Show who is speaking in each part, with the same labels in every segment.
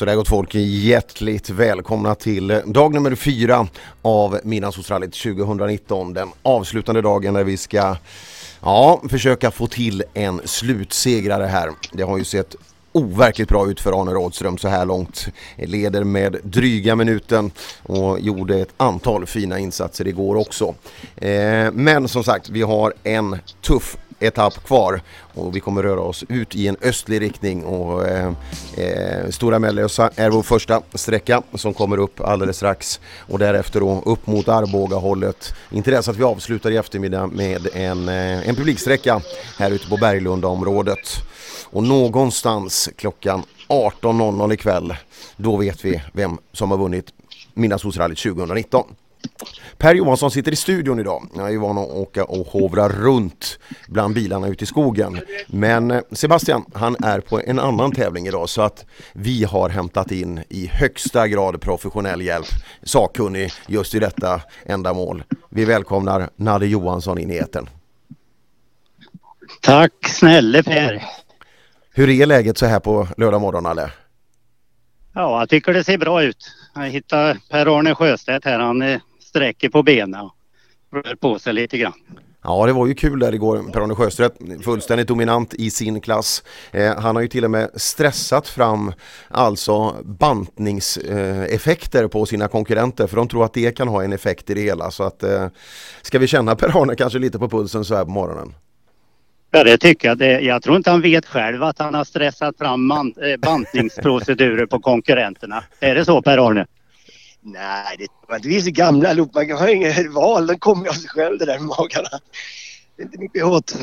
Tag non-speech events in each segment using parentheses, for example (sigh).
Speaker 1: Så där gott folk, hjärtligt välkomna till dag nummer fyra av Midnattssolsrallyt 2019. Den avslutande dagen där vi ska ja, försöka få till en slutsegrare här. Det har ju sett overkligt bra ut för Arne Rådström så här långt. Leder med dryga minuten och gjorde ett antal fina insatser igår också. Eh, men som sagt, vi har en tuff etapp kvar och vi kommer röra oss ut i en östlig riktning och eh, eh, Stora Mellösa är vår första sträcka som kommer upp alldeles strax och därefter då upp mot Arboga hållet. Inte det så att vi avslutar i eftermiddag med en, eh, en publiksträcka här ute på Berglunda området. Och någonstans klockan 18.00 ikväll då vet vi vem som har vunnit Midnattssolsrallyt 2019. Per Johansson sitter i studion idag. Jag är van att åka och hovra runt bland bilarna ute i skogen. Men eh, Sebastian, han är på en annan tävling idag så att vi har hämtat in i högsta grad professionell hjälp, sakkunnig just i detta ändamål. Vi välkomnar Nadde Johansson in i etern.
Speaker 2: Tack snälla Per.
Speaker 1: Hur är läget så här på lördag morgon eller?
Speaker 2: Ja, jag tycker det ser bra ut. Jag hittade Per-Arne Sjöstedt här. Han sträcker på benen och rör på sig lite grann.
Speaker 1: Ja det var ju kul där igår, Per-Arne Sjöstedt, fullständigt dominant i sin klass. Eh, han har ju till och med stressat fram alltså bantningseffekter eh, på sina konkurrenter för de tror att det kan ha en effekt i det hela. Så att, eh, ska vi känna Per-Arne kanske lite på pulsen så här på morgonen?
Speaker 2: Ja det tycker jag. Det, jag tror inte han vet själv att han har stressat fram man, eh, bantningsprocedurer på konkurrenterna. Är det så Per-Arne?
Speaker 3: Nej, det inte vi så gamla allihop. Man har inget val. Den kommer av sig själv det där med magarna. Det är inte mycket åt.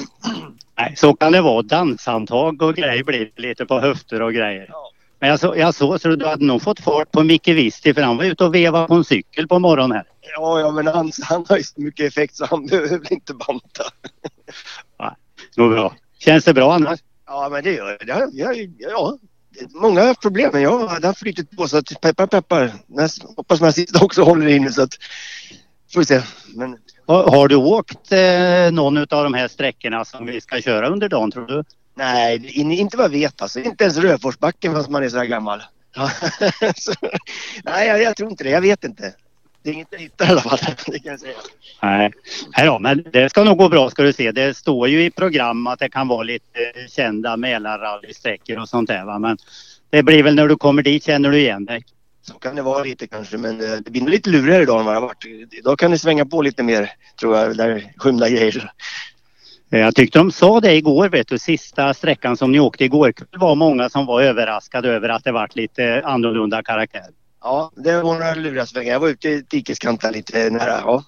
Speaker 2: Nej, så kan det vara. Danshandtag och grejer blir lite på höfter och grejer. Ja. Men jag, så, jag såg så du hade nog fått fart på Micke Visti för han var ute och vevade på en cykel på morgonen här.
Speaker 3: Ja, ja men han, han har ju så mycket effekt så han behöver inte banta.
Speaker 2: Nej, nog bra. Känns det bra annars?
Speaker 3: Ja, men det gör det. Ja, ja, många problem men jag har flyttat på så att peppar peppar. Näst, hoppas man sista också håller inne så att får vi se. Men...
Speaker 2: Har, har, du åkt eh, någon av de här sträckorna som vi ska köra under dagen tror du?
Speaker 3: Nej, in, inte vad jag vet alltså. Inte ens Röforsbacken fast man är så här gammal. (laughs) så, nej, jag, jag, tror inte det. Jag vet inte. Det är inget jag hittar i alla fall. (laughs) Det kan jag säga.
Speaker 2: Nej, nej då, men det ska nog gå bra ska du se. Det står ju i program att det kan vara lite kända Mälarrallysträckor och sånt där va. Men det blir väl när du kommer dit känner du igen dig.
Speaker 3: Så kan det vara lite kanske men eh, det blir nog lite lurigare idag än vad det har varit. Idag kan det svänga på lite mer tror jag. Där skymda grejer.
Speaker 2: Jag tyckte de sa det igår vet du, sista sträckan som ni åkte igår Det var många som var överraskade över att det varit lite annorlunda karaktär.
Speaker 3: Ja, det var några luriga svängar. Jag var ute i dikeskanten lite nära. Ja.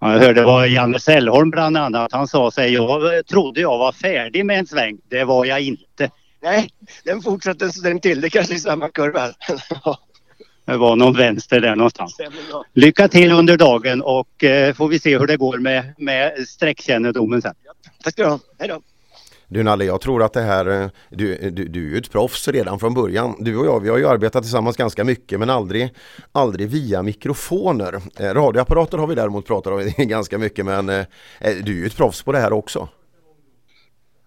Speaker 2: Ja, jag hörde det var Janne Sällholm bland annat. Han sa sig, jag trodde jag var färdig med en sväng. Det var jag inte.
Speaker 3: Nej, den fortsatte en stund till. Det kanske är samma kurva. (laughs)
Speaker 2: det var någon vänster där någonstans. Lycka till under dagen och eh, får vi se hur det går med, med sträckkännedomen sen. Ja,
Speaker 3: tack ska du ha. Hej då.
Speaker 1: Du Nalle, jag tror att det här, eh, du, du, du är ju ett proffs redan från början. Du och jag, vi har ju arbetat tillsammans ganska mycket men aldrig, aldrig via mikrofoner. Eh, radioapparater har vi däremot pratat om (laughs) ganska mycket men eh, du är ju ett proffs på det här också.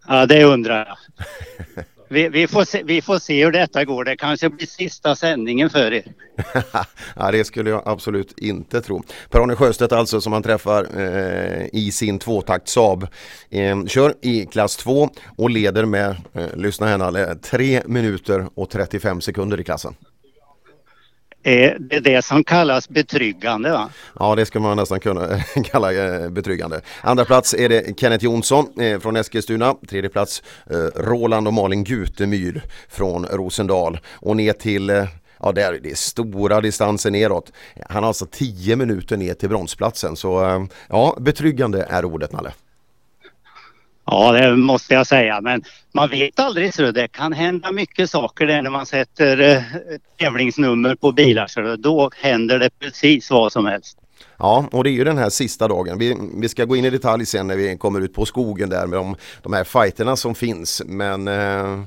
Speaker 2: Ja, det undrar jag. (laughs) Vi, vi, får se, vi får se hur detta går. Det kanske blir sista sändningen för er. (laughs)
Speaker 1: ja, det skulle jag absolut inte tro. Per-Arne Sjöstedt alltså som han träffar eh, i sin tvåtakt Saab. Eh, kör i klass 2 och leder med, eh, lyssna här Nalle, 3 minuter och 35 sekunder i klassen Eh,
Speaker 2: är det det som kallas betryggande va?
Speaker 1: Ja det ska man nästan kunna (laughs) kalla eh, betryggande. Andra plats är det Kenneth Jonsson eh, från Eskilstuna. Tredje plats Roland och Malin Gutemyr från Rosendal. Och ner till Ja, det är, det är stora distanser neråt. Han har alltså 10 minuter ner till bronsplatsen så ja, betryggande är ordet Nalle.
Speaker 2: Ja, det måste jag säga. Men man vet aldrig så det kan hända mycket saker där när man sätter eh, tävlingsnummer på bilar. Så då händer det precis vad som helst.
Speaker 1: Ja, och det är ju den här sista dagen. Vi, vi ska gå in i detalj sen när vi kommer ut på skogen där med de, de här fighterna som finns. Men eh,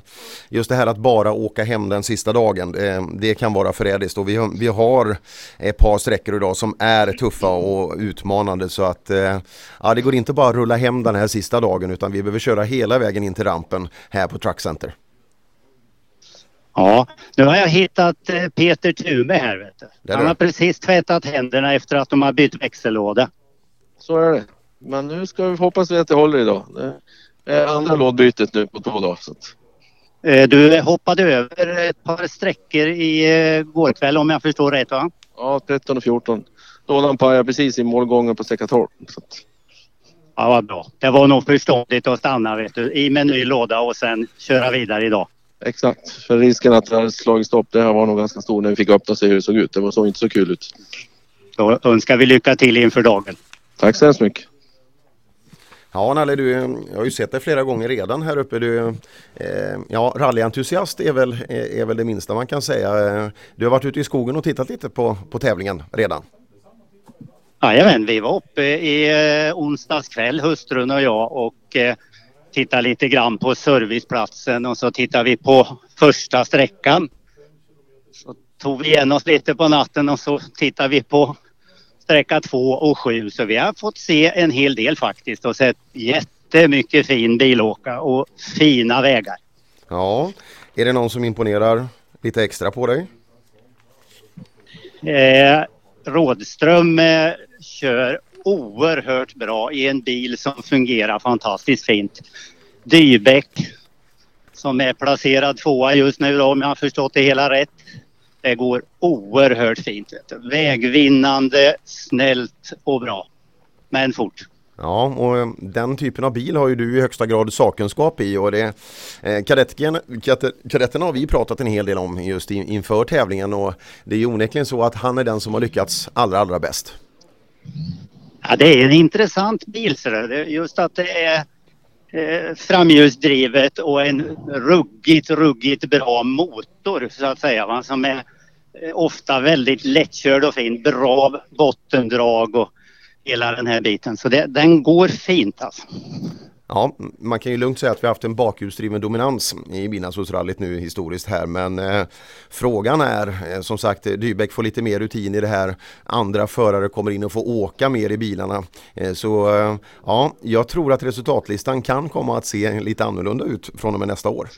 Speaker 1: just det här att bara åka hem den sista dagen, eh, det kan vara förrädiskt. Och vi, vi har ett par sträckor idag som är tuffa och utmanande så att eh, ja, det går inte bara att rulla hem den här sista dagen utan vi behöver köra hela vägen in till rampen här på Truck Center.
Speaker 2: Ja, nu har jag hittat eh, Peter Tume här. Vet du. Han har precis tvättat händerna efter att de har bytt växellåda.
Speaker 4: Så är det. Men nu ska vi hoppas att det håller idag. Det är andra lådbytet nu på två dagar. Så att...
Speaker 2: Eh, du hoppade över ett par sträckor i eh, går kväll om jag förstår rätt va?
Speaker 4: Ja, 13 och 14. Lådan pajade precis i målgången på sträcka 12. Så att...
Speaker 2: Ja, vad bra. Det var nog förståndigt att stanna vet du, i med ny låda och sen köra vidare idag.
Speaker 4: Exakt, för risken att det hade slagit stopp det här var nog ganska stor när vi fick öppna sig hur det såg ut. Det var så inte så kul ut.
Speaker 2: Då önskar vi lycka till inför dagen.
Speaker 4: Tack så hemskt mycket.
Speaker 1: Ja Nalle, du, jag har ju sett dig flera gånger redan här uppe. Du, eh, ja, rallyentusiast är väl, är väl det minsta man kan säga. Du har varit ute i skogen och tittat lite på, på tävlingen redan.
Speaker 2: Jajamän, vi var uppe i eh, onsdags kväll, hustrun och jag och eh, tittade lite grann på serviceplatsen och så tittade vi på första sträckan. Så tog vi igen oss lite på natten och så tittade vi på sträcka två och sju. Så vi har fått se en hel del faktiskt och sett jättemycket fin bilåka och fina vägar.
Speaker 1: Ja, är det någon som imponerar lite extra på dig?
Speaker 2: Eh, Rådström eh, kör oerhört bra i en bil som fungerar fantastiskt fint. Dybeck som är placerad tvåa just nu då, om jag har förstått det hela rätt. Det går oerhört fint. Vägvinnande, snällt och bra. Men fort.
Speaker 1: Ja, och eh, den typen av bil har ju du i högsta grad sakkunskap i och det eh, kadetterna har vi pratat en hel del om just inför tävlingen och det är ju onekligen så att han är den som har lyckats allra allra bäst.
Speaker 2: Ja, det är en intressant bil just att det är eh, framhjulsdrivet och en ruggigt, ruggigt bra motor så att säga. Va? Som är eh, ofta väldigt lättkörd och fin. Bra bottendrag och hela den här biten. Så det, den går fint alltså.
Speaker 1: Ja, man kan ju lugnt säga att vi har haft en bakhjulsdriven dominans i Midnattssolsrallyt nu historiskt här men eh, frågan är eh, som sagt eh, Dybeck får lite mer rutin i det här. Andra förare kommer in och får åka mer i bilarna. Eh, så eh, ja, jag tror att resultatlistan kan komma att se lite annorlunda ut från och med nästa år.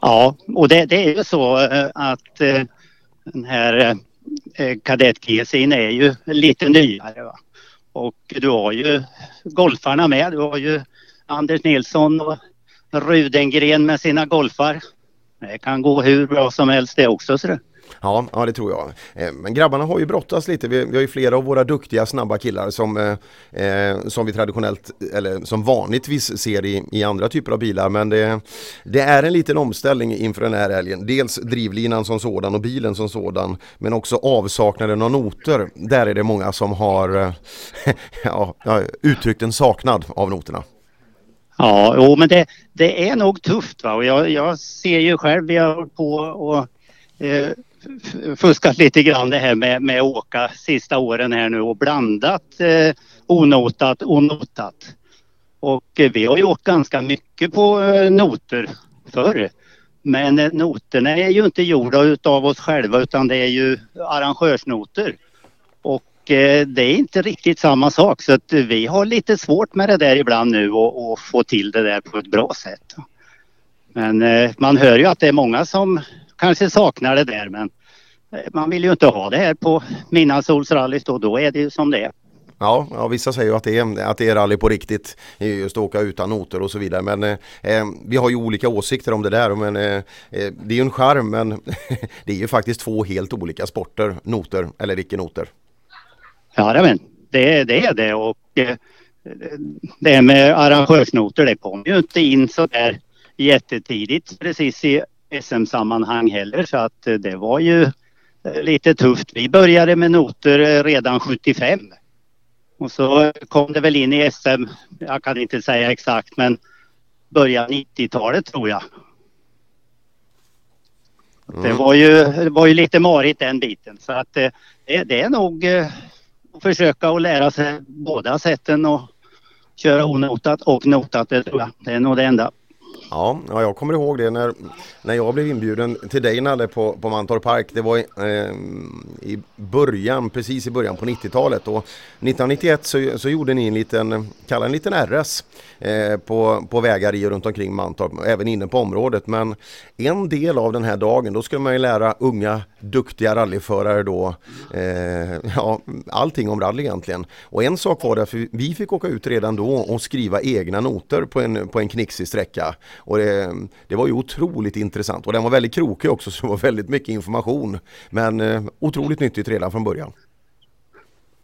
Speaker 2: Ja, och det, det är ju så eh, att eh, den här eh, kadett-GC'n är ju lite nyare. Va? Och du har ju golfarna med. Du har ju Anders Nilsson och Rudengren med sina golfar. Det kan gå hur bra som helst det också. Så det.
Speaker 1: Ja, ja, det tror jag. Eh, men grabbarna har ju brottats lite. Vi, vi har ju flera av våra duktiga snabba killar som, eh, eh, som vi traditionellt eller som vanligtvis ser i, i andra typer av bilar. Men det, det, är en liten omställning inför den här helgen. Dels drivlinan som sådan och bilen som sådan. Men också avsaknaden av noter. Där är det många som har eh, (laughs) ja, uttryckt en saknad av noterna.
Speaker 2: Ja, jo, men det, det är nog tufft. Va? Och jag, jag ser ju själv, vi har hållit på och eh, fuskat lite grann det här med, med att åka sista åren här nu och blandat eh, onotat och notat. Och eh, vi har ju åkt ganska mycket på eh, noter förr. Men eh, noterna är ju inte gjorda utav oss själva utan det är ju arrangörsnoter. Och eh, det är inte riktigt samma sak så att vi har lite svårt med det där ibland nu och, och få till det där på ett bra sätt. Men eh, man hör ju att det är många som kanske saknar det där men eh, man vill ju inte ha det här på Midnattssolsrallyt och då är det ju som det är.
Speaker 1: Ja, ja, vissa säger ju att det, är, att det är rally på riktigt, just åka utan noter och så vidare. Men eh, eh vi har ju olika åsikter om det där. Men, eh, eh det är ju en charm men (laughs) det är ju faktiskt två helt olika sporter, noter eller icke-noter.
Speaker 2: Ja, men det, det är det och eh, det med arrangörsnoter det kom ju inte in så där jättetidigt precis i SM-sammanhang heller så att eh, det var ju eh, lite tufft. Vi började med noter eh, redan 75. Och så kom det väl in i SM, jag kan inte säga exakt men början 90-talet tror jag. Mm. Det, var ju, det var ju lite marigt den biten så att det, det är nog att försöka att lära sig båda sätten och köra onotat och notat det tror jag. Det är nog det enda.
Speaker 1: Ja, ja, jag kommer ihåg det när, när jag blev inbjuden till dig Nalle på, på Mantorp Park. Det var eh, i början, precis i början på 90-talet. Och 1991 så, så gjorde ni en liten, kalla en liten RS eh, på, på vägar i och runt omkring Mantorp, även inne på området. Men en del av den här dagen, då skulle man ju lära unga duktiga rallyförare då eh, ja, allting om rally egentligen. Och en sak var det, för vi fick åka ut redan då och skriva egna noter på en, på en knixig sträcka. Och det, det, var ju otroligt intressant och den var väldigt krokig också (laughs) så det var väldigt mycket information. Men eh, otroligt nyttigt redan från början.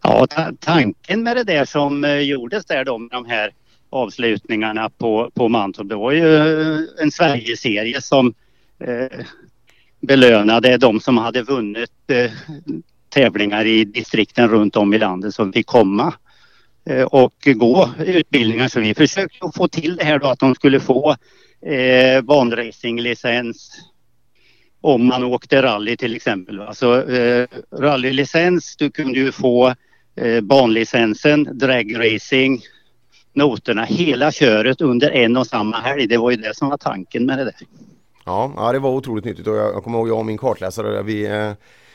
Speaker 2: Ja, tanken med det där som eh, gjordes där då med de här avslutningarna på, på Mantorp, det var ju eh, en Sverigeserie som eh, belönade de som hade vunnit eh, tävlingar i distrikten runt om i landet som fick komma eh, och gå utbildningar. Så vi försökte få till det här då att de skulle få eh, banracinglicens om man åkte rally till exempel. Alltså eh, rallylicens, du kunde ju få eh, banlicensen, dragracing, noterna, hela köret under en och samma helg. Det var ju det som var tanken med det där.
Speaker 1: Ja, ja det var otroligt nyttigt och jag, jag kommer ihåg jag och min kartläsare vi eh,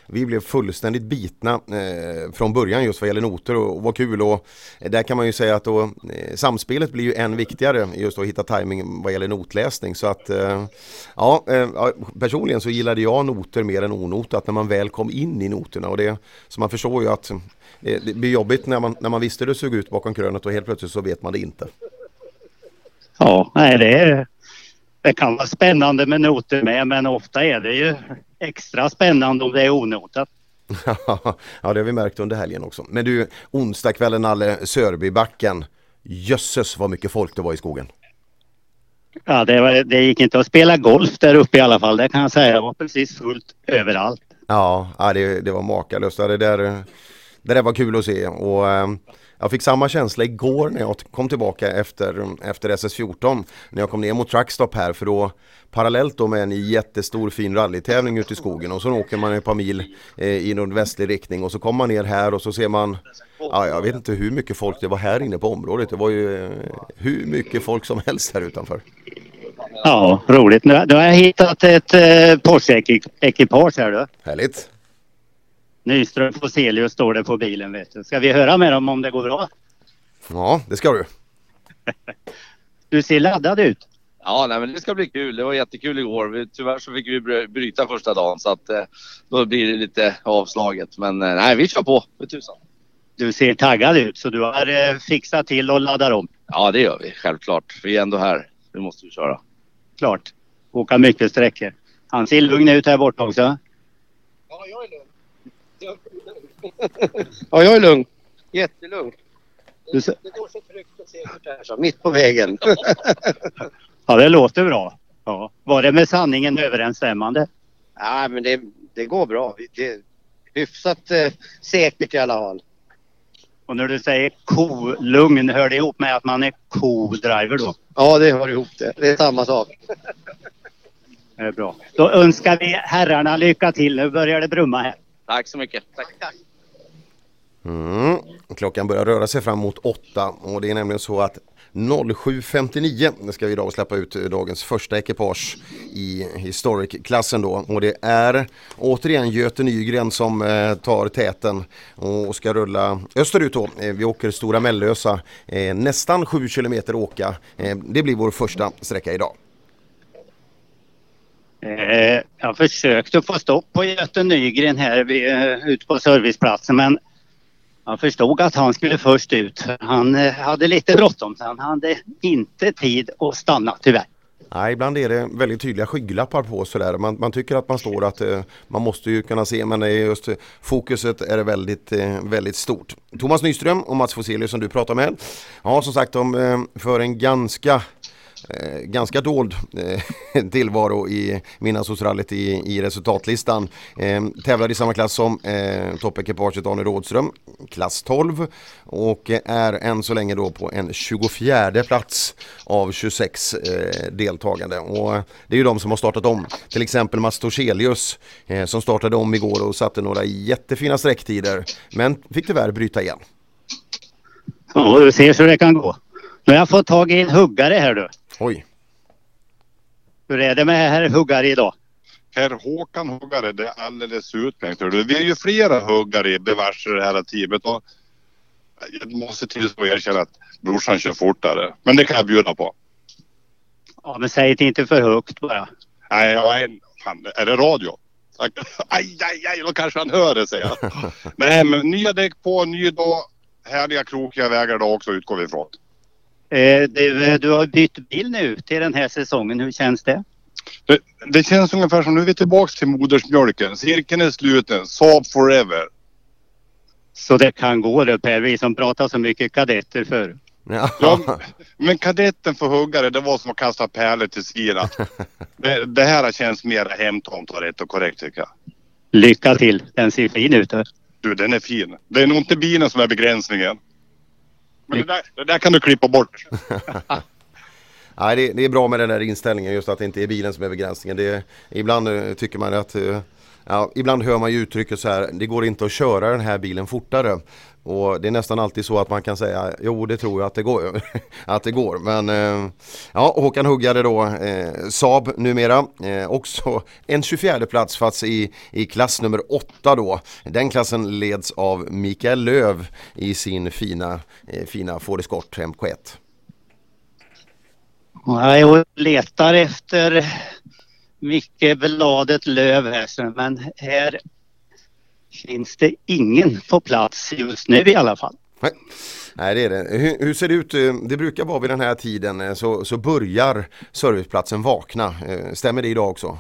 Speaker 1: vi blev fullständigt bitna eh, från början just vad gäller noter och, och vad kul och eh, där kan man ju säga att då, eh, samspelet blir ju än viktigare just att hitta timing vad gäller notläsning så att eh, ja, eh, personligen så gillade jag noter mer än onotat när man väl kom in i noterna och det så man förstår ju att eh, det blir jobbigt när man, när man visste hur det såg ut bakom krönet och helt plötsligt så vet man det inte.
Speaker 2: Ja, nej det är det kan vara spännande med noter med men ofta är det ju extra spännande om det är onotat. (laughs)
Speaker 1: ja det har vi märkt under helgen också. Men du, onsdagskvällen Nalle, Sörbybacken. Jösses vad mycket folk det var i skogen.
Speaker 2: Ja det, var, det gick inte att spela golf där uppe i alla fall, det kan jag säga. Det var precis fullt överallt.
Speaker 1: Ja, det, det var makalöst. Det där, det där var kul att se. Och, ehm, jag fick samma känsla igår när jag kom tillbaka efter, efter SS14 när jag kom ner mot Truckstop här för då parallellt då med en jättestor fin rallytävling ute i skogen och så åker man ett par mil eh, i nordvästlig riktning och så kommer man ner här och så ser man ja, jag vet inte hur mycket folk det var här inne på området. Det var ju eh, hur mycket folk som helst här utanför.
Speaker 2: Ja, roligt. Nu, nu har jag hittat ett eh, Porsche-ekipage här du.
Speaker 1: Härligt.
Speaker 2: Nyström Foselius står det på bilen vet du. Ska vi höra med dem om det går bra?
Speaker 1: Ja, det ska du.
Speaker 2: du ser laddad ut.
Speaker 4: Ja, nej, men det ska bli kul. Det var jättekul igår. Tyvärr så fick vi bryta första dagen så att eh, då blir det lite avslaget. Men eh, nej, vi kör på för tusan.
Speaker 2: Du ser taggad ut så du har eh, fixat till och laddar om.
Speaker 4: Ja, det gör vi självklart. Vi är ändå här. Nu måste vi köra.
Speaker 2: Klart. Åka mycket sträckor. Han ser lugn ut här borta också.
Speaker 3: Ja, jag är lugn ja, jag är lugn. Jättelugn. Det, det går så tryggt och säkert här så, mitt på vägen. (laughs)
Speaker 2: ja, det låter bra. Ja. Var det med sanningen överensstämmande?
Speaker 3: Ja, men det, det går bra. Det är hyfsat eh, säkert i alla fall.
Speaker 2: Och när du säger ko-lugn, hör det ihop med att man är co-driver då?
Speaker 3: Ja, det hör ihop det. Det är samma sak.
Speaker 2: Det är bra. Då önskar vi herrarna lycka till. Nu börjar det brumma här.
Speaker 4: Tack så mycket. Tack, tack.
Speaker 1: Mm. Klockan börjar röra sig fram mot åtta och det är nämligen så att 07.59 ska vi idag släppa ut dagens första ekipage i Historic-klassen då och det är återigen Göte Nygren som eh, tar täten och ska rulla österut då. Eh, vi åker Stora Mellösa, eh, nästan 7 kilometer åka. Eh, det blir vår första sträcka idag.
Speaker 2: Eh, jag försökte få stopp på Göte Nygren här vid, eh, ute på serviceplatsen men jag förstod att han skulle först ut. Han eh, hade lite bråttom så han hade inte tid att stanna tyvärr.
Speaker 1: Nej, ibland är det väldigt tydliga skygglappar på sådär. Man, man tycker att man står att eh, man måste ju kunna se men just eh, fokuset är väldigt, eh, väldigt stort. Thomas Nyström och Mats Foselius som du pratar med. Ja, som sagt de eh, för en ganska Eh, ganska dold eh, (laughs) tillvaro i Midnattssolsrallyt i, i resultatlistan. Eh, tävlar i samma klass som eh, toppekipaget Arne Rådström, klass 12 och eh, är än så länge då på en 24 plats av 26 eh, deltagande. Och eh, det är ju de som har startat om, till exempel Mats Torselius eh, som startade om igår och satte några jättefina sträcktider men fick tyvärr bryta igen.
Speaker 2: Ja, du ser så det kan gå. Nu har jag fått tag i en huggare här du.
Speaker 1: Oj.
Speaker 2: Hur är det med herr Huggare idag?
Speaker 5: Herr Håkan Huggare, det är alldeles utmärkt. Vi är ju flera huggare i det här teamet och jag måste tillstå och erkänna att brorsan kör fortare. Men det kan jag bjuda på.
Speaker 2: Ja, men säg det inte för högt bara.
Speaker 5: Nej, jag är, fan, är det radio? Aj, aj, aj, då kanske han hör det säger jag. (laughs) Nej, men nya däck på, ny dag. Härliga krokiga vägar då också utgår vi ifrån.
Speaker 2: Eh, du, du har bytt bil nu till den här säsongen. Hur känns det?
Speaker 5: Det, det känns ungefär som nu är vi tillbaks till modersmjölken. Cirkeln är sluten. Saab forever.
Speaker 2: Så det kan gå det Per, vi som pratar så mycket kadetter för.
Speaker 1: Ja.
Speaker 5: Ja, men kadetten för huggare det var som att kasta pärlor till Sina. (laughs) Det, det här känns mer hemtomt och rätt och korrekt tycker jag.
Speaker 2: Lycka till, den ser fin ut.
Speaker 5: Du den är fin. Det är nog inte bilen som är begränsningen. Men det där, det där kan du klippa bort. (laughs)
Speaker 1: Nej, det, det är bra med den där inställningen just att det inte är bilen som är begränsningen. Det, ibland eh, tycker man att eh, Ja, ibland hör man ju uttrycket så här, det går inte att köra den här bilen fortare. Och det är nästan alltid så att man kan säga, jo det tror jag att det går. (laughs) att det går. Men eh, ja, Håkan Huggare då, eh, Saab numera. Eh, också en 24 plats fast i, i klass nummer 8 då. Den klassen leds av Mikael Löv i sin fina, eh, fina Ford Escort MK1.
Speaker 2: Jag letar efter Micke Bladet Löv här, men här finns det ingen på plats just nu i alla fall.
Speaker 1: Nej, Nej det är det. Hur, hur ser det ut? Eh, Det brukar vara vid den här tiden eh, så, så börjar serviceplatsen vakna. Eh, Stämmer det idag också?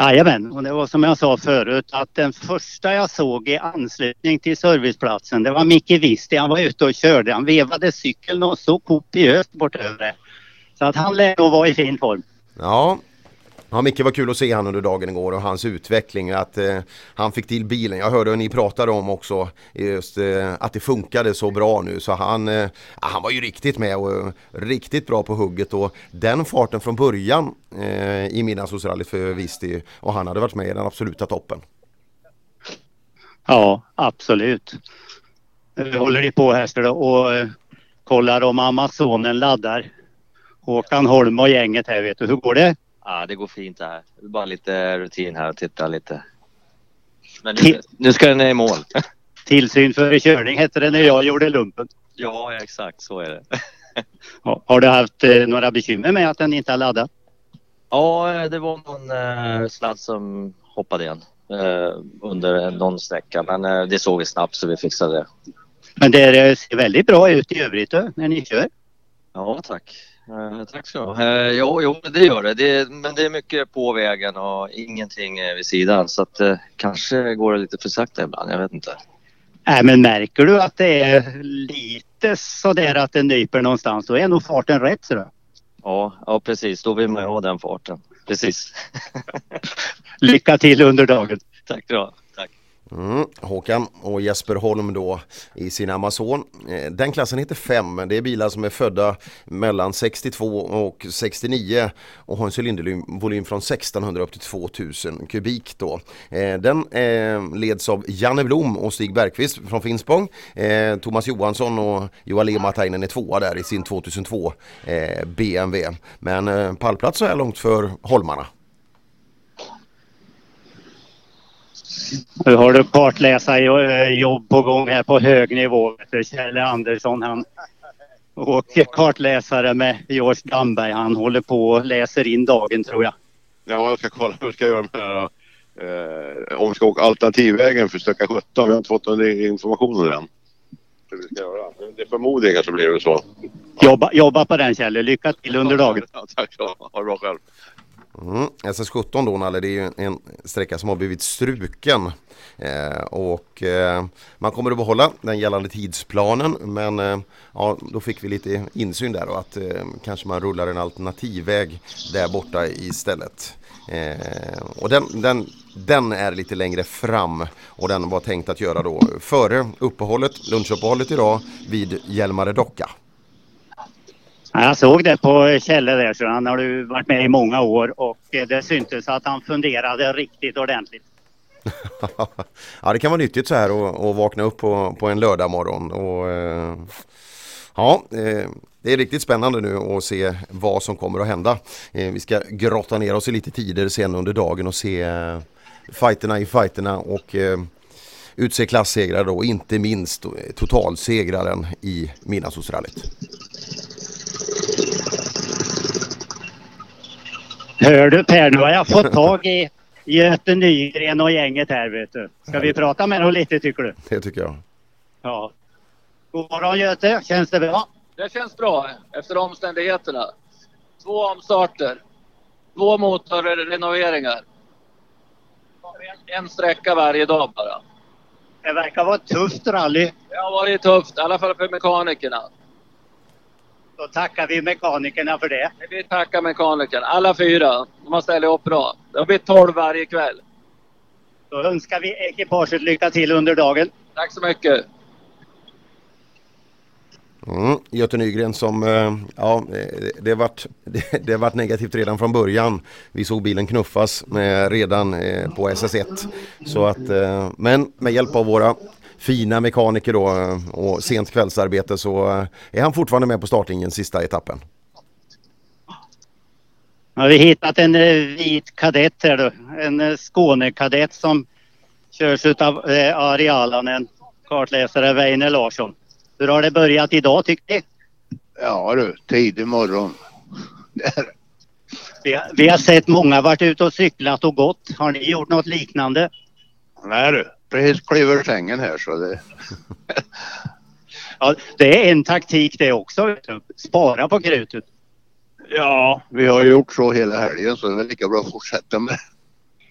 Speaker 2: Jajamän, och det var som jag sa förut att den första jag såg i anslutning till serviceplatsen det var Micke Visti. Han var ute och körde. Han vevade cykeln och så kopiöst bortöver det. Så att han lär nog vara i fin form.
Speaker 1: Ja. Ja, Micke var kul att se han under dagen igår och hans utveckling. Att eh, han fick till bilen. Jag hörde att ni pratade om också just eh, att det funkade så bra nu. Så han, eh, han var ju riktigt med och eh, riktigt bra på hugget. Och den farten från början eh, i midnattsrallyt för Visti och han hade varit med i den absoluta toppen.
Speaker 2: Ja, absolut. Nu håller ni på här och eh, kollar om Amazonen laddar. Håkan Holm och gänget här vet du. Hur går det?
Speaker 6: Ja, det går fint här. Bara lite rutin här och titta lite. Men nu, nu ska den i mål. (laughs)
Speaker 2: Tillsyn före körning hette det när jag gjorde lumpen.
Speaker 6: Ja, exakt så är det. (laughs)
Speaker 2: Ja, Har du haft eh, några bekymmer med att den inte har laddat?
Speaker 6: Ja, det var någon eh, sladd som hoppade igen eh, under någon sträcka. Men eh, det såg vi snabbt så vi fixade det.
Speaker 2: Men det ser väldigt bra ut i övrigt då, när ni kör.
Speaker 6: Ja, tack. Eh, tack så du ha. Jo, jo, det gör det. det. Men det är mycket på vägen och ingenting eh, vid sidan. Så att eh, kanske går det lite för sakta ibland. Jag vet inte.
Speaker 2: Nej, men märker du att det är lite sådär att det nyper någonstans, då är nog farten rätt. Så då.
Speaker 6: Ja, ja precis. Då vill man ju ha den farten. Precis. (laughs)
Speaker 2: Lycka till under dagen.
Speaker 6: tack då. Tack.
Speaker 1: Mm, Håkan och Jesper Holm då i sin Amazon. Eh, den klassen heter 5. Det är bilar som är födda mellan 62 och 69 och har en cylindervolym från 1600 upp till 2000 kubik då. Eh, den eh, leds av Janne Blom och Stig Bergqvist från Finspång. Thomas Johansson och Johan Lematainen är tvåa där i sin 2002 BMW. Men pallplats så här långt för Holmarna.
Speaker 2: Nu har du kartläsarjobb på gång här på hög nivå. Kjell Andersson han och kartläsare med George Damberg. Han håller på och läser in dagen tror jag.
Speaker 7: Ja, jag ska kolla hur vi ska göra med det här. Eh, om vi ska åka alternativvägen för sträcka 17. Vi har inte fått någon information den. Hur vi ska göra. Det är förmodligen så blir det så.
Speaker 2: Jobba, jobba på den Kjell. Lycka till under dagen.
Speaker 7: Ja, tack så. Ha det bra själv.
Speaker 1: Mm. SS17 då Nalle, det är ju en sträcka som har blivit struken. Eh, och eh, man kommer att behålla den gällande tidsplanen men eh, ja, då fick vi lite insyn där och att eh, kanske man rullar en alternativväg där borta istället. Eh, och den, den, den är lite längre fram och den var tänkt att göra då före uppehållet, lunchuppehållet idag vid Hjälmare docka.
Speaker 2: Jag såg det på Kjelle där så han har ju varit med i många år och det syntes att han funderade riktigt ordentligt. (laughs)
Speaker 1: ja det kan vara nyttigt så här att vakna upp på, på en lördagmorgon. och eh, ja, eh, det är riktigt spännande nu att se vad som kommer att hända. Eh, vi ska grotta ner oss i lite tider sen under dagen och se eh, fighterna i fighterna och eh, utse klassegrare då, inte minst eh, totalsegraren i Midnattsrallyt.
Speaker 2: Hör du Per, nu har jag fått tag i Göte Nygren och gänget här vet du. Ska vi prata med dem lite tycker du?
Speaker 1: Det tycker jag.
Speaker 2: Ja. God morgon Göte, känns det bra?
Speaker 6: Det känns bra efter omständigheterna. Två omstarter. Två motorrenoveringar. En sträcka varje dag bara.
Speaker 2: Det verkar vara ett tufft rally.
Speaker 6: Det har varit tufft, i alla fall för mekanikerna.
Speaker 2: Då tackar vi mekanikerna för det.
Speaker 6: Vi tackar mekanikerna, alla fyra. De har ställt upp bra. Det har blivit 12 varje kväll.
Speaker 2: Då önskar vi ekipaget lycka till under dagen.
Speaker 6: Tack så mycket.
Speaker 1: Mm, Göte Nygren som, eh, ja det har, varit, (laughs) det, har varit negativt redan från början. Vi såg bilen knuffas eh, redan eh, på SS1. Så att, men med hjälp av våra fina mekaniker då och sent kvällsarbete så är han fortfarande med på startlinjen sista etappen.
Speaker 2: Har vi hittat en vit kadett här då. En Skånekadett som körs av Ari Alanen, kartläsare Weine Larsson. Hur har det börjat idag tycker ni?
Speaker 8: Ja du, tidig morgon.
Speaker 2: vi, vi har sett många varit ute och cyklat och gått. Har ni gjort något liknande?
Speaker 8: Nej du, precis klev ur sängen här så det... (laughs)
Speaker 2: ja, det är en taktik det också. Spara på krutet.
Speaker 8: Ja, vi har gjort så hela helgen så det är lika bra att fortsätta med.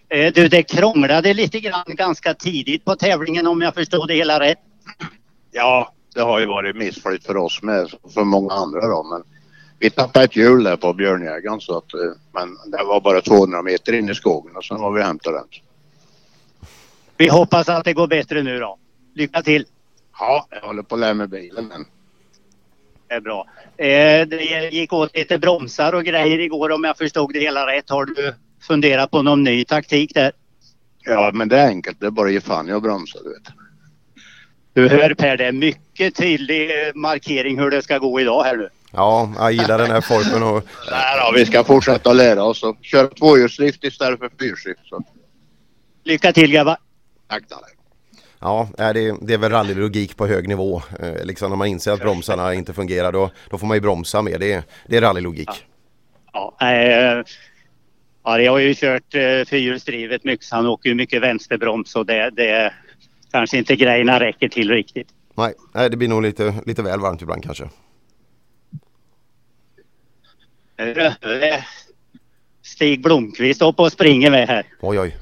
Speaker 2: Eh, du, det krånglade lite grann ganska tidigt på tävlingen om jag förstod det hela rätt.
Speaker 8: Ja, det har ju varit missflytt för oss med, för många andra då. Men vi tappade ett hjul där på björnjägaren så att, eh, men det var bara 200 meter in i skogen och sen var vi hämtade den.
Speaker 2: Vi hoppas att det går bättre nu då. Lycka till!
Speaker 8: Ja, jag håller på att lära mig bilen men.
Speaker 2: Det är bra. Eh, det gick åt lite bromsar och grejer igår om jag förstod det hela rätt. Har du funderat på någon ny taktik där?
Speaker 8: Ja, men det är enkelt. Det är bara att ge fan i att bromsa, du vet.
Speaker 2: Du hör Per, det är mycket tydlig markering hur det ska gå idag här nu.
Speaker 1: Ja, jag gillar den här formen. Och...
Speaker 8: Nej då, vi ska fortsätta lära oss och köra tvåhjulsdrift istället för fyrhjulsdrift.
Speaker 2: Lycka till grabbar!
Speaker 8: Tack Dalle!
Speaker 1: Ja, det är, det är väl rallylogik på hög nivå. Eh, liksom när man inser att bromsarna inte fungerar då, då får man ju bromsa mer. Det är, det är rallylogik.
Speaker 2: Ja, ja äh, ja, jag har ju kört äh, fyrhjulsdrivet mycket. Han åker ju mycket vänsterbroms och det, det, kanske inte grejerna räcker till riktigt.
Speaker 1: Nej, nej det blir nog lite, lite väl varmt ibland kanske.
Speaker 2: Stig Blomqvist upp och springer med här.
Speaker 1: Oj, oj.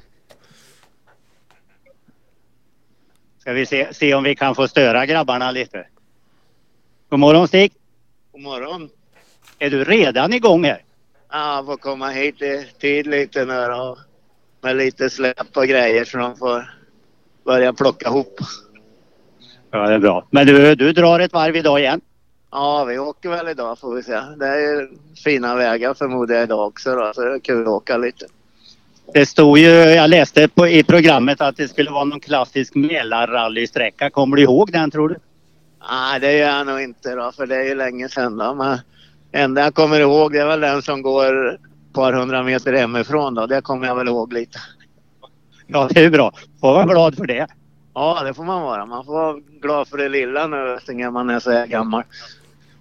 Speaker 2: Ska vi se, se om vi kan få störa grabbarna lite. God morgon Stig!
Speaker 9: God morgon!
Speaker 2: Är du redan igång här?
Speaker 9: Ja, jag får komma hit i tid lite nu då. Med lite släp och grejer så de får börja plocka ihop.
Speaker 2: Ja, det är bra. Men du, du drar ett varv idag igen?
Speaker 9: Ja, vi åker väl idag får vi se. Det är fina vägar förmodar jag idag också då, så det är kul att åka lite.
Speaker 2: Det stod ju, jag läste på, i programmet att det skulle vara någon klassisk Mälarrallysträcka. Kommer du ihåg den tror du?
Speaker 9: Nej, det gör jag nog inte då, för det är ju länge sedan då. Men enda jag kommer ihåg det är väl den som går ett par hundra meter hemifrån då. Det kommer jag väl ihåg lite.
Speaker 2: Ja, det är bra. Får vara glad för det.
Speaker 9: Ja, det får man vara. Man får vara glad för det lilla nu länge man är så här gammal.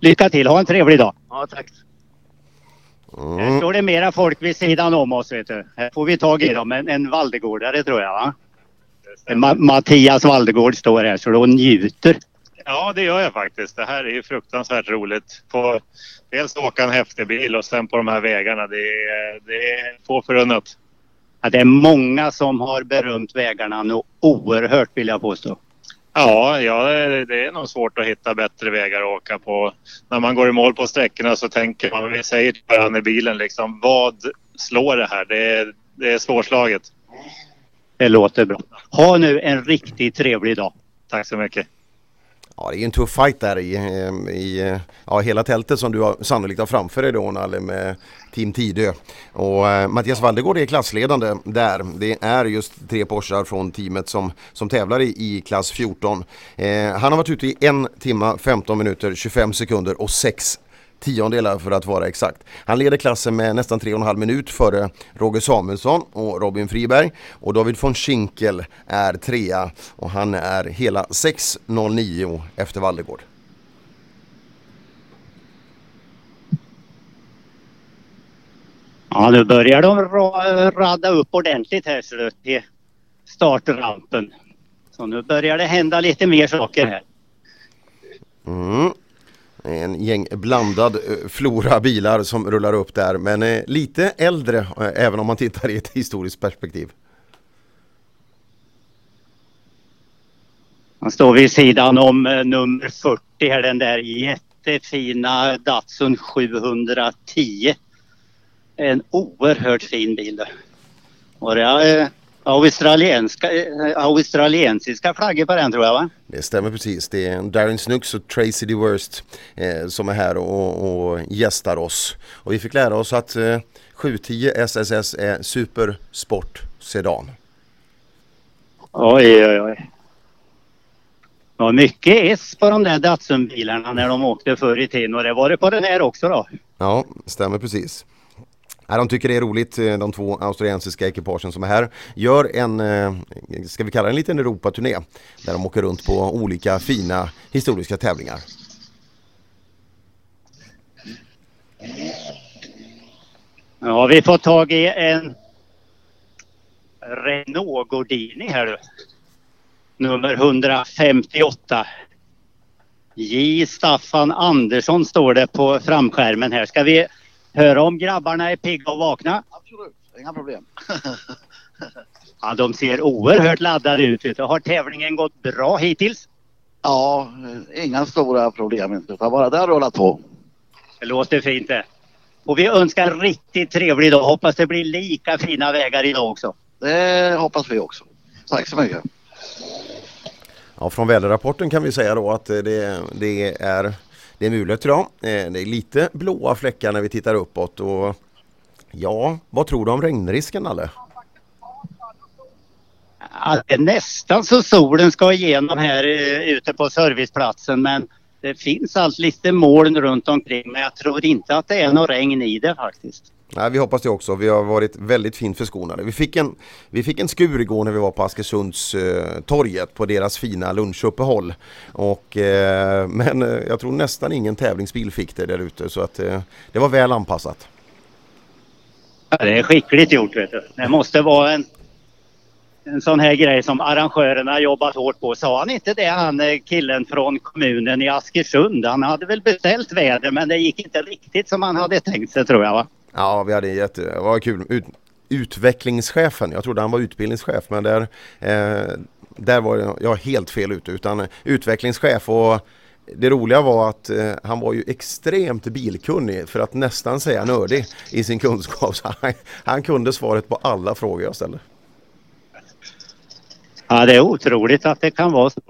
Speaker 2: Lycka till. Ha en trevlig dag.
Speaker 9: Ja, tack.
Speaker 2: Mm. Här står det mera folk vid sidan om oss vet du. Här får vi tag i dem. En, en Valdegårdare tror jag va? Ma Mattias Valdegård står här så då njuter.
Speaker 10: Ja det gör jag faktiskt. Det här är ju fruktansvärt roligt. På, dels åka en häftig bil och sen på de här vägarna. Det är, det är få förunnat.
Speaker 2: Ja, det är många som har berömt vägarna nu oerhört vill jag påstå.
Speaker 10: Ja, ja, det är nog svårt att hitta bättre vägar att åka på. När man går i mål på sträckorna så tänker man, vi säger till varandra i bilen liksom, vad slår det här? Det är, det är svårslaget.
Speaker 2: Det låter bra. Ha nu en riktigt trevlig dag.
Speaker 10: Tack så mycket.
Speaker 1: Ja det är en tuff fight där i, ehm, i eh, ja, hela tältet som du har, sannolikt har framför dig då Nalle med Team Tidö. Och eh, Mattias Valdegård är klassledande där. Det är just tre Porschar från teamet som, som tävlar i, i klass 14. Eh, han har varit ute i en timma 15 minuter 25 sekunder och 6 tiondelar för att vara exakt. Han leder klassen med nästan 3,5 minut före Roger Samuelsson och Robin Friberg och David von Schinkel är trea och han är hela 6.09 efter Valdegård.
Speaker 2: Ja, nu börjar de radda upp ordentligt här så till startrampen. Så nu börjar det hända lite mer saker här.
Speaker 1: Mm. En gäng blandad eh, flora bilar som rullar upp där men eh, lite äldre eh, även om man tittar i ett historiskt perspektiv.
Speaker 2: Han står vid sidan om nummer 40 här, den där jättefina Datsun 710. En oerhört fin bil. Och det är australienska, australiensiska flaggor på den tror jag va?
Speaker 1: Det stämmer precis. Det är Darren Snooks och Tracy DeWorst eh, som är här och, och gästar oss. Och vi fick lära oss att eh, 710 SSS är supersport sedan.
Speaker 2: Oj, oj, oj. Det var mycket S på de där Datsun-bilarna när de åkte förr i tiden och det var det på den här också då.
Speaker 1: Ja, stämmer precis. Ja, de tycker det är roligt eh, de två australiensiska ekipagen som är här. Gör en, eh, ska vi kalla det en liten Europaturné där de åker runt på olika fina historiska tävlingar.
Speaker 2: Ja, vi får tag i en Renault Gordini här du. Nummer 158. J. Staffan Andersson står det på framskärmen här. Ska vi höra om grabbarna är pigga och vakna?
Speaker 11: Absolut, inga problem. (laughs)
Speaker 2: ja, de ser oerhört laddade ut. Har tävlingen gått bra hittills?
Speaker 11: Ja, inga stora problem inte. Utan bara det har rullat på.
Speaker 2: Det låter fint det. Och vi önskar riktigt trevlig dag. Hoppas det blir lika fina vägar idag också.
Speaker 11: Det hoppas vi också. Tack så mycket.
Speaker 1: Ja, från väderrapporten kan vi säga då att det, det är det är mulet idag. Eh, det är lite blåa fläckar när vi tittar uppåt och ja, vad tror du om regnrisken Nalle?
Speaker 2: Ja, det är nästan så solen ska igenom här eh, ute på serviceplatsen men det finns allt lite moln runt omkring men jag tror inte att det är något regn i det faktiskt.
Speaker 1: Nej, vi hoppas det också. Vi har varit väldigt fint förskonade. Vi fick en, vi fick en skur igår när vi var på Askersunds eh, torget på deras fina lunchuppehåll. Och, eh, (laughs) men eh, jag tror nästan ingen tävlingsbil fick det där ute så att eh, det var väl anpassat.
Speaker 2: Ja, det är skickligt gjort vet du. Det måste vara en, en sån här grej som arrangörerna jobbat hårt på. Sa han inte det han eh, killen från kommunen i Askersund? Han hade väl beställt väder men det gick inte riktigt som han hade tänkt sig tror jag va?
Speaker 1: Ja, vi hade jätte, det var kul. Ut, utvecklingschefen, jag trodde han var utbildningschef men där, eh, där var jag helt fel ute utan utvecklingschef och det roliga var att eh, han var ju extremt bilkunnig för att nästan säga nördig i sin kunskap. (laughs) Så han, han kunde svaret på alla frågor jag ställde.
Speaker 2: Ja, det är otroligt att det kan vara så.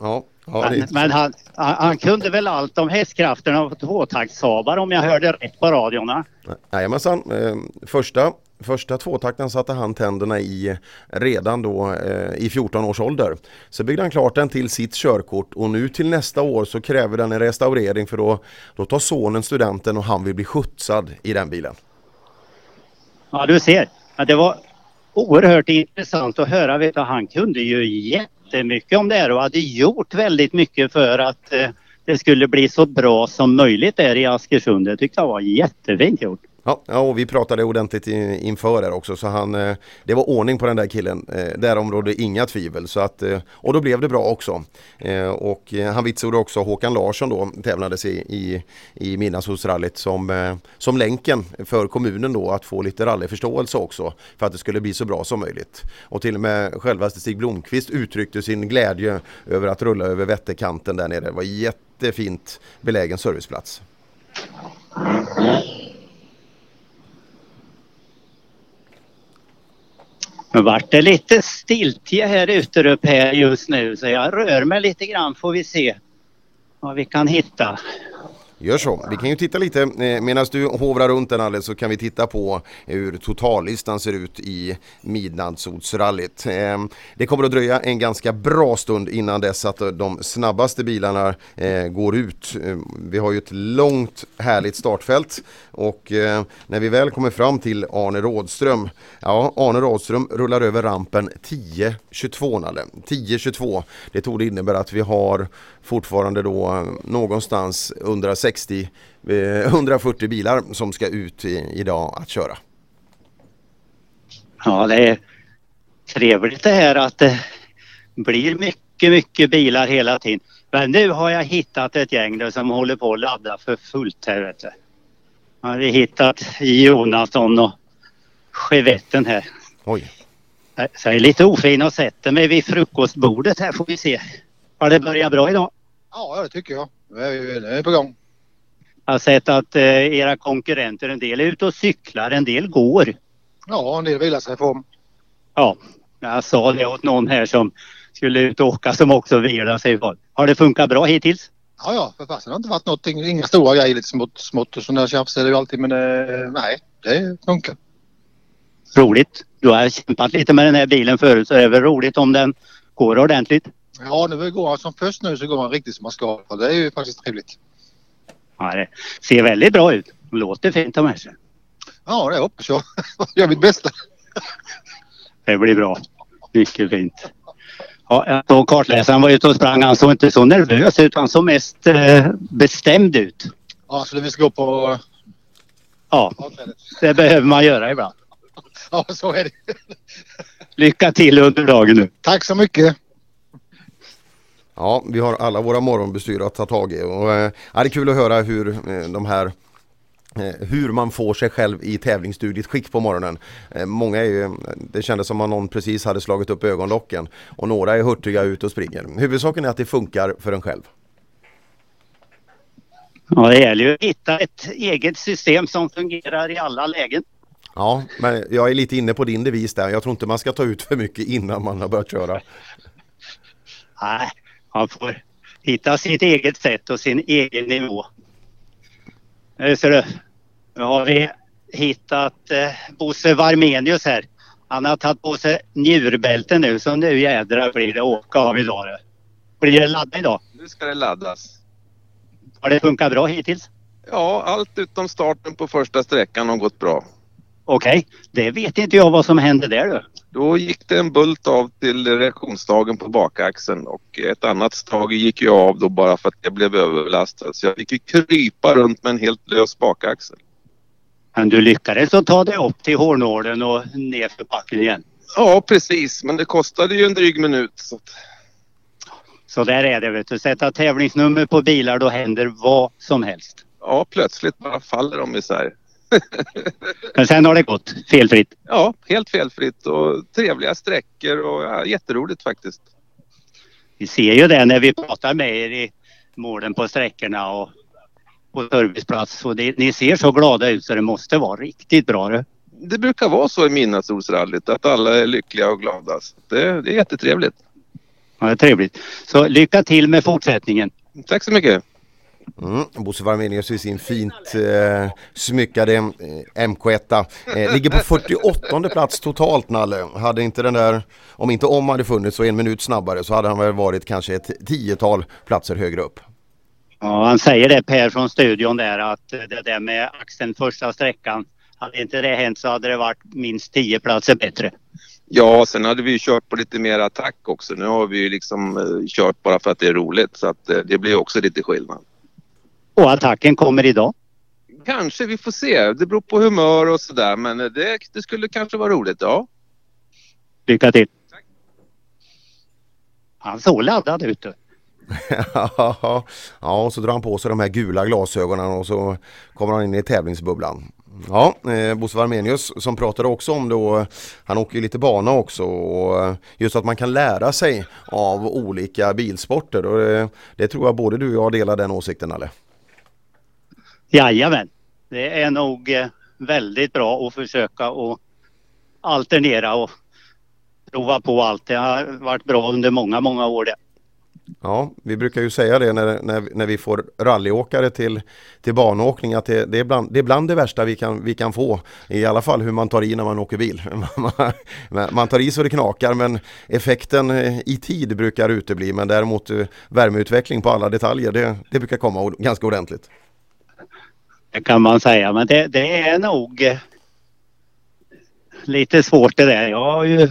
Speaker 1: Ja, ja
Speaker 2: men, men han, han, kunde väl allt om hästkrafterna och tvåtaktssabar om jag hörde rätt på radion?
Speaker 1: Jajamensan, eh, första, första tvåtakten satte han tänderna i redan då eh, i 14 års ålder. Så byggde han klart den till sitt körkort och nu till nästa år så kräver den en restaurering för då, då tar sonen studenten och han vill bli skjutsad i den bilen.
Speaker 2: Ja du ser, det var oerhört intressant att höra. Vet du, han kunde ju jättemycket om det här och hade gjort väldigt mycket för att eh, det skulle bli så bra som möjligt där i Askersund. Det tyckte jag var jättefint gjort.
Speaker 1: Ja, ja, och vi pratade ordentligt inför där också så han, eh, det var ordning på den där killen. Eh, därom rådde inga tvivel. Så att, eh, och då blev det bra också. Eh, och eh, han vitsordade också Håkan Larsson då tävlades i, i, i Midnattssolsrallyt som, eh, som länken för kommunen då att få lite rallyförståelse också för att det skulle bli så bra som möjligt. Och till och med självaste Stig Blomqvist uttryckte sin glädje över att rulla över Vätterkanten där nere. Det var jättefint belägen serviceplats.
Speaker 2: Nu vart det lite stiltje här ute upp här just nu så jag rör mig lite grann får vi se vad vi kan hitta.
Speaker 1: Gör så. Vi kan ju titta lite, eh, medan du hovrar runt den alldeles så kan vi titta på hur totallistan ser ut i midnattssolsrallyt. Ehm, det kommer att dröja en ganska bra stund innan dess att eh, de snabbaste bilarna eh, går ut. Ehm, vi har ju ett långt härligt startfält och när vi väl kommer fram till Arne Rådström, ja Arne Rådström rullar över rampen 10.22 Nalle. 10.22. Det tog det innebära att vi har fortfarande då eh, någonstans under 60, eh, 140 bilar som ska ut idag att köra.
Speaker 2: Ja, det är trevligt det här att det blir mycket, mycket bilar hela tiden. Men nu har jag hittat ett gäng där som håller på att ladda för fullt här vet du. Jag har hittat Jonasson och Chevetten här.
Speaker 1: Oj.
Speaker 2: Så jag är lite ofin och sätter mig vid frukostbordet här får vi se. Har det börjat bra idag?
Speaker 12: Ja, det tycker jag. Nu är vi nu är vi på gång.
Speaker 2: Jag har sett att eh, era konkurrenter, en del är ute och cyklar, en del går.
Speaker 12: Ja, en del vilar sig i form.
Speaker 2: Ja, jag sa det åt någon här som skulle ut och åka som också vilar sig i form. Har det funkat bra hittills?
Speaker 12: Ja, ja, för fasen har inte varit någonting, inga stora grejer, lite smått, smått och sådana där tjafs är det ju alltid men eh, nej, det funkar.
Speaker 2: Roligt. Du har kämpat lite med den här bilen förut så det är väl roligt om den går ordentligt.
Speaker 12: Ja, nu går han som först nu så går han riktigt som man ska. Det är ju faktiskt trevligt.
Speaker 2: Ja, det ser väldigt bra ut. Låter fint om sig.
Speaker 12: Ja, det hoppas jag. (laughs) Jag gör mitt bästa.
Speaker 2: Det blir bra. Mycket fint. Ja, jag såg kartläsaren var ute och sprang. Han såg inte så nervös ut. Han såg mest eh, bestämd ut.
Speaker 12: Ja, så vi ska gå på...
Speaker 2: Ja, det behöver man göra ibland.
Speaker 12: Ja, så är det.
Speaker 1: Lycka till under dagen nu.
Speaker 12: Tack så mycket.
Speaker 1: Ja, vi har alla våra morgonbestyr att ta tag i och eh, det är kul att höra hur eh, de här eh, hur man får sig själv i tävlingsdugligt skick på morgonen. Eh, Många är ju, det kändes som att någon precis hade slagit upp ögonlocken och några är hurtiga ut och springer. Huvudsaken är att det funkar för en själv.
Speaker 2: Ja, det gäller ju att hitta ett eget system som fungerar i alla lägen.
Speaker 1: Ja, men jag är lite inne på din devis där. Jag tror inte man ska ta ut för mycket innan man har börjat köra.
Speaker 2: Nej, man får hitta sitt eget sätt och sin egen nivå. Nu ser du, nu har vi hittat eh, Bosse Varmenius här. Han har tagit på sig njurbälte nu så nu jädrar blir det åka av idag. du. Blir det ladda idag?
Speaker 13: Nu ska det laddas.
Speaker 2: Har det funkat bra hittills?
Speaker 13: Ja, allt utom starten på första sträckan har gått bra.
Speaker 2: Okej, det vet inte jag vad som hände där du.
Speaker 13: Då gick det en bult av till reaktionsstagen på bakaxeln och ett annat stag gick ju av då bara för att jag blev överbelastad. Så jag fick ju krypa runt med en helt lös bakaxel.
Speaker 2: Men du lyckades att ta dig upp till Hornålen och ner för backen igen.
Speaker 13: Ja, precis. Men det kostade ju en dryg minut. Så att...
Speaker 2: Så där är det vet du. Sätta tävlingsnummer på bilar då händer vad som helst.
Speaker 13: Ja, plötsligt bara faller de isär. (laughs)
Speaker 2: Men sen har det gått felfritt.
Speaker 13: Ja, helt felfritt och trevliga sträckor och ja, jätteroligt faktiskt.
Speaker 2: Vi ser ju det när vi pratar med er i målen på sträckorna och på serviceplats. Och det, ni ser så glada ut så det måste vara riktigt bra. Det.
Speaker 13: Det brukar vara så i midnattssolsrallyt att alla är lyckliga och glada. Det, det är jättetrevligt.
Speaker 2: Ja, det är trevligt. Så lycka till med fortsättningen.
Speaker 13: Tack så mycket.
Speaker 1: Mm, Bosse Varmenius i sin fint eh, smyckade eh, MK1 eh, ligger på 48 plats totalt Nalle. Hade inte den där, om inte om hade funnits så en minut snabbare så hade han väl varit kanske ett tiotal platser högre upp.
Speaker 2: Ja, han säger det Per från studion där att det där med axeln första sträckan. Hade inte det hänt så hade det varit minst 10 platser bättre.
Speaker 13: Ja, sen hade vi ju kört på lite mer attack också. Nu har vi ju liksom eh, kört bara för att det är roligt så att eh, det blir också lite skillnad.
Speaker 2: Och attacken kommer idag.
Speaker 13: Kanske, vi får se. Det beror på humör och sådär men eh, det, det skulle kanske vara roligt, ja.
Speaker 2: Lycka till. Han såg laddad ut. du. (laughs)
Speaker 1: ja, och så drar han på sig de här gula glasögonen och så kommer han in i tävlingsbubblan. Ja, eh, Bosse Varmenius som pratade också om då, han åker ju lite bana också och eh, just att man kan lära sig av olika bilsporter och det, det tror jag både du och jag delar den åsikten eller?
Speaker 2: Jajamän. Det är nog eh, väldigt bra att försöka och alternera och prova på allt. Det har varit bra under många, många år det.
Speaker 1: Ja, vi brukar ju säga det när, när, när vi får rallyåkare till, till banåkning att det, det, är bland, det är bland det värsta vi kan, vi kan få. I alla fall hur man tar i när man åker bil. (laughs) man tar i så det knakar men effekten eh, i tid brukar utebli men däremot eh, värmeutveckling på alla detaljer det, det brukar komma ganska ordentligt.
Speaker 2: Det kan man säga men det, det är nog lite svårt det där. Jag har ju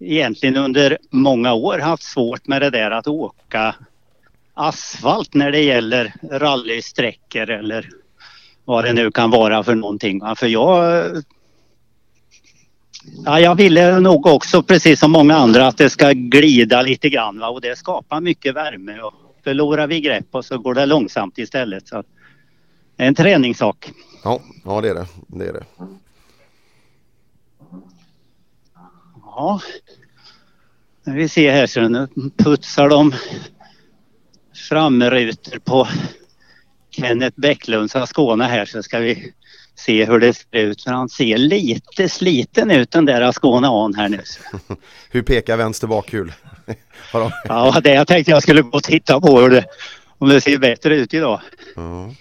Speaker 2: egentligen under många år haft svårt med det där att åka asfalt när det gäller rallysträckor eller vad det nu kan vara för någonting. För jag Ja, jag ville nog också precis som många andra att det ska glida lite grann va? och det skapar mycket värme och förlorar vi grepp och så går det långsamt istället. Så en träningssak.
Speaker 1: Ja, ja det är det. det, är det.
Speaker 2: Ja, vi ser här så nu putsar de framrutor på Kenneth Bäcklunds Skåne här så ska vi se hur det ser ut. För han ser lite sliten ut den där Skåne an här nu. (laughs)
Speaker 1: hur pekar vänster bakhjul? (laughs)
Speaker 2: ja, det jag tänkte jag skulle gå och titta på hur det, om det ser bättre ut idag. Mm.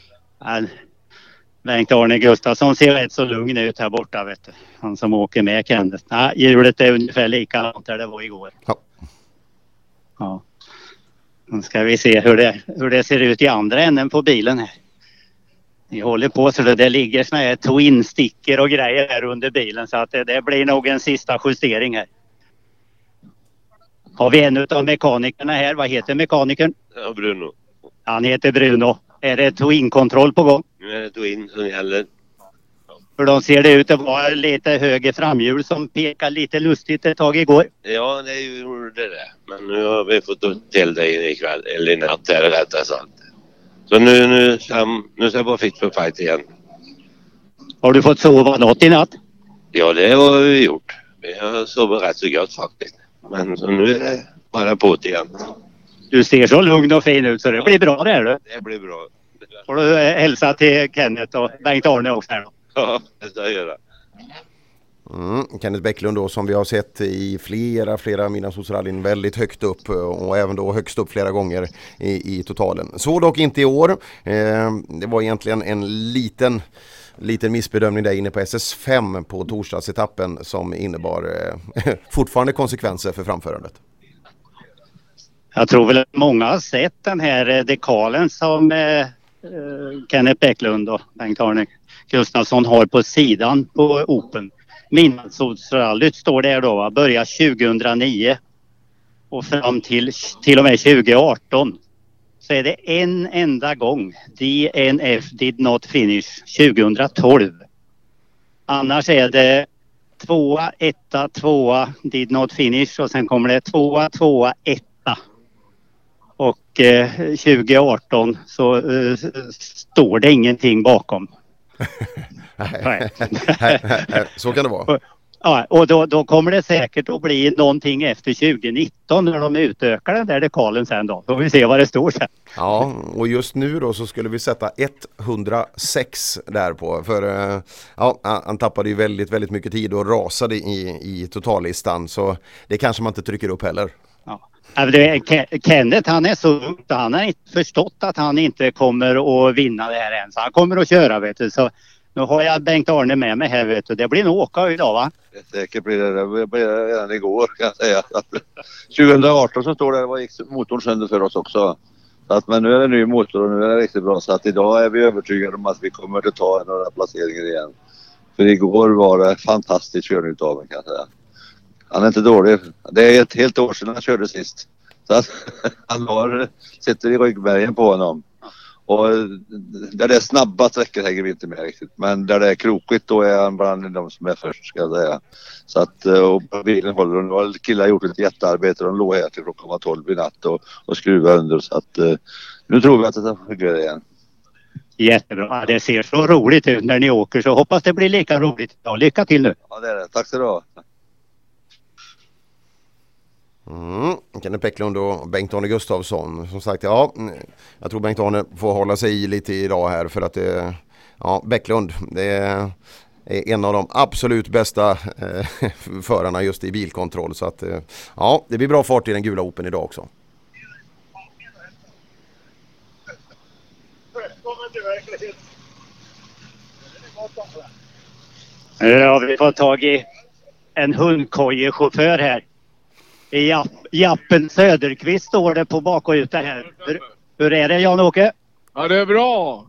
Speaker 2: Bengt-Arne Gustafsson ser rätt så lugn ut här borta vet du. Han som åker med Kenneth. Nej, hjulet är ungefär likadant där det var igår. Ja. ja. Nu ska vi se hur det, hur det ser ut i andra änden på bilen här. Vi håller på så det, det ligger såna här twin-stickor och grejer här under bilen så att det, det blir nog en sista justering här. Har vi en av mekanikerna här. Vad heter mekanikern?
Speaker 14: Ja, Bruno.
Speaker 2: Han heter Bruno. Är det twin-kontroll på gång?
Speaker 14: Nu är det twin som gäller.
Speaker 2: Hur de ser det ut? Det var lite höger framhjul som pekade lite lustigt ett tag igår.
Speaker 14: Ja, det gjorde det. Men nu har vi fått till det ikväll, eller i natt här rättare sagt. Så nu, nu, nu ska jag vara fit för fight igen.
Speaker 2: Har du fått sova något i natt?
Speaker 14: Ja, det har vi gjort. Vi har sovit rätt så gott faktiskt. Men så nu är det bara på igen.
Speaker 2: Du ser så lugn och fin ut så det blir bra det här du.
Speaker 14: Det blir bra.
Speaker 2: Får du hälsa till Kenneth och Bengt-Arne också här då.
Speaker 14: Ja, det ska jag göra.
Speaker 1: Mm, Kenneth Bäcklund då som vi har sett i flera, flera midnattssolsrallyn väldigt högt upp och även då högst upp flera gånger i, i totalen. Så dock inte i år. Eh, det var egentligen en liten liten missbedömning där inne på SS5 på torsdagsetappen som innebar eh, (laughs) fortfarande konsekvenser för framförandet.
Speaker 2: Jag tror väl att många har sett den här eh, dekalen som eh, Eh, Kenneth Bäcklund och Bengt-Arne Gustafsson har på sidan på Open. Midnattssolsrallyt står där då, va? börjar 2009 och fram till till och med 2018 så är det en enda gång DNF did not finish 2012. Annars är det tvåa, etta, tvåa did not finish och sen kommer det tvåa, tvåa, etta och eh, 2018 så eh, står det ingenting bakom. (laughs)
Speaker 1: Nej. så kan det vara.
Speaker 2: Ja, och då, då, kommer det säkert att bli någonting efter 2019 när de utökar den där dekalen sen då. Då får vi se vad det står sen.
Speaker 1: Ja, och just nu då så skulle vi sätta 106 där på. För eh, ja, han tappade ju väldigt, väldigt mycket tid och rasade i, i totallistan. Så det kanske man inte trycker upp heller.
Speaker 2: Ja. Kenneth han är så ung han har inte förstått att han inte kommer att vinna det här än. Så han kommer att köra vet du. Så nu har jag Bengt-Arne med mig här vet du. Det blir nog åka idag va?
Speaker 14: Säkert blir det det. blev det redan igår kan jag säga. 2018 (laughs) så står det, var gick motorn sönder för oss också. Så att, men nu är det ny motor och nu är det riktigt bra. Så att idag är vi övertygade om att vi kommer att ta några placeringar igen. För igår var det fantastiskt körning utav kan jag säga. Han är inte dålig. Det är ett helt år sedan han körde sist. Så att, (laughs) han har, sitter i ryggmärgen på honom. Och där det är snabba sträckor hänger vi inte med riktigt. Men där det är krokigt då är han bland de som är först ska jag säga. Så att och bilen håller nu har killar gjort ett jättearbete. De låg här till klockan 12 i natt och, och skruvade under så att nu tror vi att det ska fungera igen.
Speaker 2: Jättebra. Det ser så roligt ut när ni åker så hoppas det blir lika roligt. Ja, lycka till nu.
Speaker 14: Ja det är det. Tack så du ha.
Speaker 1: Mm. Kenneth Bäcklund och Bengt-Arne Gustafsson. Som sagt, ja, jag tror Bengt-Arne får hålla sig i lite idag här för att det, ja, Bäcklund, det är en av de absolut bästa eh, (laughs) förarna just i bilkontroll. Så att, eh, ja, det blir bra fart i den gula Open idag också.
Speaker 2: Ja, vi får tag i en hundkojechaufför här. Japp- Jappen Söderqvist står det på bakrutan här. Hur, hur är det Jan-Åke?
Speaker 15: Ja, det är bra.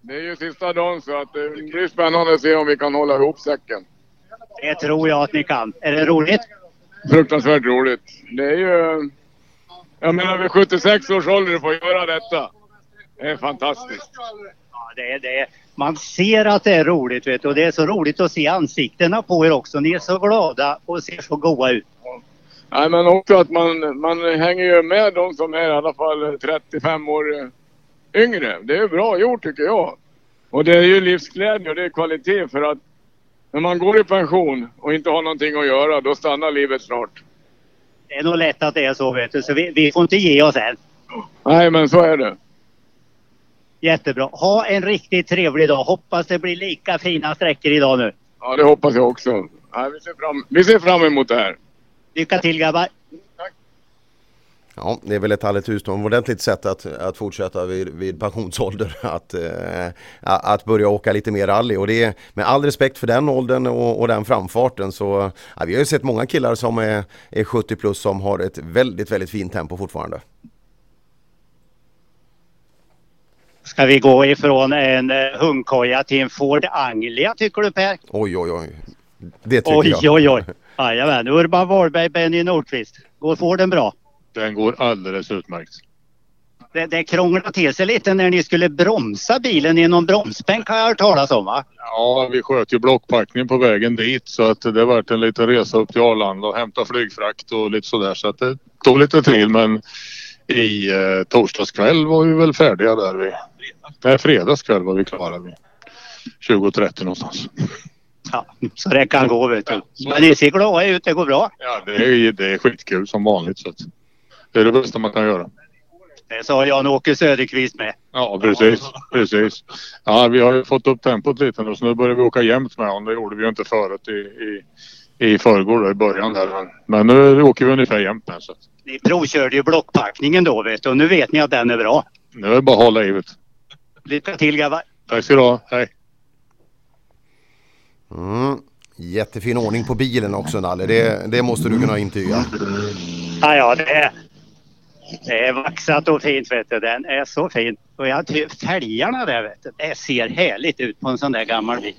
Speaker 15: Det är ju sista dagen så att det blir spännande att se om vi kan hålla ihop säcken.
Speaker 2: Det tror jag att ni kan. Är det roligt?
Speaker 15: Fruktansvärt roligt. Det är ju... Jag menar vid 76 års ålder att få göra detta. Det är fantastiskt.
Speaker 2: Ja, det är det. Man ser att det är roligt vet du. Och det är så roligt att se ansiktena på er också. Ni är så glada och ser så goa ut.
Speaker 15: Nej, men också att man, man hänger ju med de som är i alla fall 35 år eh, yngre. Det är bra gjort tycker jag. Och det är ju livsglädje och det är kvalitet för att när man går i pension och inte har någonting att göra, då stannar livet snart.
Speaker 2: Det är nog lätt att det är så vet du. Så vi, vi får inte ge oss än.
Speaker 15: Nej, men så är det.
Speaker 2: Jättebra. Ha en riktigt trevlig dag. Hoppas det blir lika fina sträckor idag nu.
Speaker 15: Ja, det hoppas jag också. Nej, vi, ser fram, vi ser fram emot det här.
Speaker 2: Lycka till grabbar.
Speaker 1: Ja, det är väl ett alldeles utomordentligt sätt att, att fortsätta vid, vid pensionsålder (laughs) att, eh, att börja åka lite mer rally och det är med all respekt för den åldern och, och den framfarten så ja, vi har ju sett många killar som är, är 70 plus som har ett väldigt, väldigt fint tempo fortfarande.
Speaker 2: Ska vi gå ifrån en eh, hundkoja till en Ford Anglia tycker du Per?
Speaker 1: Oj, oj, oj. Det tycker
Speaker 2: Oj,
Speaker 1: jag.
Speaker 2: oj, oj. Jajamän. Urban Wahlberg, Benny Nordqvist. Går Forden bra?
Speaker 5: Den går alldeles utmärkt.
Speaker 2: Det, det krånglade till sig lite när ni skulle bromsa bilen i någon bromsbänk har jag hört talas om va?
Speaker 5: Ja, vi sköt ju blockpackning på vägen dit så att det vart en liten resa upp till Arlanda och hämta flygfrakt och lite sådär så att det tog lite tid men i eh, torsdags kväll var vi väl färdiga där vi. Nej, fredags kväll var vi klara vid 20.30 någonstans.
Speaker 2: Ja, så det kan gå vet du. Men ni ser glada ut, det går bra.
Speaker 5: Ja, det är, det är skitkul som vanligt så det är det bästa man kan göra.
Speaker 2: Det sa Jan-Åke Söderqvist med.
Speaker 5: Ja, precis. precis. Ja, vi har ju fått upp tempot lite nu så nu börjar vi åka jämnt med honom. Det gjorde vi ju inte förut i, i, i förrgår i början där. Men, nu åker vi ungefär jämnt med så
Speaker 2: Ni provkörde ju blockpackningen då vet du och nu vet ni att den är bra.
Speaker 5: nu är det bara att hålla i.
Speaker 2: Lycka till grabbar.
Speaker 5: Tack ska du ha. Hej.
Speaker 1: Mm. Jättefin ordning på bilen också Nalle, det, det måste du kunna intyga.
Speaker 2: Ja, ja det är, det är vaxat och fint vet du. Den är så fin. Och jag tycker fälgarna där vet du. Det ser härligt ut på en sån där gammal bil.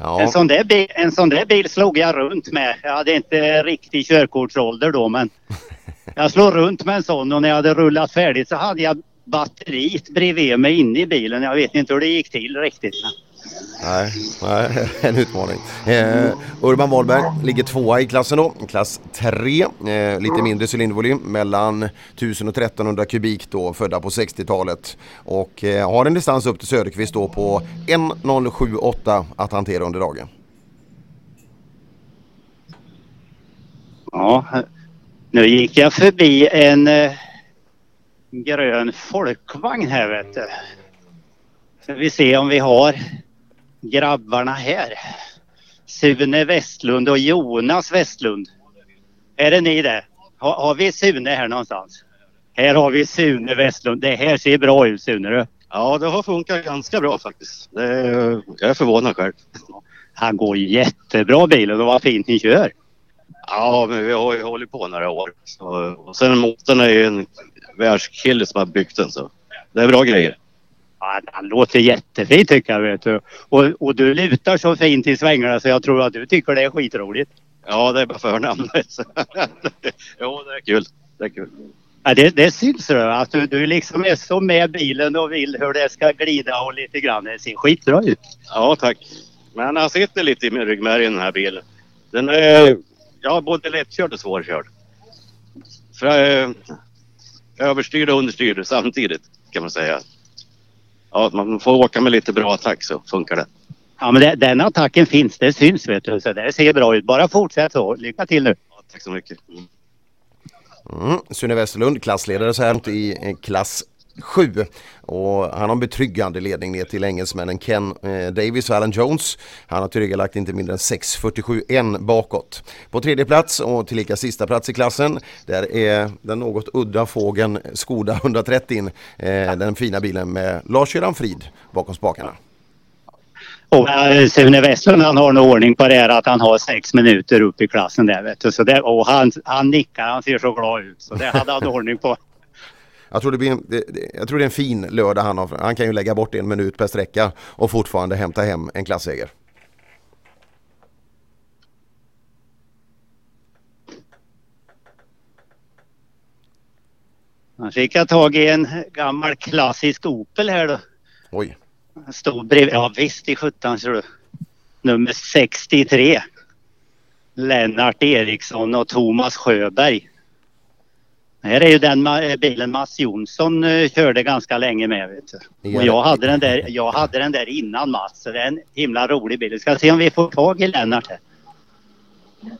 Speaker 1: Ja.
Speaker 2: En, sån där bil en sån där bil slog jag runt med. Jag hade inte riktig körkortsålder då men (laughs) jag slog runt med en sån och när jag hade rullat färdigt så hade jag batteriet bredvid mig inne i bilen. Jag vet inte hur det gick till riktigt. Men
Speaker 1: Nej, nej, (laughs) en utmaning. Eh, Urban Wahlberg ligger tvåa i klassen då, klass 3. Eh, lite mindre cylindervolym, mellan 1000 och 1300 kubik då, födda på 60-talet. Och eh, har en distans upp till Söderqvist då på 1.078 att hantera under dagen.
Speaker 2: Ja, nu gick jag förbi en eh, grön folkvagn här vet du. Ska vi se om vi har grabbarna här. Sune Westlund och Jonas Westlund. Är det ni det? Har, har vi Sune här någonstans? Här har vi Sune Westlund. Det här ser bra ut Sune du.
Speaker 16: Ja, det har funkat ganska bra faktiskt. Är, jag är förvånad själv.
Speaker 2: Han går jättebra bilen och vad fint ni kör.
Speaker 16: Ja, men vi har ju hållit på några år. Så, och sen motorn är ju en världskille som har byggt den så det är bra grejer.
Speaker 2: Ja, han låter jättefint tycker jag vet du. Och, och du lutar så fint i svängarna så jag tror att du tycker det är skitroligt.
Speaker 16: Ja, det är bara förnamnet. (laughs) jo, det är kul. Det är kul.
Speaker 2: Ja, det, det syns du att du, du liksom är så med bilen och vill hur det ska glida och lite grann. Det ser skitbra ut.
Speaker 16: Ja, tack. Men han sitter lite i min ryggmärg den här bilen. Den är ja, både lättkörd och svårkörd. För, eh, överstyrd och understyrd samtidigt kan man säga. Ja, man får åka med lite bra attack så funkar det.
Speaker 2: Ja, men det, den attacken finns. Det syns vet du. Så det ser bra ut. Bara fortsätt så. Lycka till nu.
Speaker 16: Tack så mycket.
Speaker 1: Mm. Sune Westerlund, klassledare så här i eh, klass 7 och han har en betryggande ledning ner till engelsmännen Ken eh, Davis och Alan Jones. Han har tillryggalagt inte mindre än 6.47 1 bakåt. På tredje plats och tillika sista plats i klassen där är den något udda fågeln Skoda 130 eh, den fina bilen med Lars-Göran Frid bakom spakarna.
Speaker 2: Och eh, Sune Westlund han har nog ordning på det här att han har sex minuter upp i klassen där vet du. Så det, och han, han nickar, han ser så glad ut. Så det hade han ordning på.
Speaker 1: Jag tror det, blir en, det, jag tror det är en fin lördag han har. Han kan ju lägga bort en minut per sträcka och fortfarande hämta hem en klasseger.
Speaker 2: Han fick jag tag i en gammal klassisk Opel här då.
Speaker 1: Oj.
Speaker 2: Stod bredvid, ja visst i sjutton ser du. Nummer 63. Lennart Eriksson och Thomas Sjöberg. Det här är ju den bilen Mats Jonsson uh, körde ganska länge med. Och jag hade, den där, jag hade den där innan Mats. Så det är en himla rolig bil. Vi ska se om vi får tag i Lennart här.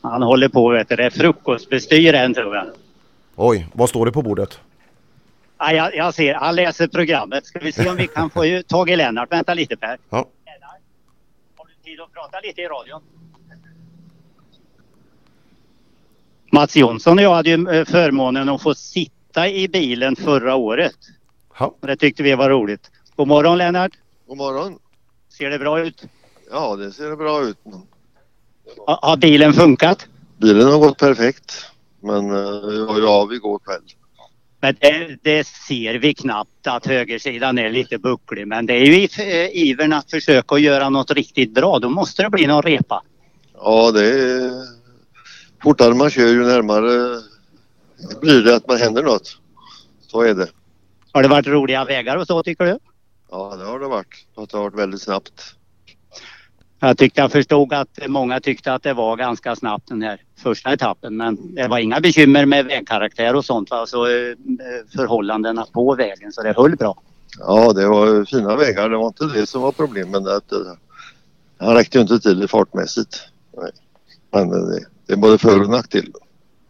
Speaker 2: Han håller på, vet du. Det är frukostbestyr än tror jag.
Speaker 1: Oj, vad står det på bordet?
Speaker 2: Ja, jag, jag ser, han läser programmet. Ska vi se om vi kan få (laughs) tag i Lennart. Vänta lite Per.
Speaker 1: Ja.
Speaker 2: Lennart, har du tid att prata lite i radion? Mats Jonsson och jag hade ju eh, förmånen att få sitta i bilen förra året.
Speaker 1: Ja.
Speaker 2: Det tyckte vi var roligt. God morgon Lennart.
Speaker 17: God morgon.
Speaker 2: Ser det bra ut?
Speaker 17: Ja, det ser bra ut.
Speaker 2: Ha, har bilen funkat?
Speaker 17: Bilen har gått perfekt. Men uh, ja, vi går kväll.
Speaker 2: Men det, det, ser vi knappt att högersidan är lite bucklig. Men det är ju i eh, ivern att försöka göra något riktigt bra. Då måste det bli någon repa.
Speaker 17: Ja, det är... Fortare man kör ju närmare blir det att man händer något. Så är det.
Speaker 2: Har det varit roliga vägar och så tycker du?
Speaker 17: Ja, det har det varit. Det har varit väldigt snabbt.
Speaker 2: Jag tyckte jag förstod att många tyckte att det var ganska snabbt den här första etappen men det var inga bekymmer med vägkaraktär och sånt. Alltså förhållandena på vägen så det höll bra.
Speaker 17: Ja det var fina vägar. Det var inte det som var problemet. Att, han räckte ju inte till fartmässigt. Nej. Men det, det är både för och nackdel.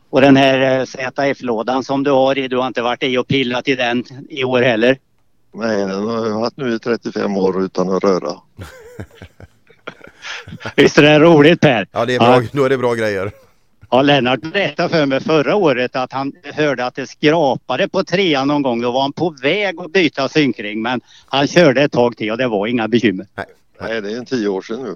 Speaker 2: Och den här ZF-lådan som du har i, du har inte varit i och pillat i den i år heller?
Speaker 17: Nej, den har jag haft nu i 35 år utan att röra. (laughs)
Speaker 2: Visst är det roligt Per?
Speaker 1: Ja, det är bra, ja. då är det bra grejer.
Speaker 2: Ja, Lennart berättade för mig förra året att han hörde att det skrapade på trean någon gång. Då var han på väg att byta synkring men han körde ett tag till och det var inga bekymmer.
Speaker 17: Nej, Nej det är en tio år sedan nu.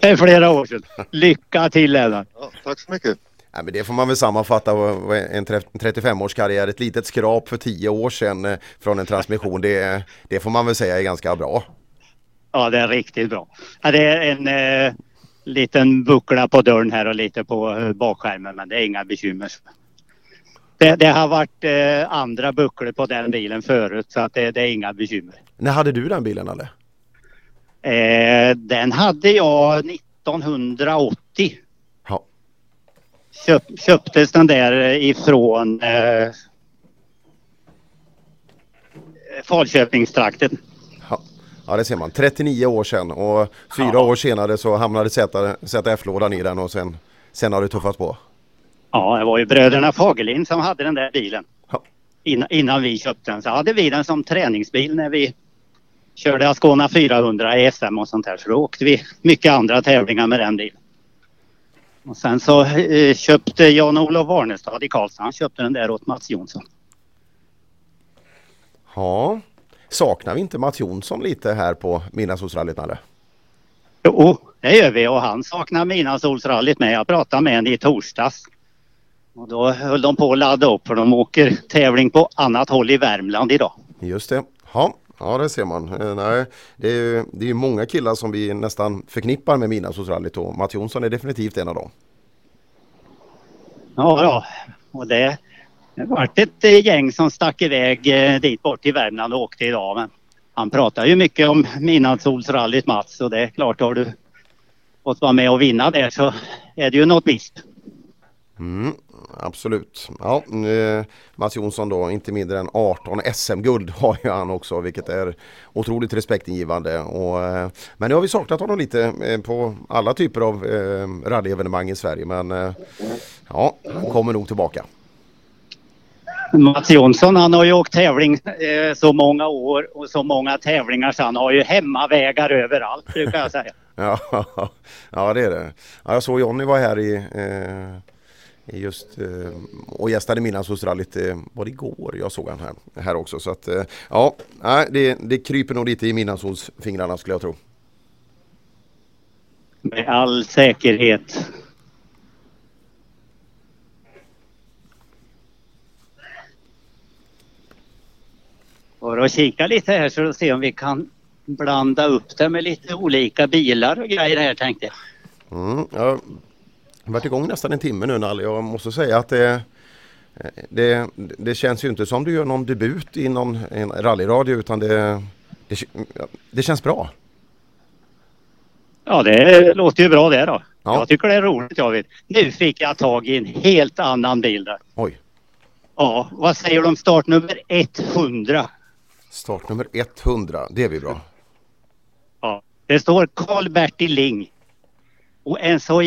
Speaker 2: det är flera år sedan. Lycka till Lennart.
Speaker 17: Ja, tack så mycket.
Speaker 1: Nej, men det får man väl sammanfatta en 35-årskarriär, ett litet skrap för 10 år sedan eh, från en transmission. Det, det får man väl säga är ganska bra.
Speaker 2: Ja, det är riktigt bra. Ja, det är en eh, liten buckla på dörren här och lite på eh, bakskärmen men det är inga bekymmer. Det, det har varit eh, andra bucklor på den bilen förut så att det, det, är inga bekymmer.
Speaker 1: När hade du den bilen eller?
Speaker 2: Eh, den hade jag 1980.
Speaker 1: Ja.
Speaker 2: Köp, köptes den där ifrån eh, Falköpingstrakten.
Speaker 1: Ja det ser man, 39 år sedan och fyra ja. år senare så hamnade ZF-lådan i den och sen, sen har det tuffat på.
Speaker 2: Ja det var ju bröderna Fagerlind som hade den där bilen. Ja. Innan, innan vi köpte den så hade vi den som träningsbil när vi körde Ascona 400 i SM och sånt här så då åkte vi mycket andra tävlingar med den bilen. Och sen så eh, köpte Jan-Olof Warnestad i Karlstad, han köpte den där åt Mats Jonsson.
Speaker 1: Ja, Saknar vi inte Mats Jonsson lite här på Midnattssolsrallyt Nalle?
Speaker 2: Jo, det gör vi och han saknar Midnattssolsrallyt med. Jag pratade med henne i torsdags. Och då höll de på att ladda upp för de åker tävling på annat håll i Värmland idag.
Speaker 1: Just det. Ja, ja det ser man. Eh, nej, det är ju det är många killar som vi nästan förknippar med Midnattssolsrallyt och Mats Jonsson är definitivt en av dem.
Speaker 2: Ja, ja. och det det var ett eh, gäng som stack iväg eh, dit bort till Värmland och åkte idag. Men han pratar ju mycket om Midnattssolsrallyt Mats och det är klart har du fått vara med och vinna där så är det ju något visst.
Speaker 1: Mm, absolut. Ja, eh, Mats Jonsson då, inte mindre än 18 SM-guld (laughs) har ju han också vilket är otroligt respektingivande. Och, eh, men nu har vi saknat honom lite eh, på alla typer av rallyevenemang i Sverige men ja, han kommer nog tillbaka.
Speaker 2: Mats Jonsson han har ju åkt tävling eh, så många år och så många tävlingar så han har ju hemmavägar överallt brukar jag säga. (laughs)
Speaker 1: Ja, ja det är det. Ja, jag såg Jonny var här i, eh, i just eh, och gästade Midnattssolsrallyt eh, var det igår jag såg han här, här också. Så att eh, ja, det, det kryper nog lite i midnattssolsfingrarna skulle jag tro.
Speaker 2: Med all säkerhet. För att kika lite här så att se om vi kan blanda upp det med lite olika bilar och grejer här tänkte jag.
Speaker 1: Mm, har varit igång nästan en timme nu Nalle. Jag måste säga att det, det, det känns ju inte som du gör någon debut i någon en rallyradio utan det, det, det känns bra.
Speaker 2: Ja det låter ju bra det då. Ja. Jag tycker det är roligt jag vet. Nu fick jag tag i en helt annan bil där.
Speaker 1: Oj.
Speaker 2: Ja, vad säger du om startnummer 100?
Speaker 1: Startnummer 100, det är vi bra.
Speaker 2: Ja, det står Karl-Bertil Ling. Och en så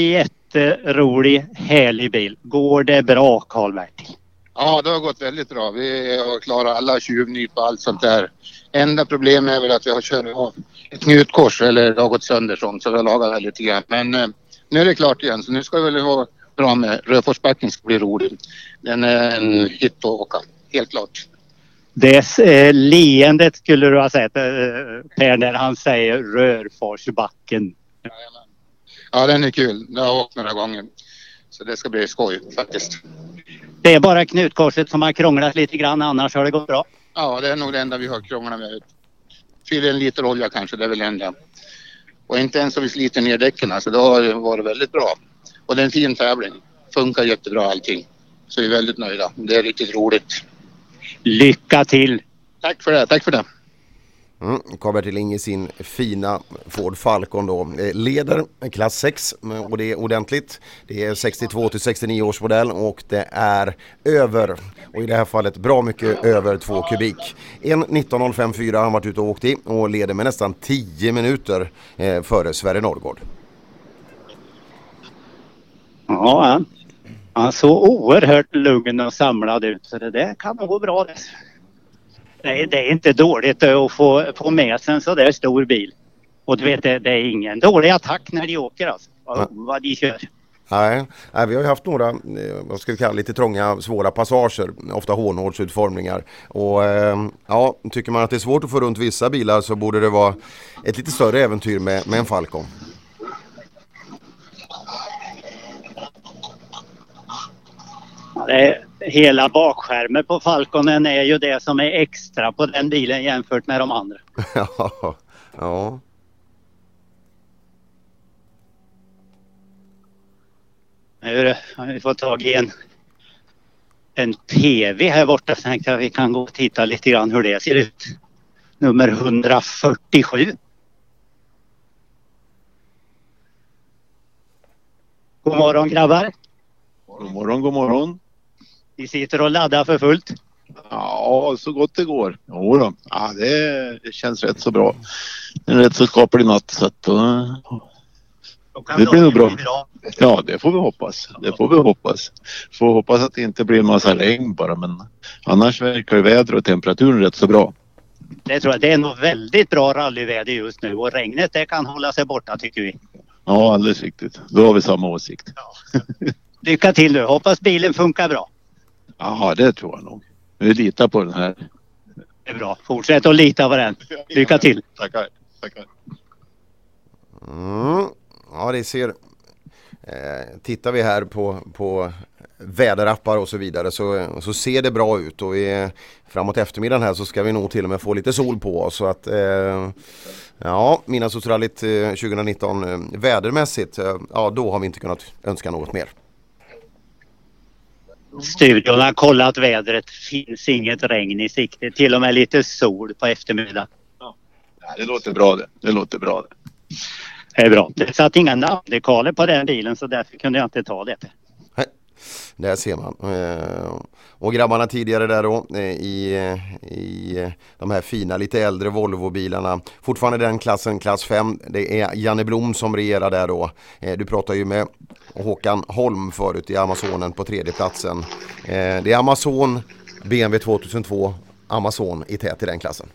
Speaker 2: jätterolig, härlig bil. Går det bra Karl-Bertil?
Speaker 18: Ja, det har gått väldigt bra. Vi har klarat alla tjuvnyp och allt sånt där. Enda problemet är väl att vi har kört av ett knutkors eller det har gått sönder sånt så vi har lagat det lite grann. Men eh, nu är det klart igen så nu ska vi väl ha bra med Röforsbacken ska bli rolig. Den är en hit att åka, helt klart.
Speaker 2: Det eh, leendet skulle du ha sett eh, Per när han säger Rörforsbacken.
Speaker 18: Ja den är kul. Det har jag åkt några gånger. Så det ska bli skoj faktiskt.
Speaker 2: Det är bara knutkorset som har krånglat lite grann annars har det gått bra.
Speaker 18: Ja det är nog det enda vi har krånglat med. Fyller en liter olja kanske, det är väl det enda. Och inte ens om vi sliter ner däcken alltså, då har det varit väldigt bra. Och det är en fin tävling. Funkar jättebra allting. Så vi är väldigt nöjda. Det är riktigt roligt.
Speaker 2: Lycka till!
Speaker 18: Tack för det, tack för det.
Speaker 1: Mm, Karl-Bertil Ing i sin fina Ford Falcon då. Eh, leder klass 6 mm, och det är ordentligt. Det är 62 till 69 års modell och det är över, och i det här fallet bra mycket över 2 kubik. En 19.05,4 har han varit ute och åkt i och leder med nästan 10 minuter eh, före Sverre Norrgård.
Speaker 2: Ja, han såg oerhört lugn och samlad ut så det där kan nog gå bra det. Det är inte dåligt att få, få med sig en sådär stor bil. Och du vet, det, det är ingen dålig attack när de åker alltså. Vad, vad de kör.
Speaker 1: Nej, nej, vi har ju haft några, eh, vad ska vi kalla lite trånga, svåra passager, ofta hårnålsutformningar. Och eh, ja, tycker man att det är svårt att få runt vissa bilar så borde det vara ett lite större äventyr med, med en Falcon.
Speaker 2: Det är, hela bakskärmen på Falconen är ju det som är extra på den bilen jämfört med de andra. (laughs)
Speaker 1: ja, ja.
Speaker 2: Nu har vi fått tag i en, en TV här borta så tänkte jag att vi kan gå och titta lite grann hur det ser ut. Nummer 147. God morgon grabbar.
Speaker 19: God morgon, god morgon.
Speaker 2: Ni sitter och laddar för fullt?
Speaker 19: Ja, så gott det går. Jo då. Ja, det, känns rätt så bra. Det är en rätt så skaplig natt så att då, det blir nog bra. Ja, det får vi hoppas. Det får vi hoppas. Får hoppas att det inte blir en massa regn bara men annars verkar ju väder och temperaturen rätt så bra.
Speaker 2: Det tror jag. Det är nog väldigt bra rallyväder just nu och regnet det kan hålla sig borta tycker vi.
Speaker 19: Ja, alldeles riktigt. Då har vi samma åsikt.
Speaker 2: Ja. Lycka till nu. Hoppas bilen funkar bra.
Speaker 19: Ja, det tror jag nog. Vi litar på den här.
Speaker 2: Det är bra. Fortsätt att lita på den. Lycka till.
Speaker 19: Tackar. Tackar.
Speaker 1: Mm. Ja, det ser... Eh, tittar vi här på, på väderappar och så vidare så, så ser det bra ut och vi, framåt eftermiddagen här så ska vi nog till och med få lite sol på oss. Så att, eh, ja, Midnattsrallyt eh, 2019 eh, vädermässigt, eh, ja då har vi inte kunnat önska något mer.
Speaker 2: Studion har kollat vädret. Finns inget regn i sikte. Till och med lite sol på eftermiddagen.
Speaker 19: Ja, det låter bra det. Det låter bra det.
Speaker 2: Det är bra. Det satt inga namndekaler på den bilen så därför kunde jag inte ta det.
Speaker 1: Där ser man. Eh, och grabbarna tidigare där då eh, i, i eh, de här fina lite äldre Volvo-bilarna. Fortfarande den klassen, klass 5. Det är Janne Blom som regerar där då. Du pratar ju med Håkan Holm förut i Amazonen på tredje platsen. Det är Amazon BMW 2002 Amazon i tät i den klassen.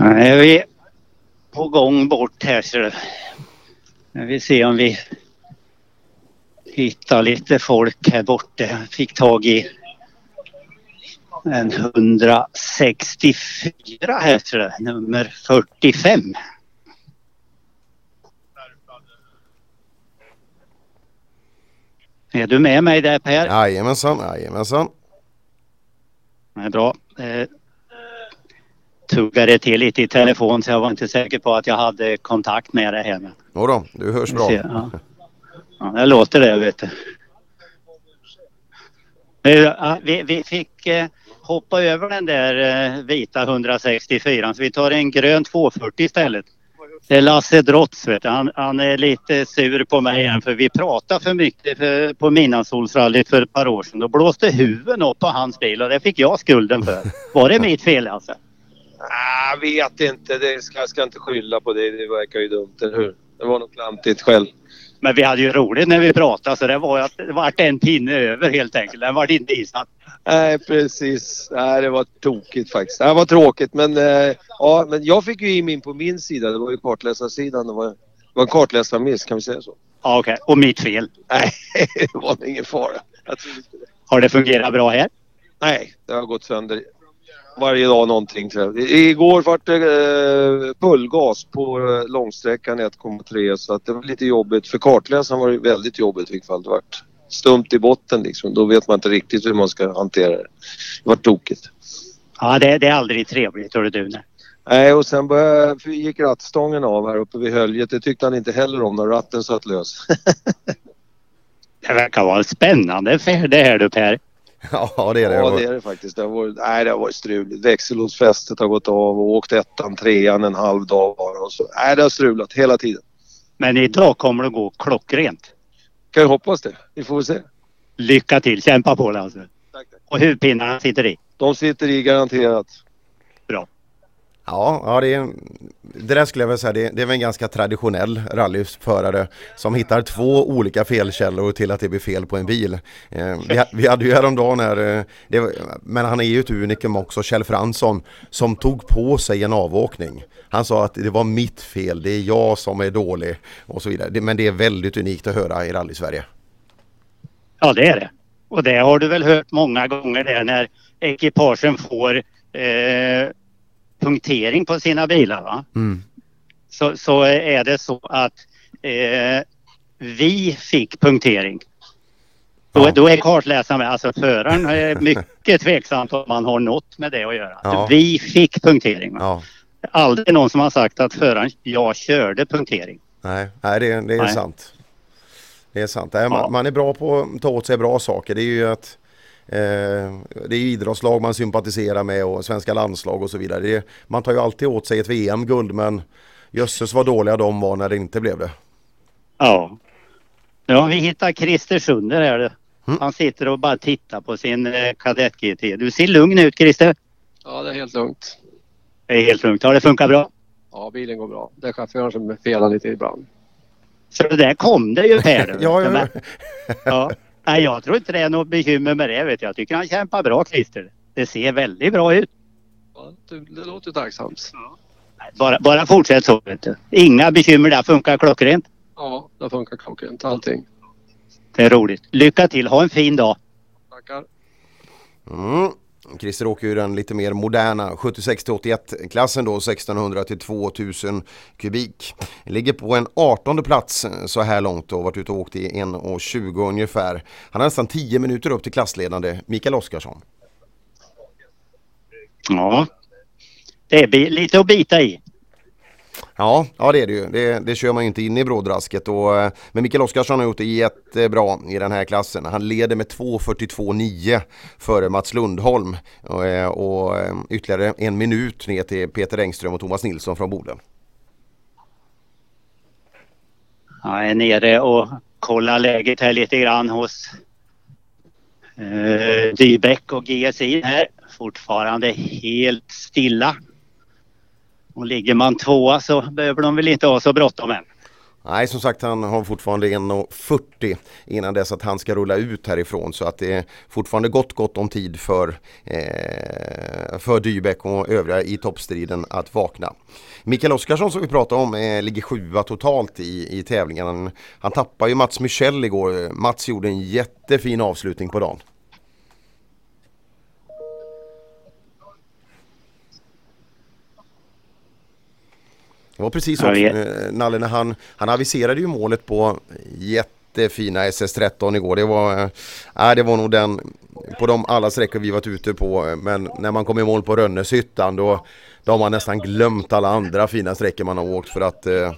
Speaker 2: Är vi på gång bort här så det- Nu vi se om vi hittar lite folk här borta. Jag fick tag i en 164 här tror jag, nummer 45. Är du med mig där Per?
Speaker 1: Jajamensan, jajamensan.
Speaker 2: Det är bra. Tuggade till lite i telefon så jag var inte säker på att jag hade kontakt med det här.
Speaker 1: Jodå, du hörs bra.
Speaker 2: Ja. ja, det låter det vet du. Vi, vi fick eh, hoppa över den där eh, vita 164 så vi tar en grön 240 istället. Det är Lasse Drotz vet du. Han, han är lite sur på mig igen för vi pratade för mycket för, på Midnattssolsrallyt för ett par år sedan. Då blåste huven upp på hans bil och det fick jag skulden för. Var det mitt fel alltså?
Speaker 20: Jag vet inte. Det ska, jag ska inte skylla på det. Det verkar ju dumt, eller hur? Det var nog klantigt själv.
Speaker 2: Men vi hade ju roligt när vi pratade så det var att det vart en pinne över helt enkelt. Den vart inte isatt.
Speaker 20: Nej, precis. Nej, det var tokigt faktiskt. Det var tråkigt, men, eh, ja, men jag fick ju in min på min sida. Det var ju kartläsarsidan. Det var, det var en kartläsarmiss, kan vi säga så?
Speaker 2: Ja, okej. Och mitt fel.
Speaker 20: Nej, (laughs) det var ingen fara.
Speaker 2: Har det fungerat bra här?
Speaker 20: Nej, det har gått sönder varje dag någonting. Igår var det eh, fullgas på eh, långsträckan 1,3 så att det var lite jobbigt. För kartläsaren var det väldigt jobbigt i vilket fall. Det var stumt i botten liksom. Då vet man inte riktigt hur man ska hantera det. Det var tokigt.
Speaker 2: Ja, det, det är aldrig trevligt hör du. Nej,
Speaker 20: och sen började, gick rattstången av här uppe vid höljet. Det tyckte han inte heller om när ratten satt lös. (laughs)
Speaker 2: Det verkar vara en spännande färd det här du Per. (laughs)
Speaker 1: Ja, det är det.
Speaker 20: Ja, det är det faktiskt. Det har varit, nej, det har varit struligt. Växellåsfästet har gått av och åkt ettan, trean en halv dag bara. Och så. Nej, det har strulat hela tiden.
Speaker 2: Men idag kommer det gå klockrent.
Speaker 20: Kan ju hoppas det. Vi får väl se.
Speaker 2: Lycka till, kämpa på Lasse. Och huvudpinnarna sitter i.
Speaker 20: De sitter i garanterat.
Speaker 2: Bra.
Speaker 1: Ja, ja det, är, det där skulle jag vilja säga, det, det är väl en ganska traditionell rallyförare som hittar två olika felkällor till att det blir fel på en bil. Eh, vi, vi hade ju häromdagen här, eh, det, men han är ju ett unikum också, Kjell Fransson, som tog på sig en avåkning. Han sa att det var mitt fel, det är jag som är dålig och så vidare. Det, men det är väldigt unikt att höra i rally-Sverige.
Speaker 2: Ja, det är det. Och det har du väl hört många gånger där när ekipagen får eh, punktering på sina bilar.
Speaker 1: Mm.
Speaker 2: Så, så är det så att eh, vi fick punktering. Då, då är kartläsaren. Alltså föraren är mycket tveksamt om man har något med det att göra.
Speaker 1: Ja.
Speaker 2: Vi fick punktering.
Speaker 1: Ja.
Speaker 2: Aldrig någon som har sagt att föraren, jag körde punktering.
Speaker 1: Nej, nej det, det är
Speaker 2: Nej.
Speaker 1: sant. Det är sant. Nej, man, man är bra på att ta åt sig bra saker. Det är ju att eh, det är idrottslag man sympatiserar med och svenska landslag och så vidare. Det är, man tar ju alltid åt sig ett VM-guld men jösses vad dåliga de var när det inte blev det.
Speaker 2: Ja. Nu har vi hittat Christer Sunder här. du. Han sitter och bara tittar på sin eh, kadett GT. Du ser lugn ut Christer.
Speaker 21: Ja, det är helt lugnt.
Speaker 2: Det är helt lugnt. Har det funkat bra?
Speaker 21: Ja, bilen går bra. Det är chauffören som felar lite ibland.
Speaker 2: Så det där kom det ju Per. (laughs)
Speaker 1: Ja, ja,
Speaker 2: ja. Nej, jag tror inte det är något bekymmer med det. Vet jag. jag tycker han kämpar bra Christer. Det ser väldigt bra ut.
Speaker 21: Ja, det, låter tacksamt.
Speaker 2: Bara, bara fortsätt så. Vet du. Inga bekymmer, det funkar klockrent.
Speaker 21: Ja, det funkar klockrent allting.
Speaker 2: Det är roligt. Lycka till, ha en fin dag.
Speaker 21: Tackar.
Speaker 1: Mm. Christer åker ju den lite mer moderna 76 till 81 klassen då 1600 till 2000 kubik. Ligger på en 18 plats eh, så här långt och har varit ute och åkt i 1.20 ungefär. Han har nästan 10 minuter upp till klassledande Mikael Oskarsson.
Speaker 2: Ja. Det är lite att bita i.
Speaker 1: Ja, ja det är det ju. Det, det kör man ju inte in i brådrasket. Och, eh, men Mikael Oskarsson har gjort det jättebra i den här klassen. Han leder med 2.42,9 före Mats Lundholm. Och, eh, och eh, ytterligare en minut ner till Peter Engström och Thomas Nilsson från Boden.
Speaker 2: Jag är nere och kollar läget här lite grann hos Eh, Dybeck och GSI här fortfarande helt stilla. Och ligger man tvåa så behöver de väl inte ha så bråttom än.
Speaker 1: Nej, som sagt han har fortfarande 1.40 innan dess att han ska rulla ut härifrån så att det är fortfarande gott gott om tid för, eh, för Dybeck och övriga i toppstriden att vakna. Mikael Oskarsson som vi pratade om eh, ligger sjua totalt i, i tävlingen. Han, han tappade ju Mats Michel igår. Mats gjorde en jättefin avslutning på dagen. Det var precis så, eh, Nalle, när han, han aviserade ju målet på jättefina SS13 igår. Det var, äh, det var nog den på de alla sträckor vi varit ute på. Men när man kom i mål på Rönneshyttan då, då har man nästan glömt alla andra fina sträckor man har åkt för att äh,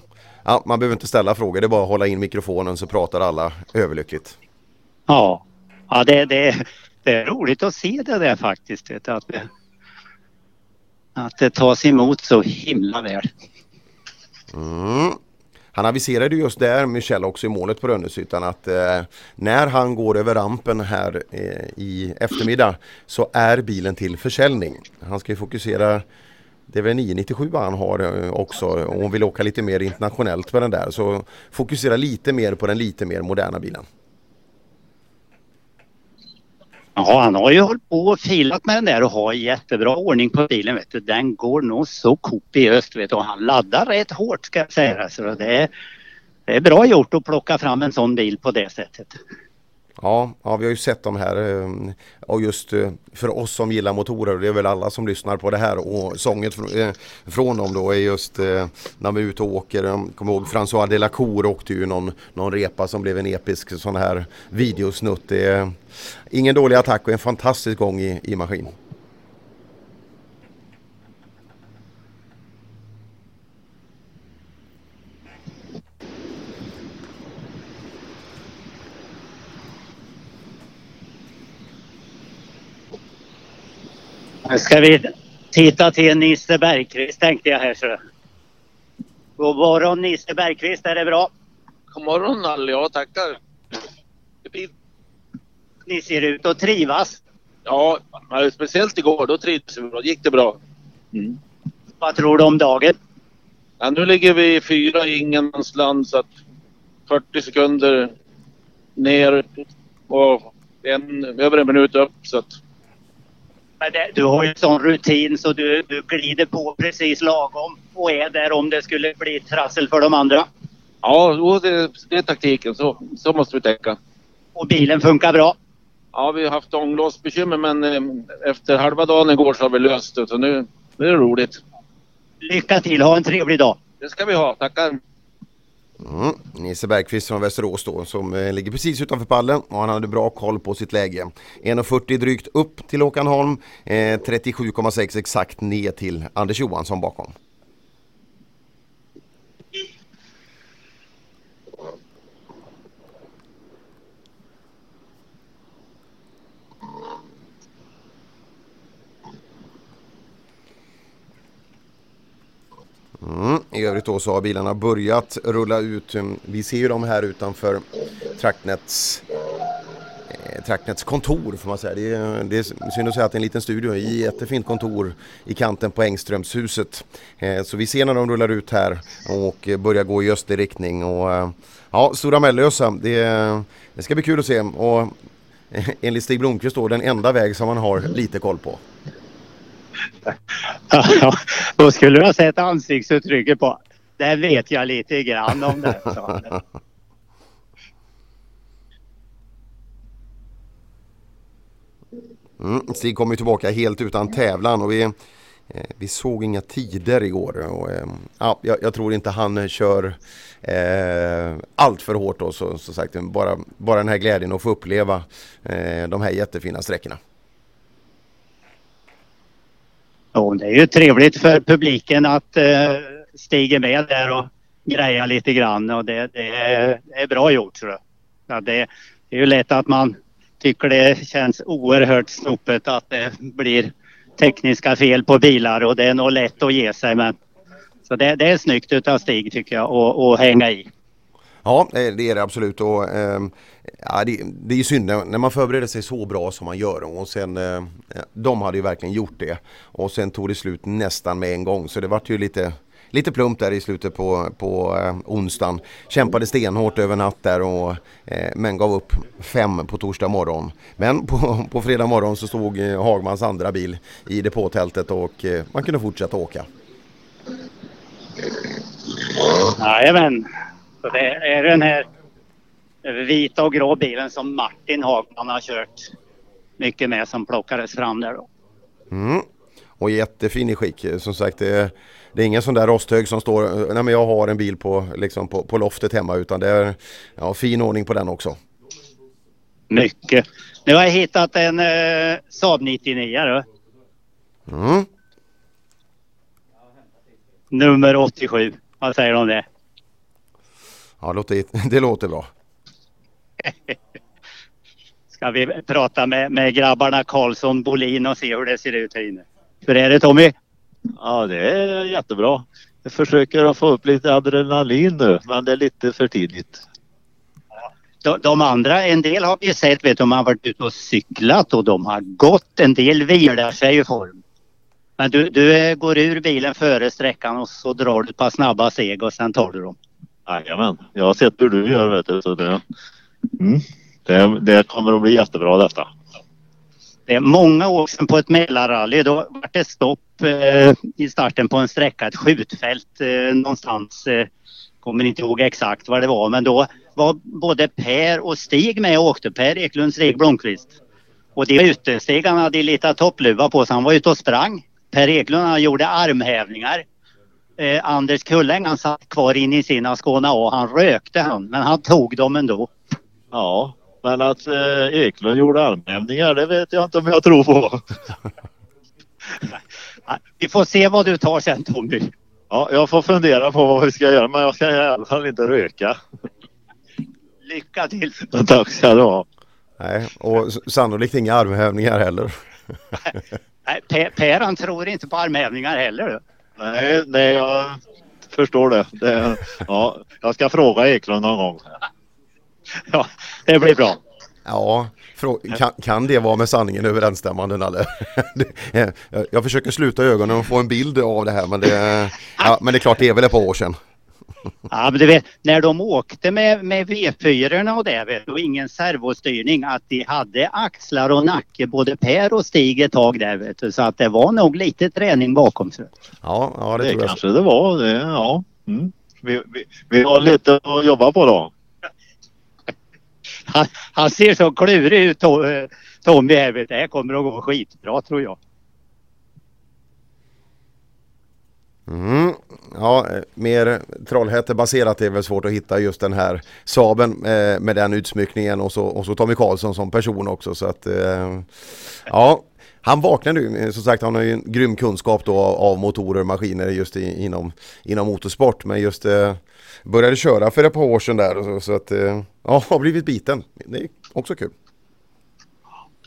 Speaker 1: ja, man behöver inte ställa frågor. Det är bara att hålla in mikrofonen så pratar alla överlyckligt.
Speaker 2: Ja, ja det, det, det är roligt att se det där faktiskt. Att, det, att det tas emot så himla väl.
Speaker 1: Mm. Han aviserade just där, Michel också i målet på Rönneshyttan att eh, när han går över rampen här eh, i eftermiddag så är bilen till försäljning. Han ska ju fokusera, det är väl 997 han har eh, också och hon vill åka lite mer internationellt med den där så fokusera lite mer på den lite mer moderna bilen.
Speaker 2: Ja, han har ju hållit på och filat med den där och har jättebra ordning på bilen. Vet du. Den går nog så kopiöst vet du. och han laddar rätt hårt ska jag säga. Så det, är, det är bra gjort att plocka fram en sån bil på det sättet.
Speaker 1: Ja, ja, vi har ju sett de här eh, och just eh, för oss som gillar motorer, det är väl alla som lyssnar på det här och sånget eh, från dem då är just när vi är ute och åker. Jag kommer ihåg François Delacour åkte ju någon, någon repa som blev en episk sån här videosnutt. Det är ingen dålig attack och en fantastisk gång i, i maskin.
Speaker 2: Nu ska vi titta till Nisse Bergqvist tänkte jag här. Så. God morgon Nisse Bergqvist, är det bra?
Speaker 22: God morgon Nalle, ja tackar.
Speaker 2: Ni ser ut att trivas.
Speaker 22: Ja, speciellt igår, då trivdes vi bra. gick det bra.
Speaker 2: Mm. Vad tror du om dagen?
Speaker 22: Ja, nu ligger vi fyra i ingenmansland så att 40 sekunder ner och en, över en minut upp så att
Speaker 2: men det, du har ju sån rutin så du, du glider på precis lagom och är där om det skulle bli trassel för de andra.
Speaker 22: Ja, det, det är taktiken. Så, så måste vi tänka.
Speaker 2: Och bilen funkar bra?
Speaker 22: Ja, vi har haft ånglåsbekymmer men eh, efter halva dagen igår så har vi löst det. Så nu, nu är det roligt.
Speaker 2: Lycka till! Ha en trevlig dag!
Speaker 22: Det ska vi ha. Tackar!
Speaker 1: Mm. Nisse Bergqvist från Västerås då som eh, ligger precis utanför pallen och han hade bra koll på sitt läge. 1.40 drygt upp till Håkan Holm, eh, 37,6 exakt ner till Anders Johansson bakom. Mm. I övrigt då så har bilarna börjat rulla ut. Mm, vi ser ju dem här utanför Tracknets eh, Tracknets kontor får man säga. Det är, det är synd att säga att det är en liten studio i jättefint kontor i kanten på Engströmshuset. Eh, så vi ser när de rullar ut här och eh, börjar gå i östlig riktning. Och, eh, ja, Stora Mellösa, det, det ska bli kul att se. Och eh, enligt Stig Blomqvist då den enda väg som man har lite koll på.
Speaker 2: Då skulle du ha sett ansiktsuttrycket på. Det vet jag lite grann om det.
Speaker 1: Mm, Stig kommer tillbaka helt utan tävlan och vi, eh, vi såg inga tider igår. Och, eh, ja, jag, jag, tror inte han kör eh, allt för hårt då, så, så sagt. Bara, bara den här glädjen att få uppleva eh, de här jättefina sträckorna.
Speaker 2: Jo, det är ju trevligt för publiken att eh, stiga med där och greja lite grann och det, det, är, det är, bra gjort. Så. Ja, det, det är ju lätt att man tycker det känns oerhört snopet att det blir tekniska fel på bilar och det är nog lätt att ge sig men så det, det är snyggt utav Stig tycker jag att hänga i.
Speaker 1: Ja, eh, det är det absolut. Och, eh, ja, det, det är synd när man förbereder sig så bra som man gör. Och sen, eh, eh, de hade ju verkligen gjort det. Och sen tog det slut nästan med en gång. Så det vart ju lite, lite plumpt där i slutet på, på eh, onsdagen. Kämpade stenhårt över natt där och, eh, men gav upp fem på torsdag morgon. Men på, på fredag morgon så stod eh, Hagmans andra bil i depåtältet och eh, man kunde fortsätta åka.
Speaker 2: Jajamän. Så det är den här vita och grå bilen som Martin Hagman har kört mycket med som plockades fram där då.
Speaker 1: Mm. Och jättefin i skick. Som sagt, det är, det är ingen sån där rosthög som står, nej men jag har en bil på, liksom på, på loftet hemma utan det är ja, fin ordning på den också.
Speaker 2: Mycket. Nu har jag hittat en eh, Saab 99 då.
Speaker 1: Mm.
Speaker 2: Nummer 87. Vad säger du om det?
Speaker 1: Ja, det låter, (laughs) det låter bra. (laughs)
Speaker 2: Ska vi prata med, med grabbarna Karlsson, Bolin och se hur det ser ut här inne. Hur är det Tommy?
Speaker 23: Ja, det är jättebra. Jag försöker att få upp lite adrenalin nu, men det är lite för tidigt.
Speaker 2: De, de andra, en del har vi sett, vet du, de har varit ute och cyklat och de har gått. En del vilar sig i form. Men du, du går ur bilen före sträckan och så drar du ett par snabba steg och sen tar du dem.
Speaker 23: Jajamän, jag har sett hur du gör vet du. Så det, mm, det, det kommer att bli jättebra detta.
Speaker 2: Det är många år sedan på ett Mälarrally. Då var det stopp eh, i starten på en sträcka, ett skjutfält eh, någonstans. Eh, kommer inte ihåg exakt vad det var men då var både Per och Stig med och åkte. Per Eklund, Stig Blomqvist. Och de ute, Stig han hade lite toppluva på sig. Han var ute och sprang. Per Eklund han gjorde armhävningar. Eh, Anders Kulläng han satt kvar inne i sina Skåne A. Han rökte han men han tog dem ändå.
Speaker 23: Ja, men att eh, Eklund gjorde armhävningar det vet jag inte om jag tror på. (laughs)
Speaker 2: Vi får se vad du tar sen Tommy.
Speaker 23: Ja, jag får fundera på vad vi ska göra men jag ska i alla fall inte röka.
Speaker 2: Lycka till!
Speaker 23: Men tack ska du ha.
Speaker 1: Nej, och sannolikt inga armhävningar heller. (laughs)
Speaker 2: Nej, Per, per han tror inte på armhävningar heller.
Speaker 23: Nej, nej, jag förstår det. det. Ja, jag ska fråga Eklund någon gång.
Speaker 2: Ja, det blir bra.
Speaker 1: Ja, kan, kan det vara med sanningen överensstämmande Nalle? Jag- (laughs) jag försöker sluta ögonen och få en bild av det här men det, ja, men det är klart det är väl ett par år sedan.
Speaker 2: Ja, men du vet, när de åkte med, med V4 och det vet och ingen servostyrning att de hade axlar och nacke både Per och Stig ett tag där vet du. Så att det var nog lite träning bakom. Så.
Speaker 1: Ja, ja det,
Speaker 23: Det
Speaker 1: tror jag.
Speaker 23: kanske det var. Det, ja. Mm. Vi, vi, vi har lite att jobba på då.
Speaker 2: Han, han ser så klurig ut To- Tommy här vet du. Det här kommer att gå skitbra tror jag.
Speaker 1: Mm. Ja, eh, mer Trollhättebaserat är väl svårt att hitta just den här Saben eh, med den utsmyckningen och så, och så Tommy Karlsson som person också så att eh, ja han vaknade ju, eh, som sagt han har ju en grym kunskap då av motorer och maskiner just i, inom, inom motorsport men just eh, började köra för ett par år sedan där och så, så att eh, ja, har blivit biten. Det är också kul.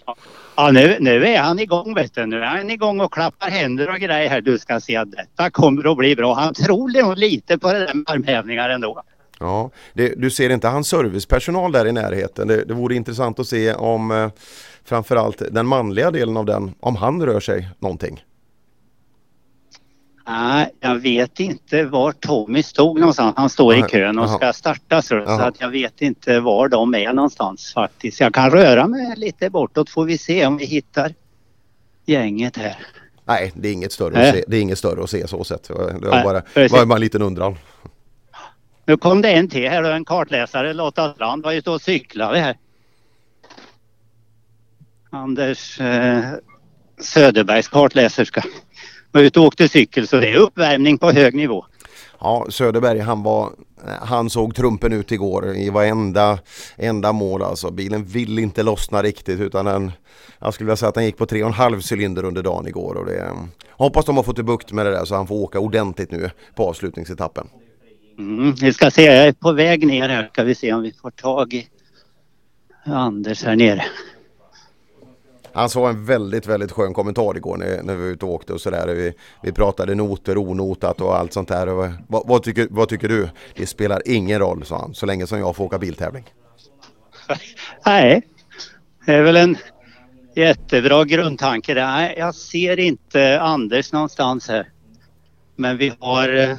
Speaker 2: Ja, nu, nu är han igång vet du. Nu är han igång och klappar händer och grejer här. Du ska se att detta kommer att bli bra. Han tror nog lite på det där med armhävningar ändå.
Speaker 1: Ja, det, du ser inte hans servicepersonal där i närheten. Det, det vore intressant att se om eh, framförallt den manliga delen av den, om han rör sig någonting.
Speaker 2: Nej, jag vet inte var Tommy stod någonstans. Han står i kön och ska starta så, att jag vet inte var de är någonstans faktiskt. Jag kan röra mig lite bortåt får vi se om vi hittar gänget här.
Speaker 1: Nej, det är inget större,
Speaker 2: Nej.
Speaker 1: att se, det är inget större att se så sett. Det var bara, bara en liten undran.
Speaker 2: Nu kom det en till här och en kartläsare, Lotta Strand, var ute och cyklade här. Anders eh, Söderbergs kartläserska. Var ute och åkte cykel så det är uppvärmning på hög nivå.
Speaker 1: Ja, Söderberg han var, han såg trumpen ut igår i varenda enda mål alltså. Bilen vill inte lossna riktigt utan den, jag skulle vilja säga att den gick på 3,5 cylinder under dagen igår och det, hoppas de har fått bukt med det där så han får åka ordentligt nu på avslutningsetappen.
Speaker 2: Mm, vi ska se, jag är på väg ner här. Ska vi se om vi får tag i Anders här nere.
Speaker 1: Han sa en väldigt, väldigt skön kommentar igår när, när vi var ute och åkte och sådär. Vi, vi pratade noter, onotat och allt sånt där. Och, vad, vad, tycker, vad tycker du? Det spelar ingen roll, sa han, så länge som jag får åka biltävling. (laughs)
Speaker 2: Nej, det är väl en jättebra grundtanke. Nej, jag ser inte Anders någonstans här. Men vi har... Eh,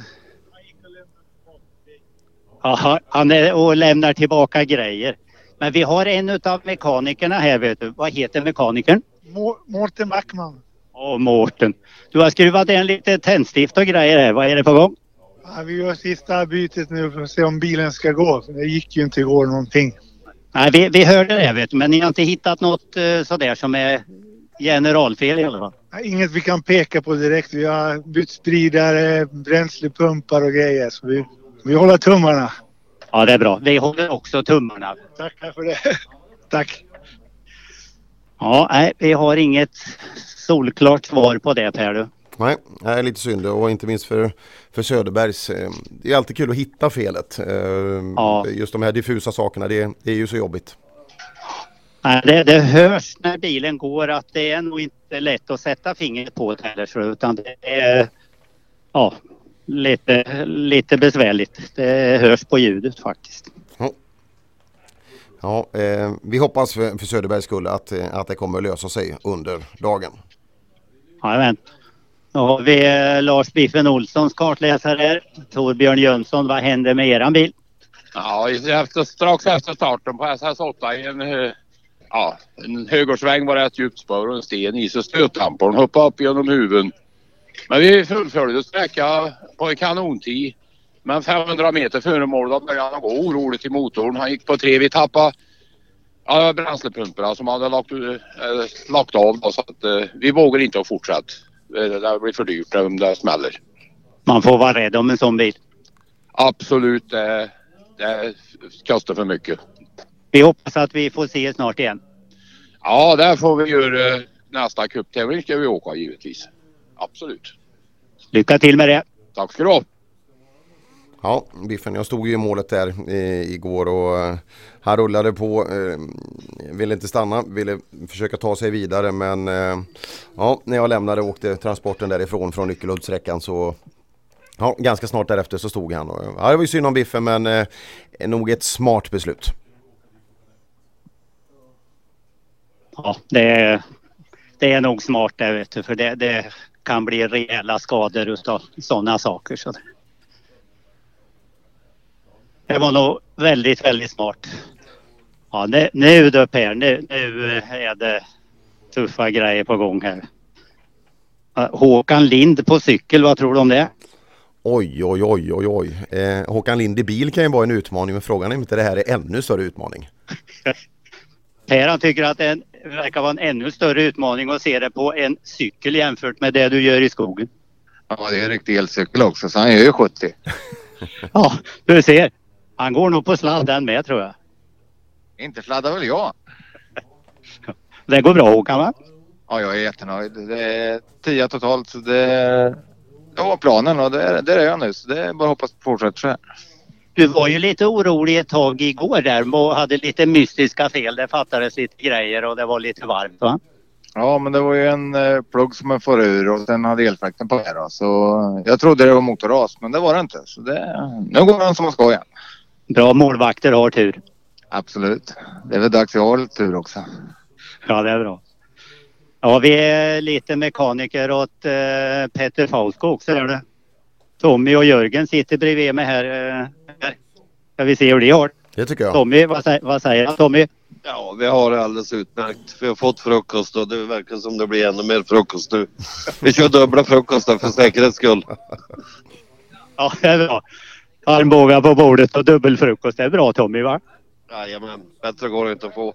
Speaker 2: ja, han är och lämnar tillbaka grejer. Men vi har en utav mekanikerna här vet du. Vad heter mekanikern?
Speaker 24: Må- Mårten Backman.
Speaker 2: Åh Mårten. Du har skruvat in lite tändstift och grejer här. Vad är det på gång?
Speaker 24: Ja, vi gör sista bytet nu för att se om bilen ska gå. Det gick ju inte igår någonting.
Speaker 2: Nej, vi, vi hörde det vet du. Men ni har inte hittat något eh, sådär som är generalfel i alla fall?
Speaker 24: Inget vi kan peka på direkt. Vi har bytt spridare, bränslepumpar och grejer. Så vi, vi håller tummarna.
Speaker 2: Ja, det är bra. Vi håller också tummarna.
Speaker 24: Tackar för det. (laughs) Tack.
Speaker 1: Ja,
Speaker 2: nej, vi har inget solklart svar på det Per du.
Speaker 1: Nej, det är lite synd och inte minst för, för Söderbergs. eh, Det är alltid kul att hitta felet. Eh, Just de här diffusa sakerna, det, det är ju så jobbigt.
Speaker 2: Nej, det, det hörs när bilen går att det är nog inte lätt att sätta fingret på det heller så, utan det är ja, lite, lite besvärligt. Det hörs på ljudet faktiskt.
Speaker 1: Ja, eh, vi hoppas för, för Söderbergs skull att, eh, att det kommer att lösa sig under dagen.
Speaker 2: Jajamän. Då har vi eh, Lars Biffen Olssons kartläsare här. Torbjörn Jönsson, vad händer med eran bil?
Speaker 25: Ja, efter, strax efter starten på SS8 i en, eh, ja, en högersväng var det ett djupt spår och en sten i så stötdämparen hoppade upp genom huven. Men vi fullföljde sträckan på en kanontid. Men 500 meter före mål började han gå oroligt i motorn. Han gick på tre. Vi tappade ja, bränslepumparna som hade lagt, eh, lagt av då, så att eh, vi vågar inte att fortsätta. Det, det blir för dyrt om det smäller.
Speaker 2: Man får vara rädd om en sån bil.
Speaker 25: Absolut, det, det kostar för mycket.
Speaker 2: Vi hoppas att vi får se snart igen.
Speaker 25: Ja, där får vi göra nästa cuptävling ska vi åka givetvis. Absolut.
Speaker 2: Lycka till med det.
Speaker 25: Tack ska du ha.
Speaker 1: Ja, Biffen, jag stod ju i målet där eh, igår och eh, han rullade på, eh, ville inte stanna, ville försöka ta sig vidare men eh, ja, när jag lämnade och åkte transporten därifrån från Nyckelhultssträckan så ja, ganska snart därefter så stod han. Och, ja, det var ju synd om Biffen men eh, nog ett smart beslut.
Speaker 2: Ja, det är, det är nog smart det vet du, för det, det kan bli rejäla skador utav sådana saker. Så det. var nog väldigt, väldigt smart. Ja, nu, nu då Per, nu, nu är det tuffa grejer på gång här. Håkan Lind på cykel, vad tror du om det?
Speaker 1: Oj, oj, oj, oj, oj. Eh, Håkan Lind i bil kan ju vara en utmaning men frågan är om inte det här är ännu större utmaning. (laughs)
Speaker 2: Per han tycker att det är en- verkar vara en ännu större utmaning att se det på en cykel jämfört med det du gör i skogen.
Speaker 26: Ja, det är en riktig elcykel också så han gör ju 70. (laughs)
Speaker 2: Ja, du ser. Han går nog på sladd den med tror jag.
Speaker 26: Inte sladdar väl jag? (laughs)
Speaker 2: Det går bra Håkan va?
Speaker 26: Ja, jag är jättenöjd. Det är 10 totalt så det, det var planen och det, är- det är jag nu. Så det är bara att hoppas på fortsätter så här.
Speaker 2: Du var ju lite orolig ett tag igår där och hade lite mystiska fel. Det fattades lite grejer och det var lite varmt va?
Speaker 26: Ja, men det var ju en eh, plugg som jag får ur och sen hade elfläkten på här. Så jag trodde det var motorras men det var det inte. Så det, nu går den som man ska igen.
Speaker 2: Bra målvakter har tur.
Speaker 26: Absolut. Det är väl dags att ha lite tur också.
Speaker 2: Ja, det är bra. Ja, vi är lite mekaniker åt eh, Peter Fausko också är det. Tommy och Jörgen sitter bredvid mig här. Eh, här. Ska vi se hur de har
Speaker 1: Det tycker jag.
Speaker 2: Tommy, vad, sä- vad säger han Tommy?
Speaker 20: Ja, vi har det alldeles utmärkt. Vi har fått frukost och det verkar som det blir ännu mer frukost nu. (laughs) Vi kör dubbla frukostar för säkerhets skull.
Speaker 2: Ja, det är bra. Armbågar på bordet och dubbelfrukost. Det är bra Tommy va?
Speaker 20: Jajamän, bättre går det inte att få.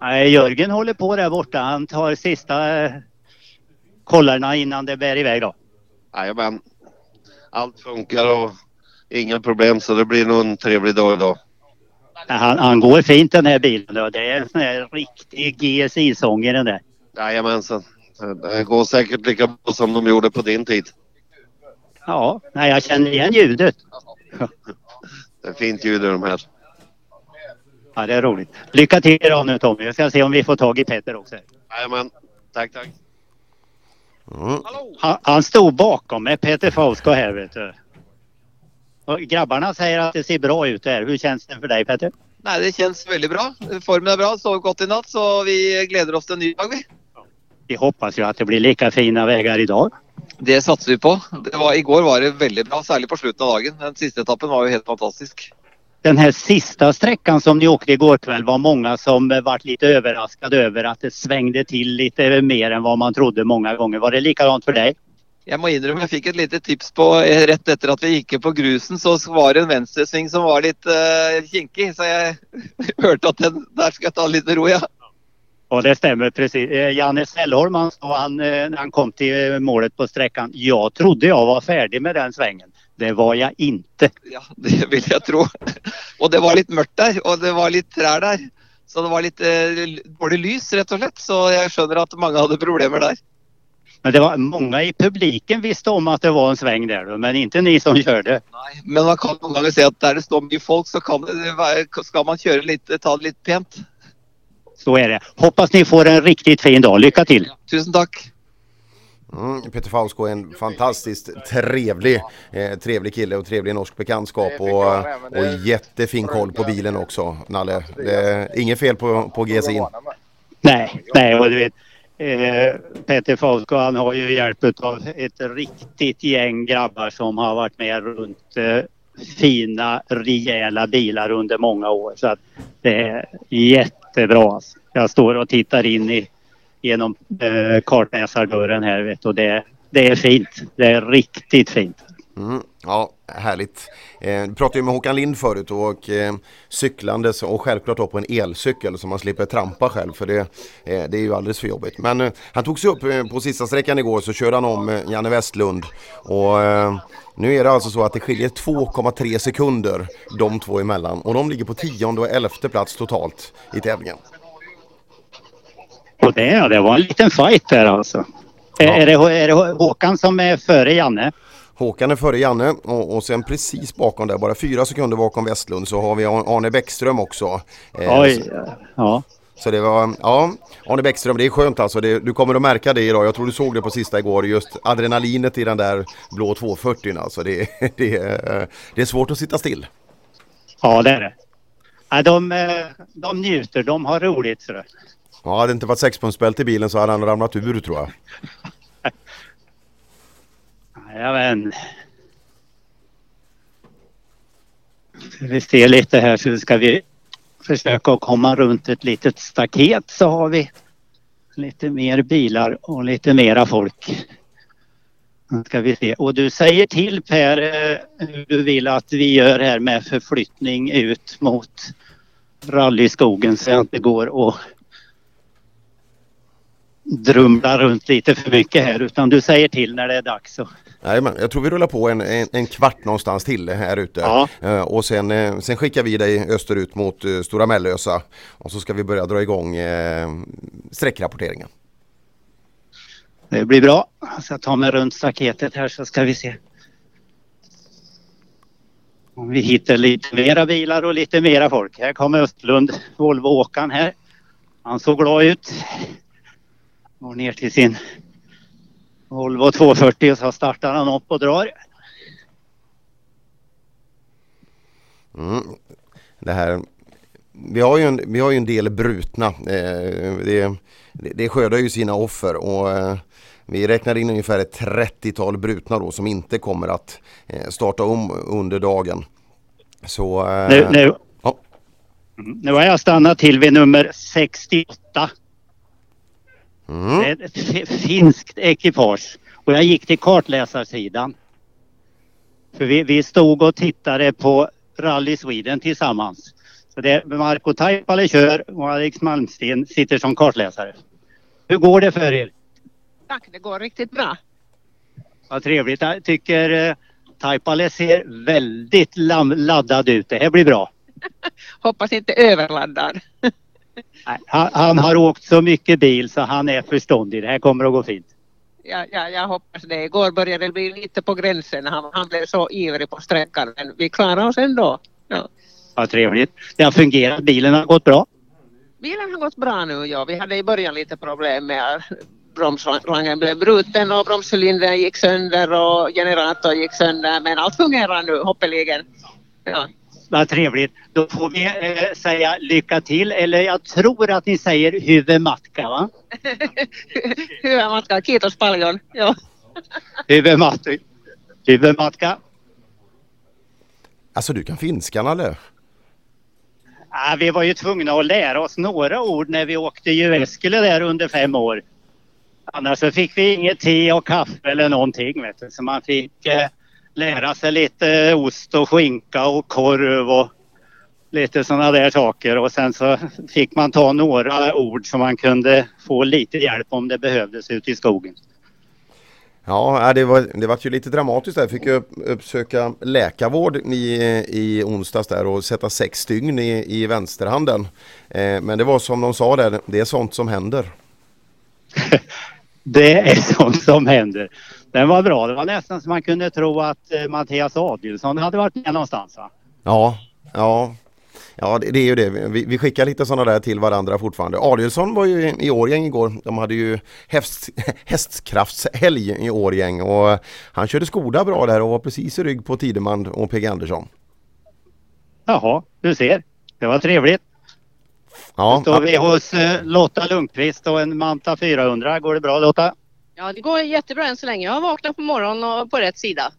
Speaker 2: Nej, Jörgen håller på där borta. Han tar sista eh, kollarna innan det bär iväg då.
Speaker 20: Jajamän. Allt funkar och inga problem så det blir nog en trevlig dag idag.
Speaker 2: Han, han går fint den här bilen. Då. Det är en sån här riktig GSI-sång i den där.
Speaker 20: Jajamensan. Det går säkert lika bra som de gjorde på din tid.
Speaker 2: Ja, nej, jag känner igen ljudet.
Speaker 20: Det är fint ljud i de här.
Speaker 2: Ja, det är roligt. Lycka till idag nu Tommy. Jag ska se om vi får tag i Peter också.
Speaker 23: Jajamän, tack tack.
Speaker 2: Han, han stod bakom mig, Peter Fausko här vet du. Och grabbarna säger att det ser bra ut där. Hur känns det för dig Peter?
Speaker 27: Nei, det känns väldigt bra. Formen är bra, sov gott i natt så vi gleder oss till en ny dag vi.
Speaker 2: Vi hoppas ju att det blir lika fina vägar idag.
Speaker 27: Det satser vi på. Det var, igår var det väldigt bra, särskilt på slutet av dagen. Den sista etappen var ju helt fantastisk.
Speaker 2: Den här sista sträckan som ni åkte igår kväll var många som vart lite överraskade över att det svängde till lite mer än vad man trodde många gånger. Var det likadant för dig?
Speaker 27: Jeg må innrømme jeg fikk et lite tips på eh, rett etter at vi gikk på grusen, så var det en venstresving som var litt uh, kinkig. Så jeg (laughs) hørte at den, der skal jeg ta litt med ro, ja.
Speaker 2: Ja, det stämmer precis. Eh, Janne Sällholm han sa han, eh, när han kom till målet på sträckan. Jag trodde jag var färdig med den svängen. Det var jag inte.
Speaker 27: Ja, (laughs) det vil jeg tro. Og det var litt mørkt der, og det var litt trær der. Så det var litt eh, dårlig lys, rett og slett. Så jeg skjønner at mange hadde problemer der.
Speaker 2: Men det var många i publiken visste om att det var en sväng där då, men inte ni som körde.
Speaker 27: Men man kan noen ganger se at der det står mye folk, så kan det skal man kjøre litt, ta det litt pent.
Speaker 2: Så är det. Hoppas ni får en riktigt fin dag. Lycka till!
Speaker 27: Tusen tack!
Speaker 1: Mm, Peter Fausko är en fantastiskt trevlig, eh, trevlig kille och trevlig norsk bekantskap och, och jättefin koll på bilen också, Nalle. Det är inget fel på, på GSI'n.
Speaker 2: Nej, nej och du vet eh, Falk och han har ju hjälp av ett riktigt gäng grabbar som har varit med runt eh, fina rejäla bilar under många år. Så att det är jättebra. Jag står och tittar in i, genom eh, kartläsardörren här vet du, och det, det är fint. Det är riktigt fint.
Speaker 1: Mm, ja, härligt. Eh, du pratade ju med Håkan Lind förut och eh, cyklandes och självklart då på en elcykel så man slipper trampa själv för det, eh, det är ju alldeles för jobbigt. Men eh, han tog sig upp eh, på sista sträckan igår så körde han om eh, Janne Westlund och eh, nu är det alltså så att det skiljer 2,3 sekunder de två emellan och de ligger på tionde och elfte plats totalt i tävlingen.
Speaker 2: Och det, det var en liten fight där alltså. Är, är, det, är det Håkan som är före Janne?
Speaker 1: Håkan är före Janne och, och sen precis bakom där, bara fyra sekunder bakom Westlund så har vi Arne Bäckström också. Eh,
Speaker 2: Oj, ja.
Speaker 1: Så det var, ja, Arne Bäckström, det är skönt alltså. Det, du kommer att märka det idag. Jag tror du såg det på sista igår. Just adrenalinet i den där blå 240 alltså. Det, (laughs) det, är- det är svårt att sitta still.
Speaker 2: Ja, det är det. Ja, de, eh, de njuter, de har roligt. Så.
Speaker 1: Ja, hade det inte varit sexpunktsbälte i bilen så hade han ramlat ur tror jag. (laughs)
Speaker 2: Jajamän. Ska vi se lite här så ska vi försöka att komma runt ett litet staket så har vi lite mer bilar och lite mera folk. Nu ska vi se. Och du säger till Per eh, hur du vill att vi gör här med förflyttning ut mot rallyskogen så att det går att drumla runt lite för mycket här utan du säger till när det är dags. Och
Speaker 1: Nej, men jag tror vi rullar på en, en, en kvart någonstans till här ute.
Speaker 2: Ja.
Speaker 1: Eh, och sen, eh, sen skickar vi dig österut mot eh, Stora Mellösa. Och så ska vi börja dra igång eh, sträckrapporteringen.
Speaker 2: Det blir bra. Jag ska ta mig runt staketet här så ska vi se. Om vi hittar lite mera bilar och lite mera folk. Här kommer Östlund, Volvo-åkaren här. Han såg glad ut. Går ner till sin Volvo 240 och så startar han upp och drar.
Speaker 1: Mm. Det här, vi, har ju en, vi har ju en del brutna. Eh, det, det, skördar ju sina offer och eh, vi räknar in ungefär ett 30-tal brutna då som inte kommer att eh, starta om under dagen. Så... Eh,
Speaker 2: Nu, nu,
Speaker 1: Ja.
Speaker 2: Nu har jag stannat till vid nummer 68.
Speaker 1: Mm.
Speaker 2: Det är ett fi- finskt ekipage. Och jag gick till kartläsarsidan. För vi, vi stod och tittade på Rally Sweden tillsammans. Så det är Marco Taipale kör och Alex Malmsten sitter som kartläsare. Hur går det för er?
Speaker 28: Tack, det går riktigt bra.
Speaker 2: Vad trevligt. Jag tycker eh, Taipale ser väldigt laddad ut. Det här blir bra. (laughs)
Speaker 28: Hoppas inte överladdad. (laughs)
Speaker 2: Han, han har åkt så mycket bil så han är förståndig. Det här kommer att gå fint.
Speaker 28: Ja, ja, jag hoppas det. Igår började det bli lite på gränsen. Han, han blev så ivrig på sträckan men vi klarade oss ändå. Ja.
Speaker 2: Vad trevligt. Det har fungerat. Bilen har gått bra.
Speaker 28: Bilen har gått bra nu, ja. Vi hade i början lite problem med att bromsrangen blev bruten och bromscylindern gick sönder och generatorn gick sönder. Men allt fungerar nu, hoppeligen. Ja.
Speaker 2: Vad trevligt. Då får vi eh, säga lycka till. Eller jag tror att ni säger huvudmatka va? (laughs)
Speaker 28: Hyvää matkaa, kiitos paljon. Joo.
Speaker 1: Alltså du kan finskan eller?
Speaker 2: Ja, vi var ju tvungna att lära oss några ord när vi åkte Jyväskylä där under fem år. Annars så fick vi inget te och kaffe eller någonting. Vet du. Så man fick eh, lära sig lite ost och skinka och korv och lite sådana där saker. Och sen så fick man ta några ord som man kunde få lite hjälp om det behövdes ute i skogen.
Speaker 1: Ja, det var, det var ju lite dramatiskt där. Fick upp, uppsöka läkarvård i, i onsdags där och sätta sex stygn i, i vänsterhanden. Eh, men det var som de sa där, det är sånt som händer. (laughs)
Speaker 2: Det är sånt som händer. Den var bra. Det var nästan så man kunde tro att eh, Mattias Adielsson hade varit med någonstans. Va?
Speaker 1: Ja, ja. Ja det, det är ju det. Vi, vi skickar lite sådana där till varandra fortfarande. Adielsson var ju i Årgäng igår. De hade ju häst, (laughs) hästkraftshelg i Årgäng och han körde Skoda bra där och var precis i rygg på Tideman och PG Andersson.
Speaker 2: Jaha, du ser. Det var trevligt.
Speaker 1: Ja,
Speaker 2: Då står vi hos eh, Lotta Lundqvist och en Manta 400. Går det bra Lotta?
Speaker 29: Ja, det går jättebra än så länge. Jag har vaknat på morgonen och på rätt sida.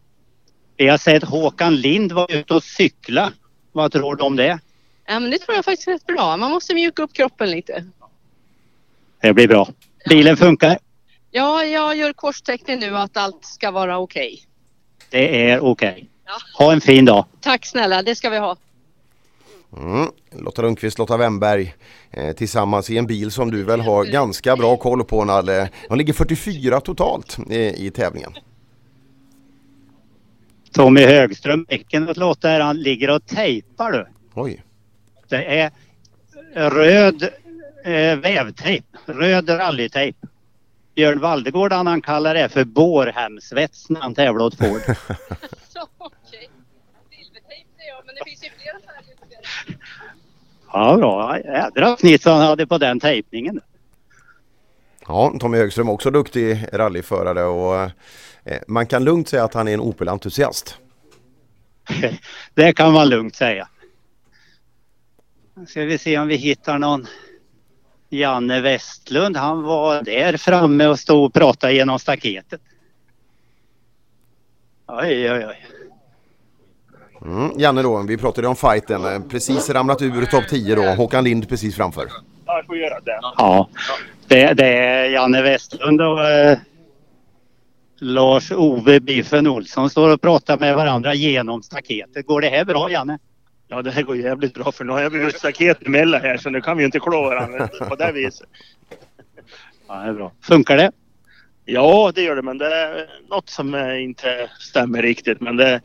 Speaker 2: Vi har sett Håkan Lind vara ute och cykla. Vad tror du om det?
Speaker 29: Ja, men det tror jag faktiskt är rätt bra. Man måste mjuka upp kroppen lite.
Speaker 2: Det blir bra. Bilen funkar.
Speaker 29: Ja, jag gör korstecknen nu att allt ska vara okej.
Speaker 2: Det är okej. Ha en fin dag.
Speaker 29: Tack snälla, det ska vi ha.
Speaker 1: Mm. Lotta Lundqvist, Lotta Wemberg eh, tillsammans i en bil som du väl har ganska bra koll på Nalle. De ligger 44 totalt eh, i tävlingen.
Speaker 2: Tommy Högström, bäcken åt Lotta här, han ligger och tejpar du.
Speaker 1: Oj.
Speaker 2: Det är röd eh, vävtejp, röd rallytejp. Björn Valdegård han, han kallar det för bårhemsvets när han tävlar åt Ford. (laughs) (laughs)
Speaker 29: Okej. Silvertejp det ja, men det finns ju.
Speaker 2: Ja, bra. Jädra snitt han hade på den tejpningen.
Speaker 1: Ja, Tommy Högström också duktig rallyförare och eh, man kan lugnt säga att han är en Opel-entusiast. (laughs)
Speaker 2: Det kan man lugnt säga. Nu ska vi se om vi hittar någon Janne Westlund. Han var där framme och stod och pratade genom staketet. Oj, oj, oj.
Speaker 1: Mm, Janne då, vi pratade om fighten, eh, precis ramlat ur topp 10 då, Håkan Lind precis framför.
Speaker 2: Ja, jag får göra det. Ja, det, det är Janne Westlund och eh, Lars-Ove Biffen Olsson står och pratar med varandra genom staketet. Går det här bra Janne?
Speaker 30: Ja, det här går jävligt bra för nu har jag blivit staket emellan här så nu kan vi ju inte klå varandra på det viset.
Speaker 2: Ja, det är bra. Funkar det?
Speaker 30: Ja, det gör det, men det är något som inte stämmer riktigt. Men det,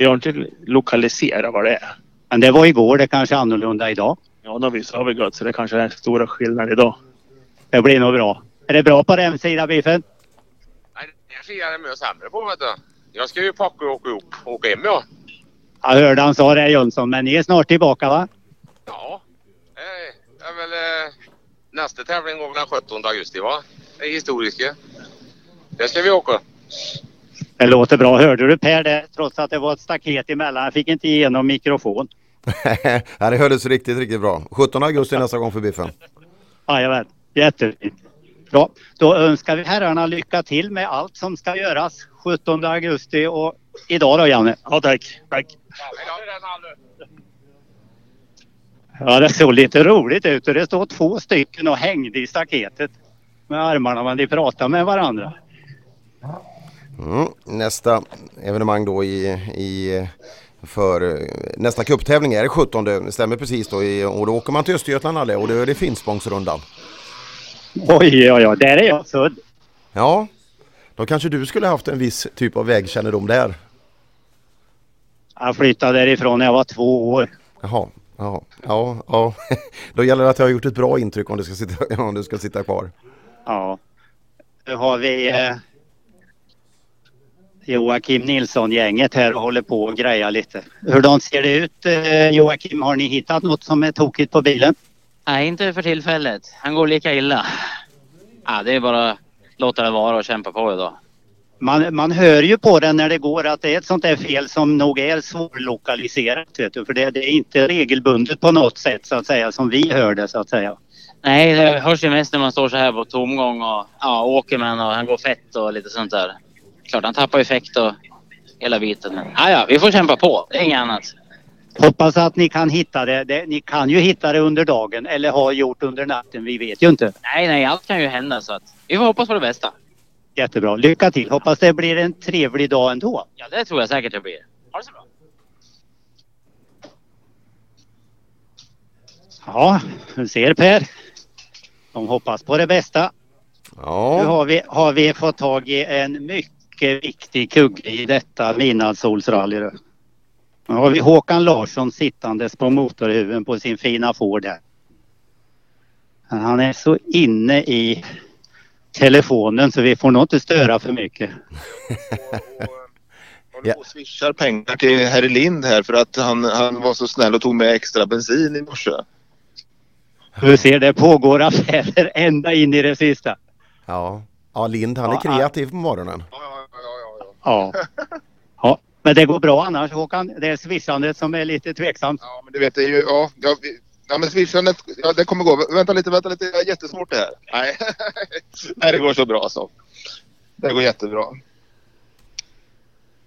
Speaker 30: vi har inte lokaliserat vad det är.
Speaker 2: Men det var igår, det kanske är annorlunda idag.
Speaker 30: Ja, nu har vi så har vi gått så det kanske är stora skillnader idag.
Speaker 2: Det blir nog bra. Är det bra på den sidan Biffen?
Speaker 31: Jag ser det mycket sämre på vet du. Jag ska ju packa och åka upp åka hem ja.
Speaker 2: Jag hörde han sa det Jönsson, men ni är snart tillbaka va?
Speaker 31: Ja. Eh, Det är väl eh, nästa tävling går den 17 augusti va? Det är historiska. Det ska vi åka.
Speaker 2: Det låter bra. Hörde du Per det? Trots att det var ett staket emellan. Jag fick inte igenom mikrofon. (laughs)
Speaker 1: ja, det hördes riktigt, riktigt bra. 17 augusti nästa gång för Biffen.
Speaker 2: Jajamän, jättefint. Bra, då önskar vi herrarna lycka till med allt som ska göras 17 augusti och idag då Janne.
Speaker 30: Ja tack, tack.
Speaker 2: Ja det såg lite roligt ut och det står två stycken och hängde i staketet med armarna men de pratar med varandra.
Speaker 1: Mm. Nästa evenemang då i, i för nästa cuptävling är det 17, det stämmer precis då i, och då åker man till Östergötland alla och då är det Finspångsrundan.
Speaker 2: Oj, oj, oj, där är jag född.
Speaker 1: Ja, då kanske du skulle haft en viss typ av vägkännedom där.
Speaker 2: Jag flyttade därifrån när jag var två år.
Speaker 1: Jaha, ja, ja, ja. (laughs) Då gäller det att jag har gjort ett bra intryck om du ska sitta, (laughs) om du ska sitta kvar.
Speaker 2: Ja. Nu har vi... Eh, Joakim Nilsson-gänget här och håller på och grejar lite. Hurdant ser det ut eh, Joakim? Har ni hittat något som är tokigt på bilen?
Speaker 32: Nej, inte för tillfället. Han går lika illa. Ja, det är bara att låta det vara och kämpa på idag.
Speaker 2: Man, man hör ju på den när det går att det är ett sånt där fel som nog är svårlokaliserat. Vet du? För det, det är inte regelbundet på något sätt så att säga som vi hör det så att säga.
Speaker 32: Nej, det hörs ju mest när man står så här på tomgång och ja, åker med och han går fett och lite sånt där. Klart han tappar effekt och hela biten. Men ja, ja, vi får kämpa på. Det är inget annat.
Speaker 2: Hoppas att ni kan hitta det. det. Ni kan ju hitta det under dagen eller har gjort under natten. Vi vet ju inte.
Speaker 32: Nej, nej, allt kan ju hända så att vi får hoppas på det bästa.
Speaker 2: Jättebra. Lycka till. Hoppas det blir en trevlig dag ändå.
Speaker 32: Ja, det tror jag säkert det blir. Ha det så bra.
Speaker 2: Ja, du ser Per. De hoppas på det bästa.
Speaker 1: Ja.
Speaker 2: Nu har vi, har vi fått tag i en mycket viktig kugge i detta midnattssolsrally. Nu har vi Håkan Larsson sittandes på motorhuven på sin fina Ford här. Han är så inne i telefonen så vi får nog inte störa för mycket.
Speaker 17: Ja. Och swishar pengar till herr Lind här för att han, han var så snäll och tog med extra bensin i morse.
Speaker 2: Du ser, det pågår affärer ända in i det sista.
Speaker 1: Ja, ja Lind han är
Speaker 2: Ja,
Speaker 1: kreativ på morgonen.
Speaker 2: Ja. (laughs) ja. Men det går bra annars Håkan. Det är swishandet som är lite tveksamt.
Speaker 17: Ja, men du vet, det är ju... Ja, ja, vi- ja men swishandet, ja, det kommer gå. Vänta lite, vänta lite. Det är jättesvårt det här. Nej, (laughs) Nej det går så bra så. Det går jättebra.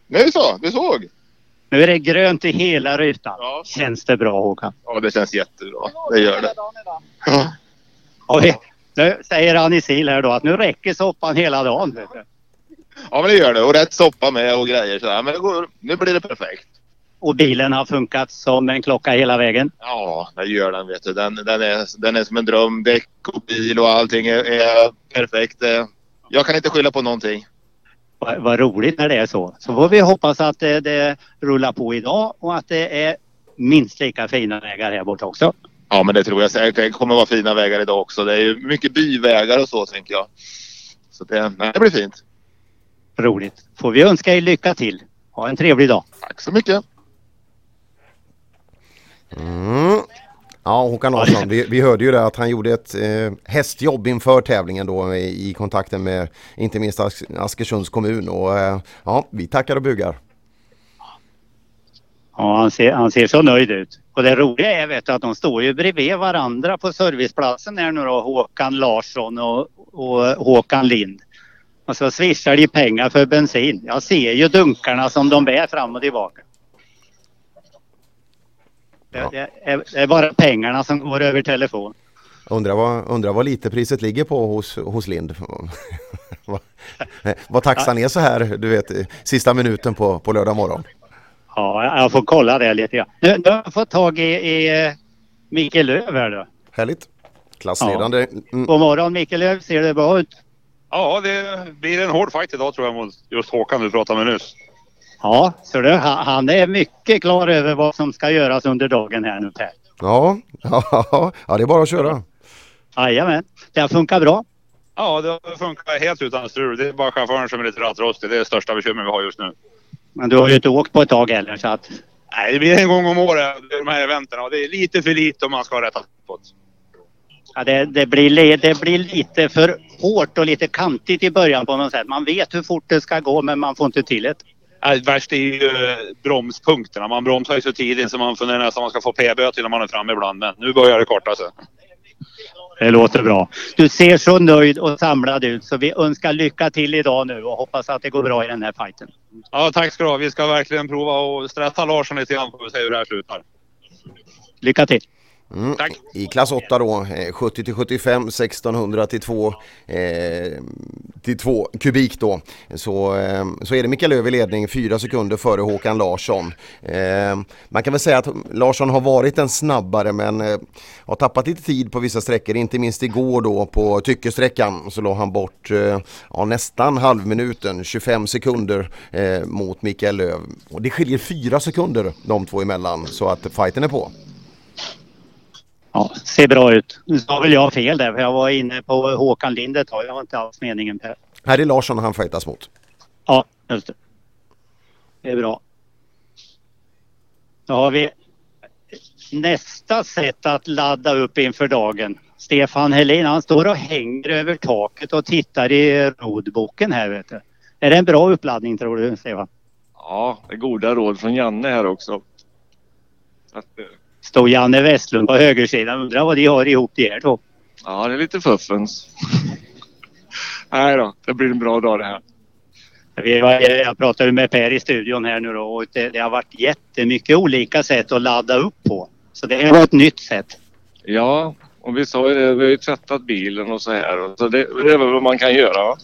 Speaker 17: Nu så, du såg.
Speaker 2: Nu är det grönt i hela rutan. Känns det bra Håkan?
Speaker 17: Ja, det känns jättebra. Det gör det.
Speaker 2: Ja, vi, nu säger Anisil här då att nu räcker soppan hela dagen. Vet du.
Speaker 17: Ja, men det gör det. Och rätt soppa med och grejer så här. Men går, nu blir det perfekt.
Speaker 2: Och bilen har funkat som en klocka hela vägen.
Speaker 17: Ja, det gör den vet du. Den, den, är, den är som en dröm. Däck och bil och allting är, är perfekt. Eh, Jag kan inte skylla på någonting.
Speaker 2: Vad, vad roligt när det är så. Så får vi hoppas att det, det rullar på idag och att det är minst lika fina vägar här borta också.
Speaker 17: Ja, men det tror jag säkert. Det kommer vara fina vägar idag också. Det är ju mycket byvägar och så tänker jag. Så det, nej, det blir fint.
Speaker 2: Roligt. Får vi önska er lycka till. Ha en trevlig dag.
Speaker 17: Tack så mycket.
Speaker 1: Mm. Ja, Håkan Larsson, vi, vi hörde ju det att han gjorde ett eh, hästjobb inför tävlingen då i, i kontakten med inte minst As Askersunds kommun och eh, ja, vi tackar och bugar.
Speaker 2: Ja, han ser, han ser så nöjd ut. Och det roliga är vet du, att de står ju bredvid varandra på serviceplatsen här nu då, Håkan Larsson och, och Håkan Lind. Och så swishar de pengar för bensin. Jag ser ju dunkarna som de bär fram och tillbaka. Det, det, är, det är bara pengarna som går över telefon.
Speaker 1: Undrar vad, undrar vad lite priset ligger på hos, hos Lind. (laughs) vad, vad taxan är så här, du vet, sista minuten på, på lördag morgon.
Speaker 2: Ja, jag får kolla det lite grann. Nu, nu har jag fått tag i, i eh, Mikael Löv här då.
Speaker 1: Härligt. Klassledande. Mm.
Speaker 2: God morgon Mikael Löv, ser det bra ut?
Speaker 33: Ja, det blir en hård fight idag tror jag mot just Håkan du pratade med nyss.
Speaker 2: Ja, så du, han, är mycket klar över vad som ska göras under dagen här nu Per.
Speaker 1: Ja, ja, ja, det är bara att köra.
Speaker 2: Jajamän, det funkar bra.
Speaker 33: Ja, det funkar helt utan strul. Det är bara chauffören som är lite rattrostig. Det är det största bekymmer vi har just nu.
Speaker 2: Men du har ju inte åkt på ett tag heller så att...
Speaker 33: Nej, det blir en gång om året de här eventen och det är lite för lite om man ska ha rätta på det.
Speaker 2: Ja, det, det, blir, li- det blir lite för hårt och lite kantigt i början på något sätt. Man vet hur fort det ska gå men man får inte till det.
Speaker 33: Nej, värst är ju eh, bromspunkterna. Man bromsar ju så tidigt så man funderar nästan om man ska få p-böter när man är framme ibland. Men nu börjar det korta sig.
Speaker 2: Det låter bra. Du ser så nöjd och samlad ut så vi önskar lycka till idag nu och hoppas att det går bra i den här fighten.
Speaker 33: Ja, tack ska du ha. Vi ska verkligen prova att stressa Larsson lite grann får vi se hur det här slutar.
Speaker 2: Lycka till!
Speaker 1: Mm. I klass 8 då, eh, 70 till 75, 1600 till 2, eh, till 2 kubik då. Så, eh, så är det Mikael Lööf i ledning, 4 sekunder före Håkan Larsson. Eh, man kan väl säga att Larsson har varit en snabbare men eh, har tappat lite tid på vissa sträckor. Inte minst igår då på Tyckesträckan så låg han bort eh, ja, nästan halvminuten, 25 sekunder eh, mot Mikael Lööf. Och det skiljer 4 sekunder de två emellan så att fighten är på.
Speaker 2: Ja, ser bra ut. Nu sa väl jag fel där för jag var inne på Håkan Lind ett tag. Jag var inte alls meningen Per.
Speaker 1: Här är Larsson han fightas mot.
Speaker 2: Ja, just det. Det är bra. Då har vi nästa sätt att ladda upp inför dagen. Stefan Helin han står och hänger över taket och tittar i rodboken här vet du. Är det en bra uppladdning tror du Stefan?
Speaker 34: Ja, det är goda råd från Janne här också. Att, eh,
Speaker 2: Står Janne Westlund på högersidan. Undrar vad de har ihop de här två.
Speaker 34: ja, det är lite fuffens. Nej då, det blir en bra dag det här.
Speaker 2: Vi var- Jag pratade med Per i studion här nu då och det, det har varit jättemycket olika sätt att ladda upp på. Så det är ett nytt sätt.
Speaker 34: Ja, och vi sa ju det, vi har ju tvättat bilen och så här. Så det, det är väl vad man kan göra. va?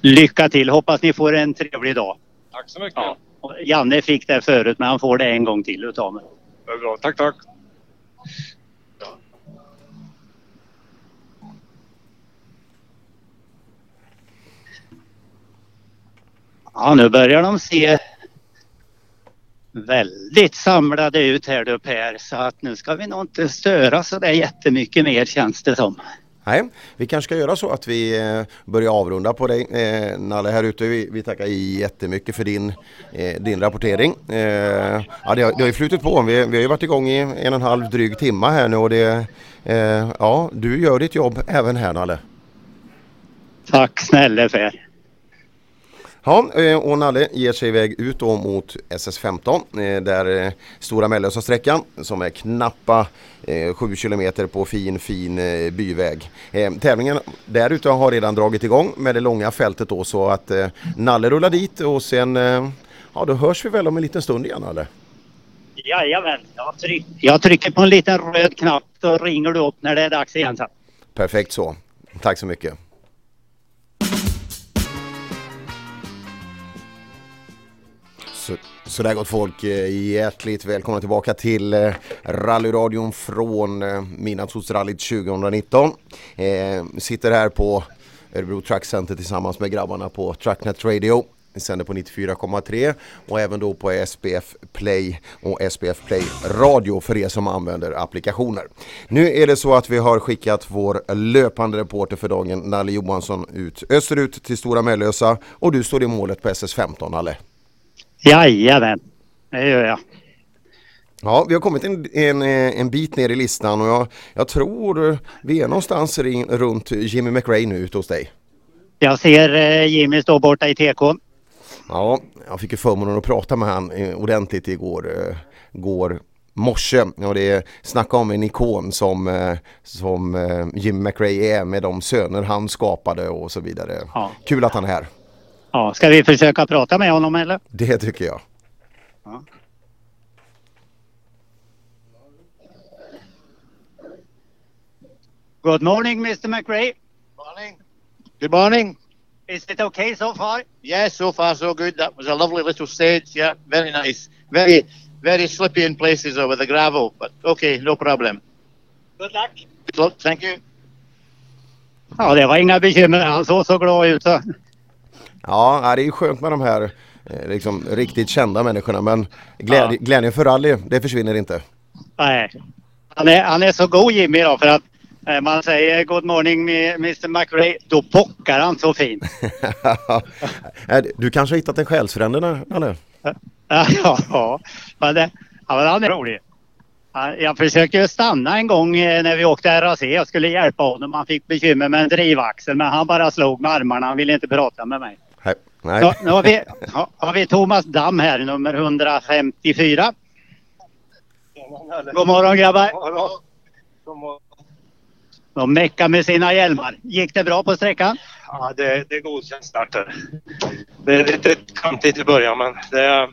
Speaker 2: Lycka till! Hoppas ni får en trevlig dag.
Speaker 34: Tack så mycket.
Speaker 2: Ja. Janne fick det förut men han får det en gång till utav mig.
Speaker 34: Det är bra. Tack, tack.
Speaker 2: Ja, nu börjar de se väldigt samlade ut här du Per så att nu ska vi nog inte störa så där jättemycket mer känns det som.
Speaker 1: Nej, vi kanske ska göra så att vi eh, börjar avrunda på dig eh, Nalle här ute. Vi, vi tackar jättemycket för din, eh, din rapportering. Eh, ja, det, har, det har ju flutit på. Vi, vi har ju varit igång i en och en halv dryg timma här nu och det, eh, ja, du gör ditt jobb även här Nalle.
Speaker 2: Tack snälla Per.
Speaker 1: Ja, eh, och Nalle ger sig iväg ut då mot SS15 eh, där eh, Stora Mellösa sträckan som är knappa 7 kilometer på fin fin byväg. Tävlingen där ute har redan dragit igång med det långa fältet då så att Nalle rullar dit och sen ja då hörs vi väl om en liten stund igen Nalle.
Speaker 2: Jajamän, jag, tryck, jag trycker på en liten röd knapp så ringer du upp när det är dags igen sen.
Speaker 1: Perfekt så. Tack så mycket. Så, sådär gott folk, eh, hjärtligt välkomna tillbaka till eh, rallyradion från eh, Midnattsrallyt 2019. Eh, sitter här på Örebro Truck Center tillsammans med grabbarna på Trucknet Radio. Vi sänder på 94,3 och även då på SPF Play och SPF Play Radio för er som använder applikationer. Nu är det så att vi har skickat vår löpande reporter för dagen, Nalle Johansson, ut österut till Stora Mellösa och du står i målet på SS15, Nalle.
Speaker 2: Jajamän, det gör jag.
Speaker 1: Ja, vi har kommit en, en, en bit ner i listan och jag, jag tror vi är någonstans ring, runt Jimmy McRae nu ute hos dig.
Speaker 2: Jag ser eh, Jimmy stå borta i TK.
Speaker 1: Ja, jag fick ju förmånen att prata med han eh, ordentligt igår, eh, går morse och det är snacka om en ikon som, eh, som eh, Jim McRae är med de söner han skapade och så vidare.
Speaker 2: Ja.
Speaker 1: Kul att han är här.
Speaker 2: Ja, ska vi försöka prata med honom eller?
Speaker 1: Det tycker jag.
Speaker 2: Ja. Good morning, Mr. McRae.
Speaker 35: Morning. Good morning.
Speaker 2: Is it okay so far?
Speaker 35: Yes, so far so good. That was a lovely little stage. Yeah, very nice. Very, very slippy in places with the gravel, but okay, no problem.
Speaker 2: Good luck.
Speaker 35: Good luck. Thank you.
Speaker 2: Ja, det var inga bekymmer. Han såg så glad ut. Så.
Speaker 1: Ja, det är ju skönt med de här eh, liksom, riktigt kända människorna men glädje, glädjen för rally, det försvinner inte.
Speaker 2: Nej. Han är, han är så god Jimmy då för att eh, man säger good morning Mr. McRae, då bockar han så fint. (laughs)
Speaker 1: Du kanske har hittat en själsfrände, Nalle?
Speaker 2: Ja, ja, ja. Men, det, ja, men han är rolig. Jag försökte stanna en gång eh, när vi åkte RAC. Jag skulle hjälpa honom. Han fick bekymmer med en drivaxel men han bara slog med armarna. Han ville inte prata med mig.
Speaker 1: Nej.
Speaker 2: Så, nu har vi, ha, har vi Thomas Damm här, nummer 154. God morgon grabbar. De meckar med sina hjälmar. Gick det bra på sträckan?
Speaker 36: Ja, det, det är godkänd start här. Det är lite kantigt i början men det är,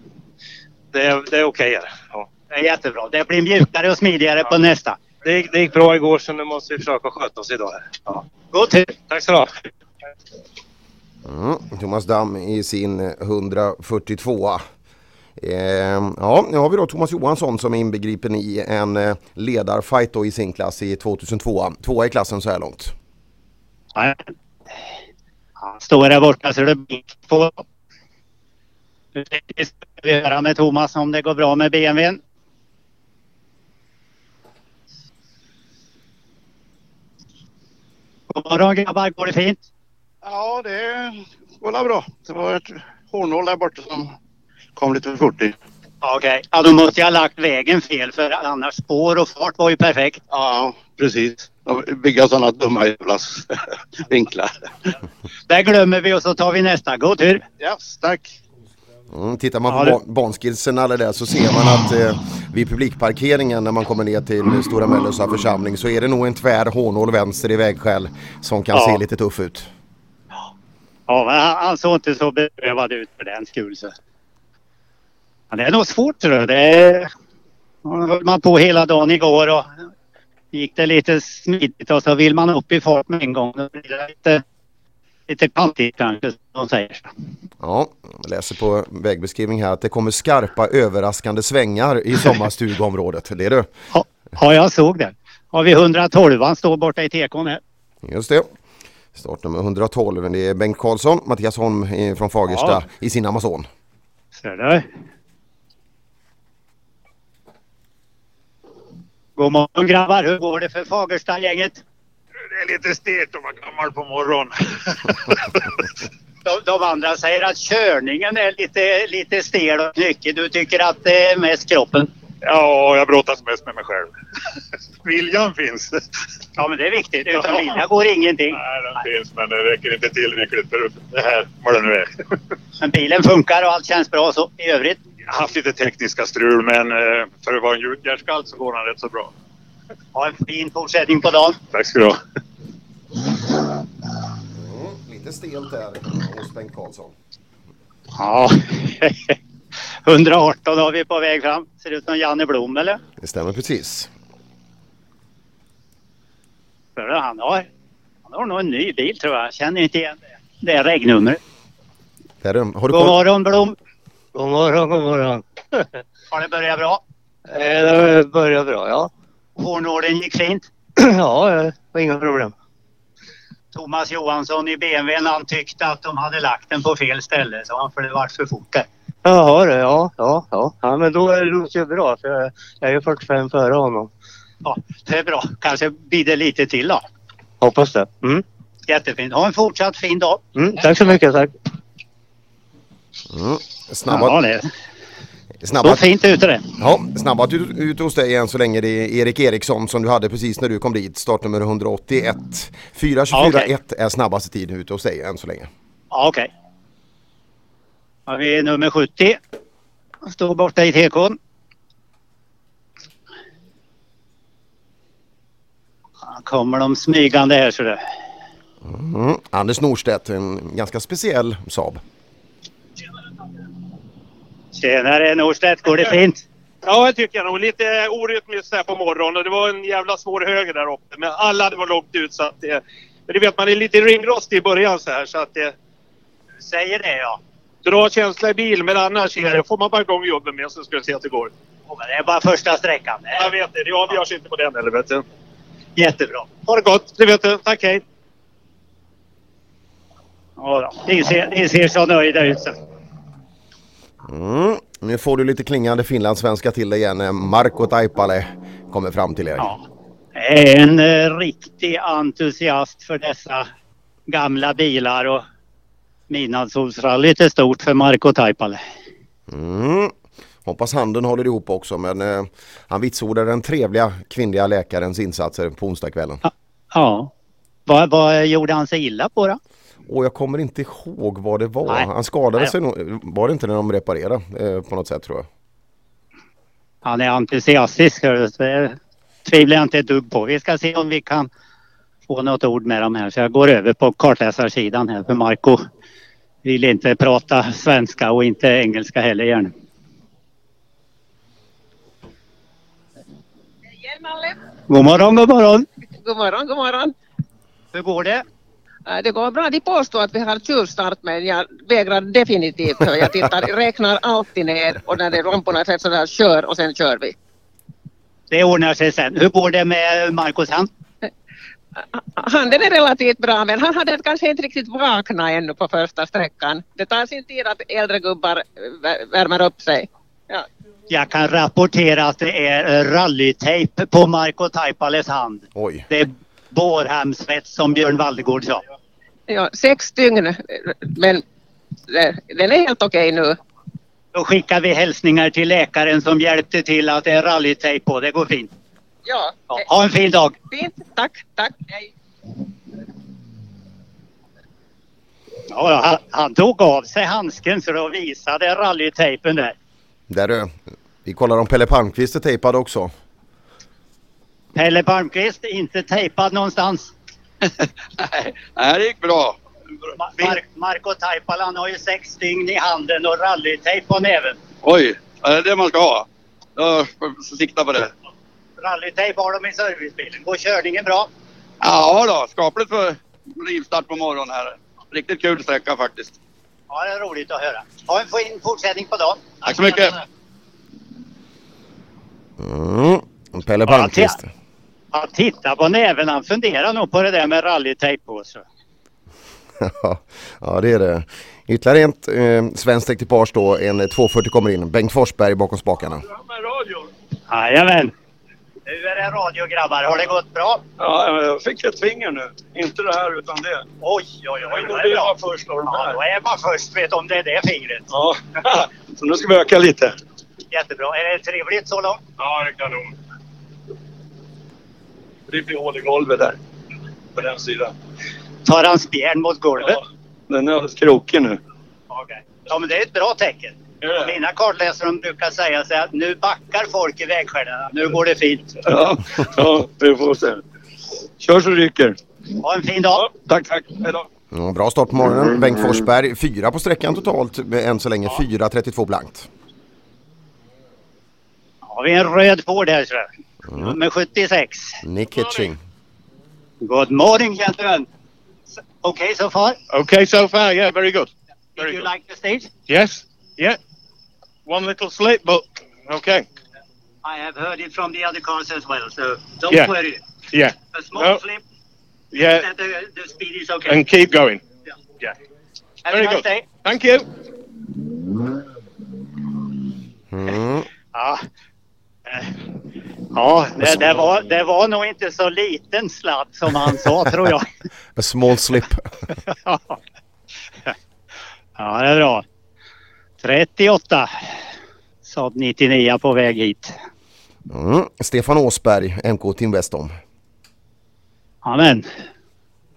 Speaker 36: det är, det är okej. här. Ja.
Speaker 2: Det är jättebra. Det blir mjukare och smidigare på nästa.
Speaker 36: Det, gick- det gick bra igår så nu måste vi försöka sköta oss idag. Här. Ja.
Speaker 2: God tur!
Speaker 36: Tack så du ha.
Speaker 1: Mm, Thomas Damm i sin 142. Eh, ja, nu har vi då Thomas Johansson som är inbegripen i en eh, ledarfight då i sin klass i 2002. Tvåa i klassen så här långt.
Speaker 2: Ja. Han står där borta så det blir på. Nu ska vi höra med Thomas om det går bra med BMWn. God morgon grabbar, går det fint?
Speaker 37: Ja, det går bra. Det var ett hårnål där borta som
Speaker 36: kom lite för fort i.
Speaker 2: Okej, ja då måste jag ha lagt vägen fel för annars spår och fart var ju perfekt.
Speaker 36: Ja, precis. Bygga sådana dumma jävla (laughs) vinklar.
Speaker 2: Där glömmer vi och så tar vi nästa. God tur!
Speaker 36: Ja, tack!
Speaker 1: Mm, tittar man
Speaker 2: Ja,
Speaker 1: på
Speaker 2: det-
Speaker 1: ba- banskilsen eller det så ser man att eh, vid publikparkeringen när man kommer ner till Stora Mellösa församling så är det nog en tvär hårnål vänster i vägskäl som kan
Speaker 2: Ja.
Speaker 1: se lite tuff ut.
Speaker 2: Ja, men han, såg inte så bedrövad ut för den skull. Så. Ja, det är nog svårt tror jag. Det är... ja, höll man på hela dagen igår och gick det lite smidigt och så vill man upp i fart med en gång. Då blir det lite, lite kantigt kanske som de säger.
Speaker 1: Ja, jag läser på vägbeskrivning här att det kommer skarpa överraskande svängar i sommarstugområdet. Det är det.
Speaker 2: Ja, jag såg det. Har vi 112 han står borta i tekon här.
Speaker 1: Just det. Startnummer 112. Det är Bengt Karlsson, Mattias Holm eh, från Fagersta
Speaker 2: Ja.
Speaker 1: i sin Amazon.
Speaker 2: Ser du? God morgon grabbar, hur går det för Fagersta-gänget?
Speaker 33: Det är lite stelt att vara gammal på morgonen. (laughs)
Speaker 2: De, de andra säger att körningen är lite, lite stel och knyckig. Du tycker att det är mest kroppen?
Speaker 33: Ja, jag brottas mest med mig själv. (laughs) Viljan finns.
Speaker 2: Ja, men det är viktigt. Utan vilja går ingenting.
Speaker 33: Nej, den finns men det räcker inte tillräckligt för det här, vad det nu är. (laughs)
Speaker 2: Men bilen funkar och allt känns bra så i övrigt.
Speaker 33: Jag har haft lite tekniska strul men eh, för att vara en gjutjärnskall så går han rätt så bra.
Speaker 2: Ha en fin fortsättning på dagen.
Speaker 33: Tack ska du ha.
Speaker 1: Lite stelt där hos Bengt Karlsson.
Speaker 2: Ja. (laughs) 118 har vi på väg fram. Ser ut som Janne Blom eller?
Speaker 1: Det stämmer precis.
Speaker 2: För han har, han har nog en ny bil tror jag. Jag känner inte igen det. Det är regnumret.
Speaker 1: Har du
Speaker 2: God morgon Blom.
Speaker 38: God morgon, god morgon. (laughs)
Speaker 2: Har det börjat bra?
Speaker 38: Eh, Det börjar bra, ja.
Speaker 2: Hårnålen gick fint. (clears throat)
Speaker 38: Ja, det var inga problem.
Speaker 2: Thomas Johansson i BMW han tyckte att de hade lagt den på fel ställe så han för det vart för fort där.
Speaker 38: Jaha, det, ja, ja, ja. Ja, men då är det låter ju bra för jag, är ju 45 före honom.
Speaker 2: Ja, det är bra. Kanske blir det lite till då.
Speaker 38: Hoppas det. Mm.
Speaker 2: Jättefint. Ha en fortsatt fin dag.
Speaker 38: Mm, tack så mycket, tack.
Speaker 1: Mm. Snabba,
Speaker 2: Ja, det
Speaker 1: snabba,
Speaker 2: såg fint ut det.
Speaker 1: Ja, snabbat ut, ut hos dig än så länge det är Erik Eriksson som du hade precis när du kom dit. Startnummer 181. 4.24,1 är snabbaste tid ute hos dig än så länge.
Speaker 2: Ja, okej. Har vi nummer 70. Står borta i tekon. Kommer de smygande här så det.
Speaker 1: Mm. Anders Norstedt, en ganska speciell Saab.
Speaker 2: Tjenare Norstedt, går det fint?
Speaker 36: Ja, jag tycker nog. Lite orytmiskt här på morgonen. Det var en jävla svår höger där uppe. Men alla hade varit långt ut så att det... Men det vet man är lite ringrostig i början så här så att det...
Speaker 2: Säger det ja.
Speaker 36: Dra känsla i bil men annars är det, får man bara igång jobbet med så ska vi se att det går.
Speaker 2: Oh, Det är bara första sträckan.
Speaker 36: Jag vet det. Det avgörs inte på den heller vet du.
Speaker 2: Jättebra.
Speaker 36: Ha det gott. Det vet du. Tack hej.
Speaker 2: Ja. Ni, ser, ni ser så nöjda ut. Så.
Speaker 1: Mm. Nu får du lite klingande finlandssvenska till dig igen. när Marco Taipale kommer fram till er.
Speaker 2: En eh, riktig entusiast för dessa gamla bilar och midnattssolsrallyt är stort för Marco Taipale.
Speaker 1: Mm. Hoppas handen håller ihop också men eh, han vitsordar den trevliga kvinnliga läkarens insatser på onsdagskvällen.
Speaker 2: Ja. Vad, vad gjorde han sig illa på då?
Speaker 1: Och jag kommer inte ihåg vad det var.
Speaker 2: Nej.
Speaker 1: Han skadade
Speaker 2: Nej.
Speaker 1: sig nog, var det inte när de reparerade eh, på något sätt tror jag.
Speaker 2: Han är entusiastisk. Det tvivlar jag inte ett dugg på. Vi ska se om vi kan få något ord med dem här. Så jag går över på kartläsarsidan här för Marco vill inte prata svenska och inte engelska heller gärna. God morgon, god morgon.
Speaker 28: God morgon, god morgon.
Speaker 2: Hur går det?
Speaker 28: Eh, Det går bra. De påstår att vi har tjuvstart men jag vägrar definitivt. Jag tittar, räknar alltid ner och när det är romporna sätt så där kör och sen kör vi.
Speaker 2: Det ordnar sig sen. Hur går det med Marcos hand?
Speaker 28: Handen är relativt bra men han hade kanske inte riktigt vaknat ännu på första sträckan. Det tar sin tid att äldre gubbar vär- värmer upp sig. Ja.
Speaker 2: Jag kan rapportera att det är eh, rallytejp på Marco Taipales hand.
Speaker 1: Oj.
Speaker 2: Det är bårhamnsvets som Björn Valdegård sa.
Speaker 28: Ja, sex dygn men eh, den är helt okej nu.
Speaker 2: Då skickar vi hälsningar till läkaren som hjälpte till att det är rallytejp på. Det går fint.
Speaker 28: Ja.
Speaker 2: Ja, ha en fin dag.
Speaker 28: Fint, tack, tack. Hej.
Speaker 2: Ja, han, han tog av sig handsken så då visade rallytejpen där.
Speaker 1: Där du. Vi kollar om Pelle Palmqvist är tejpad också.
Speaker 2: Pelle Palmqvist inte tejpad någonstans. (laughs)
Speaker 39: Nej, det gick bra.
Speaker 2: Ma- Mar- Marco Taipala han har ju sex stygn i handen och rallytejp på näven.
Speaker 39: Oj, är det det man ska ha? Jag får sikta på det.
Speaker 2: Rallytejp har de i servicebilen. Går körningen bra?
Speaker 39: Ja då, skapligt för rivstart på morgonen här. Riktigt kul sträcka faktiskt.
Speaker 2: Ja, det är roligt att höra. Ha en fin fortsättning på dagen.
Speaker 39: Tack så mycket.
Speaker 1: Mm. Pelle Palmqvist.
Speaker 2: Ja, titta på näven. Han funderar nog på det där med rallytejp på. Så. (laughs)
Speaker 1: ja det är det. Ytterligare ett eh, svenskt ekipage då. En 240 kommer in. Bengt Forsberg bakom spakarna.
Speaker 2: Jajamän. Nu är det radio grabbar. Har det gått bra?
Speaker 39: Ja, jag fick ett finger nu. Inte det här utan det.
Speaker 2: Oj, oj, oj. Då
Speaker 39: är
Speaker 2: är, det bra.
Speaker 39: först av de
Speaker 2: Ja,
Speaker 39: här.
Speaker 2: då är man först vet om det är det fingret.
Speaker 39: Ja, (laughs) så nu ska vi öka lite.
Speaker 2: Jättebra. Är det trevligt så långt?
Speaker 39: Ja, det kan nog. Det blir hål i golvet där. På den sidan.
Speaker 2: Tar han spjärn mot golvet?
Speaker 39: Ja, den är alldeles krokig nu.
Speaker 2: Okej. Ja, men det är ett bra tecken. Mina kartläsare de brukar säga så att nu backar folk i vägstjärnorna. Nu går det fint.
Speaker 39: Ja, ja vi får se. Kör så ryker.
Speaker 2: Ha en fin dag.
Speaker 39: Tack, tack. Hej då.
Speaker 1: Ja, bra start på morgonen. Bengt Forsberg, fyra på sträckan totalt än så länge. 4.32 blankt.
Speaker 2: Har vi en röd Ford här tror jag. Nummer 76.
Speaker 1: Nick Hitching.
Speaker 2: Good morning gentlemen. Okay so far?
Speaker 36: Okay, so far, yeah, very good.
Speaker 2: Did you like the stage?
Speaker 36: Yes, yeah. One little slip, but okay.
Speaker 2: I have heard it from the other cars as well, so don't
Speaker 36: Yeah.
Speaker 2: worry.
Speaker 36: Yeah.
Speaker 2: A small
Speaker 36: No.
Speaker 2: slip,
Speaker 36: Yeah,
Speaker 2: that the, the speed is okay.
Speaker 36: and keep going. Yeah.
Speaker 2: Have
Speaker 36: Very
Speaker 2: a nice
Speaker 36: good.
Speaker 2: day.
Speaker 36: Thank you.
Speaker 1: Mm.
Speaker 2: Ja, ja det, det, var, det var nog inte så liten sladd som han sa tror jag. (laughs)
Speaker 1: A small slip. (laughs)
Speaker 2: Ja, det är bra. 38. Saab 99 på väg hit.
Speaker 1: Mm. Stefan Åsberg, MK Team Weston.
Speaker 2: Amen.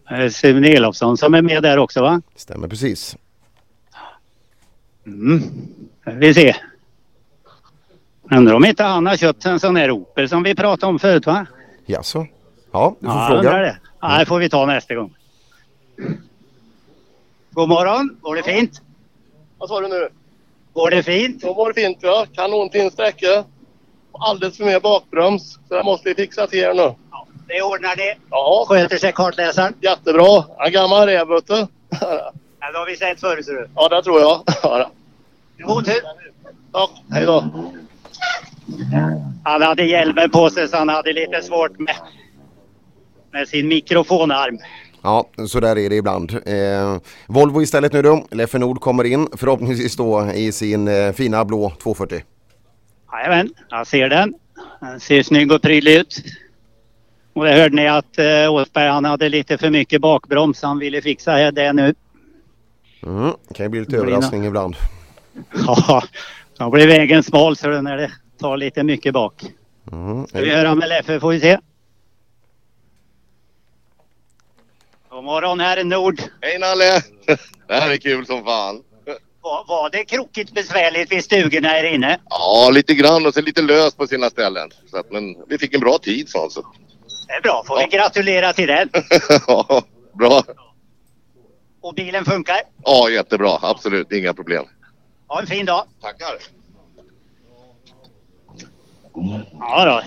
Speaker 2: Det är Sune Elofsson som är med där också va?
Speaker 1: Stämmer precis.
Speaker 2: Mm. Vi ser. Undrar om inte han har köpt en sån här Opel som vi pratade om förut va?
Speaker 1: Jaså? Ja, du får
Speaker 2: Ja,
Speaker 1: fråga.
Speaker 2: det. Ja, det får vi ta nästa gång. God morgon, går det fint?
Speaker 40: Vad sa du nu?
Speaker 2: Går det fint?
Speaker 40: Då var det fint ja. Kanonfin sträcka. Alldeles för mycket bakbroms. Så det måste vi fixa till här nu.
Speaker 2: Det ordnar det.
Speaker 40: Ja.
Speaker 2: Sköter sig kartläsaren?
Speaker 40: Jättebra. En gammal räv vet du.
Speaker 2: Ja, det har vi sett förut ser du.
Speaker 40: Ja det tror jag. Ja,
Speaker 2: God tur!
Speaker 40: Tack. Hej då.
Speaker 2: Han hade hjälmen på sig så han hade lite svårt med, med sin mikrofonarm.
Speaker 1: Ja, så där är det ibland. Eh, Volvo istället nu då. Leffe Nord kommer in förhoppningsvis då i sin eh, fina blå 240.
Speaker 2: Jajamän, jag ser den. Den ser snygg och prydlig ut. Och det hörde ni att eh, Åsberg han hade lite för mycket bakbroms. Han ville fixa det nu.
Speaker 1: Mm. Det kan ju bli lite överraskning ibland. (laughs)
Speaker 2: Ja, då blir vägen smal så när det tar lite mycket bak.
Speaker 1: Mm.
Speaker 2: Ska vi höra med Leffe får vi se. God morgon här i Nord.
Speaker 41: Hej Nalle! (laughs) Det här är kul som fan.
Speaker 2: Var, var det krokigt besvärligt vid stugorna här inne?
Speaker 41: Ja, lite grann och sen lite löst på sina ställen. Så att, men vi fick en bra tid så alltså.
Speaker 2: Det är bra, får vi gratulera till den. (laughs)
Speaker 41: ja, bra.
Speaker 2: Och bilen funkar.
Speaker 41: Ja, jättebra. Absolut, inga problem.
Speaker 2: Ha en fin dag.
Speaker 41: Tackar.
Speaker 2: Ja då.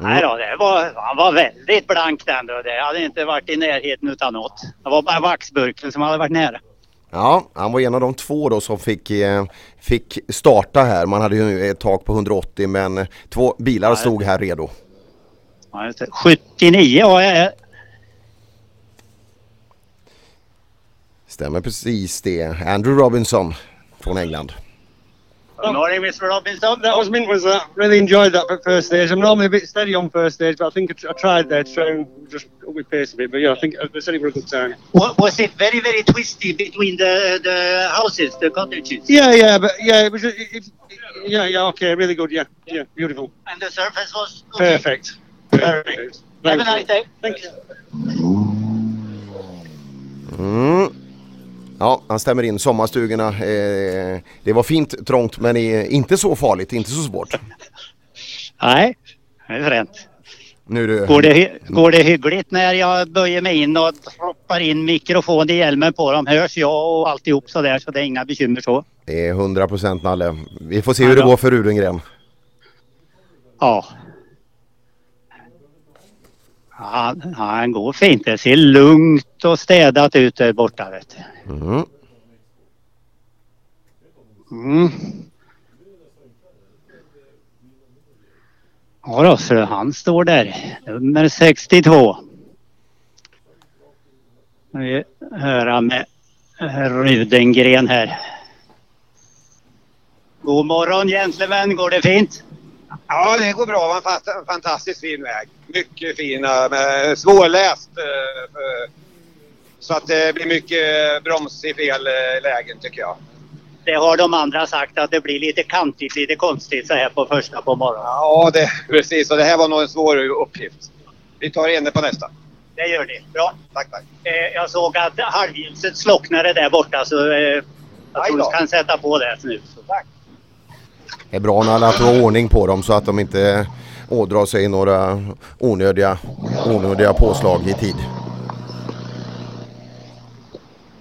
Speaker 2: Nej då, det var, han var väldigt blank den då. Det hade inte varit i närheten utan något. Det var bara vaxburken som hade varit nära.
Speaker 1: Ja, han var en av de två då som fick, eh, fick starta här. Man hade ju ett tak på 180 men eh, två bilar stod här redo.
Speaker 2: Ja, just det. 79 har jag.
Speaker 1: Stämmer precis det. Andrew Robinson från England.
Speaker 2: Good morning, Mr. Robinson.
Speaker 42: That was mint was that. Really enjoyed that at first stage. I'm normally a bit steady on first stage, but I think I, tried there to try and just up my pace a bit. But yeah, I think I said it for a good time.
Speaker 2: Wa- Was it very, very twisty between the, the houses, the cottages?
Speaker 42: Yeah, yeah, but yeah, it was. It, it, yeah, yeah, okay, really good. Yeah, yeah, beautiful.
Speaker 2: And the surface was okay.
Speaker 42: Perfect. Perfect.
Speaker 2: Have a nice day.
Speaker 42: Thank you.
Speaker 1: Mm. Ja, han stämmer in sommarstugorna. Eh, det var fint trångt men inte så farligt, inte så svårt.
Speaker 2: Nej, det är fränt.
Speaker 1: Nu du,
Speaker 2: Går det, går det hyggligt när jag böjer mig in och droppar in mikrofon i hjälmen på dem? Hörs jag och alltihop sådär så det är inga bekymmer så?
Speaker 1: det är 100% Nalle. Vi får se hur det går för Rudengren.
Speaker 2: Ja. Han, han går fint. Det ser lugnt och städat ut där borta. Vet du.
Speaker 1: Mm.
Speaker 2: Mm. Ja då, så han står där. Nummer 62. Vi höra med Rudengren här. God morgon gentlemen, går det fint?
Speaker 43: Ja, det går bra. En fast- fantastiskt fin väg. Mycket fina, men svårläst. eh, Så att det blir mycket broms i fel eh, lägen tycker jag.
Speaker 2: Det har de andra sagt att det blir lite kantigt, lite konstigt så här på första på morgonen.
Speaker 43: Ja, det, precis. Och det här var nog en svår uppgift. Vi tar inne på nästa.
Speaker 2: Det gör det. Bra.
Speaker 43: Tack, tack.
Speaker 2: Eh, jag såg att halvljuset slocknade där borta så eh, jag tror du kan sätta på det nu.
Speaker 43: Tack.
Speaker 1: Det är bra Nalle att du har ordning på dem så att de inte ådrar sig några onödiga, onödiga påslag i tid.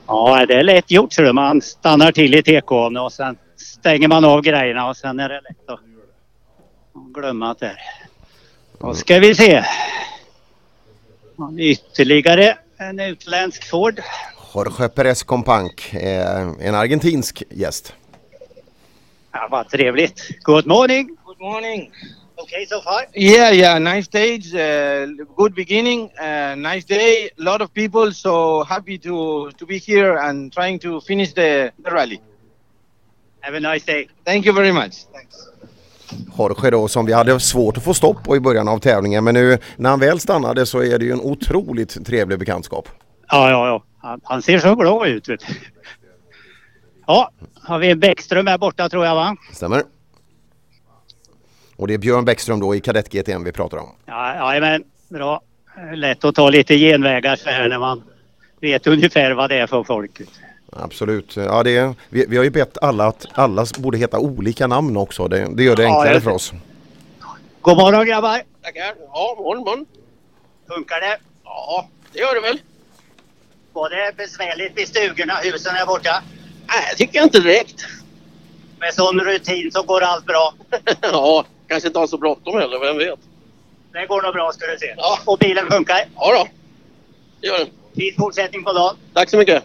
Speaker 2: Ja, det är lätt gjort så du. Man stannar till i tekon och sen stänger man av grejerna och sen är det lätt att glömma att det är. Då ska vi se. Ytterligare en utländsk Ford.
Speaker 1: Jorge Perez Companc, eh, en argentinsk gäst.
Speaker 2: Ja, vad trevligt. Good morning.
Speaker 44: Good morning.
Speaker 2: Okay so far?
Speaker 44: Yeah, yeah, nice stage, uh, good beginning, uh, nice day, a lot of people, so happy to, to be here and trying to finish the, the rally.
Speaker 2: Have a nice day.
Speaker 44: Thank you very much.
Speaker 1: Jorge då som vi hade svårt att få stopp på i början av tävlingen men nu när han väl stannade så är det ju en otroligt trevlig bekantskap.
Speaker 2: Ja, ja, ja. Han, han ser så glad ut. Vet du. Ja, har vi Bäckström här borta tror jag va?
Speaker 1: Stämmer. Och det är Björn Bäckström då i kadett GTM vi pratar om.
Speaker 2: Ja, men bra. Lätt att ta lite genvägar så här när man vet ungefär vad det är för folk.
Speaker 1: Absolut. Ja, det är, vi, vi har ju bett alla att alla borde heta olika namn också. Det, det gör det
Speaker 2: Ja,
Speaker 1: enklare för oss.
Speaker 2: God morgon grabbar!
Speaker 40: Tackar. Ja, morgon, morgon.
Speaker 2: Funkar det?
Speaker 40: Ja, det gör det väl.
Speaker 2: Var det besvärligt vid stugorna, husen här borta?
Speaker 40: Nej, det tycker jag inte direkt.
Speaker 2: Med sån rutin så går allt bra. (laughs)
Speaker 40: ja, kanske inte har så bråttom heller, vem vet.
Speaker 2: Det går nog bra ska du se. Och bilen funkar?
Speaker 40: Ja då, det gör den.
Speaker 2: Fin fortsättning på dagen.
Speaker 40: Tack så mycket.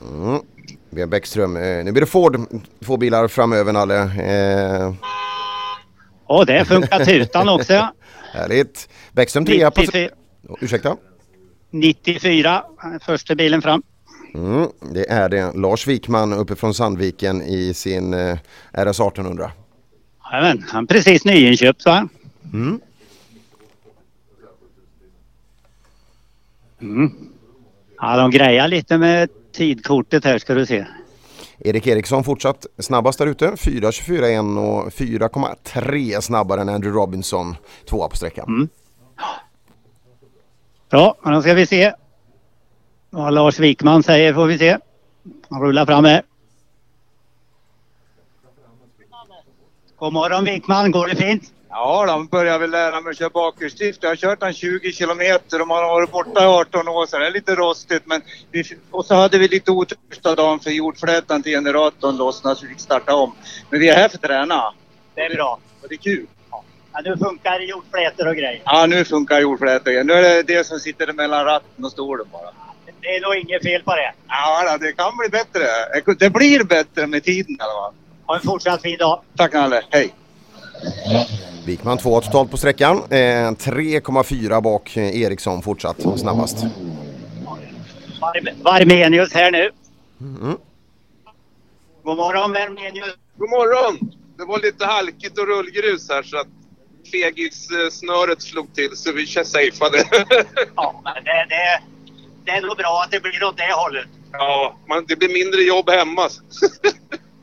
Speaker 1: Mm. Björn Bäckström. Eh, nu blir det Ford, två bilar framöver Nalle. Eh,
Speaker 2: Ja, det funkar tutan också. ja. (laughs)
Speaker 1: härligt. Bäckström trea på...
Speaker 2: 94,
Speaker 1: Oh, Ursäkta?
Speaker 2: 94, första bilen fram.
Speaker 1: Mm, det är det. Lars Wikman uppifrån Sandviken i sin eh, RS 1800.
Speaker 2: Jajamän, han är precis nyinköpt va?
Speaker 1: Mm.
Speaker 2: Mm. Ja, de grejar lite med tidkortet här ska du se.
Speaker 1: Erik Eriksson fortsatt snabbast där ute. 4.24,1 och 4,3 snabbare än Andrew Robinson. Tvåa på sträckan.
Speaker 2: Mm. Ja, men då ska vi se vad Lars Wikman säger får vi se. Han rullar fram här. God morgon Wikman, går det fint?
Speaker 45: Ja, de börjar väl lära mig att köra bakhjulsdrift. Jag har kört den 20 kilometer och man har varit borta i 18 år så det är lite rostigt. Men vi, och så hade vi lite otur första dagen för jordflätan till generatorn lossnade så vi fick starta om. Men vi är här för att träna.
Speaker 2: Det är bra.
Speaker 45: Och det är kul.
Speaker 2: Ja, nu funkar jordflätor och grejer.
Speaker 45: Ja, nu funkar jordflätan igen. Nu är det det som sitter mellan ratten och stolen bara.
Speaker 2: Det är nog inget fel på det.
Speaker 45: Ja, det kan bli bättre. Det blir bättre med tiden i alla fall.
Speaker 2: Ha en fortsatt fin dag.
Speaker 45: Tack Nalle, hej!
Speaker 1: Wikman tvåa totalt på sträckan. Eh, 3,4 bak eh, Eriksson fortsatt snabbast.
Speaker 2: Var- Varmenius här nu.
Speaker 1: Mm.
Speaker 2: God morgon Vermenius.
Speaker 13: God morgon! Det var lite halkigt och rullgrus här så att fegis-snöret slog till så vi safeade.
Speaker 2: Ja, men det, det, det är nog bra att det blir åt det hållet.
Speaker 13: ja, man, det blir mindre jobb hemma.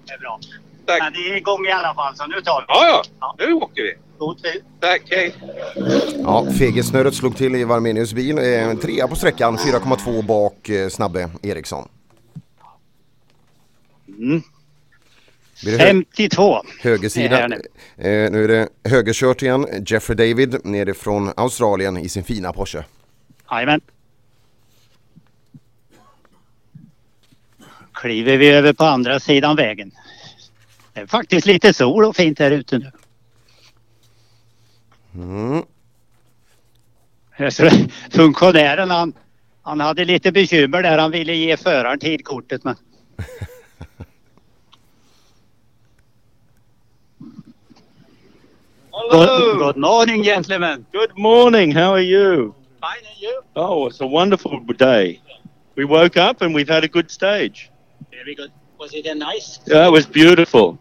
Speaker 2: Det är bra. Men det är igång i alla fall så nu tar vi.
Speaker 13: Ja, ja. Nu åker vi. Tack, hej.
Speaker 1: Ja, fegesnöret slog till i Varmenius bil. Eh, trea på sträckan, 4,2 bak eh, Snabbe Eriksson.
Speaker 2: Mm.
Speaker 1: Blir det hö-
Speaker 2: 52.
Speaker 1: Högersida. Eh, nu är det högerkört igen. Jeffrey David nerifrån Australien i sin fina Porsche.
Speaker 2: Jajamän. Kliver vi över på andra sidan vägen. Det är faktiskt lite sol och fint här ute nu.
Speaker 1: Mm.
Speaker 2: Jag tror Funktionären han, han hade lite bekymmer där. Han ville ge föraren tidkortet men Good, good morning, gentlemen.
Speaker 46: Good morning. How are you? Fine, and you? Oh, it's a wonderful day. We woke up and we've had a good stage.
Speaker 2: Very good. Was it a nice?
Speaker 46: Yeah, it was beautiful.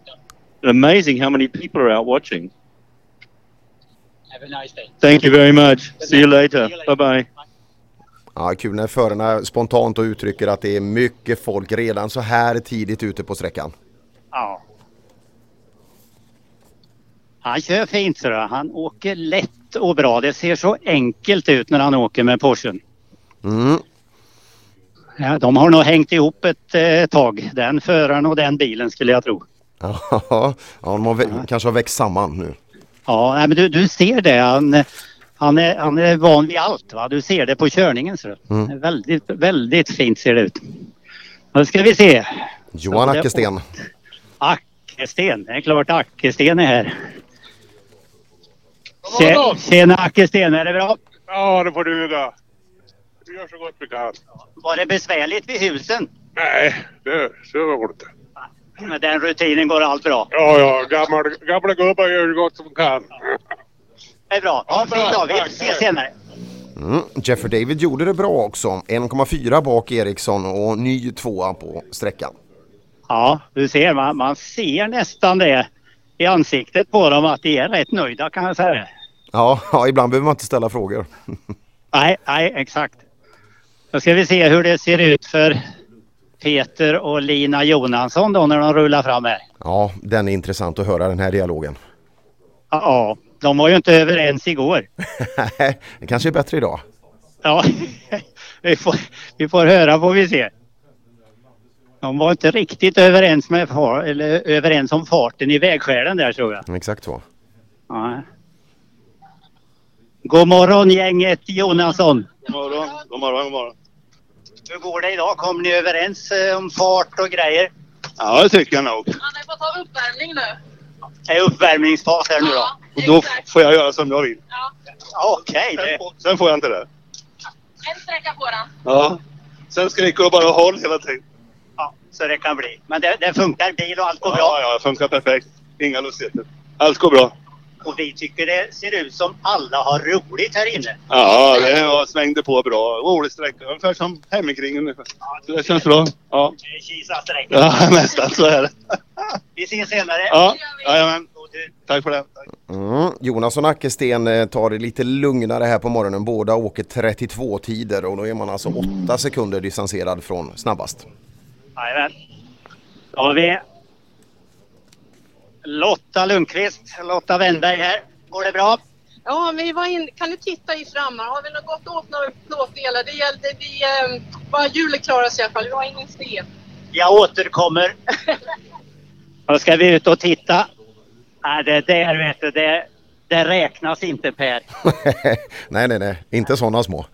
Speaker 46: And amazing how many people are out watching.
Speaker 2: Have a nice day.
Speaker 46: Thank you very much. See you later. Bye bye.
Speaker 1: Ja, kul när förarna spontant och uttrycker att det är mycket folk redan så här tidigt ute på sträckan.
Speaker 2: Ja. Han kör fint så Han åker lätt och bra. Det ser så enkelt ut när han åker med Porschen.
Speaker 1: Mm.
Speaker 2: Ja, de har nog hängt ihop ett eh, tag. Den föraren och den bilen skulle jag tro.
Speaker 1: Ja, (laughs) ja de har vä- kanske har växt samman nu.
Speaker 2: Ja, nej, men du, du ser det. Han, han, är, han är van vid allt. Va? Du ser det på körningen. Så.
Speaker 1: Mm.
Speaker 2: Väldigt, väldigt fint ser det ut. Nu ska vi se.
Speaker 1: Johan Ackersten.
Speaker 2: Ackersten. Det är klart Ackersten är här. Tje- Tjena Ackersten, är det bra?
Speaker 47: Ja, det får duga. Vi gör så gott vi kan.
Speaker 2: Var det besvärligt vid husen?
Speaker 47: Nej, det, så var det inte.
Speaker 2: Med den rutinen går allt bra.
Speaker 47: Ja, ja, gamla, gamla gubbar gör så gott som kan.
Speaker 2: Det är bra. Ja, fint då. Vi ses senare.
Speaker 1: Mm. Jeffrey David gjorde det bra också. 1,4 bak Eriksson och ny tvåa på sträckan.
Speaker 2: Ja, du ser. Man, man ser nästan det i ansiktet på dem att de är rätt nöjda kan jag säga.
Speaker 1: Ja, (laughs) ja, ibland behöver man inte ställa frågor. (laughs)
Speaker 2: Nej, nej, exakt. Då ska vi se hur det ser ut för Peter och Lina Jonansson då när de rullar fram här.
Speaker 1: Ja, den är intressant att höra den här dialogen.
Speaker 2: Ja, de var ju inte överens igår. (laughs)
Speaker 1: Det kanske är bättre idag.
Speaker 2: Ja, (laughs) vi får, vi får höra får vi se. De var inte riktigt överens, med far, eller överens om farten i vägskälen där tror jag.
Speaker 1: Exakt så.
Speaker 2: Ja. God morgon gänget Jonasson.
Speaker 46: God morgon. God morgon, god morgon.
Speaker 2: Hur går det idag? Kommer ni överens eh, om fart och grejer?
Speaker 46: Ja, det tycker jag nog.
Speaker 29: Han är på ta uppvärmning nu.
Speaker 2: Det är uppvärmningsfas här nu då?
Speaker 46: Och då får jag göra som jag vill.
Speaker 2: Okej. det-
Speaker 46: Sen får jag inte det.
Speaker 29: En sträcka på den.
Speaker 46: Ja. Sen skriker jag bara håll hela tiden.
Speaker 2: Ja, så det kan bli. Men det, det funkar bil och allt går bra?
Speaker 46: Ja, ja, det funkar perfekt. Inga lustigheter. Allt går bra.
Speaker 2: Och vi tycker det ser ut som alla har roligt här inne.
Speaker 46: Ja, det jag svängde på bra. Rolig sträcka. Ungefär som ungefär. Så det känns bra. Ja,
Speaker 2: Kisa-sträckan.
Speaker 46: ja (laughs) nästan så är det. (laughs)
Speaker 2: Vi ses senare.
Speaker 46: Ja, jajamän. Tack för det.
Speaker 1: Mm. Jonas och Nackesten eh, tar det lite lugnare här på morgonen. Båda åker 32 tider och då är man alltså 8 sekunder distanserad från snabbast.
Speaker 2: Jajamän. Då har vi Lotta Lundqvist, Lotta Wennberg här. Går det bra?
Speaker 29: Ja, vi var in, kan du titta i framme? Har vi nog gått åt några plåtdelar? Det gällde, vi eh, var hjulet klarade sig i alla fall. Vi har ingen sten.
Speaker 2: Jag återkommer. (laughs) Då ska vi ut och titta. Nej, det där vet du, det, det räknas inte Per. (laughs)
Speaker 1: nej, nej, nej, inte sådana små.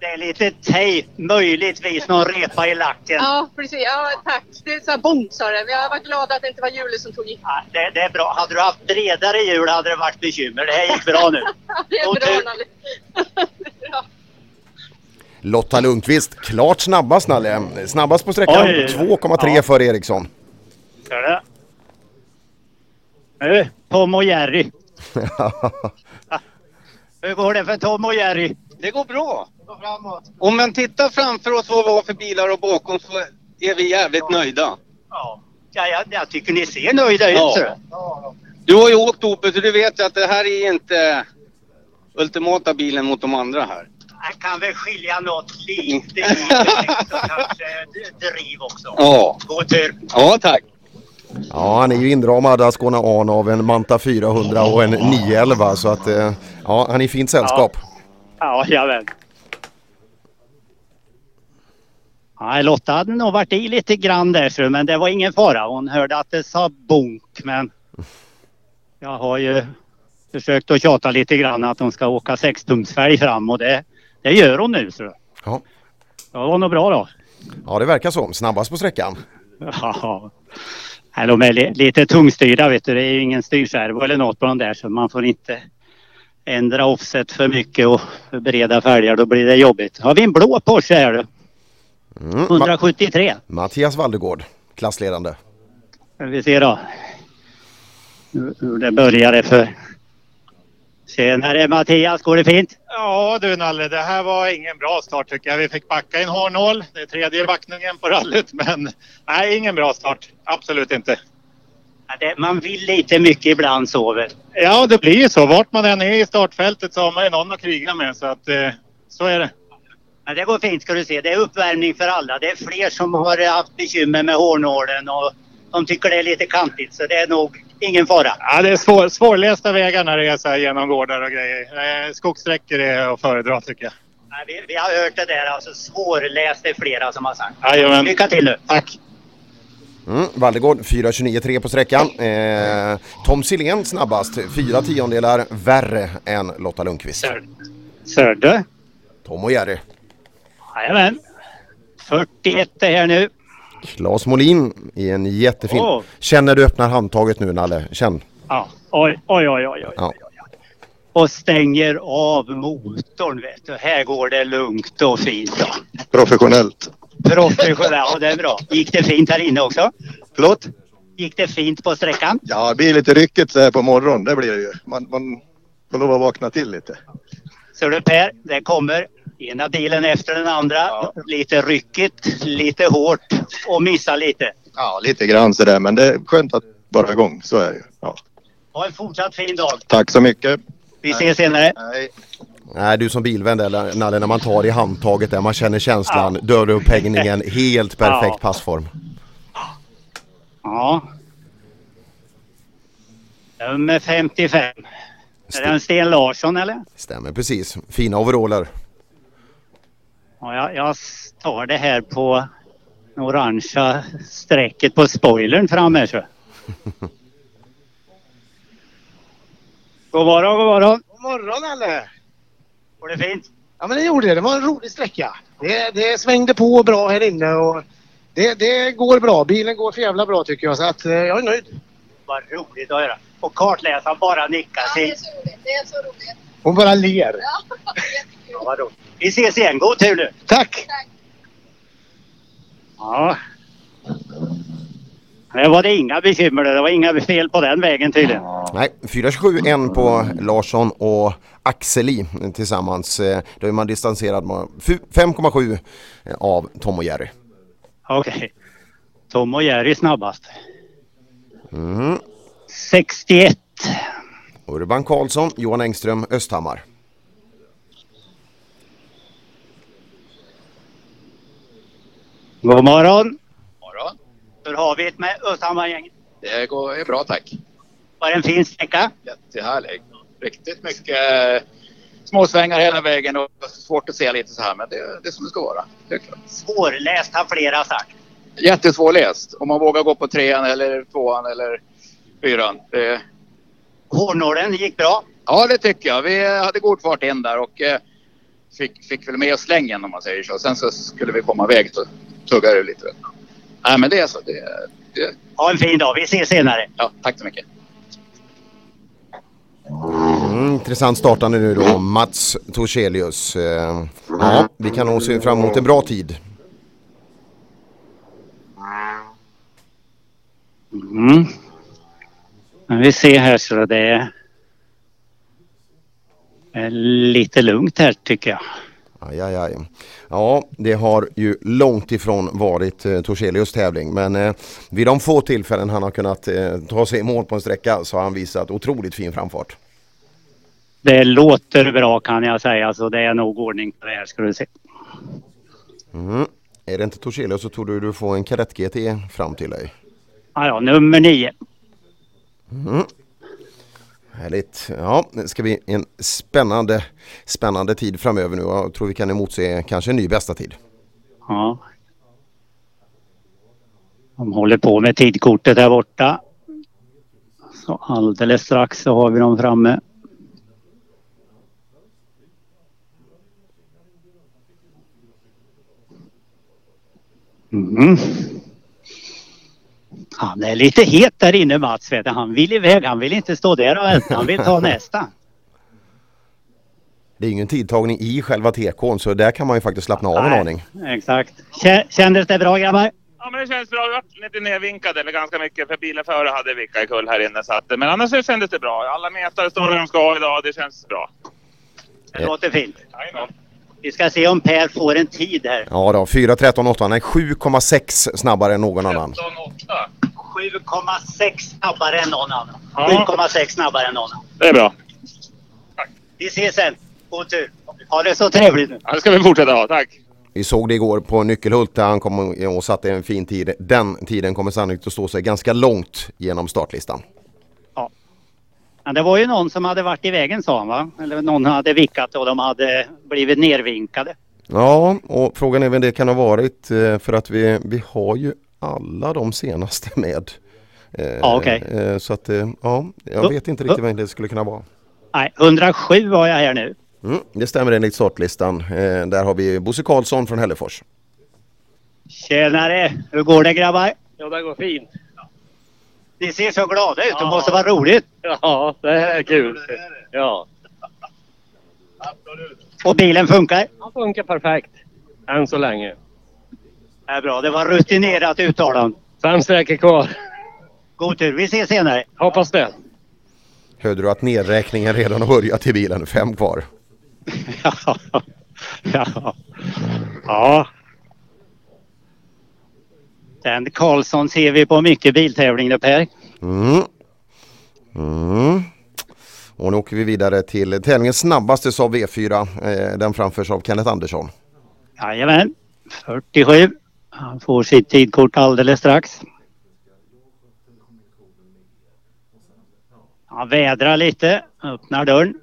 Speaker 29: Det är lite tejp, möjligtvis någon repa i lacken.
Speaker 48: Ja, precis. Ja, tack. Det är så här bom sa det. Jag var glad att det inte var hjulet som tog i.
Speaker 29: Ja, det, det är bra. Hade du haft bredare hjul hade det varit bekymmer. Det här gick bra nu. (laughs)
Speaker 48: det är bra,
Speaker 29: du-
Speaker 48: Nalle. (laughs)
Speaker 1: Lotta Lundqvist, klart snabbast Nalle. Snabbast på sträckan,
Speaker 29: Oj.
Speaker 1: 2,3
Speaker 29: Ja.
Speaker 1: för Eriksson.
Speaker 29: Hör du? Nu, Tom och Jerry. (laughs) Hur går det för Tom och Jerry?
Speaker 49: Det går bra. Om man tittar framför oss vad vi har för bilar och bakom så är vi jävligt nöjda.
Speaker 2: Ja, jag, jag tycker ni ser nöjda ut.
Speaker 50: Ja. Du har ju åkt Opel så du vet att det här är inte ultimata bilen mot de andra här.
Speaker 2: Jag kan väl skilja något lite i (laughs) och kanske driv också.
Speaker 50: Ja.
Speaker 2: God tur.
Speaker 50: Ja, tack.
Speaker 1: Ja, han är ju inramad Ascona An av en Manta 400 och en 911 så att eh, ja, han är i fint sällskap.
Speaker 2: Ja, jajamän. Ja, Lotta hade nog varit i lite grann där men det var ingen fara. Hon hörde att det sa bonk men jag har ju försökt att tjata lite grann att hon ska åka sextumsfälg fram och det, det gör hon nu. Så.
Speaker 1: Ja.
Speaker 2: Det var nog bra då.
Speaker 1: Ja, det verkar så. Snabbast på sträckan.
Speaker 2: Ja. Nej, de är li- lite tungstyrda vet du. Det är ju ingen styrservo eller något på de där så man får inte ändra offset för mycket och för breda fälgar. Då blir det jobbigt. Har vi en blå Porsche här du?
Speaker 1: Mm. Ma-
Speaker 2: 173.
Speaker 1: Mattias Valdegård, klassledande.
Speaker 2: Vi se då. Hur det började för. Tjenare Mattias, går det fint?
Speaker 10: Ja du Nalle, det här var ingen bra start tycker jag. Vi fick backa en hårnål. Det är tredje backningen på rallyt (laughs) men nej, ingen bra start. Absolut inte.
Speaker 2: Ja, det, man vill lite mycket ibland så väl.
Speaker 10: Ja, det blir ju så. Vart man än är i startfältet så har man ju någon att kriga med så att eh, så är det.
Speaker 2: Men det går fint ska du se. Det är uppvärmning för alla. Det är fler som har haft bekymmer med hårnålen och de tycker det är lite kantigt så det är nog ingen fara.
Speaker 10: Ja, det är svår, svårlästa vägar när det är så här genom gårdar och grejer. Eh, skogssträckor är att föredra tycker jag.
Speaker 2: Nej, vi, vi har hört det där alltså svårläst är flera som har sagt.
Speaker 10: Jajamän.
Speaker 2: Lycka till nu.
Speaker 10: Tack.
Speaker 1: Mm, Valdegård 4.29,3 på sträckan. Eh, Tom Silén snabbast, fyra tiondelar värre än Lotta Lundqvist.
Speaker 2: Sörde.
Speaker 1: Tom och Jerry.
Speaker 2: Jajamän. 41 är här nu.
Speaker 1: Claes Molin i en jättefin... Känn när du öppnar handtaget nu Nalle, känn.
Speaker 2: Ja. Oj, oj, oj, oj. oj.
Speaker 1: Ja.
Speaker 2: Och stänger av motorn vet du. Här går det lugnt och fint. Då.
Speaker 51: Professionellt.
Speaker 2: Professionellt, ja det är bra. Gick det fint här inne också?
Speaker 51: Förlåt?
Speaker 2: Gick det fint på sträckan?
Speaker 51: Ja, det blir lite ryckigt så här på morgonen. Det blir det ju. Man, man får lov att vakna till lite.
Speaker 2: Så du Per, det kommer ena bilen efter den andra. Lite ryckigt, lite hårt och missa lite.
Speaker 51: Ja, lite grann så där. Men det är skönt att vara igång. Så är det ju. Ja.
Speaker 2: Ha en fortsatt fin dag.
Speaker 51: Tack så mycket.
Speaker 2: Vi ses senare.
Speaker 51: Nej.
Speaker 1: Nej, du som bilvän där Nalle, när man tar i handtaget där, man känner känslan, dörrupphängningen, helt perfekt
Speaker 2: Ja.
Speaker 1: passform.
Speaker 2: Ja. Nummer 55. Är det en Sten Larsson eller?
Speaker 1: Stämmer precis. Fina overaller.
Speaker 2: Ja, jag, jag tar det här på det orangea strecket på spoilern framme. Så. (laughs) God morgon, god morgon.
Speaker 52: God morgon Alle!
Speaker 2: Går det fint?
Speaker 52: Ja men det gjorde det. Det var en rolig sträcka. Det, det svängde på bra här inne och det, det går bra. Bilen går för jävla bra tycker jag så att eh, jag är nöjd.
Speaker 2: Vad roligt att höra. Och kartläsaren bara nickar. Ja, det är
Speaker 29: så roligt. Det är så roligt.
Speaker 52: Hon bara ler.
Speaker 2: Ja, (laughs) vad roligt. Vi ses igen. God tur nu.
Speaker 52: Tack!
Speaker 2: Ja. Det var det inga bekymmer. Det var inga fel på den vägen tydligen.
Speaker 1: Nej, 4.27 en på Larsson och Axeli tillsammans. Eh, Då är man distanserad med fy- 5,7 av Tom och Jerry.
Speaker 2: Okej. Tom och Jerry snabbast.
Speaker 1: Mm.
Speaker 2: 61.
Speaker 1: Urban Karlsson, Johan Engström, Östhammar.
Speaker 2: God morgon.
Speaker 26: morgon.
Speaker 2: Hur har vi det med Östhammargänget?
Speaker 26: Det går är bra tack.
Speaker 2: Var det en fin sträcka?
Speaker 26: Jättehärlig. Riktigt mycket eh, småsvängar hela vägen och svårt att se lite så här men det, det är som det ska vara. Det är klart.
Speaker 2: Svårläst har flera sagt.
Speaker 26: Jättesvårläst. Om man vågar gå på trean eller tvåan eller fyran. Det...
Speaker 2: Hårnålen gick bra?
Speaker 26: Ja det tycker jag. Vi hade god fart in där och eh, fick, fick väl med oss slängen om man säger så. Sen så skulle vi komma iväg så tuggade det lite. Nej men det är så. Det, det...
Speaker 2: Ha en fin dag. Vi ses senare.
Speaker 26: Ja, tack så mycket.
Speaker 1: Mm, intressant startande nu då, Mats Torselius. Eh, Ja, vi kan nog se fram emot en bra tid.
Speaker 2: Mm. Vi ser här så det är är lite lugnt här tycker jag.
Speaker 1: Aj, aj, aj. Ja, det har ju långt ifrån varit eh, Torselius tävling men eh, vid de få tillfällen han har kunnat eh, ta sig i mål på en sträcka så har han visat otroligt fin framfart.
Speaker 2: Det låter bra kan jag säga så det är nog ordning på det här ska du se.
Speaker 1: Mm. Är det inte Torselius så tror du du får en Kadett GT fram till dig.
Speaker 2: Ja, ja, nummer nio.
Speaker 1: Mm. Härligt. Ja, det ska bli en spännande, spännande tid framöver nu. Jag tror vi kan emotse kanske en ny bästa tid.
Speaker 2: Ja. De håller på med tidkortet där borta. Så alldeles strax så har vi dem framme. Mm. Han är lite het där inne Mats. Vet du. Han vill iväg. Han vill inte stå där och vänta. Han vill ta (laughs) nästa.
Speaker 1: Det är ingen tidtagning i själva tekon så där kan man ju faktiskt slappna av en
Speaker 2: Nej.
Speaker 1: aning.
Speaker 2: Exakt. Kä- Kändes det bra grabbar?
Speaker 33: Ja, men det känns bra. Vi var lite nervinkad eller ganska mycket för bilen före hade vickat i kull här inne. Så att, men annars så kändes det bra. Alla metare står där de ska idag. Det känns bra.
Speaker 2: Det låter fint. Vi ska se om Per får en tid här.
Speaker 1: Ja då, 4.13.8. Han är 7,6 snabbare än någon annan.
Speaker 2: 7,6 snabbare än någon annan.
Speaker 33: Ja.
Speaker 2: 7,6 snabbare än någon annan.
Speaker 33: Det är bra.
Speaker 2: Vi ses sen. God tur. Ha det så trevligt nu.
Speaker 33: Ja, det ska vi fortsätta ha. Tack.
Speaker 1: Vi såg det igår på Nyckelhult där han kom och satte en fin tid. Den tiden kommer sannolikt att stå sig ganska långt genom startlistan.
Speaker 2: Men det var ju någon som hade varit i vägen sa han va? Eller någon hade vickat och de hade blivit nervinkade.
Speaker 1: Ja, och frågan är vem det kan ha varit eh, för att vi, vi har ju alla de senaste (laughs) med. Eh,
Speaker 2: Ja, okej.
Speaker 1: eh, Så att, eh, ja, jag vet inte riktigt vem det skulle kunna vara.
Speaker 2: Nej, 107 var jag här nu.
Speaker 1: Mm, det stämmer enligt startlistan. Eh, Där har vi Bosse Karlsson från Hällefors.
Speaker 2: Tjenare! Hur går det grabbar?
Speaker 53: Ja, det går fint.
Speaker 2: Ni ser så glada ut. Det måste vara roligt.
Speaker 53: Ja, det är kul. Ja.
Speaker 2: Och bilen funkar?
Speaker 53: Den funkar perfekt. Än så länge.
Speaker 2: Det är bra. Det var rutinerat uttalande.
Speaker 53: Fem sträckor kvar.
Speaker 2: God tur. Vi ses senare.
Speaker 53: Hoppas det.
Speaker 1: Hörde du att nedräkningen redan har börjat i bilen? Fem kvar. (laughs)
Speaker 2: ja. ja. Den Karlsson ser vi på mycket biltävling nu Per.
Speaker 1: Mm. Mm. Och nu åker vi vidare till tävlingens snabbaste Saab V4. Eh, Den framförs av Kenneth Andersson.
Speaker 2: Jajamän. 47. Han får sitt tidkort alldeles strax. Han vädrar lite. Öppnar dörren.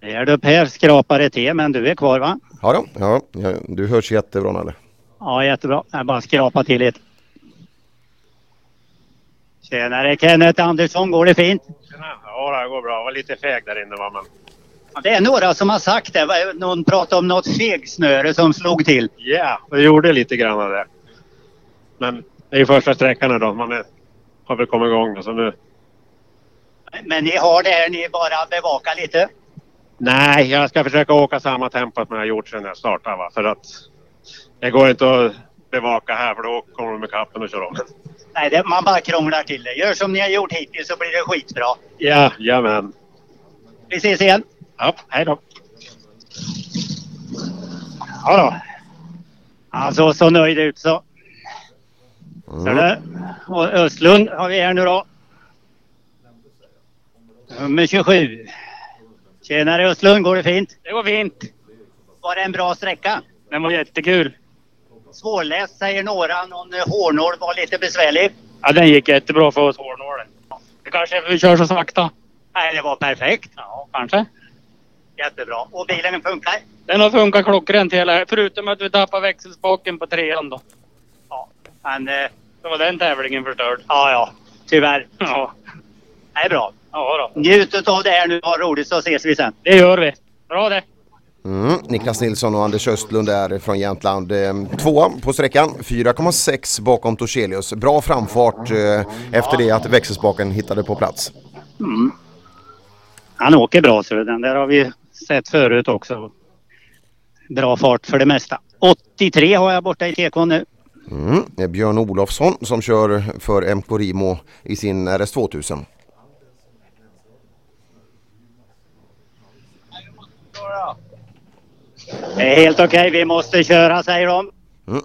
Speaker 2: Är du Per skrapar ett te men du är kvar va?
Speaker 1: Ja, då. ja, du hörs jättebra Nalle.
Speaker 2: Ja jättebra. Jag bara skrapa till lite. Tjenare Kenneth Andersson, går det fint?
Speaker 36: Ja, det går bra. Jag var lite feg där inne va, men...
Speaker 2: Det är några som har sagt det. Någon pratade om något fegsnöre som slog till.
Speaker 36: Ja, det gjorde lite grann av det. Men det är ju första sträckan då. Man är, har väl kommit igång då, så nu...
Speaker 2: Men ni har det här, ni bara bevakar lite?
Speaker 36: Nej, jag ska försöka åka samma tempo som jag har gjort sedan jag startade va. För att det går inte att bevaka här för då kommer de med kappen och kör om.
Speaker 2: Nej, det, man bara krånglar till det. Gör som ni har gjort hittills så blir det skitbra.
Speaker 36: Ja, jajamän.
Speaker 2: Vi ses igen.
Speaker 36: Ja, hej då.
Speaker 2: Ja då. Han såg så nöjd ut så. Ser du? Och Östlund har vi här nu då. Nummer 27. Tjenare Östlund, går det fint?
Speaker 53: Det går fint.
Speaker 2: Var det en bra sträcka?
Speaker 53: Den var jättekul.
Speaker 2: Svårläst säger några. Någon eh, hårnål var lite besvärlig.
Speaker 53: Ja, den gick jättebra för oss hårnålen. Det kanske är för att vi kör så sakta.
Speaker 2: Nej, det var perfekt.
Speaker 53: Ja, kanske.
Speaker 2: Jättebra. Och bilen funkar?
Speaker 53: Den har funkat klockrent hela... Förutom att vi tappade växelspaken på trean då.
Speaker 2: Men... Eh,
Speaker 53: så var den tävlingen förstörd.
Speaker 2: Ja, ja. Tyvärr.
Speaker 53: Ja.
Speaker 2: Det är bra.
Speaker 53: Ja då.
Speaker 2: Njut av det här nu. Ha roligt så ses vi sen.
Speaker 53: Det gör vi. Bra det.
Speaker 1: Mm. Niklas Nilsson och Anders Östlund är från Jämtland. Eh, Tvåa på sträckan, 4,6 bakom Torselius. Bra framfart eh, efter det att växelspaken hittade på plats.
Speaker 2: Mm. Han åker bra så den där har vi sett förut också. Bra fart för det mesta. 83 har jag borta i TK nu.
Speaker 1: Mm. Björn Olofsson som kör för MK Rimo i sin RS 2000.
Speaker 2: Det är helt okej, okay. vi måste köra säger de.
Speaker 1: Mm.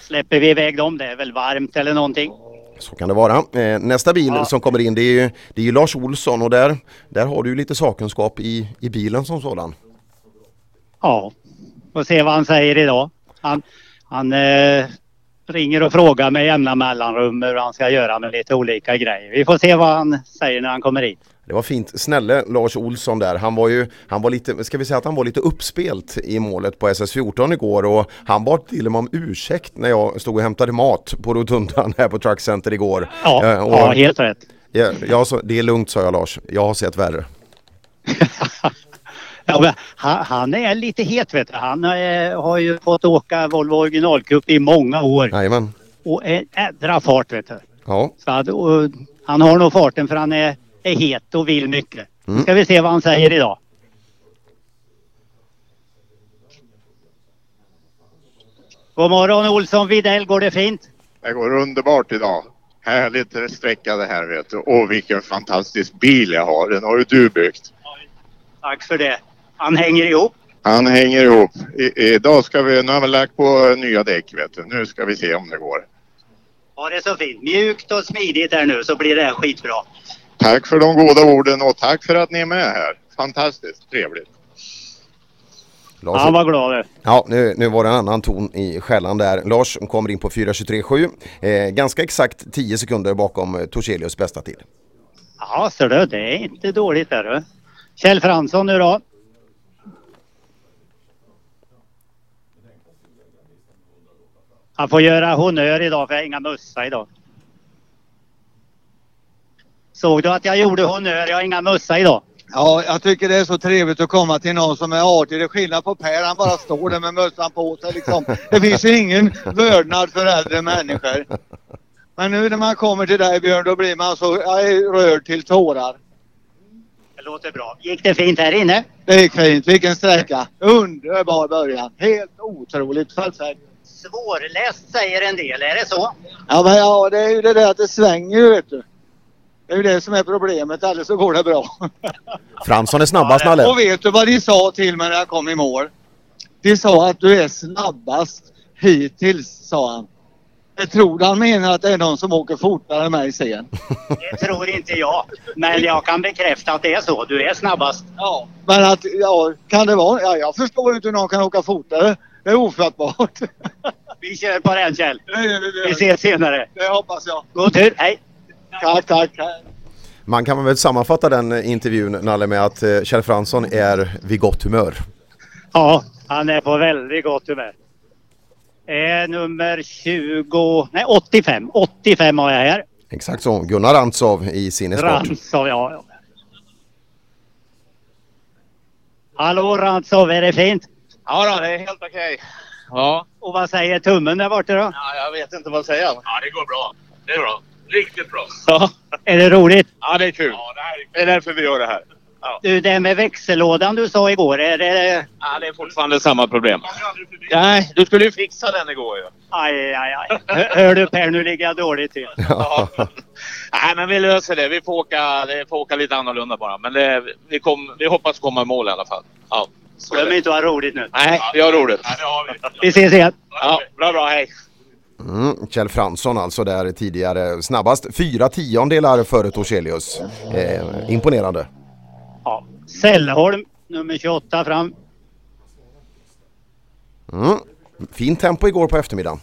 Speaker 2: Släpper vi iväg dem, det är väl varmt eller någonting.
Speaker 1: Så kan det vara. Eh, nästa bil
Speaker 2: Ja.
Speaker 1: som kommer in det är ju, det är ju Lars Olsson och där, där har du lite sakkunskap i, i bilen som sådan.
Speaker 2: Ja, får se vad han säger idag. Han, han eh, ringer och frågar med jämna mellanrum hur han ska göra med lite olika grejer. Vi får se vad han säger när han kommer hit.
Speaker 1: Det var fint. Snälle Lars Olsson där. Han var ju, han var lite, ska vi säga att han var lite uppspelt i målet på SS14 igår och han bad till och med om ursäkt när jag stod och hämtade mat på rotundan här på Truck Center igår.
Speaker 2: Ja,
Speaker 1: Eh, och-
Speaker 2: ja helt rätt.
Speaker 1: Ja, jag det är lugnt sa jag Lars. Jag har sett värre. (laughs)
Speaker 2: Ja, han, han är lite het vet du. Han eh, har ju fått åka Volvo originalcup i många år.
Speaker 1: Jajamän.
Speaker 2: Och en ädra fart vet du.
Speaker 1: Ja.
Speaker 2: Så och, han har nog farten för han är, är het och vill mycket.
Speaker 1: Mm.
Speaker 2: Ska vi se vad han säger idag. God morgon Olsson Videll, går det fint?
Speaker 54: Det går underbart idag. Härligt sträcka det här vet du. Och vilken fantastisk bil jag har. Den har ju du byggt.
Speaker 2: Tack för det. Han hänger ihop.
Speaker 54: Han hänger ihop. I, idag ska vi, nu har vi lagt på nya däck vet du. Nu ska vi se om det går.
Speaker 2: Ha det så fint. Mjukt och smidigt här nu så blir det här skitbra.
Speaker 54: Tack för de goda orden och tack för att ni är med här. Fantastiskt trevligt.
Speaker 1: Lars,
Speaker 2: Han var glad.
Speaker 1: Ja, nu, nu var det en annan ton i skällan där. Lars kommer in på 4.23,7. Eh, ganska exakt 10 sekunder bakom eh, Torselius bästa tid.
Speaker 2: Ja, så du, det är inte dåligt där du. Kjell Fransson nu då? Han får göra honör idag för jag har inga mössa idag. Såg du att jag gjorde honör? Jag har inga mössa idag.
Speaker 45: Ja, jag tycker det är så trevligt att komma till någon som är artig. Det är skillnad på Per, han bara står där med mössan på sig liksom. Det finns ju ingen vördnad för äldre människor. Men nu när man kommer till dig Björn, då blir man så rörd till tårar.
Speaker 2: Det låter bra. Gick det fint här inne?
Speaker 45: Det gick fint, vilken sträcka. Underbar början. Helt otroligt perfekt.
Speaker 2: Svårläst säger en del, är det så?
Speaker 45: Ja, men ja, det är ju det där att det svänger vet du. Det är ju det som är problemet, eller så går det bra.
Speaker 1: Fransson är snabbast Nalle.
Speaker 45: Och vet du vad de sa till mig när jag kom i mål? De sa att du är snabbast hittills, sa han. Jag tror han menar att det är någon som åker fortare än mig sen.
Speaker 2: Det tror inte jag. Men jag kan bekräfta att det är så. Du är snabbast.
Speaker 45: Ja. Men att, ja, kan det vara? Ja, jag förstår inte hur någon kan åka fortare. Det är ofattbart.
Speaker 2: Vi kör på den Kjell.
Speaker 45: Vi
Speaker 2: ses senare.
Speaker 45: Det hoppas jag.
Speaker 2: God tur. Hej!
Speaker 45: Tack, tack.
Speaker 1: Man kan väl sammanfatta den eh, intervjun Nalle med att eh, Kjell Fransson är vid gott humör.
Speaker 2: Ja, han är på väldigt gott humör. Eh, nummer 20... Nej, 85. 85 har jag här.
Speaker 1: Exakt så. Gunnar Rantzov i Sinnessport.
Speaker 2: Rantzov, ja. ja. Hallå Rantzov, är det fint?
Speaker 55: Ja då, det är helt okej. Ja.
Speaker 2: Och vad säger tummen där borta då?
Speaker 55: ja, jag vet inte vad säga. Ja, det går bra. Det är bra. Riktigt bra.
Speaker 2: Ja. Är det roligt?
Speaker 55: Ja, det är kul. det, är... därför vi gör det här. Ja.
Speaker 2: Du, det med växellådan du sa igår, är det...
Speaker 55: ja, det är fortfarande samma problem. Nej, du skulle ju fixa den igår ju.
Speaker 2: Aj, aj, aj. Hör, du Per, nu ligger jag dåligt till.
Speaker 55: Ja. Nej, men vi löser det. Vi får åka, det får åka lite annorlunda bara. Men det, vi, kom, vi hoppas komma i mål i alla fall. Ja.
Speaker 2: Glöm inte att ha roligt nu.
Speaker 55: Nej, vi har roligt.
Speaker 2: Vi ses igen.
Speaker 55: Ja, bra, bra. Hej.
Speaker 1: Mm, Kjell Fransson alltså där tidigare snabbast. Fyra tiondelar före Torselius. Eh, imponerande.
Speaker 2: Ja. Sällholm, nummer 28 fram.
Speaker 1: Mm. Fint tempo igår på eftermiddagen.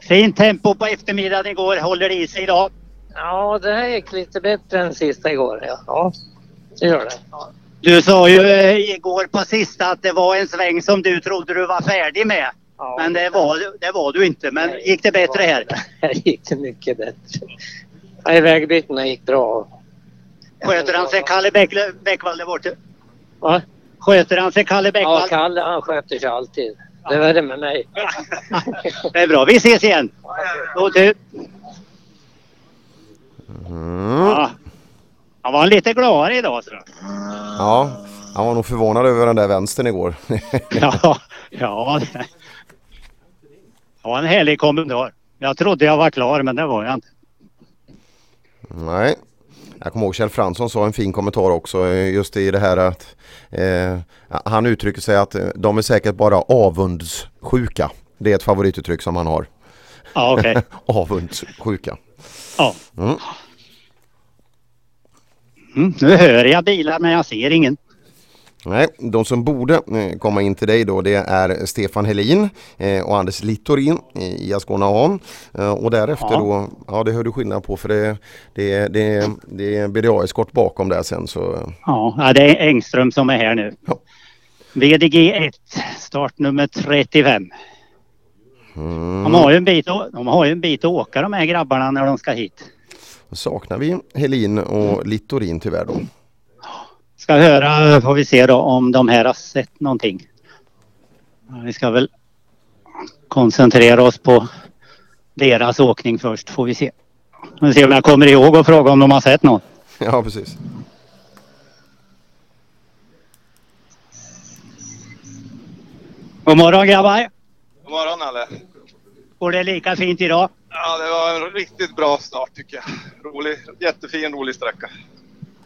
Speaker 2: Fint tempo på eftermiddagen igår. Håller det i sig idag?
Speaker 56: Ja, det här gick lite bättre än sista igår. Ja, ja det gör det.
Speaker 2: Du sa ju eh, igår på sista att det var en sväng som du trodde du var färdig med. Men det var, det var du inte. Men gick det bättre här?
Speaker 56: Här (laughs) gick det mycket bättre. Ja, vägbytena gick bra.
Speaker 2: Sköter han sig Kalle Bäck, Bäckvall där borta?
Speaker 56: Va?
Speaker 2: Sköter han sig Kalle Bäckvall?
Speaker 56: Ja, Kalle han sköter sig alltid. Det var det med mig. (laughs)
Speaker 2: Det är bra. Vi ses igen. God tur.
Speaker 1: Mm.
Speaker 2: Ja. Han var lite gladare idag. Så.
Speaker 1: Ja, han var nog förvånad över den där vänstern igår. (laughs)
Speaker 2: Ja, ja. Det var en härlig kommentar. Jag trodde jag var klar men det var jag inte.
Speaker 1: Nej. Jag kommer ihåg Kjell Fransson sa en fin kommentar också eh, just i det här att eh, han uttrycker sig att eh, de är säkert bara avundssjuka. Det är ett favorituttryck som han har.
Speaker 2: Ja, okej. (laughs)
Speaker 1: avundssjuka.
Speaker 2: Ja.
Speaker 1: Mm.
Speaker 2: Mm, nu hör jag bilar men jag ser ingen.
Speaker 1: Nej, de som borde eh, komma in till dig då det är Stefan Helin eh, och Anders Littorin i Ascona. Eh, och därefter
Speaker 2: Ja.
Speaker 1: då, ja det hör du skillnad på för det, det, det, det är BDA-eskort bakom där sen så
Speaker 2: Ja, ja, det är Engström som är här nu. VDG 1, startnummer 35.
Speaker 1: mm,
Speaker 2: De har, ju en bit, de har ju en bit att åka de här grabbarna när de ska hit.
Speaker 1: Då saknar vi Helin och Littorin tyvärr då.
Speaker 2: Ska höra, får vi se då om de här har sett någonting. Vi ska väl koncentrera oss på deras åkning först får vi se. Vi se om jag kommer ihåg och fråga om de har sett något. (laughs)
Speaker 1: Ja precis.
Speaker 2: God morgon grabbar!
Speaker 57: God morgon Alle.
Speaker 2: Går det lika fint idag?
Speaker 57: Ja, det var en riktigt bra start tycker jag. Rolig, jättefin, rolig sträcka.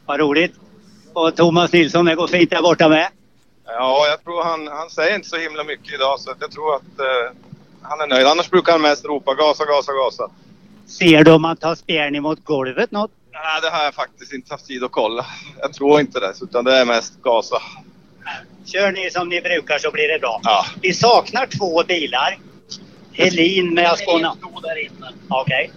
Speaker 2: Vad roligt! Och Thomas Nilsson, det går fint där borta med?
Speaker 57: Ja, jag tror han, han säger inte så himla mycket idag så jag tror att eh, han är nöjd. Annars brukar han mest ropa gasa, gasa, gasa.
Speaker 2: Ser du om man tar spjärn mot golvet något?
Speaker 57: Nej, det har jag faktiskt inte haft tid att kolla. Jag tror inte det, utan det är mest gasa.
Speaker 2: Kör ni som ni brukar så blir det bra.
Speaker 57: Ja.
Speaker 2: Vi saknar två bilar. Helin med Ascona. Okej.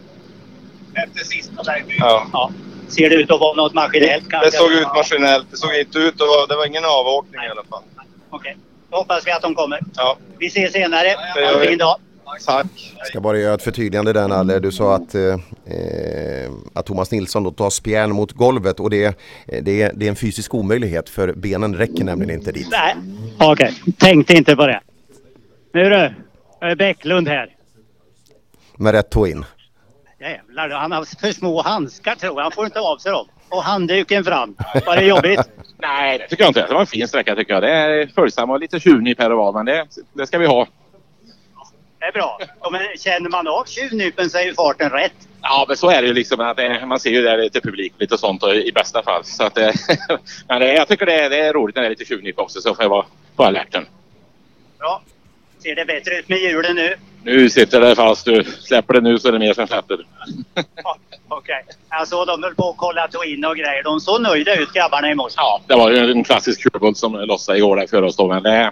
Speaker 57: Efter sista där. Ja.
Speaker 2: Ja. Ser det ut att vara något maskinellt
Speaker 57: Det
Speaker 2: kanske?
Speaker 57: såg ut maskinellt. Det såg inte ut att vara... Det var ingen avåkning i alla fall.
Speaker 2: Okej. Då hoppas vi att de kommer.
Speaker 57: Ja.
Speaker 2: Vi ses senare.
Speaker 57: det gör
Speaker 2: Ha en fin dag.
Speaker 57: Tack.
Speaker 1: Ska bara göra ett förtydligande där Nalle. Du sa att, eh, eh, att Thomas Nilsson då tar spjärn mot golvet och det, eh, det, är, det är en fysisk omöjlighet för benen räcker nämligen inte dit.
Speaker 2: Nej. Okej. Tänkte inte på det. Nu du. Är Bäcklund här.
Speaker 1: Med rätt tå in.
Speaker 2: Jävlar, han har för små handskar tror jag. Han får inte av sig dem. Och handduken fram. Var det jobbigt? (laughs)
Speaker 33: Nej, det tycker jag inte. Det var en fin sträcka tycker jag. Det är följsam och lite tjuvnyp här och var, men det, det ska vi ha.
Speaker 2: Det är bra. Ja, men känner man av tjuvnypen så är ju farten rätt.
Speaker 33: Ja, men så är det ju liksom. Att det, man ser ju där lite publik lite sånt och i bästa fall. Så att, eh, (laughs) men det, jag tycker det är, det är roligt när det är lite tjuvnyp också så får jag vara på alerten.
Speaker 2: Bra. Ser det bättre ut med hjulen nu?
Speaker 33: Nu sitter det fast du. Släpper det nu så är det mer som släpper.
Speaker 2: Okej. Jag såg de höll på att kolla in och grejer. De såg nöjda ut grabbarna i morse.
Speaker 33: Ja, det var ju en klassisk kurbolt som lossade igår där före oss då. Men det,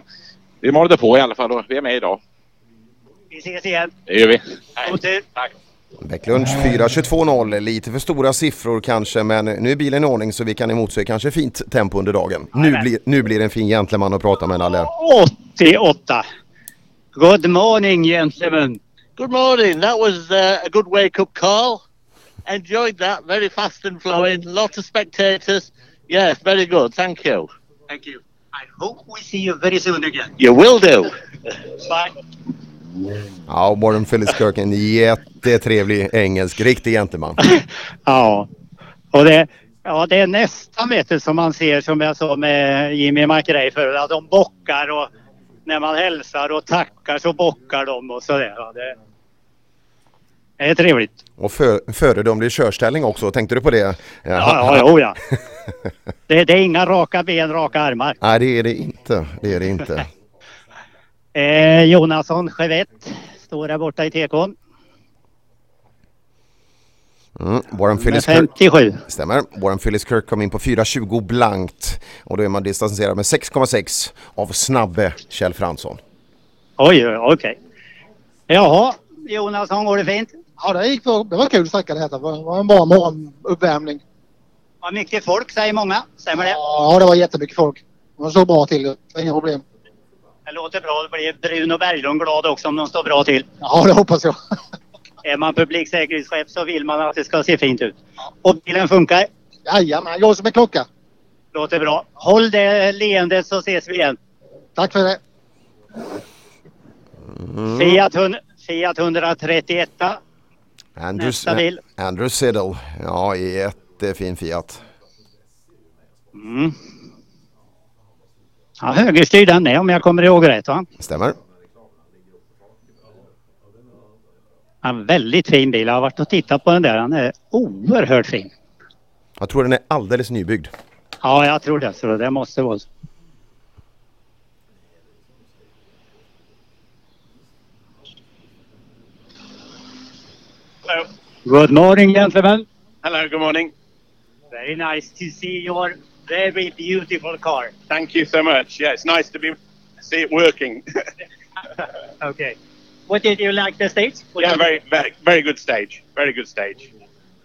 Speaker 33: vi malde på i alla fall och vi är med idag.
Speaker 2: Vi ses igen.
Speaker 33: Det gör vi.
Speaker 2: God tur.
Speaker 33: Tack.
Speaker 1: Bäcklunch 4.22.0. Lite för stora siffror kanske men nu är bilen i ordning så vi kan emotse kanske fint tempo under dagen. Nu blir, nu blir det en fin gentleman att prata med Nalle.
Speaker 2: 88. Good morning gentlemen.
Speaker 58: Good morning. That was uh, a good wake up call. Enjoyed that. Very fast and flowing. Lots of spectators. Yes, very good. Thank you.
Speaker 2: Thank you. I hope we see you very soon again.
Speaker 58: You will do.
Speaker 2: Bye.
Speaker 1: Ja, Warren Phillips en jättetrevlig engelsk, riktig gentleman. (laughs)
Speaker 2: Ja. Och det, ja, det är nästan vet du, som man ser som jag sa med Jimmy McRae förut. Att de bockar och när man hälsar och tackar så bockar de och sådär. Ja, det, det är trevligt.
Speaker 1: Och för, föredömlig körställning också, tänkte du på det?
Speaker 2: Ja, ja, jo, ja. (laughs) Det, det är inga raka ben, raka armar.
Speaker 1: Nej, det är det inte. Det är det inte. (laughs)
Speaker 2: Eh, Jonasson Chevette står där borta i tekon.
Speaker 1: Mm. Warren Phillips
Speaker 2: 57.
Speaker 1: Stämmer. Warren Phillips Kirk kom in på 4.20 blankt och då är man distanserad med 6,6 av snabbe Kjell Fransson.
Speaker 2: Oj, okej. Jaha, Jonasson, går det fint?
Speaker 12: Ja, det gick bra. Det var kul sträcka det här. Det var var en bra morgonuppvärmning.
Speaker 2: Vad mycket folk säger många. Stämmer det?
Speaker 12: Ja, det var jättemycket folk. De såg bra till. Det var inga problem.
Speaker 2: Det låter bra. Det blir Bruno Berglund glad också om de står bra till.
Speaker 12: Ja, det hoppas jag. (laughs)
Speaker 2: Är man publiksäkerhetschef så vill man att det ska se fint ut. Och bilen funkar.
Speaker 12: Jajamän, jag som är klocka.
Speaker 2: Låter bra. Håll det leendet så ses vi igen.
Speaker 12: Tack för det.
Speaker 1: Mm.
Speaker 2: Fiat, Fiat 131.
Speaker 1: Andrew,
Speaker 2: Nästa bil.
Speaker 1: Andrew Siddle. Ja, jättefin Fiat.
Speaker 2: Mm. Ja, högerstyrd den är om jag kommer ihåg rätt va?
Speaker 1: Stämmer.
Speaker 2: En väldigt fin bil. Jag har varit och tittat på den där. Den är oerhört fin.
Speaker 1: Jag tror den är alldeles nybyggd.
Speaker 2: Ja, jag tror det. Så det måste vara så.
Speaker 46: Hello.
Speaker 2: Good morning, gentlemen.
Speaker 46: Hello, good morning.
Speaker 2: Very nice to see your very beautiful car.
Speaker 46: Thank you so much. Yeah, it's nice to be see it working. (laughs)
Speaker 2: Okay. What did you like the stage? What
Speaker 46: yeah, very, very, very good stage. Very good stage.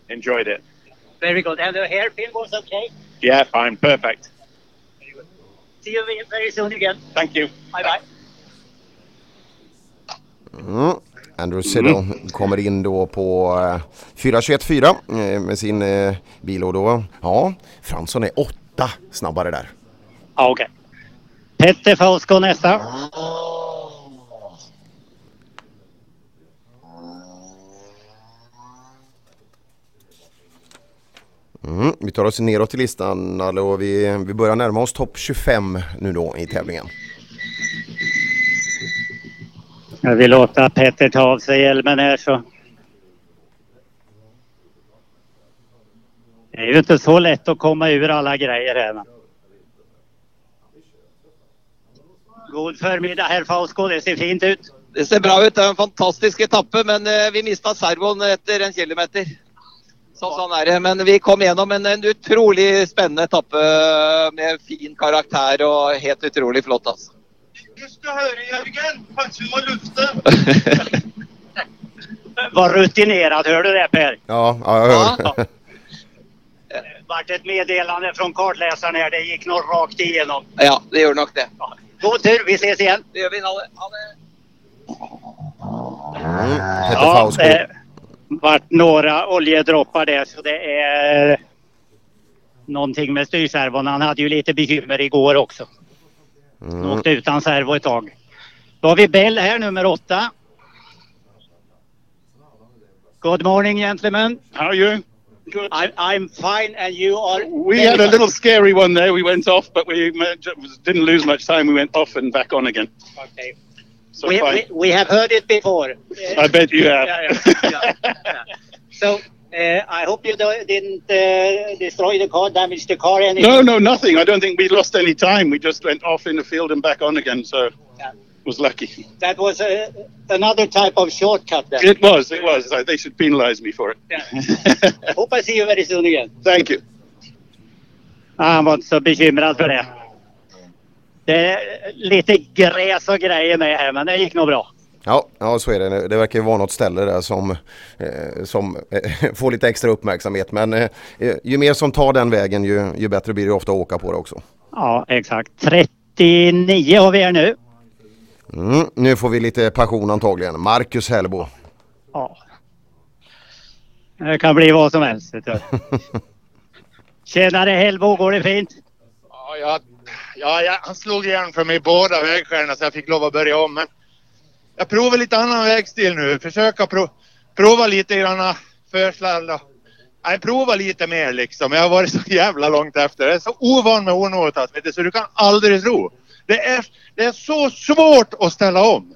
Speaker 46: Enjoyed it.
Speaker 2: Very good. And the hairpin was okay.
Speaker 46: Yeah, fine, perfect.
Speaker 2: See you very soon again.
Speaker 46: Thank you.
Speaker 2: Bye bye.
Speaker 1: Mm. Andrew Siddle kommer in då på eh, 4.21,4 eh, med sin eh, bil och då, ja, Fransson är åtta snabbare där.
Speaker 2: Ja, okej. Petter Fausko nästa.
Speaker 1: Mm. Vi tar oss neråt i listan och vi, vi börjar närma oss topp 25 nu då i tävlingen.
Speaker 2: Jag vill låta Petter ta av sig hjälmen här så. Det är ju inte så lätt att komma ur alla grejer här. men. God förmiddag herr Fausko, det ser fint ut.
Speaker 27: Det ser bra ut. Det er en fantastisk etappe, men eh, vi mista servoen etter en kilometer. Så sånn er det. Men vi kom gjennom en, en utrolig spennende etappe eh, med fin karakter og helt utrolig flott. altså.
Speaker 59: Du skal høre, Jørgen. Kanskje du må lufte? (laughs)
Speaker 2: Var rutinerad, hör du det Per?
Speaker 1: Ja, ja jag hör. (laughs)
Speaker 2: Vart ett meddelande från kartläsaren här, det gick nog rakt igenom.
Speaker 27: Ja, det gjorde nok det.
Speaker 2: God tur, vi ses igen.
Speaker 27: Det gjør vi. Ha det.
Speaker 1: Mm. Petter
Speaker 2: Ja,
Speaker 1: Fausko.
Speaker 2: det vart några oljedroppar där så det är någonting med styrservon. Han hade ju lite bekymmer igår också.
Speaker 1: Mm.
Speaker 2: Åkte utan servo ett tag. Då har vi Bell här, nummer åtta. Good morning gentlemen.
Speaker 46: How are you? Good.
Speaker 2: I, I'm fine and you are...
Speaker 46: We had a little scary one there. We went off, but we didn't lose much time. We went off and back on again.
Speaker 2: Okay.
Speaker 46: So
Speaker 2: we, we, we have heard it before.
Speaker 46: I bet you have.
Speaker 2: Yeah, yeah, yeah, yeah. (laughs) So uh, I hope you do- didn't uh, destroy the car, damage the car anything.
Speaker 46: No, no, nothing. I don't think we lost any time. We just went off in the field and back on again. So
Speaker 2: Yeah.
Speaker 46: was lucky.
Speaker 2: That was uh, another type of shortcut then.
Speaker 46: It was. It was. Like, They should penalise me for it. (laughs)
Speaker 2: Hope I see you very soon again.
Speaker 46: Thank you.
Speaker 2: Han var inte så bekymrad för det. Det är lite gräs och grejer med här men det gick nog bra.
Speaker 1: Ja, ja, så är det. Det verkar ju vara något ställe där som, eh, som eh, (laughs) får lite extra uppmärksamhet. Men eh, ju mer som tar den vägen ju, ju bättre blir det ofta att åka på det också.
Speaker 2: Ja exakt. 39 har vi här nu.
Speaker 1: Mm, nu får vi lite passion antagligen. Marcus Hellbo.
Speaker 2: Ja. Det kan bli vad som helst. Vet du. (laughs) Tjenare Hellbo, går det fint?
Speaker 60: Ja, jag, ja, jag, han slog igen för mig båda vägskärnorna så jag fick lov att börja om. Men jag provar lite annan vägstil nu. Försöka pro, prova lite grann försladd och Nej, prova lite mer liksom. Jag har varit så jävla långt efter. Jag är så ovan med onotat, vet du, så du kan aldrig tro. Det är, det är så svårt att ställa om.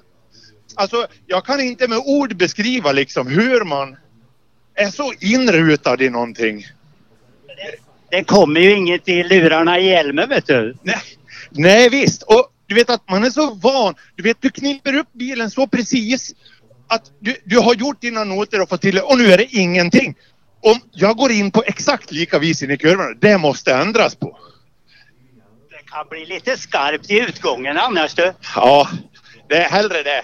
Speaker 60: Alltså, jag kan inte med ord beskriva liksom hur man är så inrutad i någonting.
Speaker 2: Det kommer ju inget i lurarna i hjälmen vet du.
Speaker 60: Nej, nej visst. Och du vet att man är så van. Du vet, du knipper upp bilen så precis att du, du har gjort dina noter och fått till det och nu är det ingenting. Om jag går in på exakt lika vis in i kurvorna, det måste ändras på.
Speaker 2: Det kan bli lite skarpt i utgången annars du.
Speaker 60: Ja, det är hellre det.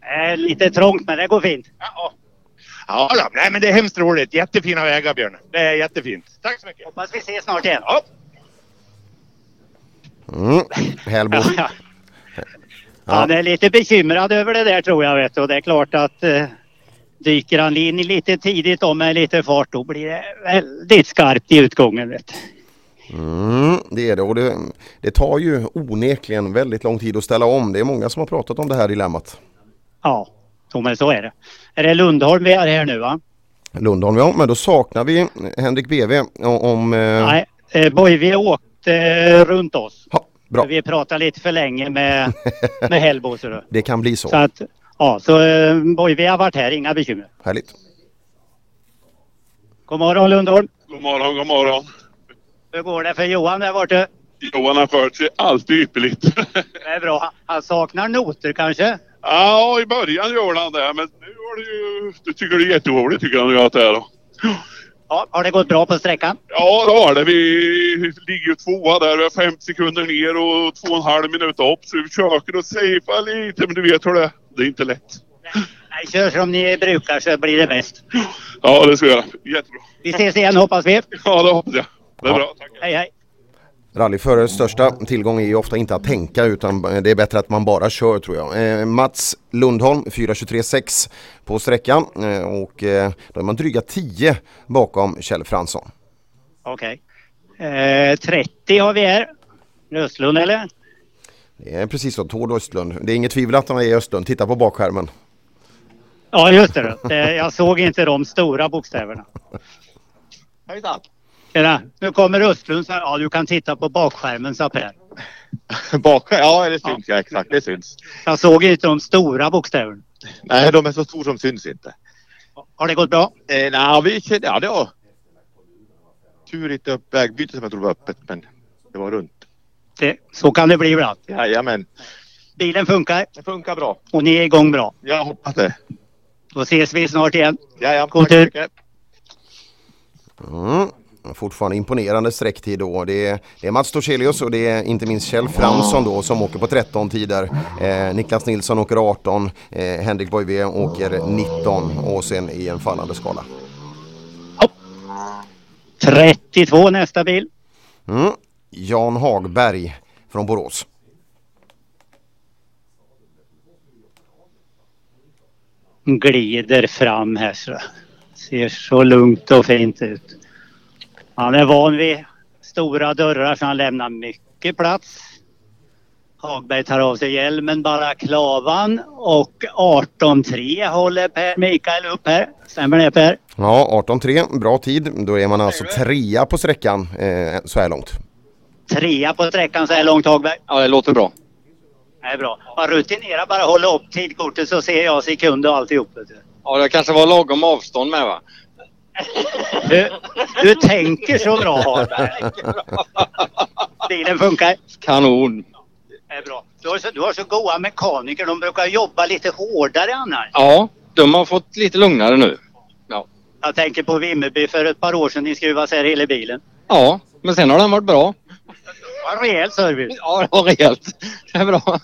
Speaker 2: Är lite trångt men det går fint.
Speaker 60: Ja, då, nej men det är hemskt roligt. Jättefina vägar Björn. Det är jättefint. Tack så mycket.
Speaker 2: Hoppas vi ses snart igen.
Speaker 60: Ja.
Speaker 1: Mm, Hellbo. (laughs)
Speaker 2: Ja. Han är lite bekymrad över det där tror jag vet. Och det är klart att eh, dyker han in lite tidigt och med lite fart då blir det väldigt skarpt i utgången. Vet.
Speaker 1: Mm, det är det och det, det tar ju onekligen väldigt lång tid att ställa om. Det är många som har pratat om det här dilemmat.
Speaker 2: Ja, men så är det. Är det Lundholm vi är här nu va?
Speaker 1: Lundholm, ja men då saknar vi Henrik BV om... Eh,
Speaker 2: Nej, eh, Boy, vi åkte eh, runt oss.
Speaker 1: bra.
Speaker 2: Vi pratade lite för länge med, (laughs) med Hellbo.
Speaker 1: Det kan bli så.
Speaker 2: så att, ja, så eh, Boy, vi har varit här, inga bekymmer.
Speaker 1: Härligt.
Speaker 2: God morgon Lundholm.
Speaker 61: God morgon, god morgon.
Speaker 2: Hur går det för Johan där borta?
Speaker 61: Johan har fört sig alltid ypperligt.
Speaker 2: Det är bra. Han saknar noter kanske?
Speaker 61: ja, i början gör han det, men nu har det ju... Du tycker det är jätteroligt tycker han ju att det är då.
Speaker 2: Ja, har det gått bra på sträckan?
Speaker 61: Ja, det har det. Vi ligger ju tvåa där. Vi har fem sekunder ner och två och en halv minut upp. Så vi försöker att safea lite, men du vet hur det är. Det är inte lätt.
Speaker 2: Nej, kör som ni brukar så blir det bäst.
Speaker 61: Ja, det ska jag göra. Jättebra.
Speaker 2: Vi ses igen hoppas vi.
Speaker 61: Ja, det hoppas jag. Det är
Speaker 1: Ja.
Speaker 61: bra. Tack.
Speaker 2: Hej hej.
Speaker 1: Rallyförares största tillgång är ju ofta inte att tänka utan det är bättre att man bara kör tror jag. Eh, Mats Lundholm 4.23,6 på sträckan eh, och eh, då är man dryga 10 bakom Kjell Fransson.
Speaker 2: Okej. Eh, 30 har vi här. Östlund eller?
Speaker 1: Det är precis så, Tord Östlund. Det är inget tvivel att han är Östlund. Titta på bakskärmen.
Speaker 2: Ja just det. Jag såg inte de stora bokstäverna.
Speaker 58: Hejsan!
Speaker 2: Tjena. Nu kommer Östlund ja du kan titta på bakskärmen sa Per. (laughs)
Speaker 62: Bakskärm? Ja, det syns ja. exakt. Det syns.
Speaker 2: Jag såg inte de stora bokstäverna.
Speaker 62: Nej, de är så stora som syns inte.
Speaker 2: Har det gått bra?
Speaker 62: Eh, nej, vi kände, ja det var turigt upp vägbyte som jag tror var öppet, men det var runt.
Speaker 2: Det, så kan det bli ibland.
Speaker 62: Jajamän.
Speaker 2: Bilen funkar
Speaker 62: Det funkar bra.
Speaker 2: och ni är igång bra.
Speaker 62: Jag hoppas det.
Speaker 2: Då ses vi snart igen.
Speaker 62: Ja, ja.
Speaker 2: God tur.
Speaker 1: Mm. Fortfarande imponerande sträcktid då. Det är, det är Mats Torselius och det är inte minst Kjell Fransson då som åker på 13 tider. Eh, Niklas Nilsson åker 18, eh, Henrik Boivé åker 19 och sen i en fallande skala.
Speaker 2: 32 nästa bil.
Speaker 1: Mm. Jan Hagberg från Borås.
Speaker 2: glider fram här så. Ser så lugnt och fint ut. Han är van vid stora dörrar så han lämnar mycket plats. Hagberg tar av sig hjälmen, bara klavan och 18.3 håller Per Mikael upp här. Stämmer det Per?
Speaker 1: Ja, 18.3, bra tid. Då är man alltså trea på sträckan eh, så här långt.
Speaker 2: Trea på sträckan så här långt Hagberg.
Speaker 63: Ja, det låter bra.
Speaker 2: Det är bra. Var rutinera bara hålla upp tidkortet så ser jag sekunder och alltihop.
Speaker 63: Ja, det kanske var lagom avstånd med va?
Speaker 2: Du, du tänker så bra. Bilen funkar.
Speaker 63: Kanon.
Speaker 2: Det är bra. Du har, så, du har så goda mekaniker. De brukar jobba lite hårdare annars.
Speaker 63: Ja, de har fått lite lugnare nu. Ja.
Speaker 2: Jag tänker på Vimmerby för ett par år sedan. Ni skruvade isär hela bilen.
Speaker 63: Ja, men sen har den varit bra.
Speaker 2: Det var rejäl service.
Speaker 63: Ja, det var rejält. Det är bra.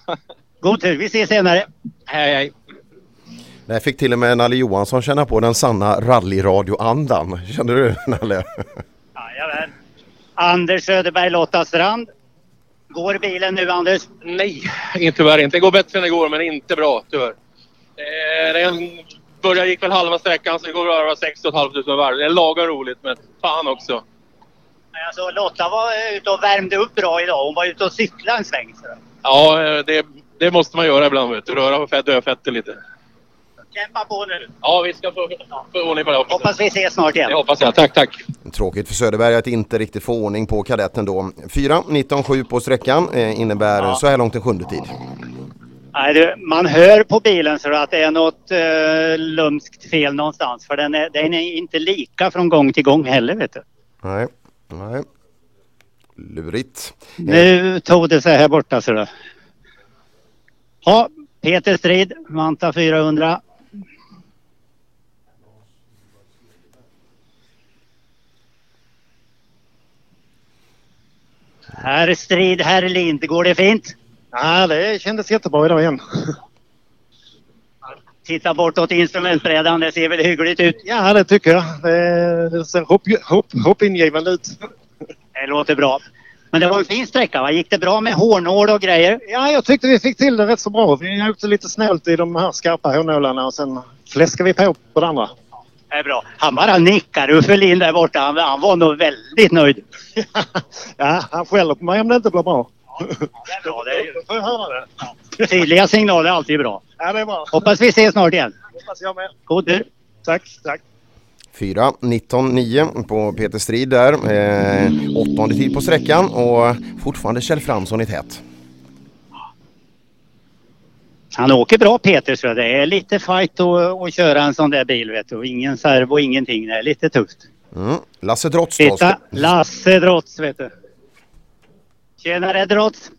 Speaker 2: God tur. Vi ses senare.
Speaker 63: Hej, hej.
Speaker 1: Där fick till och med Nalle Johansson känna på den sanna rallyradioandan. Kände du Nalle?
Speaker 2: Jajamän. Anders Söderberg, Lotta Strand. Går bilen nu Anders?
Speaker 53: Nej, inte tyvärr inte. Det går bättre än igår, men inte bra tyvärr. Eh, det är en, börjar gick väl halva sträckan, så det går att röra 6 500 varv. Det är lagom roligt, men fan också.
Speaker 2: Alltså, Lotta var ute och värmde upp bra idag. Hon var ute och cyklade en sväng. Så.
Speaker 53: Ja, eh, det, det måste man göra ibland, vet du. Röra på fett, dödfetter lite.
Speaker 2: Kämpa på nu.
Speaker 53: Ja, vi ska få, få ordning på det. Hoppas,
Speaker 2: hoppas vi ses snart igen.
Speaker 53: Det hoppas jag. Tack, tack.
Speaker 1: Tråkigt för Söderberg att inte riktigt få ordning på kadetten då. 4, 19, 7 på sträckan eh, innebär
Speaker 2: Ja.
Speaker 1: så här långt en sjunde tid.
Speaker 2: Nej, du, man hör på bilen så att det är något uh, lumskt fel någonstans. För den är, den är inte lika från gång till gång heller vet du.
Speaker 1: Nej, nej. Lurigt.
Speaker 2: Nu tog det sig här borta så då. Ja, Peter Strid, Manta 400. Herr Strid, herr Lind, går det fint?
Speaker 12: Ja, det kändes jättebra idag igen.
Speaker 2: Titta bortåt instrumentbrädan, det ser väl hyggligt ut?
Speaker 12: Ja, det tycker jag. Det ser hopp, hopp, hoppingivande ut.
Speaker 2: Det låter bra. Men det var en fin sträcka va? Gick det bra med hårnål och grejer?
Speaker 12: Ja, jag tyckte vi fick till det rätt så bra. Vi åkte lite snällt i de här skarpa hårnålarna och sen fläskade vi på på det andra.
Speaker 2: Det är bra. Han bara nickar. Uffe Lind där borta, han, han var nog väldigt nöjd. (laughs)
Speaker 12: Ja, han skäller på mig om det inte blir bra.
Speaker 2: Det är bra. Det är
Speaker 12: Får jag höra det?
Speaker 2: Tydliga signaler är alltid bra.
Speaker 12: Ja, det är bra.
Speaker 2: Hoppas vi ses snart igen.
Speaker 12: Hoppas jag med.
Speaker 2: God tur.
Speaker 12: Tack, tack.
Speaker 1: 4, 19, 9 på Peter Strid där. Eh, åttonde tid på sträckan och fortfarande Kjell Fransson i tät.
Speaker 2: Han åker bra Peter så det är lite fight att, att köra en sån där bil vet du. Ingen servo, ingenting. Det är lite tufft.
Speaker 1: Mm. Lasse Drotz då.
Speaker 2: Titta, Lasse Drotz vet du. Tjenare Drotz!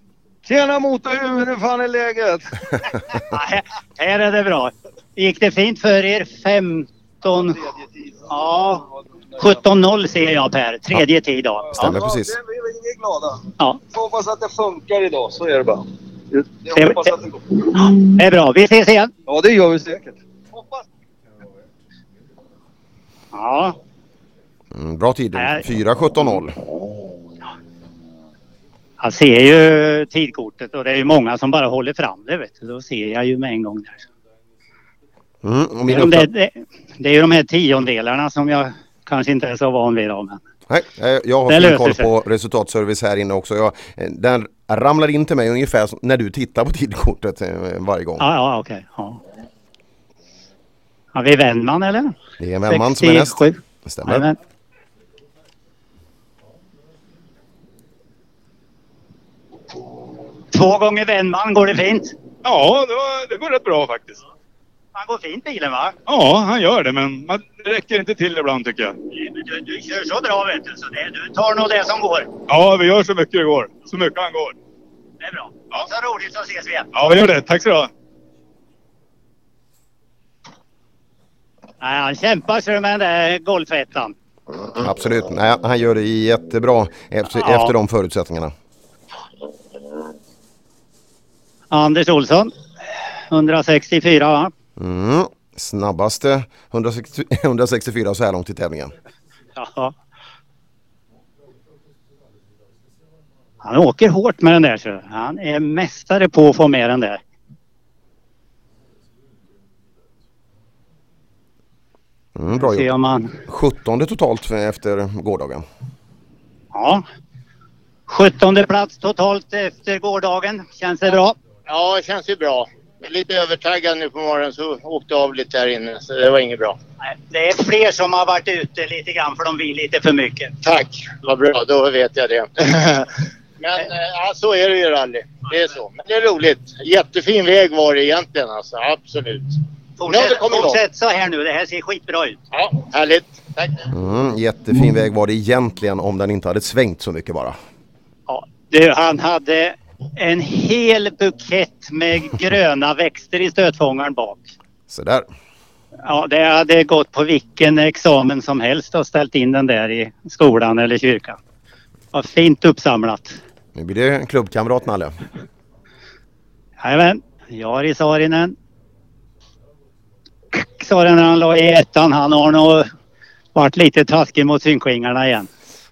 Speaker 64: Tjena motorhuvud, hur fan är läget? (laughs)
Speaker 2: här, här är det bra. Gick det fint för er? 15... Ja, 17-0 ser jag Per. Tredje tid då.
Speaker 1: Stämmer
Speaker 2: ja.
Speaker 1: precis.
Speaker 64: Vi vi är glada.
Speaker 2: Ja.
Speaker 64: Får hoppas att det funkar idag, så är det bara.
Speaker 2: Det-
Speaker 64: Jag hoppas att det går.
Speaker 2: Det är bra. Vi ses igen.
Speaker 64: Ja, det gör vi säkert.
Speaker 2: Ja.
Speaker 1: Mm, bra tid.
Speaker 2: Nej.
Speaker 1: 4.17.0.
Speaker 2: Jag ser ju tidkortet och det är ju många som bara håller fram det vet du. Då ser jag ju med en gång där.
Speaker 1: Mm, och
Speaker 2: Det
Speaker 1: min
Speaker 2: är, de, det, det är ju de här tiondelarna som jag kanske inte är så van vid. Då, men.
Speaker 1: Nej, eh, jag har fin koll på resultatservice här inne också. Jag, eh, den ramlar in till mig ungefär som när du tittar på tidkortet eh, varje gång.
Speaker 2: Ja, ja okej. Ja. Har vi Wennman eller?
Speaker 1: Det är en Wennman som är näst.
Speaker 2: 67.
Speaker 1: Det stämmer.
Speaker 2: Jajamän. Två gånger Wennman, går det fint?
Speaker 46: Ja, det, var, det går rätt bra faktiskt.
Speaker 2: Han går fint bilen va?
Speaker 46: Ja, han gör det, men man, det räcker inte till ibland tycker jag.
Speaker 2: Du, du kör så bra vet du, så det, du tar nog det som går.
Speaker 46: Ja, vi gör så mycket det går. Så mycket han går.
Speaker 2: Det är bra. Så roligt så ses vi igen.
Speaker 46: Ja, vi gör det. Tack så du ha.
Speaker 2: Nej, han kämpar sig med den där golfettan.
Speaker 1: Absolut. Nej, han gör det jättebra efter,
Speaker 2: Ja.
Speaker 1: efter de förutsättningarna.
Speaker 2: Anders Olsson, 164 va?
Speaker 1: Mm. Snabbaste 160, 164 (laughs) så här långt i tävlingen.
Speaker 2: Ja. Han åker hårt med den där så. Han är mästare på att få med den där.
Speaker 1: Mm, bra
Speaker 2: om han...
Speaker 1: 17 totalt efter gårdagen.
Speaker 2: Ja. 17 plats totalt efter gårdagen. Känns det bra?
Speaker 60: Ja, det känns ju bra. Lite övertaggad nu på morgonen så åkte av lite här inne så det var inget bra.
Speaker 2: Nej, Det är fler som har varit ute lite grann för de vill lite för mycket.
Speaker 60: Tack, vad bra. Då vet jag det. (laughs) Men eh, ja, så är det ju rally. Det är så. Men det är roligt. Jättefin väg var det egentligen alltså. Absolut. Nu har det
Speaker 2: Fortsätt, så här nu. Det här ser skitbra ut.
Speaker 60: Ja, härligt. Tack.
Speaker 1: Mm, jättefin väg var det egentligen om den inte hade svängt så mycket bara.
Speaker 2: Du, han hade en hel bukett med (laughs) gröna växter i stötfångaren bak.
Speaker 1: Så där.
Speaker 2: Ja, det hade gått på vilken examen som helst och ställt in den där i skolan eller kyrkan. Var fint uppsamlat.
Speaker 1: Nu blir det en klubbkamrat Nalle.
Speaker 2: Jajamän, Jari Saarinen. Sa det när han la i ettan. Han har nog varit lite taskig mot synskinglarna igen.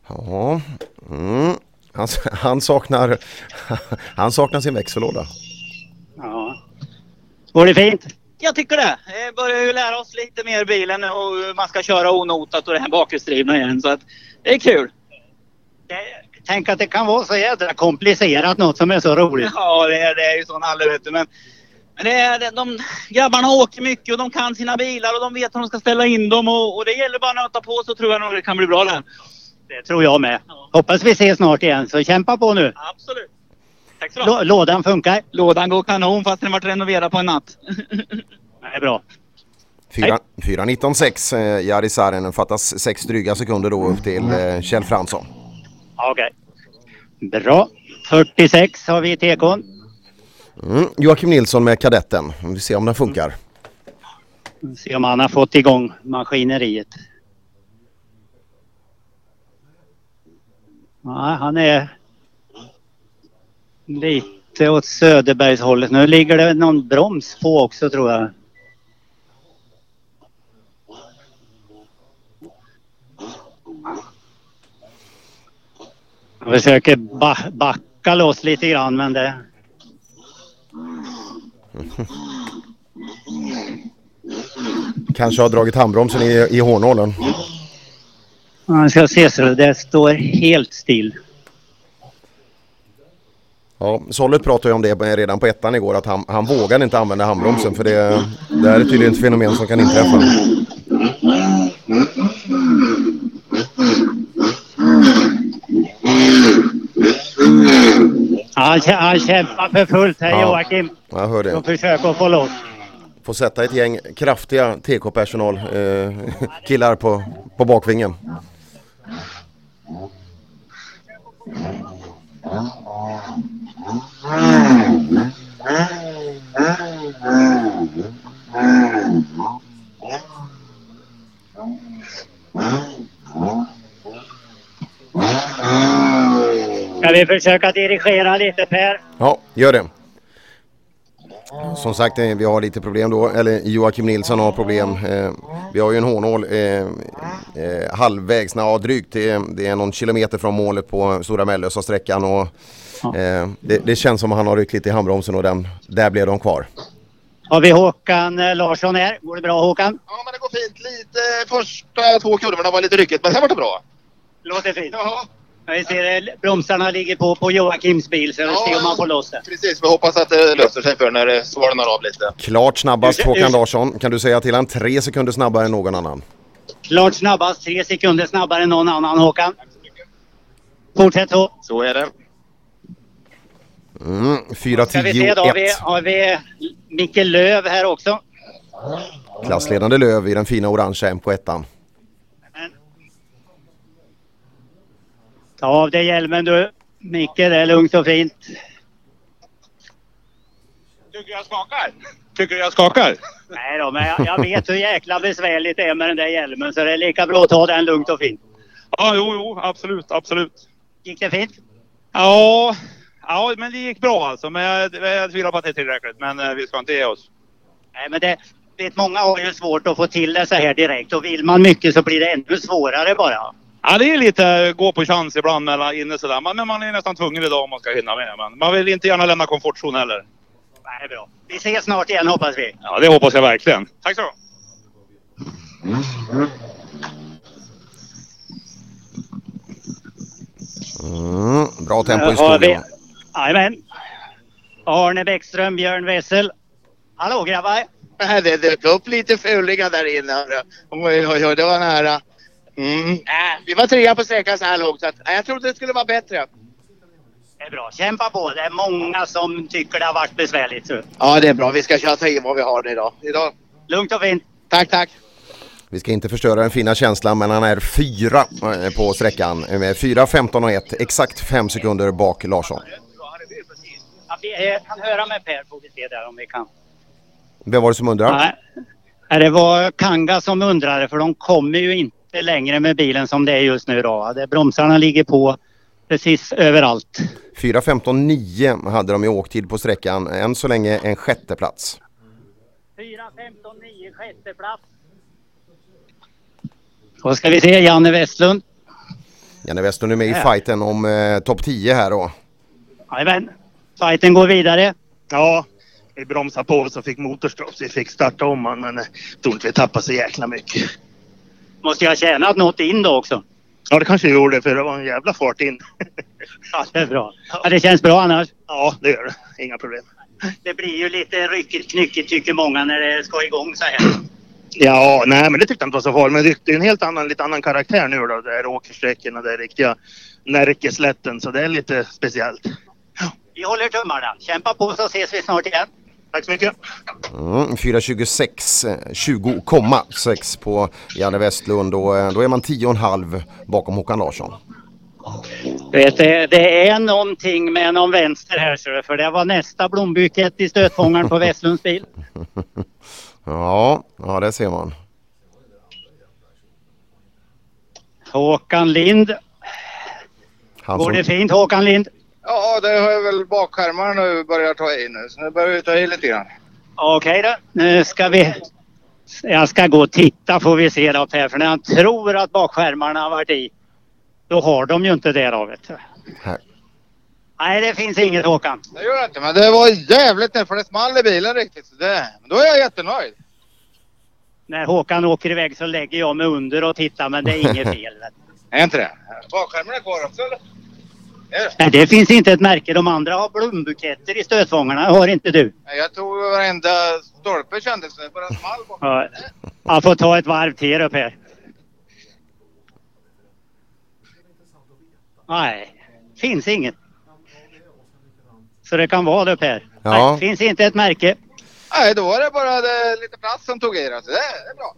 Speaker 1: Ja. Mm. Han, han, saknar, han saknar sin växellåda.
Speaker 2: Ja. Går det fint?
Speaker 65: Jag tycker det. Vi börjar ju lära oss lite mer bilen och hur man ska köra onotat och det här bakhjulsdrivna igen. Så att det är kul.
Speaker 2: Tänk att det kan vara så jädra komplicerat något som är så roligt.
Speaker 65: Ja, det är, det är ju sån alla vet du. Men, men det är, det- de grabbarna åker mycket och de kan sina bilar och de vet hur de ska ställa in dem och, och det gäller bara att nöta på så tror jag nog det kan bli bra där.
Speaker 2: Det tror jag med. Hoppas vi ses snart igen så kämpa på nu.
Speaker 65: Absolut. Tack så.
Speaker 2: Lå- Lådan funkar?
Speaker 65: Lådan går kanon fast den varit renoverad på en natt. (laughs)
Speaker 2: Det är bra.
Speaker 1: 4.19,6 eh, Jari Saarinen. Fattas sex dryga sekunder då upp till eh, Kjell Fransson.
Speaker 2: Okej. Bra. 46 har vi i tekon.
Speaker 1: Mm. Joakim Nilsson med kadetten. Vi får se om den funkar.
Speaker 2: Se om han har fått igång maskineriet. Ja, han är lite åt Söderbergshållet. Nu ligger det någon broms på också tror jag. Jag försöker ba backa loss lite grann men det...
Speaker 1: Kanske har dragit handbromsen i, i hårnålen.
Speaker 2: Man ska se så det står helt still.
Speaker 1: Ja, Sollet pratade ju om det redan på ettan igår att han, han vågade inte använda handbromsen för det, det här är tydligen ett fenomen som kan inträffa.
Speaker 2: Han, han kämpar för fullt här
Speaker 1: Ja.
Speaker 2: Joakim.
Speaker 1: Jag hör det.
Speaker 2: Och försöker få loss.
Speaker 1: Får sätta ett gäng kraftiga TK-personal, eh, (laughs) killar på, på bakvingen.
Speaker 2: Ska vi försöka dirigera lite Per?
Speaker 1: Ja, gör det. Som sagt, eh, vi har lite problem då, eller Joakim Nilsson har problem. Eh, Vi har ju en hårnål eh, halvvägs, ja drygt, det är, någon kilometer från målet på Stora Mellösa sträckan och eh, det, det känns som att han har ryckt lite i handbromsen och den, där blev de kvar.
Speaker 2: Har vi Håkan Larsson här? Går det bra Håkan?
Speaker 62: Ja, men det går fint. Lite första två kurvorna var lite ryckigt, men sen var det bra.
Speaker 2: Låter fint. Ja. Vi ser eh, bromsarna ligger på, på Joakims bil så vi
Speaker 62: Ja.
Speaker 2: ser om man får loss det.
Speaker 62: Precis, vi hoppas att det löser sig för när det svalnar av lite.
Speaker 1: Klart snabbast Håkan Larsson. Kan du säga till han tre sekunder snabbare än någon annan?
Speaker 2: Klart snabbast, tre sekunder snabbare än någon annan Håkan. Fortsätt så.
Speaker 62: Så är det.
Speaker 1: Mm, 4
Speaker 2: Ska vi
Speaker 1: 10
Speaker 2: se då, har
Speaker 1: 1
Speaker 2: vi, har vi Micke Löv här också.
Speaker 1: Klassledande Löv i den fina orangea MK1.
Speaker 2: Ta av dig hjälmen du. Micke, det är lugnt och fint.
Speaker 66: Tycker jag skakar? Tycker jag skakar?
Speaker 2: Nej då, men jag, jag vet hur jäkla besvärligt det är med den där hjälmen så det är lika bra att ta den lugnt och fint.
Speaker 66: Ja, jo, jo, absolut, absolut.
Speaker 2: Gick det fint?
Speaker 66: Ja, ja men det gick bra alltså. Men jag, jag tvivlar på att det är tillräckligt. Men eh, vi ska inte ge oss.
Speaker 2: Nej, men det, vet, många har ju svårt att få till det så här direkt och vill man mycket så blir det ännu svårare bara.
Speaker 66: Ja, det är lite gå på chans ibland mellan inne sådär. Men men man är nästan tvungen idag om man ska hinna med. Men man vill inte gärna lämna komfortzon heller.
Speaker 2: Nej, bra. Vi ses snart igen hoppas vi.
Speaker 66: Ja, det hoppas jag verkligen. Tack så
Speaker 1: Mm, bra tempo i skogen.
Speaker 2: Jajamän. Arne Bäckström, Björn Wessel. Hallå grabbar!
Speaker 67: Det dök upp lite fulingar där inne. Oj, oj, oj, det var nära. Mm. Äh, vi var trea på sträckan så här långt så att, äh, jag trodde det skulle vara bättre.
Speaker 2: Det är bra. Kämpa på. Det är många som tycker det har varit besvärligt. Så.
Speaker 67: Ja, det är bra. Vi ska köra in vad vi har idag. idag.
Speaker 2: Lugnt och fint.
Speaker 67: Tack, tack.
Speaker 1: Vi ska inte förstöra den fina känslan men han är fyra eh, på sträckan. Med 4, 15 och 1. Exakt 5 sekunder bak Larsson.
Speaker 2: Ja, vi eh, kan höra med Per får vi se där om vi kan.
Speaker 1: Vem var det som undrade?
Speaker 2: Nej, Det var Kanga som undrade för de kommer ju inte längre med bilen som det är just nu då. Bromsarna ligger på precis överallt.
Speaker 1: 4, 15, 9 hade de i åktid på sträckan. Än så länge en sjätte plats.
Speaker 2: 4, 15, 9, sjätte plats. Då ska vi se Janne Westlund.
Speaker 1: Janne Westlund är med i fighten om eh, topp 10 här då.
Speaker 2: Jajamän. Fighten går vidare.
Speaker 68: Ja, vi bromsade på så fick motorstopp så vi fick starta om han, men jag tror inte vi tappade så jäkla mycket.
Speaker 2: Måste jag ha tjänat något in då också?
Speaker 68: Ja, det kanske gjorde för det var en jävla fart in. (laughs)
Speaker 2: Ja, det är bra. Ja, det känns bra annars.
Speaker 68: Ja, det gör det. Inga problem.
Speaker 2: Det blir ju lite ryckigt knyckigt tycker många när det ska igång så här.
Speaker 68: Ja, nej men det tyckte jag inte var så farligt. Men det är en helt annan, lite annan karaktär nu då. Det är åkersträckorna, det är riktiga Närkeslätten. Så det är lite speciellt.
Speaker 2: Vi håller tummarna. Kämpa på så ses vi snart igen.
Speaker 68: Tack så mycket.
Speaker 1: Mm, 4.26, eh, 20,6 på Janne Westlund och eh, då är man 10,5 bakom Håkan Larsson.
Speaker 2: Du vet, det, det är någonting med någon vänster här ser du, för det var nästa blombukett i stötfångaren på Westlunds bil. (laughs)
Speaker 1: Ja, ja det ser man.
Speaker 2: Håkan Lind.
Speaker 1: Han
Speaker 2: Går
Speaker 1: som-
Speaker 2: det fint Håkan Lind?
Speaker 57: Ja, det har jag väl bakskärmarna nu börjat ta i nu. Så nu börjar vi ta i lite grann.
Speaker 2: Okej då, nu ska vi... Jag ska gå och titta får vi se då Per, för när han tror att bakskärmarna har varit i, då har de ju inte det då vet du.
Speaker 1: Här.
Speaker 2: Nej, det finns inget Håkan.
Speaker 57: Det gör jag inte, men det var jävligt nu för det small i bilen riktigt. Så det, då är jag jättenöjd.
Speaker 2: När Håkan åker iväg så lägger jag mig under och tittar, men det är inget (laughs) fel. vet du.
Speaker 57: Är inte det? Bakskärmarna är kvar också eller?
Speaker 2: Nej, det finns inte ett märke. De andra har blombuketter i stötfångarna. har inte du.
Speaker 57: Nej, Jag tog varenda stolpe kändes det. Bara small bak.
Speaker 2: Ja, jag får ta ett varv till upp här. Nej, finns inget. Så det kan vara det Per.
Speaker 1: Ja.
Speaker 2: Nej, finns inte ett märke.
Speaker 69: Nej, då var det bara det, lite plats som tog i det. Så det, det är bra.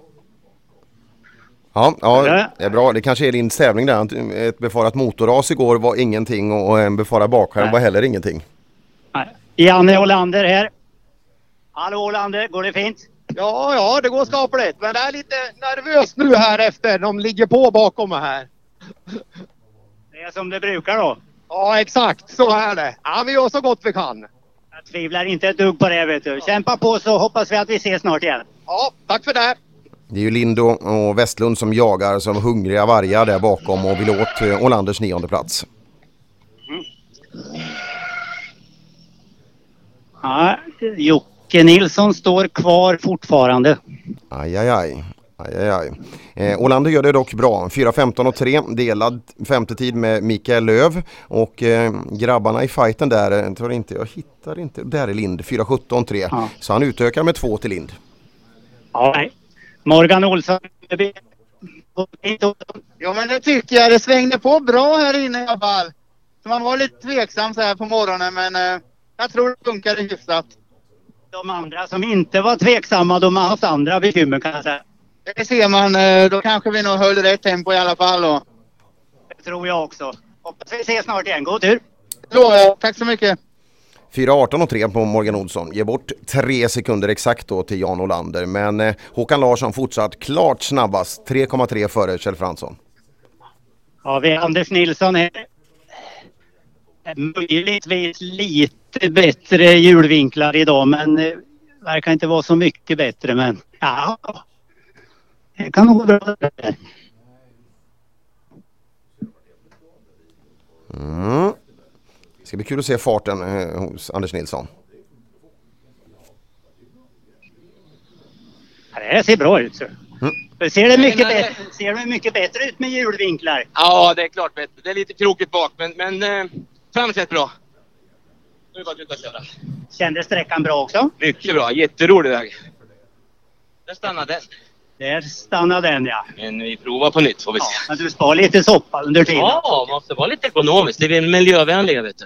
Speaker 1: Ja, ja, det är bra. Det kanske är din tävling där. Ett befarat motorras igår var ingenting och en befarad bakskärm
Speaker 2: Nej.
Speaker 1: var heller ingenting.
Speaker 2: Janne Olander här. Hallå Olander, går det fint?
Speaker 60: Ja, ja, det går skapligt. Men det är lite nervöst nu här efter. De ligger på bakom mig här.
Speaker 2: Det är som det brukar då.
Speaker 60: Ja, exakt. Så är det. Ja, vi gör så gott vi kan.
Speaker 2: Jag tvivlar inte ett dugg på det vet du. Kämpa på så hoppas vi att vi ses snart igen.
Speaker 60: Ja, tack för det.
Speaker 1: Det är ju Lindo och Westlund som jagar som hungriga vargar där bakom och vill åt eh, Olanders nionde plats.
Speaker 2: Ja, Jocke Nilsson står kvar fortfarande.
Speaker 1: Aj, aj, aj. aj, aj, aj. Eh, Olander gör det dock bra. 4.15 och 3 delad femte tid med Mikael Löv och eh, grabbarna i fighten där, eh, tror inte, jag hittar inte, där är Lind 4.17 3. Så han utökar med två till Lind.
Speaker 2: Ja, nej. Morgan Olsson.
Speaker 60: Ja, men det tycker jag. Det svängde på bra här inne i alla fall. Så man var lite tveksam så här på morgonen, men eh, jag tror det funkade hyfsat.
Speaker 2: De andra som inte var tveksamma, de har haft andra bekymmer kan jag säga.
Speaker 60: Det ser man. eh, Då kanske vi nog höll rätt tempo i alla fall. Då.
Speaker 2: Det tror jag också. Hoppas vi ses snart igen. God tur!
Speaker 60: Lovar jag. Tack så mycket.
Speaker 1: 4.18 och 3 på Morgan Olsson. Ger bort tre sekunder exakt då till Jan Olander. Men eh, Håkan Larsson fortsatt klart snabbast. 3,3 före Kjell Fransson.
Speaker 2: Ja, vi Anders Nilsson är möjligtvis lite bättre hjulvinklar idag men eh, verkar inte vara så mycket bättre men ja. Det kan nog gå bra.
Speaker 1: Mm. Det ska bli kul att se farten eh, hos Anders Nilsson.
Speaker 2: Ja, Det ser bra ut. Så.
Speaker 1: Mm.
Speaker 2: Ser det mycket bättre, ser det mycket bättre ut med hjulvinklar?
Speaker 70: Ja, det är klart bättre. Det är lite krokigt bak, men, men eh, framåt rätt bra. Nu är det bara att sluta köra.
Speaker 2: Kändes sträckan bra också?
Speaker 70: Mycket bra. Jätterolig väg. Där stannar den.
Speaker 2: Där stannar den ja.
Speaker 70: Men vi provar på nytt får vi se.
Speaker 2: Men du spar lite soppa under tiden.
Speaker 70: Ja, måste vara lite ekonomiskt. Det är miljövänliga vet du.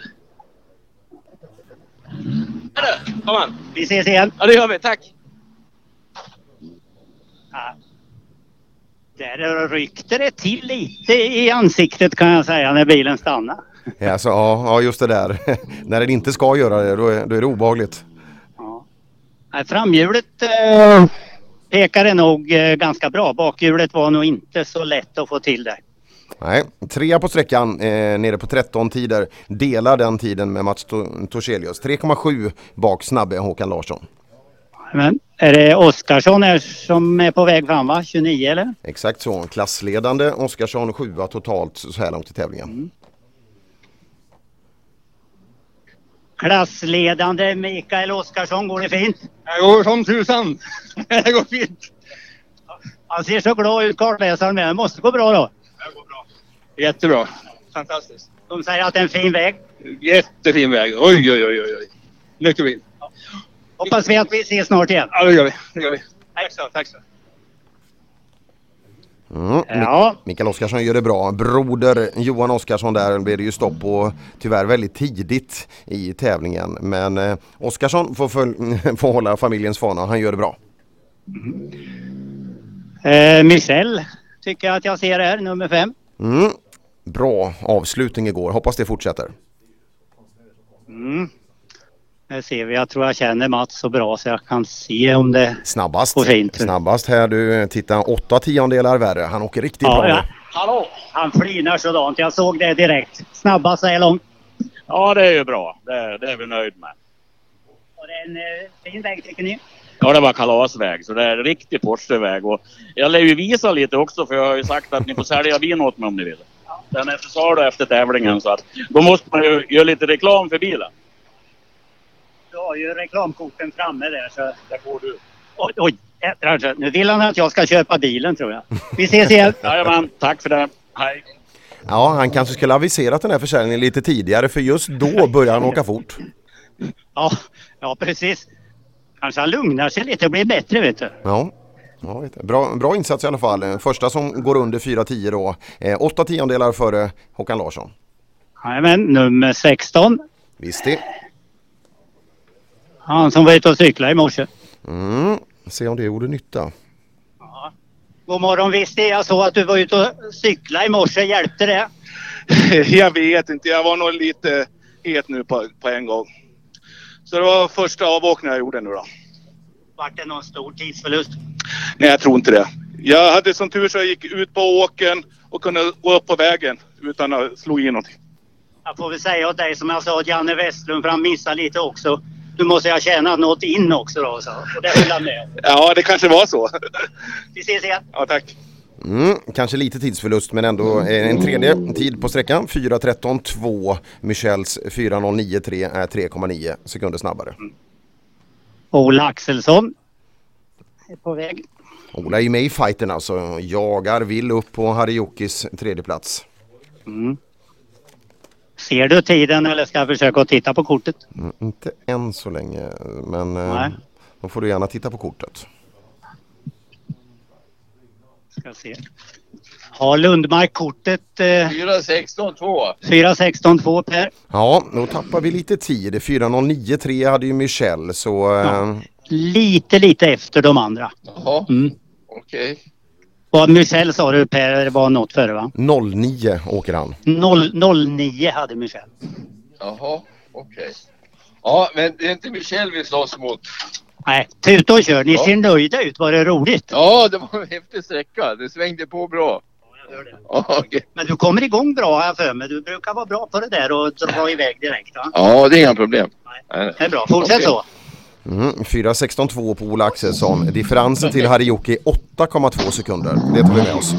Speaker 70: Hörru, kom an.
Speaker 2: Vi ses igen.
Speaker 70: Ja, det gör vi. Tack.
Speaker 2: Ja. Där ryckte det till lite i ansiktet kan jag säga när bilen stannade.
Speaker 1: Ja, alltså, ja, ja, just det där. (laughs) När den inte ska göra det, då är, då är det obehagligt.
Speaker 2: Nej, Framhjulet eh, pekade nog eh, ganska bra. Bakhjulet var nog inte så lätt att få till där.
Speaker 1: Nej, trea på sträckan eh, nere på 13 tider. Delar den tiden med Mats To- Torselius. 3,7 bak snabbe Håkan Larsson.
Speaker 2: Men är det Oskarsson här som är på väg fram va? 29 eller?
Speaker 1: Exakt så. Klassledande Oskarsson sjua totalt så här långt i tävlingen.
Speaker 2: Klassledande Mikael Oskarsson, går det fint?
Speaker 60: Det går som tusan. (laughs) Det går fint.
Speaker 2: Han ser så glad ut kartläsaren med. Det måste gå bra då.
Speaker 60: Jättebra. Fantastiskt.
Speaker 2: De säger att det är en fin väg.
Speaker 60: Jättefin väg. Oj, oj, oj, oj. Mycket fint.
Speaker 2: Hoppas vi att vi ses snart igen.
Speaker 60: Ja, det gör vi. Det gör vi. Tack så, tack så.
Speaker 1: Mm.
Speaker 2: Ja.
Speaker 1: Mikael Oskarsson gör det bra. Broder Johan Oskarsson där blev det ju stopp på tyvärr väldigt tidigt i tävlingen. Men eh, Oskarsson får, (laughs) får hålla familjens fana. Han gör det bra.
Speaker 2: Eh, Michel tycker jag att jag ser här, nummer fem.
Speaker 1: Mm. Bra avslutning igår. Hoppas det fortsätter.
Speaker 2: Mm. Här ser vi. Jag tror jag känner Mats så bra så jag kan se om det
Speaker 1: Snabbast.
Speaker 2: går fint.
Speaker 1: Snabbast här du. Titta åtta tiondelar värre. Han åker riktigt
Speaker 2: Ja,
Speaker 1: bra
Speaker 2: ja.
Speaker 1: nu.
Speaker 2: Hallå! Han flinar sådant. Jag såg det direkt. Snabbast så här långt.
Speaker 71: Ja, det är ju bra. Det, det är vi nöjd med.
Speaker 2: Och det är en eh, fin väg tycker ni?
Speaker 71: Ja, det var kalasväg, så det är en riktig Porscheväg. Och jag lär ju visa lite också, för jag har ju sagt att ni får sälja vin åt mig om ni vill. Den är till salu efter tävlingen, så att då måste man ju göra lite reklam för bilen.
Speaker 2: Du har ju reklamkorten framme där så...
Speaker 71: Det får du.
Speaker 2: Oj, oj jädrar, nu vill han att jag ska köpa bilen tror jag. Vi ses igen. (laughs)
Speaker 71: Jajamän, tack för det. Hej.
Speaker 1: Ja, han kanske skulle aviserat den här försäljningen lite tidigare för just då börjar han åka fort.
Speaker 2: Ja, ja precis. Kanske han lugnar sig lite och blir bättre vet du.
Speaker 1: Ja. Ja, bra, bra insats i alla fall. Första som går under 4-10 då. Eh, åtta tiondelar före Håkan Larsson.
Speaker 2: Jajamän, nummer 16.
Speaker 1: Visst det.
Speaker 2: Han som var ute och cyklade i morse.
Speaker 1: Mm. Se om det gjorde nytta.
Speaker 2: God morgon, visste jag så att du var ute och cyklade i morse. Hjälpte det? (laughs)
Speaker 46: jag vet inte, jag var nog lite het nu på, på en gång. Så det var första avåkningen jag gjorde nu då.
Speaker 2: Vart det någon stor tidsförlust?
Speaker 46: Nej, jag tror inte det. Jag hade som tur så jag gick ut på åken och kunde gå upp på vägen utan att slå in någonting.
Speaker 2: Jag får väl säga åt dig som jag sa åt Janne Westlund för han missade lite också. Du måste ha tjänat något in också då. Så. Och det höll han med.
Speaker 46: Ja, det kanske var så.
Speaker 2: Vi ses igen.
Speaker 46: Ja, tack.
Speaker 1: Mm, kanske lite tidsförlust men ändå eh, en tredje tid på sträckan. 4.13.2. Michels 4.09.3 är 3,9 sekunder snabbare.
Speaker 2: Ola Axelsson är på väg.
Speaker 1: Ola är ju med i fighten alltså. Jagar, vill upp på Harijokis tredje plats.
Speaker 2: Mm. Ser du tiden eller ska jag försöka att titta på kortet?
Speaker 1: Mm, inte än så länge men eh,
Speaker 2: Nej.
Speaker 1: då får du gärna titta på kortet.
Speaker 2: Ska se. Har Lundmark kortet? Eh,
Speaker 25: 4.16,2.
Speaker 2: 4.16,2 Per.
Speaker 1: Ja, då tappar vi lite tid. 4.09.3 hade ju Michel så... eh,
Speaker 2: Lite, lite efter de andra.
Speaker 25: Jaha,
Speaker 2: Mm.
Speaker 25: okej.
Speaker 2: Och Michel sa du Per var något före va?
Speaker 1: 09 åker han.
Speaker 2: 0, 09 hade Michel.
Speaker 25: Jaha, okej. Ja, men det är inte Michel vi slåss mot.
Speaker 2: Nej, tuta och kör. Ni
Speaker 25: Ja.
Speaker 2: ser nöjda ut. Var det roligt?
Speaker 25: Ja, det var en häftig sträcka. Det svängde på bra. Ja, okej.
Speaker 2: Men du kommer igång bra jag för mig. Du brukar vara bra på det där och dra iväg direkt va?
Speaker 25: ja det är inga problem. Nej.
Speaker 2: Det är bra. Fortsätt
Speaker 25: Okej.
Speaker 2: så.
Speaker 1: Mm, 4.16.2 på Ola Axelsson. Differensen till Harijoki 8,2 sekunder. Det tar vi med oss.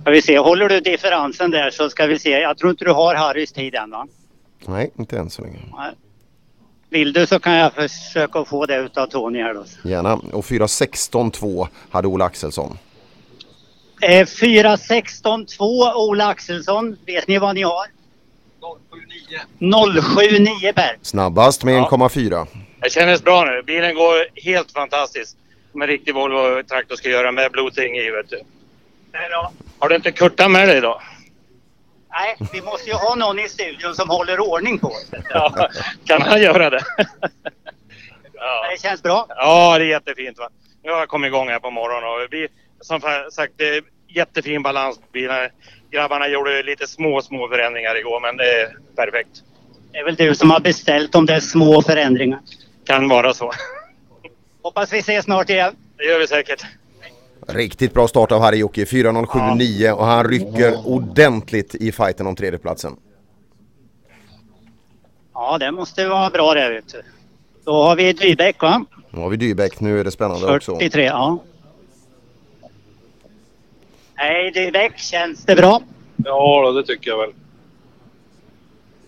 Speaker 2: Ska vi se. Håller du differensen där så ska vi se. Jag tror inte du har Harrys tid än va?
Speaker 1: Nej, inte än så länge.
Speaker 2: Nej. Vill du så kan jag försöka få det utav Tony här då.
Speaker 1: Gärna. Och 4.16.2 hade Ola Axelsson.
Speaker 2: Eh, 4.16,2 Ola Axelsson. Vet ni vad ni har? 079 Per.
Speaker 1: Snabbast med 1,4.
Speaker 72: Det kändes bra nu. Bilen går helt fantastiskt. Som en riktig Volvo traktor ska göra med Bluetooth i vet du. Har du inte Kurtan med dig idag?
Speaker 2: Nej, vi måste ju ha någon i studion som håller ordning på oss.
Speaker 72: Ja, kan han göra det?
Speaker 2: Det känns bra.
Speaker 72: Ja, det är jättefint. Va? Nu har jag kommit igång här på morgonen och vi, som sagt, det är jättefin balans på bilarna. Grabbarna gjorde lite små, små förändringar igår, men det är perfekt.
Speaker 2: Det är väl du som har beställt de där små förändringarna.
Speaker 72: Kan vara så.
Speaker 2: Hoppas vi ses snart igen.
Speaker 72: Det gör vi säkert.
Speaker 1: Riktigt bra start av Harijoki. 4.07,9 och han rycker ordentligt i fighten om tredjeplatsen.
Speaker 2: Ja, det måste vara bra det vet du. Då har vi Dybeck va?
Speaker 1: Nu har vi Dybeck. Nu är det spännande också.
Speaker 2: 43, ja. Hej Dybeck, känns det bra?
Speaker 73: Ja, då, det tycker jag väl.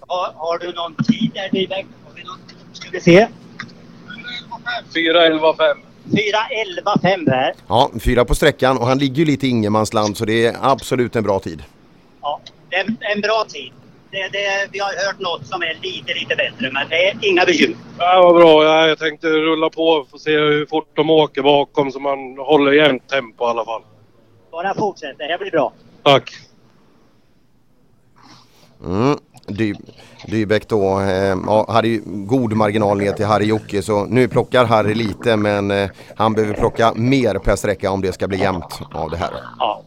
Speaker 2: Har, har du någon tid där Dybeck? Har vi någon? Ska vi se.
Speaker 73: 4.11,5.
Speaker 2: 4.11,5 där.
Speaker 1: Ja, fyra på sträckan och han ligger ju lite i ingenmansland så det är absolut en bra tid.
Speaker 2: Ja, det är en, en bra tid. Det, det, vi har hört något som är lite, lite bättre men det är inga bekymmer.
Speaker 73: Ja, vad bra. Ja, jag tänkte rulla på och få se hur fort de åker bakom så man håller jämnt tempo i alla fall.
Speaker 2: Bara fortsätt, det här blir bra.
Speaker 73: Tack.
Speaker 1: Mm. Dy, Dybeck då eh, ja, hade ju god marginal ner till Harry Jocke så nu plockar Harry lite men eh, han behöver plocka mer per sträcka om det ska bli jämnt av det här.
Speaker 2: Ja.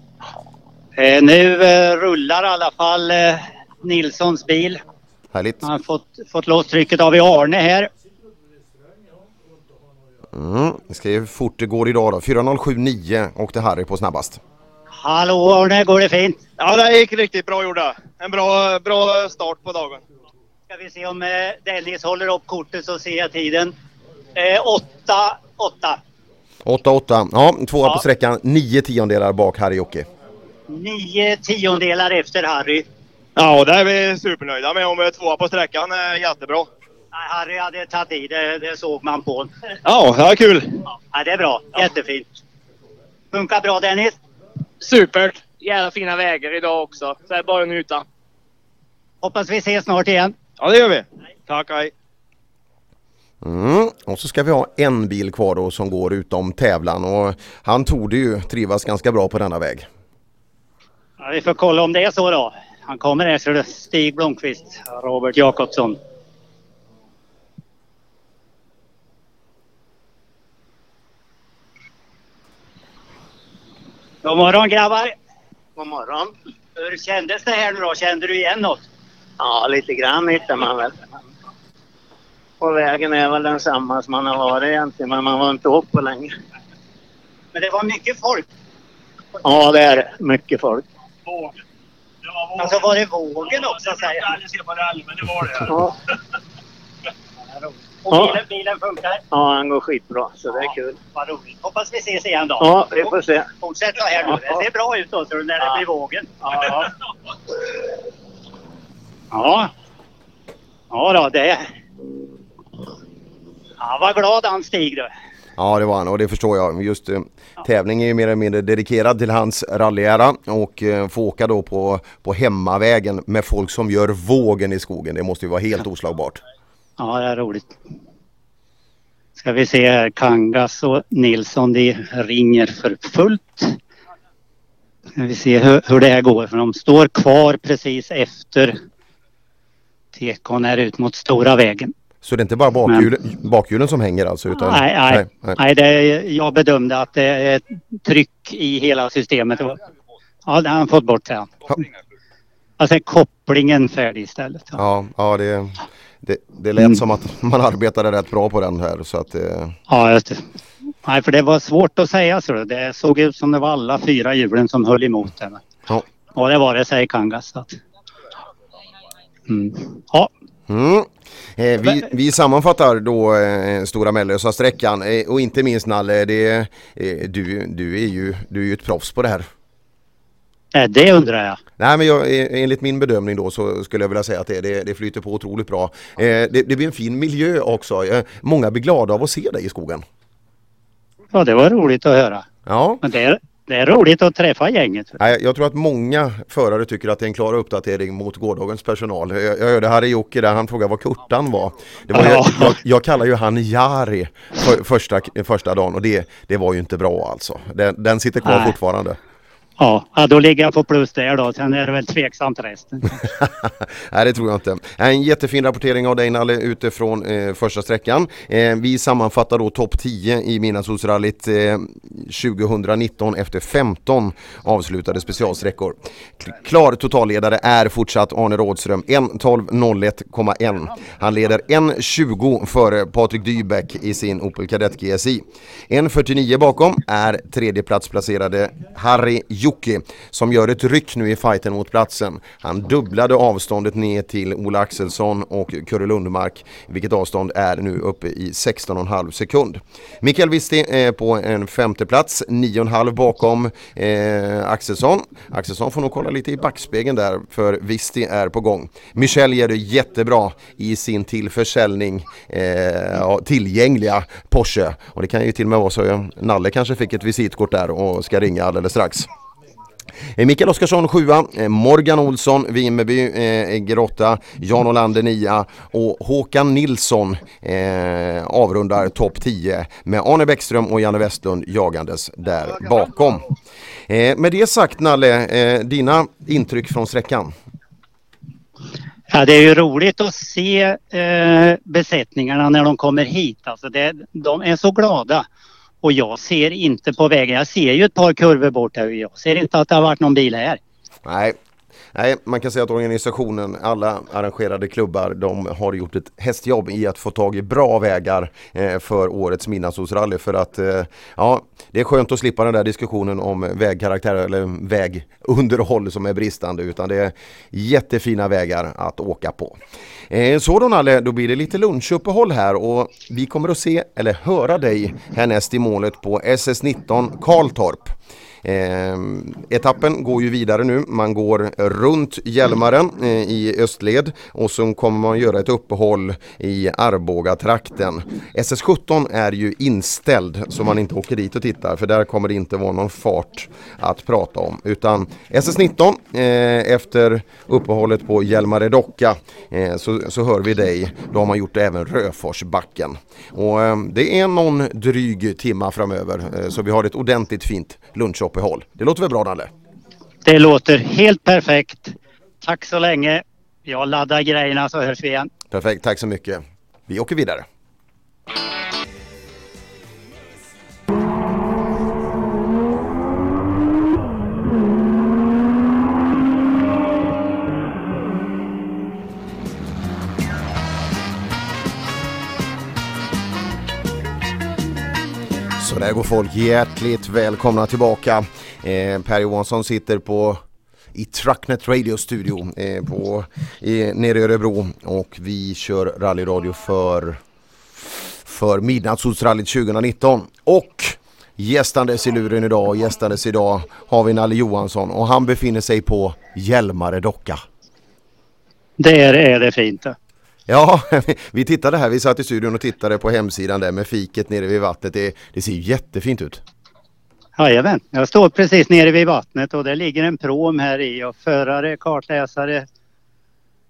Speaker 2: Eh, nu eh, rullar i alla fall eh, Nilssons bil.
Speaker 1: Härligt.
Speaker 2: Han har fått, fått loss trycket av Arne här.
Speaker 1: Mm. Vi ska se hur fort det går idag då. 4.07,9 åkte Harry på snabbast.
Speaker 2: Hallå Arne, går det fint?
Speaker 60: Ja, det gick riktigt bra gjorde. En bra, bra start på dagen.
Speaker 2: Ska vi se om eh, Dennis håller upp kortet så ser jag tiden. Eh, åtta, åtta.
Speaker 1: 8-8. Ja, tvåa
Speaker 2: Ja.
Speaker 1: på sträckan. 9 tiondelar bak Harry Jocke.
Speaker 2: Nio tiondelar efter Harry.
Speaker 60: Ja, och det är vi supernöjda med. Om vi är tvåa på sträckan är jättebra.
Speaker 2: Nej, Harry hade tagit i, det, det såg man på.
Speaker 60: Ja, det var kul.
Speaker 2: Ja, det är bra. Jättefint. Funkar bra Dennis?
Speaker 74: Supert! Jävla fina vägar idag också. Så det är bara att njuta.
Speaker 2: Hoppas vi ses snart igen.
Speaker 60: Ja, det gör vi. Tack, hej.
Speaker 1: Mm. Och så ska vi ha en bil kvar då som går utom tävlan och han torde ju trivas ganska bra på denna väg.
Speaker 2: Ja, vi får kolla om det är så då. Han kommer här ser du. Stig Blomqvist, Robert Jakobsson. God morgon grabbar!
Speaker 67: God morgon!
Speaker 2: Hur kändes det här nu då? Kände du igen något?
Speaker 67: Ja, lite grann hittar man väl. Och vägen är väl densamma som man har varit egentligen, men man var inte upp på länge.
Speaker 2: Men det var mycket folk.
Speaker 67: Ja, det är det. Mycket folk.
Speaker 2: Våg. Det var vågen. Alltså var det vågen också säger jag?
Speaker 75: aldrig se på rally, men det var det.
Speaker 67: Ja.
Speaker 2: Och
Speaker 67: Ja.
Speaker 2: bilen, bilen funkar?
Speaker 67: Ja, han går skitbra, så det är kul.
Speaker 2: Vad roligt. Hoppas vi ses igen då.
Speaker 67: Ja, vi får se.
Speaker 2: Fortsätt så här nu. Det ser bra ut då, så när det blir vågen. Ja. Ja. Ja då, det... Ja, vad glad han Stig du.
Speaker 1: Ja det var han och det förstår jag. Just eh, tävling är ju mer eller mindre dedikerad till hans rallyära och eh, få åka då på, på hemmavägen med folk som gör vågen i skogen. Det måste ju vara helt oslagbart.
Speaker 2: Ja, det är roligt. Ska vi se här. Kangas och Nilsson de ringer för fullt. Ska vi se hur, hur det här går. För de står kvar precis efter tekon är ut mot stora vägen.
Speaker 1: Så det är inte bara bakhjulen, bakhjulen som hänger alltså? Utan,
Speaker 2: nej, nej,
Speaker 1: nej.
Speaker 2: nej. det jag bedömde att det är ett tryck i hela systemet. Ja, det har han fått bort det. Alltså kopplingen färdig istället.
Speaker 1: Ja, ja det, det, det lät som att man arbetade rätt bra på den här så att eh,
Speaker 2: Ja, just det. Nej, för det var svårt att säga så. Det såg ut som det var alla fyra hjulen som höll emot den.
Speaker 1: Ja.
Speaker 2: Och det var det, säger Kangas. Så att... mm. Ja,
Speaker 1: Mm. Eh, vi, vi sammanfattar då eh, Stora Mellösa sträckan eh, och inte minst Nalle, det, eh, du, du, är ju, du är ju ett proffs på det här.
Speaker 2: Eh, det undrar jag.
Speaker 1: Nej men jag, eh, enligt min bedömning då så skulle jag vilja säga att det, det, det flyter på otroligt bra. Eh, det, det blir en fin miljö också. Eh, många blir glada av att se dig i skogen.
Speaker 2: Ja, det var roligt att höra.
Speaker 1: Ja.
Speaker 2: Men det är, det är roligt att träffa gänget.
Speaker 1: Nej, jag tror att många förare tycker att det är en klar uppdatering mot gårdagens personal. Jag, jag hörde Harry Jocke där, han frågade vad Kurtan var. Det var
Speaker 2: Ja.
Speaker 1: jag, jag kallar ju han Jari för, första, första dagen och det, det var ju inte bra alltså. Den, den sitter kvar
Speaker 2: Nej.
Speaker 1: fortfarande.
Speaker 2: Ja, då ligger jag på plus där då. Sen är det väl tveksamt resten. (laughs)
Speaker 1: Nej det tror jag inte. En jättefin rapportering av dig Nalle utifrån eh, första sträckan. Eh, vi sammanfattar då topp 10 i Midnattssolsrallyt eh, 2019 efter 15 avslutade specialsträckor. Klar totalledare är fortsatt Arne Rådström 1.12.01,1. Han leder 1.20 före Patrik Dybeck i sin Opel Kadett GSI. 1.49 bakom är tredjeplatsplacerade Harry Jocke som gör ett ryck nu i fighten mot platsen. Han dubblade avståndet ner till Ola Axelsson och Kurre Lundmark vilket avstånd är nu uppe i 16,5 sekund. Mikael Wisti är eh, på en femte plats 9,5 bakom eh, Axelsson. Axelsson får nog kolla lite i backspegeln där för Wisti är på gång. Michel gör det jättebra i sin tillförsäljning eh, tillgängliga Porsche och det kan ju till och med vara så att Nalle kanske fick ett visitkort där och ska ringa alldeles strax. Eh, Mikael Oskarsson 7, eh, Morgan Olsson, Vimmerby eh, Grotta, Jan Olander 9 och Håkan Nilsson eh, avrundar topp 10 med Arne Bäckström och Janne Westlund jagandes där bakom. Eh, med det sagt Nalle, eh, dina intryck från sträckan?
Speaker 2: Ja, det är ju roligt att se eh, besättningarna när de kommer hit. Alltså det, de är så glada. Och jag ser inte på vägen. Jag ser ju ett par kurvor bort här. Jag ser inte att det har varit någon bil här.
Speaker 1: Nej. Nej, man kan säga att organisationen, alla arrangerade klubbar, de har gjort ett hästjobb i att få tag i bra vägar eh, för årets midnattssolsrally för att eh, ja, det är skönt att slippa den där diskussionen om vägkaraktär eller vägunderhåll som är bristande utan det är jättefina vägar att åka på. Eh, så då Nalle, då blir det lite lunchuppehåll här och vi kommer att se eller höra dig härnäst i målet på SS19 Karltorp. Eh, etappen går ju vidare nu. Man går runt Hjälmaren eh, i östled och så kommer man göra ett uppehåll i Arboga-trakten. SS17 är ju inställd så man inte åker dit och tittar för där kommer det inte vara någon fart att prata om. Utan SS19 eh, efter uppehållet på Hjälmare docka eh, så, så hör vi dig. Då har man gjort även Röforsbacken. Och eh, det är någon dryg timma framöver eh, så vi har ett ordentligt fint lunchuppehåll. Det låter väl bra Nalle?
Speaker 2: Det låter helt perfekt. Tack så länge. Jag laddar grejerna så hörs vi igen.
Speaker 1: Perfekt, tack så mycket. Vi åker vidare. Så där går folk hjärtligt välkomna tillbaka. Eh, per Johansson sitter på i Trucknet Radio Studio eh, på, i, nere i Örebro och vi kör rallyradio för, för Midnattssolsrallyt 2019. Och gästandes i luren idag, gästandes idag har vi Nalle Johansson och han befinner sig på Hjälmare docka.
Speaker 2: Där är det fint.
Speaker 1: Ja, (laughs) vi tittade här, vi satt i studion och tittade på hemsidan där med fiket nere vid vattnet. Det, det ser ju jättefint ut.
Speaker 2: Jajamän, jag står precis nere vid vattnet och det ligger en prom här i och förare, kartläsare,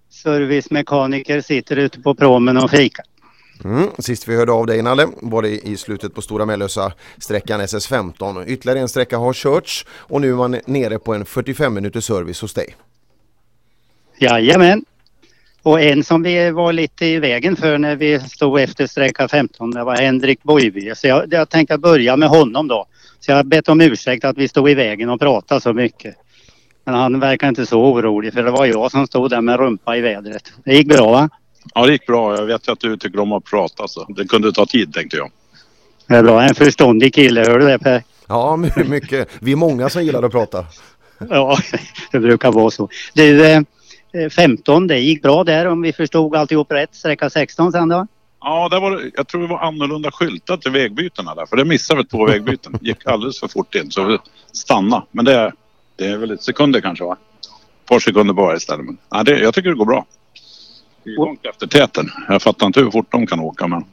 Speaker 2: servicemekaniker sitter ute på promen och fikar.
Speaker 1: Mm. Sist vi hörde av dig Nalle var det i slutet på Stora Mellösa sträckan SS15. Ytterligare en sträcka har körts och nu är man nere på en 45 minuters service hos dig.
Speaker 2: Jajamän. Och en som vi var lite i vägen för när vi stod efter sträcka 15 det var Henrik Boiby. Så jag, jag tänkte börja med honom då. Så jag har bett om ursäkt att vi stod i vägen och pratade så mycket. Men han verkar inte så orolig för det var jag som stod där med rumpa i vädret. Det gick bra va?
Speaker 76: Ja, det gick bra. Jag vet ju att du tycker om att prata så det kunde ta tid tänkte jag.
Speaker 2: Det är bra. En förståndig kille, hör du det Per?
Speaker 1: Ja, my- mycket. Vi är många som gillar att prata.
Speaker 2: Ja, (laughs) det brukar vara så. Du, eh, 15, det gick bra där om vi förstod alltihop rätt. Sträcka 16 sen då?
Speaker 76: Ja, där var jag tror det var annorlunda skyltat till vägbytena där. För det missade vi två vägbyten. (laughs) gick alldeles för fort in så vi stannade. Men det, det är väl ett sekunder kanske va? Ett par sekunder bara istället. Men, ja, det, jag tycker det går bra. Det är långt efter täten. Jag fattar inte hur fort de kan åka men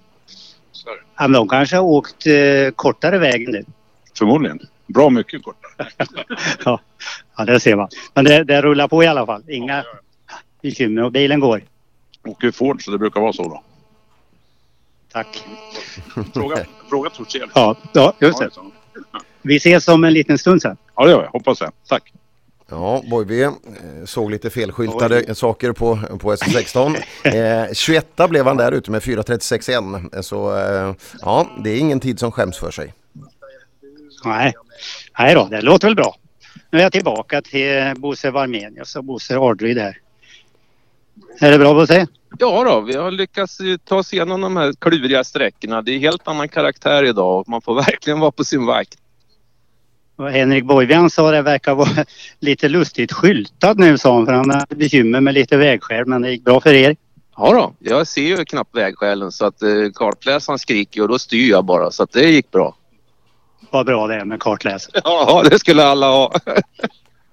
Speaker 2: Ja, men de kanske har åkt eh, kortare väg nu.
Speaker 76: förmodligen. Bra mycket kortare. (laughs)
Speaker 2: ja, ja, det ser man. Men det, det rullar på i alla fall. Inga bekymmer och bilen går.
Speaker 76: Åker Ford så det brukar vara så då.
Speaker 2: Tack.
Speaker 76: Fråga, fråga Torssell.
Speaker 2: Ja, ja, just det. Vi ses om en liten stund sen.
Speaker 76: Ja, det gör jag. Hoppas det. Tack.
Speaker 1: Ja, Boiby eh, såg lite felskyltade saker på, på S16. (laughs) Eh, 21 blev han där ute med 4.36,1. Så eh, ja, det är ingen tid som skäms för sig.
Speaker 2: Nej, Nej då, det låter väl bra. Nu är jag tillbaka till Bosse Varmenius och Bosse Ardryd här. Är det bra Bosse?
Speaker 13: Ja då, vi har lyckats ta oss igenom de här kluriga sträckorna. Det är helt annan karaktär idag och man får (laughs) verkligen vara på sin vakt.
Speaker 2: Och Henrik Boivian sa det verkar vara (laughs) lite lustigt skyltat nu sa han för han hade bekymmer med lite vägskäl men det gick bra för er.
Speaker 13: Ja då, jag ser ju knappt vägskälen så att eh, kartläsaren skriker och då styr jag bara så att det gick bra.
Speaker 2: Vad bra det är med kartläsare. (laughs)
Speaker 13: Ja, det skulle alla ha.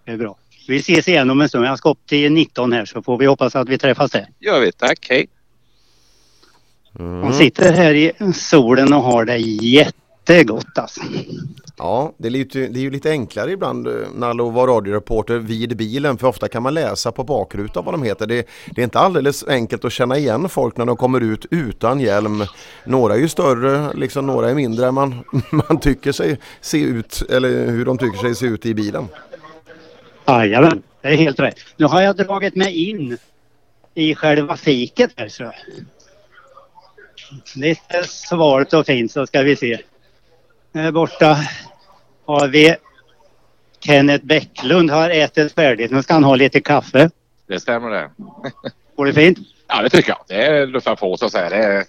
Speaker 2: Det är bra. Vi ses igen om en stund. Jag ska upp till 19 här så får vi hoppas att vi träffas där.
Speaker 13: gör vi. Tack, hej.
Speaker 2: De sitter här i solen och har det jättegott alltså.
Speaker 1: Ja, det är, lite, det är ju lite enklare ibland eh, Nalle att vara radioreporter vid bilen för ofta kan man läsa på bakrutan vad de heter. Det, det är inte alldeles enkelt att känna igen folk när de kommer ut utan hjälm. Några är ju större, liksom några är mindre än man, (laughs) man tycker sig se ut eller hur de tycker sig se ut i bilen.
Speaker 2: Jajamän, det är helt rätt. Nu har jag dragit mig in i själva fiket här så. Lite svalt och fint så ska vi se. Här borta har vi Kenneth Bäcklund har ätit färdigt. Nu ska han ha lite kaffe.
Speaker 77: Det stämmer det. (laughs)
Speaker 2: Går det fint?
Speaker 77: Ja, det tycker jag. Det är luffar på så att säga. Det är,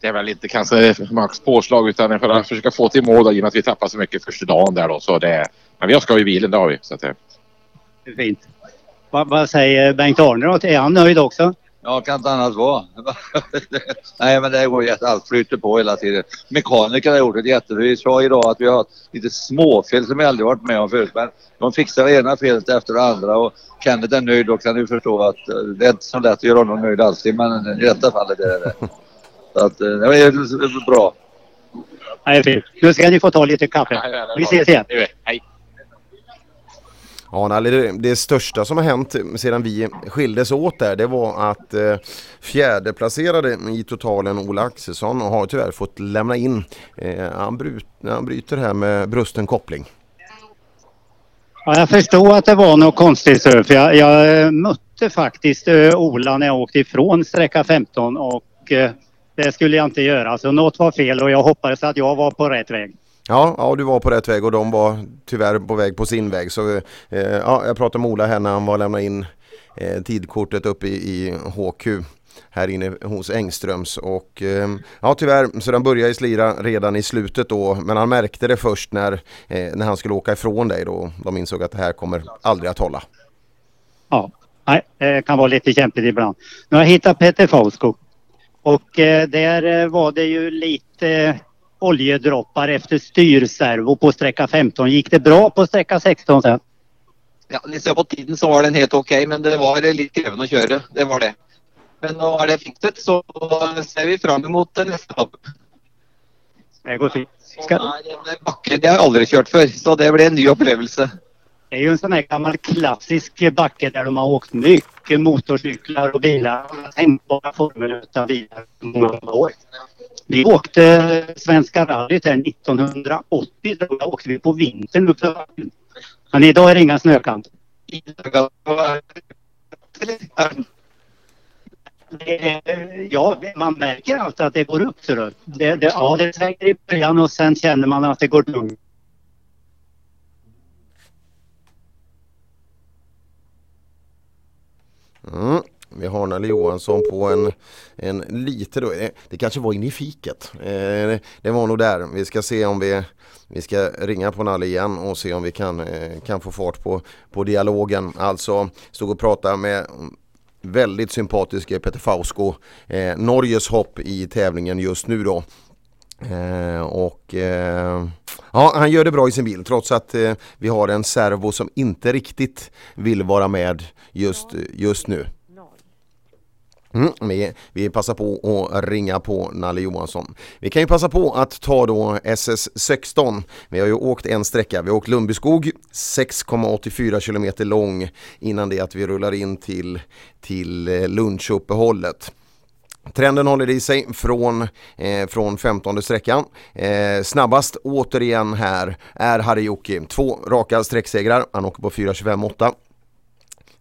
Speaker 77: det är väl inte kanske Max påslag utan för att försöka få till mål då, i och med att vi tappar så mycket första dagen där då. Så det men vi har skoj i bilen, det har vi. Så att det,
Speaker 2: fint. Vad, vad säger Bengt-Arne då? Är han nöjd också?
Speaker 78: Ja, kan inte annat vara. (laughs) Nej, men det går jätte... Allt flyter på hela tiden. Mekaniker har gjort ett jättebra. Vi sa idag att vi har lite småfel som vi aldrig varit med om förut. Men de fixar det ena felet efter det andra och Kenneth är nöjd. Då kan du förstå att eh, det är inte så lätt att göra honom nöjd alltid. Men i detta fallet är det det. Så att eh, det är bra.
Speaker 2: Nej, fint. Nu ska ni få ta lite kaffe. Vi ses igen.
Speaker 77: Hej.
Speaker 1: Ja, det, det största som har hänt sedan vi skildes åt där det var att eh, fjärdeplacerade i totalen Ola Axelsson har tyvärr fått lämna in. Eh, han, brut, han bryter här med brusten koppling.
Speaker 2: Ja, jag förstod att det var något konstigt för jag, jag eh, mötte faktiskt eh, Ola när jag åkte ifrån sträcka 15 och eh, det skulle jag inte göra. Så något var fel och jag hoppades att jag var på rätt väg.
Speaker 1: Ja, ja, du var på rätt väg och de var tyvärr på väg på sin väg. Så eh, ja, jag pratade med Ola här när han var lämna in eh, tidkortet uppe i, i HQ. här inne hos Engströms och eh, ja tyvärr så den började slira redan i slutet då men han märkte det först när, eh, när han skulle åka ifrån dig då de insåg att det här kommer aldrig att hålla.
Speaker 2: Ja, nej, det kan vara lite kämpigt ibland. Nu har jag hittat Peter Fausko och eh, där eh, var det ju lite oljedroppar efter styrservo på sträcka 15. Gick det bra på sträcka 16 sen?
Speaker 63: Ja, Ni ser på tiden så var den helt okej, men det var litt krevende å kjøre. Det var det. Men nå er det fikset, så ser vi fram mot neste etappe.
Speaker 2: Det går fint.
Speaker 63: En bakke det har jeg aldri kjørt før, så det blir en ny opplevelse.
Speaker 2: Det är ju en sån här gammal klassisk backe där de har åkt mycket motorcyklar och bilar. Tänkbara former utav bilar många år. Vi åkte Svenska rallyt här 1980. Då åkte vi på vintern upp. Men idag är det inga snökant. Ja, man märker alltid att det går upp. Så det, det, ja, det svänger i början och sen känner man att det går lugnt.
Speaker 1: Mm. Vi har Nalle Johansson på en, en lite då, eh, det kanske var inne i fiket. Eh, det var nog där. Vi ska se om vi, vi ska ringa på Nalle igen och se om vi kan, eh, kan få fart på, på dialogen. Alltså stod och pratade med väldigt sympatiske eh, Peter Fausko, eh, Norges hopp i tävlingen just nu då. Eh, och eh, ja, han gör det bra i sin bil trots att eh, vi har en servo som inte riktigt vill vara med just, just nu. Mm, vi, vi passar på att ringa på Nalle Johansson. Vi kan ju passa på att ta då SS16. Vi har ju åkt en sträcka. Vi har åkt Lundbyskog 6,84 kilometer lång innan det att vi rullar in till, till eh, lunchuppehållet. Trenden håller i sig från, eh, från 15 sträckan. Eh, snabbast återigen här är Harjoki. Två raka sträcksegrar. Han åker på 4.25,8.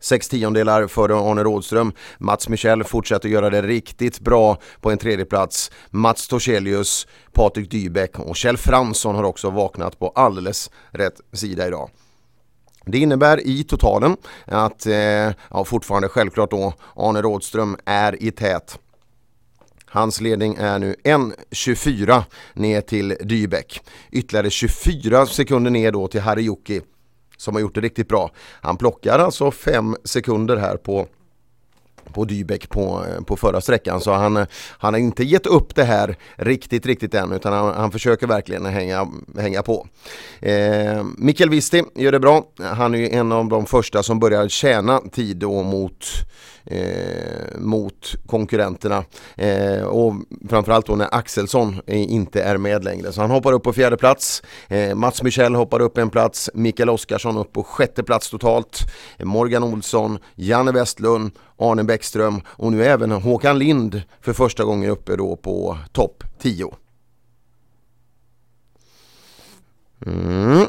Speaker 1: Sex tiondelar före Arne Rådström. Mats Michel fortsätter göra det riktigt bra på en tredje plats. Mats Torselius, Patrik Dybeck och Kjell Fransson har också vaknat på alldeles rätt sida idag. Det innebär i totalen att, eh, ja fortfarande självklart då, Arne Rådström är i tät. Hans ledning är nu 1.24 ner till Dybeck. Ytterligare 24 sekunder ner då till Harjoki som har gjort det riktigt bra. Han plockar alltså 5 sekunder här på på Dybeck på, på förra sträckan så han, han har inte gett upp det här riktigt, riktigt än utan han, han försöker verkligen hänga, hänga på. Eh, Mikael Visti gör det bra. Han är ju en av de första som börjar tjäna tid då mot eh, mot konkurrenterna eh, och framförallt då när Axelsson inte är med längre. Så han hoppar upp på fjärde plats. Eh, Mats Michel hoppar upp en plats. Mikael Oskarsson upp på sjätte plats totalt. Morgan Olsson, Janne Westlund, Arne Bäckström och nu även Håkan Lind för första gången uppe då på topp 10. Mm.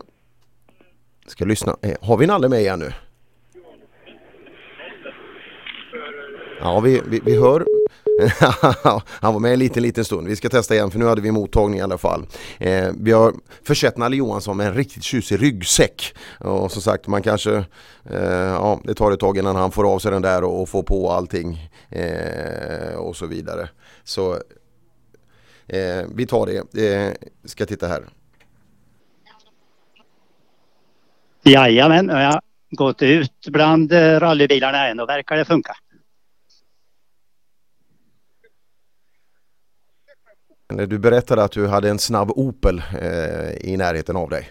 Speaker 1: Ska lyssna. Eh, har vi Nalle med igen nu? Ja, vi, vi, vi hör. (laughs) Han var med en liten, liten stund. Vi ska testa igen för nu hade vi mottagning i alla fall. Eh, vi har försett Nalle Johansson med en riktigt tjusig ryggsäck. Och som sagt, man kanske, eh, ja, det tar ett tag innan han får av sig den där och, och får på allting eh, och så vidare. Så eh, vi tar det. Eh, ska titta här.
Speaker 2: Jajamän, jag har gått ut bland rallybilarna än och verkar det funka.
Speaker 1: Du berättade att du hade en snabb Opel eh, i närheten av dig.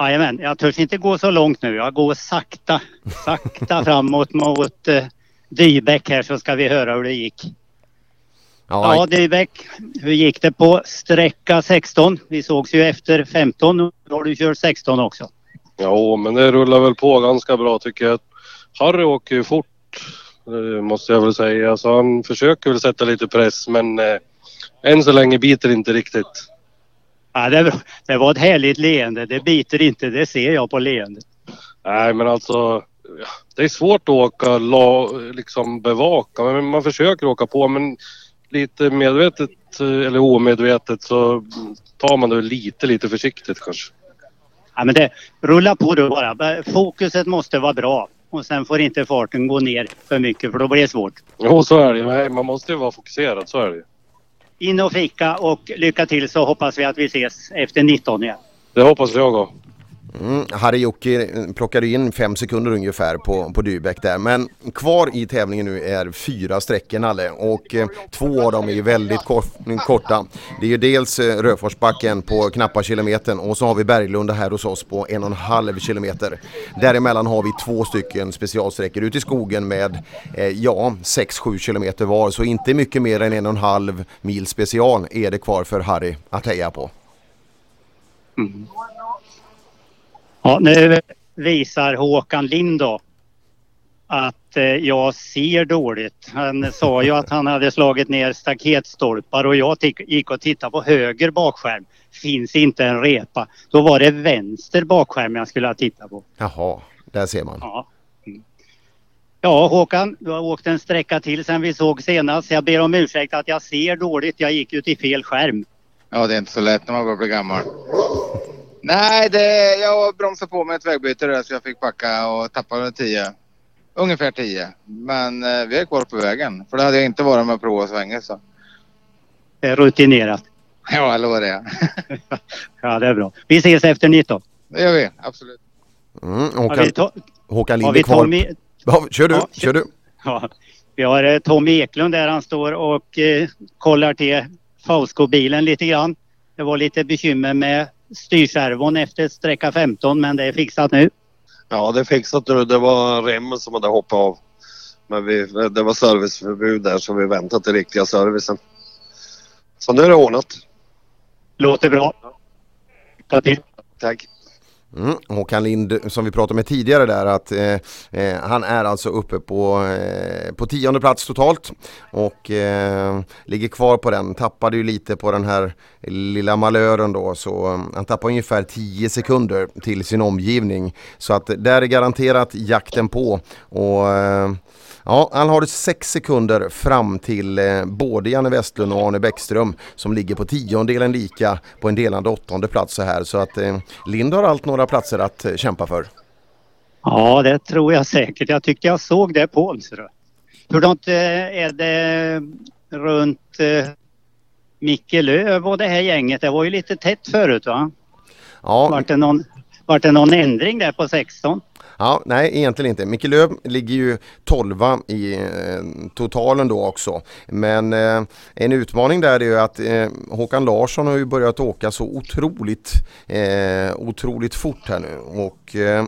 Speaker 2: Jajamän, jag törs inte gå så långt nu. Jag går sakta, sakta (laughs) framåt mot eh, Dybeck här så ska vi höra hur det gick.
Speaker 1: Ja,
Speaker 2: Ja, Dybeck, hur gick det på sträcka 16? Vi sågs ju efter 15 och då har du kört 16 också.
Speaker 79: Ja, men det rullar väl på ganska bra tycker jag. Harry åker ju fort, eh, måste jag väl säga. Så han försöker väl sätta lite press, men eh, än så länge biter inte riktigt.
Speaker 2: Ja, det, det var ett härligt leende. Det biter inte, det ser jag på leendet.
Speaker 79: Nej, men alltså. Det är svårt att åka, la, liksom bevaka, men man försöker åka på. Men lite medvetet eh, eller omedvetet så tar man det lite, lite försiktigt kanske.
Speaker 2: Ja, men det, rulla på du bara. Fokuset måste vara bra. Och sen får inte farten gå ner för mycket för då blir det svårt.
Speaker 79: Jo, så är det. Nej, Man måste ju vara fokuserad, så är det.
Speaker 2: In och fika och lycka till så hoppas vi att vi ses efter 19 igen.
Speaker 79: Det hoppas jag också.
Speaker 1: Mm, Harry-Jocke eh, plockade in fem sekunder ungefär på, på Dybeck där. Men kvar i tävlingen nu är fyra sträckor Nalle och eh, två av dem är ju väldigt kor mm, korta. Det är ju dels eh, Röforsbacken på knappa kilometern och så har vi Berglunda här hos oss på en och en halv kilometer. Däremellan har vi två stycken specialsträckor ute i skogen med eh, ja 6-7 kilometer var. Så inte mycket mer än en och en halv mil special är det kvar för Harry att heja på. Mm.
Speaker 2: Ja, nu visar Håkan Lind då att eh, jag ser dåligt. Han sa ju att han hade slagit ner staketstolpar och jag gick och tittade på höger bakskärm. Finns inte en repa. Då var det vänster bakskärm jag skulle ha tittat på.
Speaker 1: Jaha, där ser man.
Speaker 2: Ja. Ja Håkan, du har åkt en sträcka till sen vi såg senast. Jag ber om ursäkt att jag ser dåligt. Jag gick ju till fel skärm.
Speaker 80: Ja, det är inte så lätt när man börjar bli gammal. Nej, det, jag bromsade på med ett vägbyte där så jag fick backa och tappade 10. Ungefär 10. Men eh, vi är kvar på vägen. För det hade jag inte varit med att prova svängen så.
Speaker 2: Det är rutinerat.
Speaker 80: Ja, eller vad det är. (laughs)
Speaker 2: Ja, det är bra. Vi ses efter 19.
Speaker 80: Det gör vi, absolut.
Speaker 1: Mm, Håkan,
Speaker 2: vi to-
Speaker 1: Håkan Lind är kvar.
Speaker 2: Tommy-
Speaker 1: Ja, kör du,
Speaker 2: Ja,
Speaker 1: kör du. (laughs)
Speaker 2: Ja, vi har eh, Tommy Eklund där han står och eh, kollar till Fausko-bilen lite grann. Det var lite bekymmer med styrservon efter sträcka 15 men det är fixat nu.
Speaker 81: Ja, det är fixat nu. Det var remmen som hade hoppat av. Men vi, det var serviceförbud där så vi väntar till riktiga servicen. Så nu är det ordnat.
Speaker 2: Låter bra. Ta till.
Speaker 81: Tack.
Speaker 1: Mm, Håkan Lind som vi pratade med tidigare där att eh, eh, han är alltså uppe på, eh, på tionde plats totalt och eh, ligger kvar på den. Tappade ju lite på den här lilla malören då så mm, han tappar ungefär 10 sekunder till sin omgivning. Så att där är garanterat jakten på och eh, Ja, han har sex sekunder fram till eh, både Janne Westlund och Arne Bäckström som ligger på tiondelen lika på en delande åttonde plats så här. Så att eh, Lind har allt några platser att eh, kämpa för.
Speaker 2: Ja, det tror jag säkert. Jag tyckte jag såg det på Olsrö. Hurdant eh, är det runt eh, Micke Löv och det här gänget? Det var ju lite tätt förut va?
Speaker 1: Ja.
Speaker 2: Vart det någon, vart det någon ändring där på 16?
Speaker 1: Ja, nej egentligen inte. Micke Löv ligger ju 12 i eh, totalen då också. Men eh, en utmaning där är ju att eh, Håkan Larsson har ju börjat åka så otroligt, eh, otroligt fort här nu. Och eh,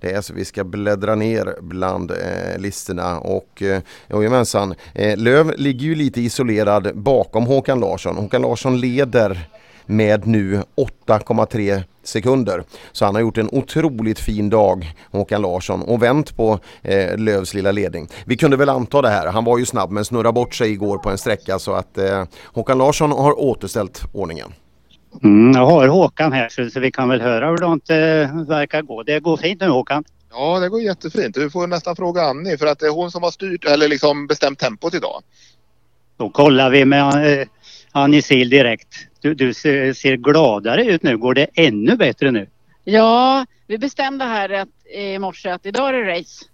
Speaker 1: det är så vi ska bläddra ner bland eh, listorna och eh, jajamensan, eh, Löv ligger ju lite isolerad bakom Håkan Larsson. Håkan Larsson leder med nu 8,3 sekunder. Så han har gjort en otroligt fin dag, Håkan Larsson, och vänt på eh, Lövs lilla ledning. Vi kunde väl anta det här, han var ju snabb men snurrade bort sig igår på en sträcka så att eh, Håkan Larsson har återställt ordningen.
Speaker 2: Mm, jag har Håkan här så, så vi kan väl höra hur det eh, verkar gå. Det går fint nu Håkan.
Speaker 57: Ja, det går jättefint. Du får nästan fråga Annie för att det är hon som har styrt eller liksom bestämt tempot idag.
Speaker 2: Då kollar vi med eh, Annie Sil direkt. Du, du ser, ser gladare ut nu. Går det ännu bättre nu?
Speaker 82: Ja, vi bestämde här att, i morse att idag är det race.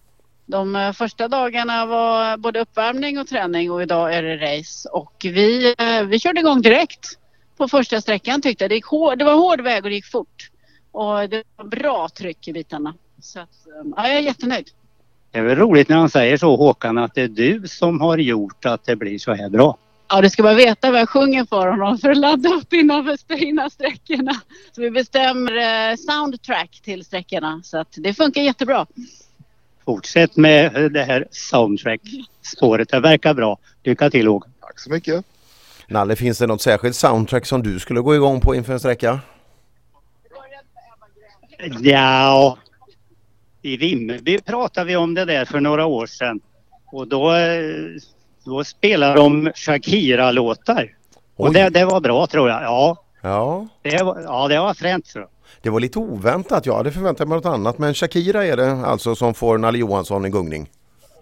Speaker 82: De eh, första dagarna var både uppvärmning och träning och idag är det race. Och vi, eh, vi körde igång direkt på första sträckan tyckte jag. Det, gick hår, det var hård väg och det gick fort. Och det var bra tryck i bitarna. Så att, eh, ja, jag är jättenöjd.
Speaker 2: Det är väl roligt när han säger så Håkan att det är du som har gjort att det blir så här bra.
Speaker 82: Ja, du ska bara veta vad jag sjunger för honom för att ladda upp innan, innan sträckorna. Så vi bestämmer eh, soundtrack till sträckorna. Så att det funkar jättebra.
Speaker 2: Fortsätt med det här soundtrack-spåret. Det verkar bra. Lycka till Håkan.
Speaker 57: Tack så mycket.
Speaker 1: Nalle, finns det något särskilt soundtrack som du skulle gå igång på inför en sträcka?
Speaker 2: Ja, i Vimmerby pratade vi om det där för några år sedan. Och då, eh, då spelade de Shakira-låtar. Och det, det var bra tror jag. Ja,
Speaker 1: Ja,
Speaker 2: det var, ja, det var fränt tror jag.
Speaker 1: det var lite oväntat. Jag hade förväntat mig något annat. Men Shakira är det alltså som får Nalle Johansson i gungning.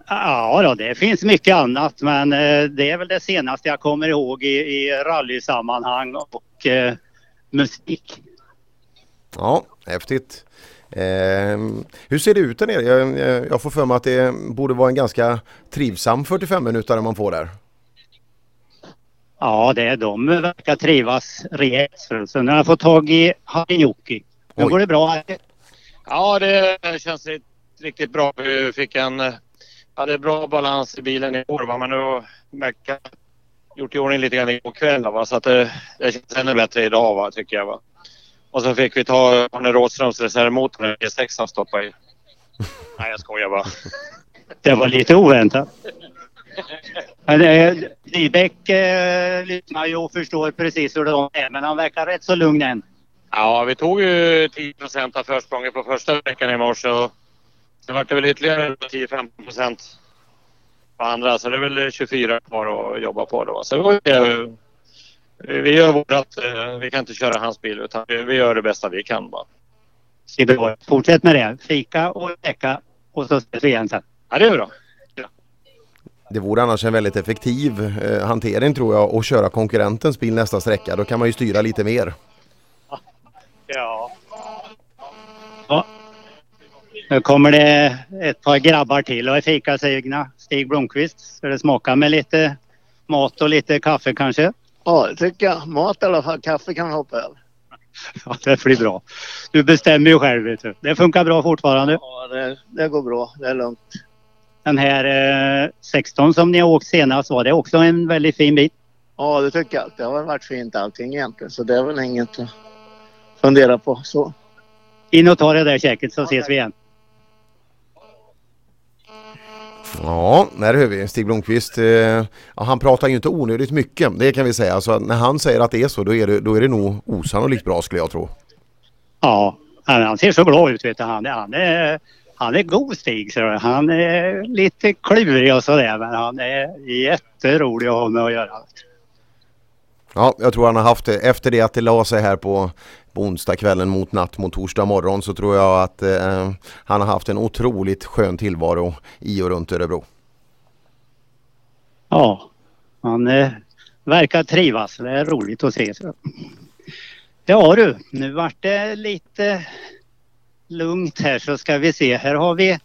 Speaker 2: Ja, då, det finns mycket annat men eh, det är väl det senaste jag kommer ihåg i, i rallysammanhang och eh, musik.
Speaker 1: Ja, häftigt. Eh, hur ser det ut där nere? Jag, jag, jag får för mig att det borde vara en ganska trivsam 45 minuter man får där.
Speaker 2: Ja, det är de verkar trivas rejält. Så nu har jag fått tag i Harijoki. Nu går det bra.
Speaker 72: Ja, det känns riktigt- bra. Vi fick en... eh, Hade bra balans i bilen igår va? men nu Mecka gjort i ordning lite grann igår kväll va? så att det, det känns ännu bättre idag va? tycker jag. Va? Och så fick vi ta Arne Rådströms reservmotor i E6 han stoppade i. Nej, jag skojar bara.
Speaker 2: Det var lite oväntat. Men eh, Dybeck eh, lyssnar ju och förstår precis hur de är men han verkar rätt så lugn än.
Speaker 72: Ja, vi tog ju 10 procent av försprånget på första veckan i morse och det vart det väl ytterligare 10-15 procent på andra så det är väl 24 kvar att jobba på då. Så vi, vi gör vårat. eh, Vi kan inte köra hans bil utan vi, gör det bästa vi kan bara.
Speaker 2: Fortsätt med det. Fika och käka och så ses vi igen sen.
Speaker 72: Ja, det är bra.
Speaker 1: Det vore annars en väldigt effektiv eh, hantering tror jag att köra konkurrentens bil nästa sträcka. Då kan man ju styra lite mer.
Speaker 72: Ja.
Speaker 2: Ja. Nu kommer det ett par grabbar till och är fikasugna. Stig Blomqvist. Ska det smaka med lite mat och lite kaffe kanske?
Speaker 9: Ja, det tycker jag. Mat i alla fall. Kaffe kan vi hoppa över.
Speaker 2: Ja, det blir bra. Du bestämmer ju själv vet du. Det funkar bra fortfarande.
Speaker 9: Ja, det, det går bra. Det är lugnt.
Speaker 2: Den här eh, 16 som ni har åkt senast var det också en väldigt fin bit.
Speaker 9: Ja, det tycker jag. Det har varit fint allting egentligen. Så det är väl inget att fundera på. Så.
Speaker 2: In och ta det där käket så ses vi igen.
Speaker 1: Ja, där hör vi Stig Blomqvist. Eh, ja, han pratar ju inte onödigt mycket, det kan vi säga. Så när han säger att det är så, då är det, då är det nog osannolikt bra skulle jag tro.
Speaker 2: Ja, han, ser så glad ut vet du. Han, är- han, är, han är god Stig. Så han är lite klurig och sådär men han är jätterolig att ha med att göra.
Speaker 1: Ja, jag tror han har haft det. Efter det att det la sig här på, på onsdagskvällen mot natt mot torsdag morgon så tror jag att eh, han har haft en otroligt skön tillvaro i och runt Örebro.
Speaker 2: Ja, han eh, verkar trivas. Det är roligt att se. Så. Ja du, nu vart det lite lugnt här så ska vi se. Här har vi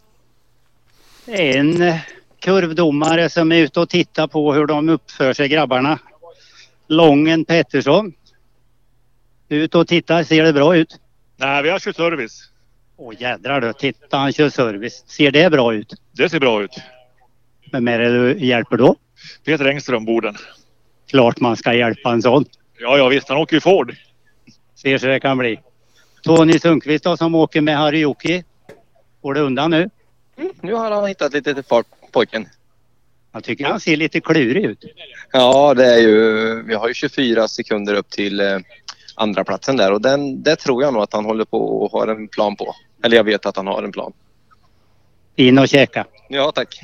Speaker 2: en kurvdomare som är ute och tittar på hur de uppför sig grabbarna. Lången Pettersson. Ut och titta, ser det bra ut?
Speaker 83: Nej, vi har kört service.
Speaker 2: Åh jädrar du, titta han kör service. Ser det bra ut?
Speaker 83: Det ser bra ut.
Speaker 2: Vem är det du hjälper då?
Speaker 83: Peter Engström, Boden.
Speaker 2: Klart man ska hjälpa en sån.
Speaker 83: Ja, ja visst. Han åker ju Ford.
Speaker 2: Ser så det kan bli. Tony Sundqvist då som åker med Harjoki. Går det undan nu?
Speaker 27: Nu har han hittat lite till fart, pojken.
Speaker 2: Jag tycker han ser lite klurig ut.
Speaker 27: Ja, det är ju, vi har ju 24 sekunder upp till eh, andra platsen där och den, det tror jag nog att han håller på och har en plan på. Eller jag vet att han har en plan.
Speaker 2: In och käka.
Speaker 27: Ja, tack.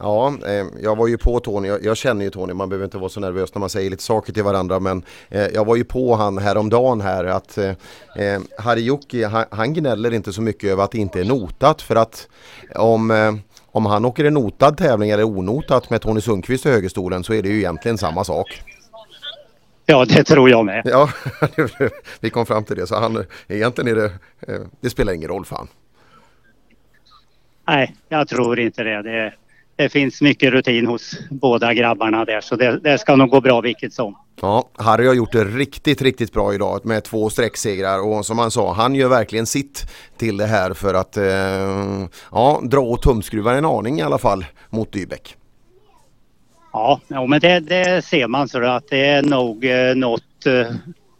Speaker 1: Ja, eh, jag var ju på Tony, jag, jag känner ju Tony, man behöver inte vara så nervös när man säger lite saker till varandra men eh, jag var ju på han häromdagen här att eh, eh, Harjoki, han, han gnäller inte så mycket över att det inte är notat för att om, eh, om han åker en notad tävling eller onotat med Tony Sundqvist i högerstolen så är det ju egentligen samma sak.
Speaker 2: Ja, det tror jag med.
Speaker 1: Ja, (laughs) vi kom fram till det så han, egentligen är det, eh, det spelar ingen roll för han.
Speaker 2: Nej, jag tror inte det. det. Det finns mycket rutin hos båda grabbarna där så det, det ska nog gå bra vilket som.
Speaker 1: Ja, Harry har gjort det riktigt, riktigt bra idag med två sträcksegrar och som han sa, han gör verkligen sitt till det här för att eh, ja, dra åt tumskruvar en aning i alla fall mot Dybeck.
Speaker 2: Ja, ja men det, det ser man så att det är nog eh, något, eh,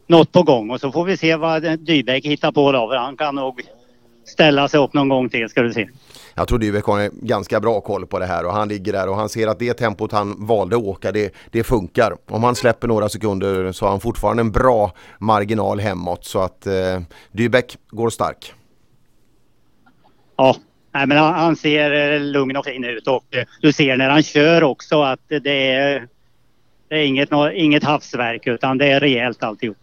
Speaker 2: något på gång och så får vi se vad Dybeck hittar på då han kan nog ställa sig upp någon gång till ska du se.
Speaker 1: Jag tror Dybeck har ganska bra koll på det här och han ligger där och han ser att det tempot han valde att åka det, det funkar. Om han släpper några sekunder så har han fortfarande en bra marginal hemåt så att eh, Dybeck går stark.
Speaker 2: Ja, nej, men han, han ser eh, lugn och fin ut och eh, du ser när han kör också att det är, det är inget, inget havsverk utan det är rejält alltihop.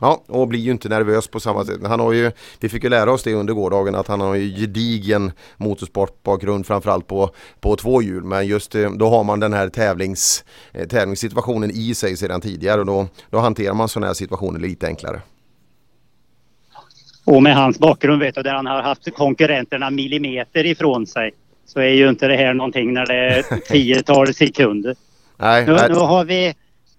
Speaker 1: Ja, och blir ju inte nervös på samma sätt. Han har ju, vi fick ju lära oss det under gårdagen att han har ju gedigen motorsportbakgrund framförallt på, på två hjul. Men just eh, då har man den här tävlings, eh, tävlingssituationen i sig sedan tidigare och då, då hanterar man sådana här situationer lite enklare.
Speaker 2: Och med hans bakgrund vet du, där han har haft konkurrenterna millimeter ifrån sig så är ju inte det här någonting när det är (laughs) tiotal sekunder.
Speaker 1: Nej,
Speaker 2: Nu,
Speaker 1: nej.
Speaker 2: nu har vi,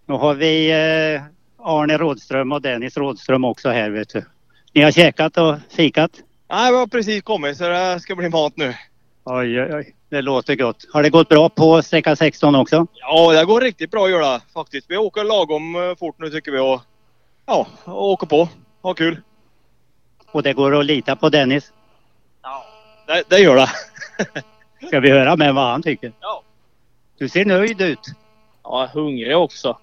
Speaker 2: nu har vi eh, Arne Rådström och Dennis Rådström också här vet du. Ni har käkat och fikat?
Speaker 84: Nej, vi har precis kommit så det ska bli mat nu.
Speaker 2: Oj, oj, oj. Det låter gott. Har det gått bra på sträcka 16 också?
Speaker 84: Ja, det går riktigt bra att göra faktiskt. Vi åker lagom eh, fort nu tycker vi och ja, och åker på. Ha kul.
Speaker 2: Och det går att lita på Dennis?
Speaker 84: Det, det gör det. (laughs)
Speaker 2: Ska vi höra med vad han tycker?
Speaker 75: Ja.
Speaker 2: Du ser nöjd ut.
Speaker 75: Ja, hungrig också.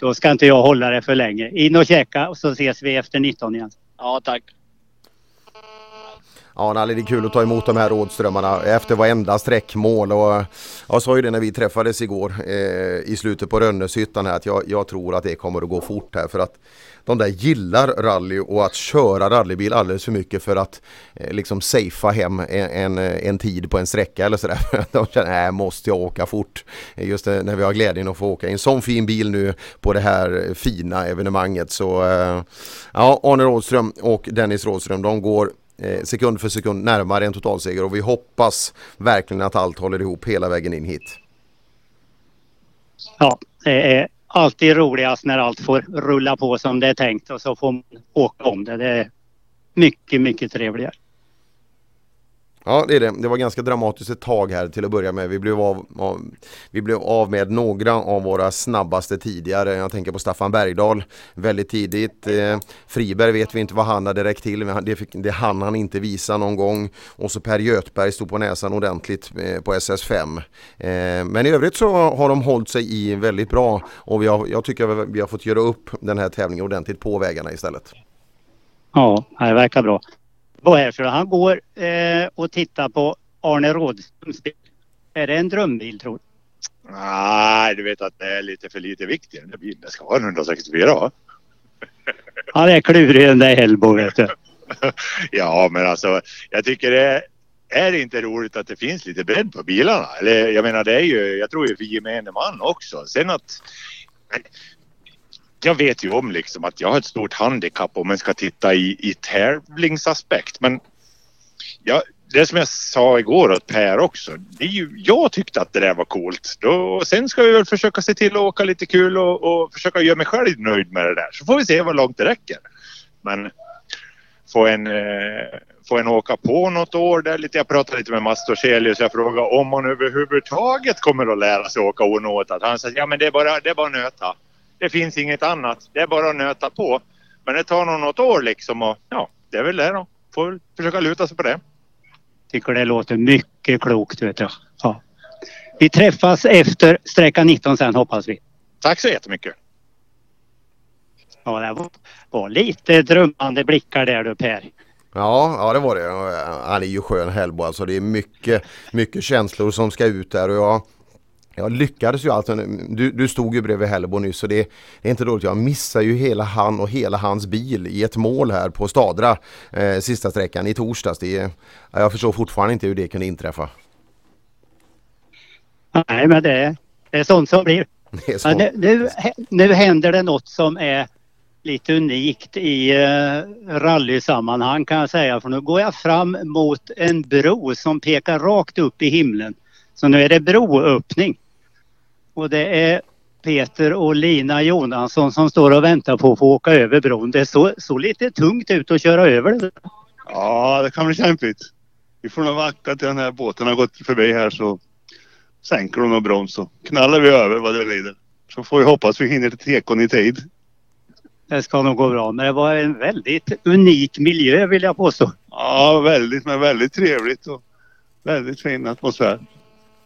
Speaker 2: Då ska inte jag hålla det för länge. In och käka och så ses vi efter 19 igen.
Speaker 75: Ja, tack.
Speaker 1: Ja, Nalle, det är kul att ta emot de här rådströmmarna efter varenda sträckmål och jag sa ju det när vi träffades igår eh, i slutet på Rönneshyttan här att jag, jag tror att det kommer att gå fort här för att de där gillar rally och att köra rallybil alldeles för mycket för att eh, liksom safea hem en, en, en tid på en sträcka eller sådär. (laughs) De känner, nej måste jag åka fort. Just när vi har glädjen att få åka i en sån fin bil nu på det här fina evenemanget så eh, ja, Arne Rådström och Dennis Rådström de går eh, sekund för sekund närmare en totalseger och vi hoppas verkligen att allt håller ihop hela vägen in hit.
Speaker 2: Ja, det är alltid roligast när allt får rulla på som det är tänkt och så får man åka om det. Det är mycket, mycket trevligare.
Speaker 1: Ja det är det. Det var ganska dramatiskt ett tag här till att börja med. Vi blev av, av, vi blev av med några av våra snabbaste tidigare. Jag tänker på Staffan Bergdahl väldigt tidigt. Eh, Friberg vet vi inte vad han hade räckt till. Det, fick, det hann han inte visa någon gång. Och så Per Göthberg stod på näsan ordentligt eh, på SS5. Eh, men i övrigt så har de hållit sig i väldigt bra och vi har, jag tycker att vi har fått göra upp den här tävlingen ordentligt på vägarna istället.
Speaker 2: Ja, det verkar bra. Vad är det för Han går eh, och tittar på Arne Rådströms bil. Är det en drömbil tror du?
Speaker 85: Nej, du vet att det är lite för lite vikt i den där bilen. Det ska vara en 164 va? (laughs)
Speaker 2: Det är klurigt den där Hellbo vet du. (laughs)
Speaker 85: Ja, men alltså jag tycker det är det inte roligt att det finns lite bredd på bilarna. Eller jag menar det är ju, jag tror ju för gemene man också. Sen att jag vet ju om liksom att jag har ett stort handikapp om man ska titta i, i tävlingsaspekt. Men jag, det som jag sa igår åt Per också. Det är ju, jag tyckte att det där var coolt. Då, sen ska vi väl försöka se till att åka lite kul och, och försöka göra mig själv nöjd med det där. Så får vi se vad långt det räcker. Men få en, eh, få en åka på något år där lite. Jag pratade lite med Mats Torselius. Jag frågade om han överhuvudtaget kommer att lära sig åka onåtat. Han sa ja men det är bara, det är bara att nöta. Det finns inget annat. Det är bara att nöta på. Men det tar nog något år liksom och ja, det är väl det då. Får väl försöka luta sig på det.
Speaker 2: Tycker det låter mycket klokt vet du. Ja. Vi träffas efter sträcka 19 sen hoppas vi.
Speaker 85: Tack så jättemycket.
Speaker 2: Ja, det var, var lite drömmande blickar där du Per.
Speaker 1: Ja, ja det var det. Han är ju skön Hellbo alltså. Det är mycket, mycket känslor som ska ut där och jag jag lyckades ju alltså, du, du stod ju bredvid Hellbo nyss så det, det är inte dåligt. Jag missar ju hela han och hela hans bil i ett mål här på Stadra eh, sista sträckan i torsdags. Det jag förstår fortfarande inte hur det kunde inträffa.
Speaker 2: Nej, men det, det är sånt som blir. (laughs)
Speaker 1: Det är så.
Speaker 2: Men nu, nu, nu händer det något som är lite unikt i uh, rallysammanhang kan jag säga. För nu går jag fram mot en bro som pekar rakt upp i himlen. Så nu är det broöppning. Och det är Peter och Lina Jonansson som står och väntar på att få åka över bron. Det såg så lite tungt ut att köra över det.
Speaker 86: Ja, det kan bli kämpigt. Vi får nog vakta till den här båten har gått förbi här så sänker de broms så knallar vi över vad det lider. Så får vi hoppas vi hinner till tekon i tid.
Speaker 2: Det ska nog gå bra. Men det var en väldigt unik miljö vill jag påstå.
Speaker 86: Ja, väldigt men väldigt trevligt och väldigt fin atmosfär.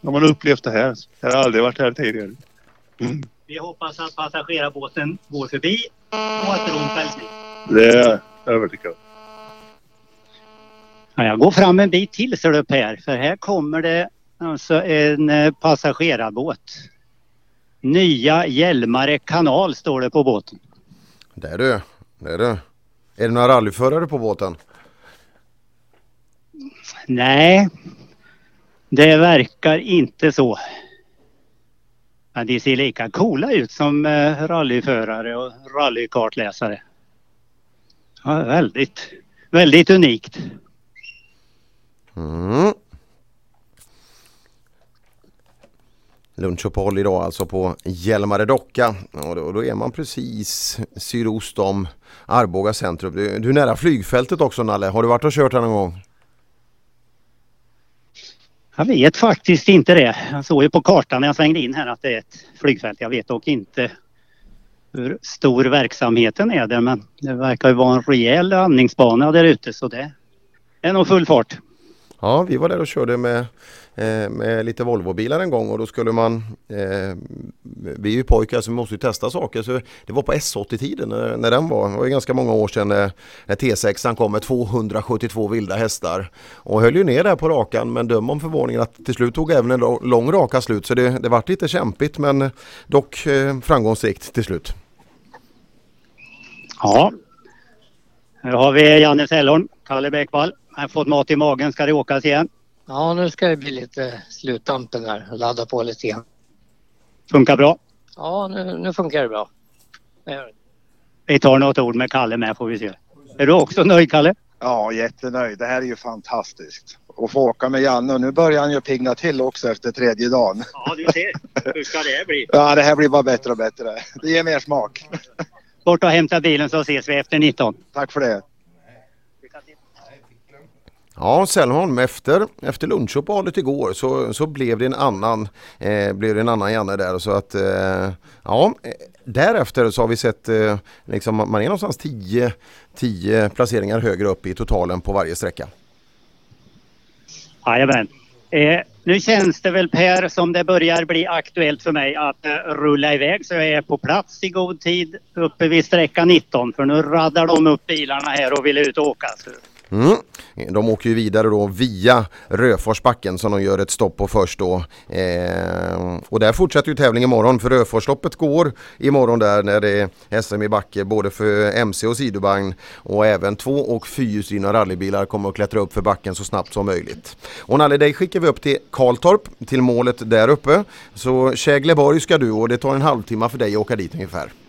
Speaker 86: Har man upplevt det här? Jag har aldrig varit här tidigare. Mm.
Speaker 2: Vi hoppas att passagerarbåten går förbi och att bron fälls.
Speaker 86: Det är jag övertygad.
Speaker 2: Ja, jag går fram en bit till ser du Per, för här kommer det alltså en eh, passagerarbåt. Nya Hjälmare kanal står det på båten.
Speaker 1: Där du, där du. Är det några rallyförare på båten?
Speaker 2: Nej, det verkar inte så. Men de ser lika coola ut som eh, rallyförare och rallykartläsare. Ja, väldigt, väldigt unikt.
Speaker 1: Mm. Lunchuppehåll idag alltså på Hjälmare docka och då, då är man precis sydost om Arboga centrum. Du, du är nära flygfältet också Nalle. Har du varit och kört här någon gång?
Speaker 2: Jag vet faktiskt inte det. Jag såg ju på kartan när jag svängde in här att det är ett flygfält. Jag vet dock inte hur stor verksamheten är där men det verkar ju vara en rejäl landningsbana där ute så det är nog full fart.
Speaker 1: Ja, vi var där och körde med, Eh, med lite Volvobilar en gång och då skulle man, eh, vi är ju pojkar så vi måste ju testa saker. Så det var på S80-tiden när, när den var, det var ju ganska många år sedan när, när T6 kom med 272 vilda hästar. Och höll ju ner där på rakan men döm om förvåningen att till slut tog även en lång raka slut. Så det, det vart lite kämpigt men eh, dock eh, framgångsrikt till slut.
Speaker 2: Ja. Nu har vi Janne Sällholm, Kalle Bäckvall. Har fått mat i magen. Ska det åkas igen?
Speaker 87: Ja, nu ska det bli lite sluttampen där och ladda på lite grann.
Speaker 2: Funkar bra?
Speaker 87: Ja, nu, nu funkar det bra.
Speaker 2: Vi tar något ord med Kalle med får vi se. Är du också nöjd Kalle?
Speaker 88: Ja, jättenöjd. Det här är ju fantastiskt. Och få åka med Janne och nu börjar han ju pigna till också efter tredje dagen.
Speaker 2: Ja, du ser. Hur ska det bli? (laughs)
Speaker 88: Ja, det här blir bara bättre och bättre. Det ger mer smak.
Speaker 2: Bort och hämta bilen så ses vi efter 19.
Speaker 88: Tack för det.
Speaker 1: Ja, Sällholm efter, efter lunchuppehållet igår så, så blev det en annan eh, blev det en annan Janne där så att eh, ja eh, därefter så har vi sett eh, liksom man är någonstans 10, 10 placeringar högre upp i totalen på varje sträcka.
Speaker 2: Jajamän. Eh, nu känns det väl Per som det börjar bli aktuellt för mig att eh, rulla iväg så jag är på plats i god tid uppe vid sträcka 19 för nu raddar de upp bilarna här och vill ut och åka. Så.
Speaker 1: Mm. De åker ju vidare då via Röforsbacken som de gör ett stopp på först då. Eh, och där fortsätter ju tävlingen imorgon för Röforsloppet går imorgon där när det är SM i backe både för MC och sidovagn och även två och fyrhjulsdrivna rallybilar kommer att klättra upp för backen så snabbt som möjligt. Och Nalle, dig skickar vi upp till Karltorp till målet där uppe. Så Kägleborg ska du och det tar en halvtimme för dig att åka dit ungefär.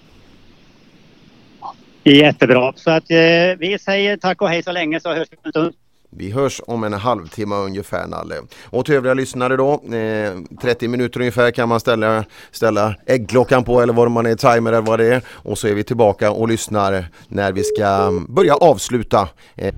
Speaker 2: Jättebra. Så att eh, vi säger tack och hej så länge så hörs vi en stund.
Speaker 1: Vi hörs om en halvtimme ungefär Nalle. Och till övriga lyssnare då, eh, 30 minuter ungefär kan man ställa, ställa äggklockan på eller vad man är, timer eller vad det är. Och så är vi tillbaka och lyssnar när vi ska börja avsluta. Eh.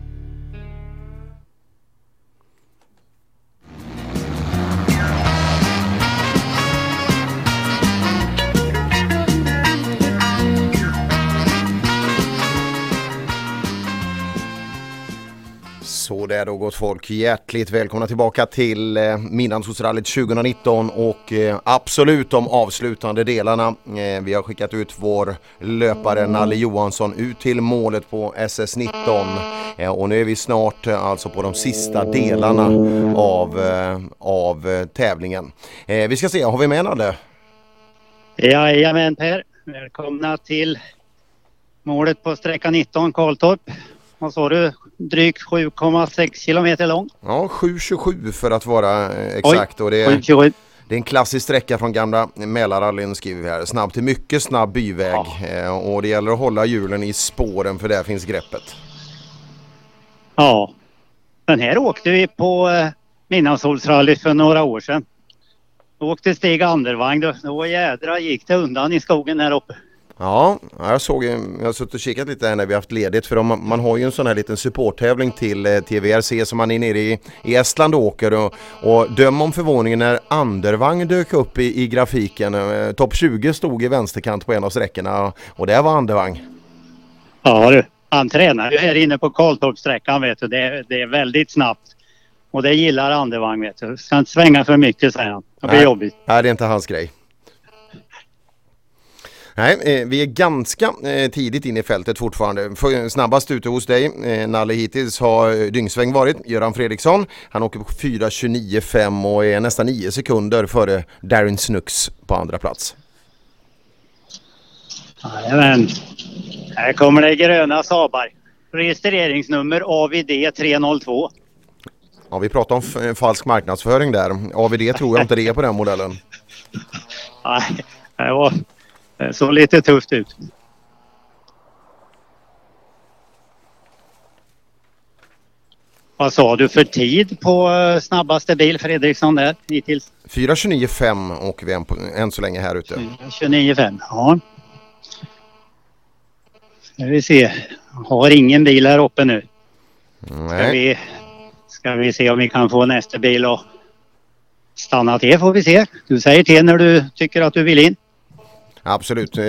Speaker 1: Så det är då gott folk, hjärtligt välkomna tillbaka till eh, Midnattsrallyt 2019 och eh, absolut de avslutande delarna. Eh, vi har skickat ut vår löpare Nalle Johansson ut till målet på SS19 eh, och nu är vi snart eh, alltså på de sista delarna av, eh, av eh, tävlingen. Eh, vi ska se, har vi med Nalle?
Speaker 2: Jajamän Per. Välkomna till målet på sträcka 19 Karltorp. Vad sa du? Drygt 7,6 kilometer lång.
Speaker 1: Ja, 7.27 för att vara eh, exakt.
Speaker 2: Oj,
Speaker 1: och det är,
Speaker 2: 7.27.
Speaker 1: det är en klassisk sträcka från gamla Mälarrallyn skriver vi här. Snabb till mycket snabb byväg eh, och det gäller att hålla hjulen i spåren för där finns greppet.
Speaker 2: Ja. Den här åkte vi på eh, Midnattssolsrallyt för några år sedan. Då åkte Stig Andervang. Då, då jädra gick det undan i skogen här uppe.
Speaker 1: Ja, jag såg ju- jag har suttit och kikat lite här när vi haft ledigt för de, man har ju en sån här liten supporttävling till eh, TVRC som man är nere i, i Estland och åker och, och döm om förvåningen när Andervang dök upp i, i grafiken. Eh, Topp 20 stod i vänsterkant på en av sträckorna och, och där var Andervang.
Speaker 2: Ja du. Han tränar ju här inne på Karltorpssträckan vet du. Det, är- det är väldigt snabbt. Och det gillar Andervang vet du. Ska inte svänga för mycket säger han. Det blir
Speaker 1: Nej.
Speaker 2: jobbigt.
Speaker 1: Nej, det är inte hans grej. Nej, eh, vi är ganska eh, tidigt in i fältet fortfarande. För, snabbast ute hos dig, eh, Nalle hittills har Dyngsväng varit, Göran Fredriksson. Han åker på 4.29,5 och är nästan 9 sekunder före Darren Snooks på andra plats.
Speaker 2: Jajamän. Här kommer det gröna Sabar. Registreringsnummer AVD 302.
Speaker 1: Ja, vi pratar om falsk marknadsföring där. AVD tror jag inte det är på den modellen. (laughs)
Speaker 2: Nej, det var såg lite tufft ut. Vad sa du för tid på eh, snabbaste bil Fredriksson där hittills?
Speaker 1: 4.29,5 åker vi än, på, än så länge här ute.
Speaker 2: 29,5. Ja. Ska vi se. Har ingen bil här uppe nu. Ska
Speaker 1: Nej.
Speaker 2: vi, ska vi se om vi kan få nästa bil och stanna till får vi se. Du säger till när du tycker att du vill in.
Speaker 1: Absolut, eh,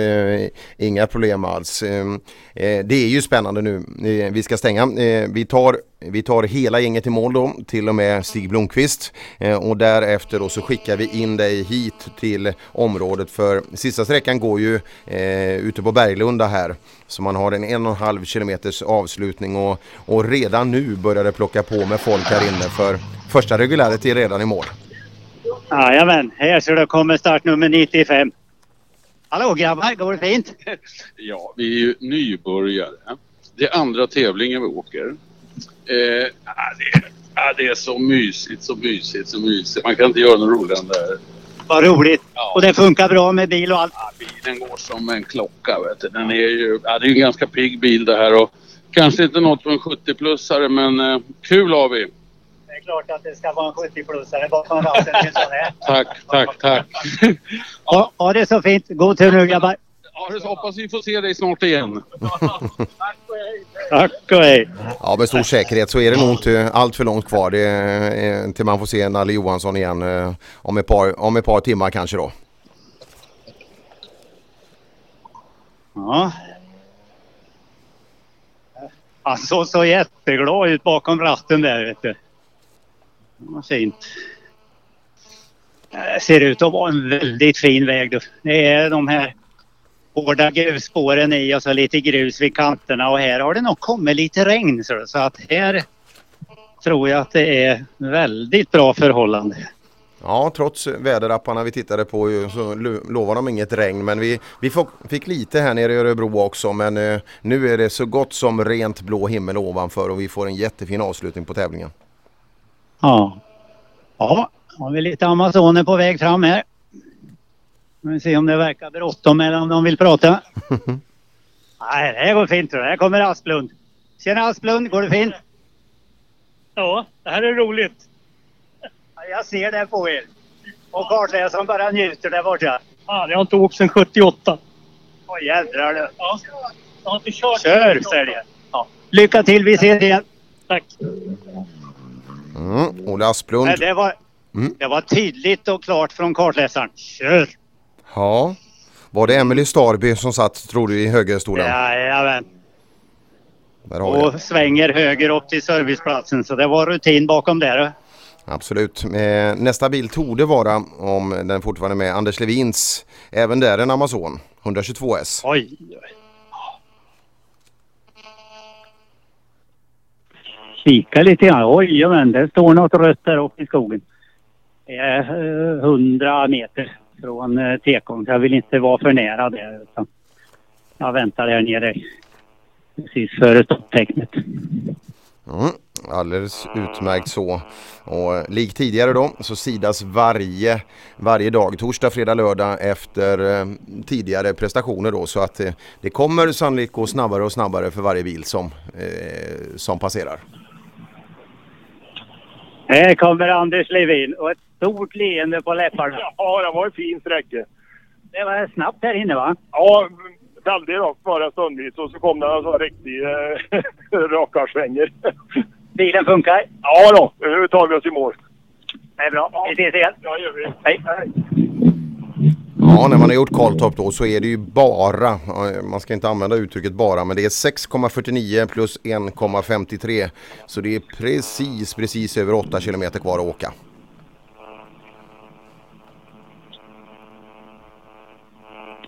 Speaker 1: inga problem alls. Ehm, eh, det är ju spännande nu. Eh, vi ska stänga. Vi, tar, vi tar hela gänget i mål då, till och med Stig Blomqvist. Eh, och därefter då så skickar vi in dig hit till området för sista sträckan går ju eh, ute på Berglunda här. Så man har en en och en halv kilometers avslutning och, och redan nu börjar det plocka på med folk här inne för första reguläret är redan i mål.
Speaker 2: Jajamän, här så det kommer startnummer 95. Hallå grabbar, går det fint? (laughs)
Speaker 76: Ja, vi är ju nybörjare. Det är andra tävlingen vi åker. Eh, ja, det, är, ja, det är så mysigt, så mysigt, så mysigt. Man kan inte göra något roligare än det här.
Speaker 2: Vad roligt. Och det funkar bra med bil och allt?
Speaker 76: Den går som en klocka. Vet du. Den är ju, ja, det är en ganska pigg bil det här och kanske inte något för en 70-plussare men eh, kul har vi.
Speaker 2: Det är klart att det ska vara en 70-plussare bakom ratten till en sån här.
Speaker 76: Tack, tack, tack.
Speaker 2: Ja, ha det så fint. God tur nu grabbar.
Speaker 76: Ja, hoppas vi får se dig snart igen.
Speaker 2: Tack och hej.
Speaker 1: Ja med stor säkerhet så är det nog inte allt för långt kvar det, är, till man får se Nalle Johansson igen eh, om ett, par, om ett par timmar kanske då.
Speaker 2: Ja. Han såg så jätteglad ut bakom ratten där vet du. Vad fint. Det eh, ser ut att vara en väldigt fin väg. Det är de här hårda grusspåren i och så lite grus vid kanterna och här har det nog kommit lite regn så, att här tror jag att det är väldigt bra förhållande.
Speaker 1: Ja trots väderapparna vi tittade på så lovar de inget regn men vi, vi fick lite här nere i Örebro också men eh, nu är det så gott som rent blå himmel ovanför och vi får en jättefin avslutning på tävlingen.
Speaker 2: Ja. Ja, har vi lite Amazoner på väg fram här. Vi får se om det verkar bråttom eller om de vill prata. (laughs) Nej, det går fint tror jag. Här kommer Asplund. Tjena Asplund, går det fint? Ja, det här är roligt. Jag ser det på er. Och kartläsaren bara njuter där borta. Ja, jag har inte åkt sedan 78. Åh jädrar du. Ja, jag har inte kört. Kör, säger det. Ja. Lycka till, vi ses igen. Tack.
Speaker 1: Mm, Olle Asplund.
Speaker 2: Nej, det, var,
Speaker 1: Mm.
Speaker 2: det var tydligt och klart från kartläsaren. Kör!
Speaker 1: Ja, var det Emily Starby som satt tror du i högerstolen?
Speaker 2: Jajamän.
Speaker 1: Där har vi det.
Speaker 2: Och svänger höger upp till serviceplatsen så det var rutin bakom där.
Speaker 1: Absolut. Eh, nästa bil torde vara, om den fortfarande är med, Anders Levins. Även där en Amazon. 122S.
Speaker 2: Oj. Kika lite grann. Oj, men det står något rött där uppe i skogen. Det är eh, 100 meter från eh, tekon. så Jag vill inte vara för nära det. Utan jag väntar här nere precis före stopptecknet.
Speaker 1: Mm, alldeles utmärkt så. Och eh, lik tidigare då så sidas varje, varje dag, torsdag, fredag, lördag efter eh, tidigare prestationer då. Så att eh, det kommer sannolikt gå snabbare och snabbare för varje bil som, eh, som passerar.
Speaker 2: Här kommer Anders Levin och ett stort leende på läpparna.
Speaker 89: Ja, det var en fin sträcka.
Speaker 2: Det var snabbt här inne va?
Speaker 89: Ja, väldigt rakt bara stundvis och så kom det en riktig eh, (laughs) rakarsvänger.
Speaker 2: Bilen funkar?
Speaker 89: Ja då, nu tar vi oss i mål.
Speaker 2: Det är bra. Vi ses igen.
Speaker 89: Ja, gör vi.
Speaker 2: Hej.
Speaker 1: Ja, när man har gjort Karltorp då så är det ju bara, eh, man ska inte använda uttrycket bara, men det är 6,49 plus 1,53. Så det är precis, precis över 8 kilometer kvar att åka.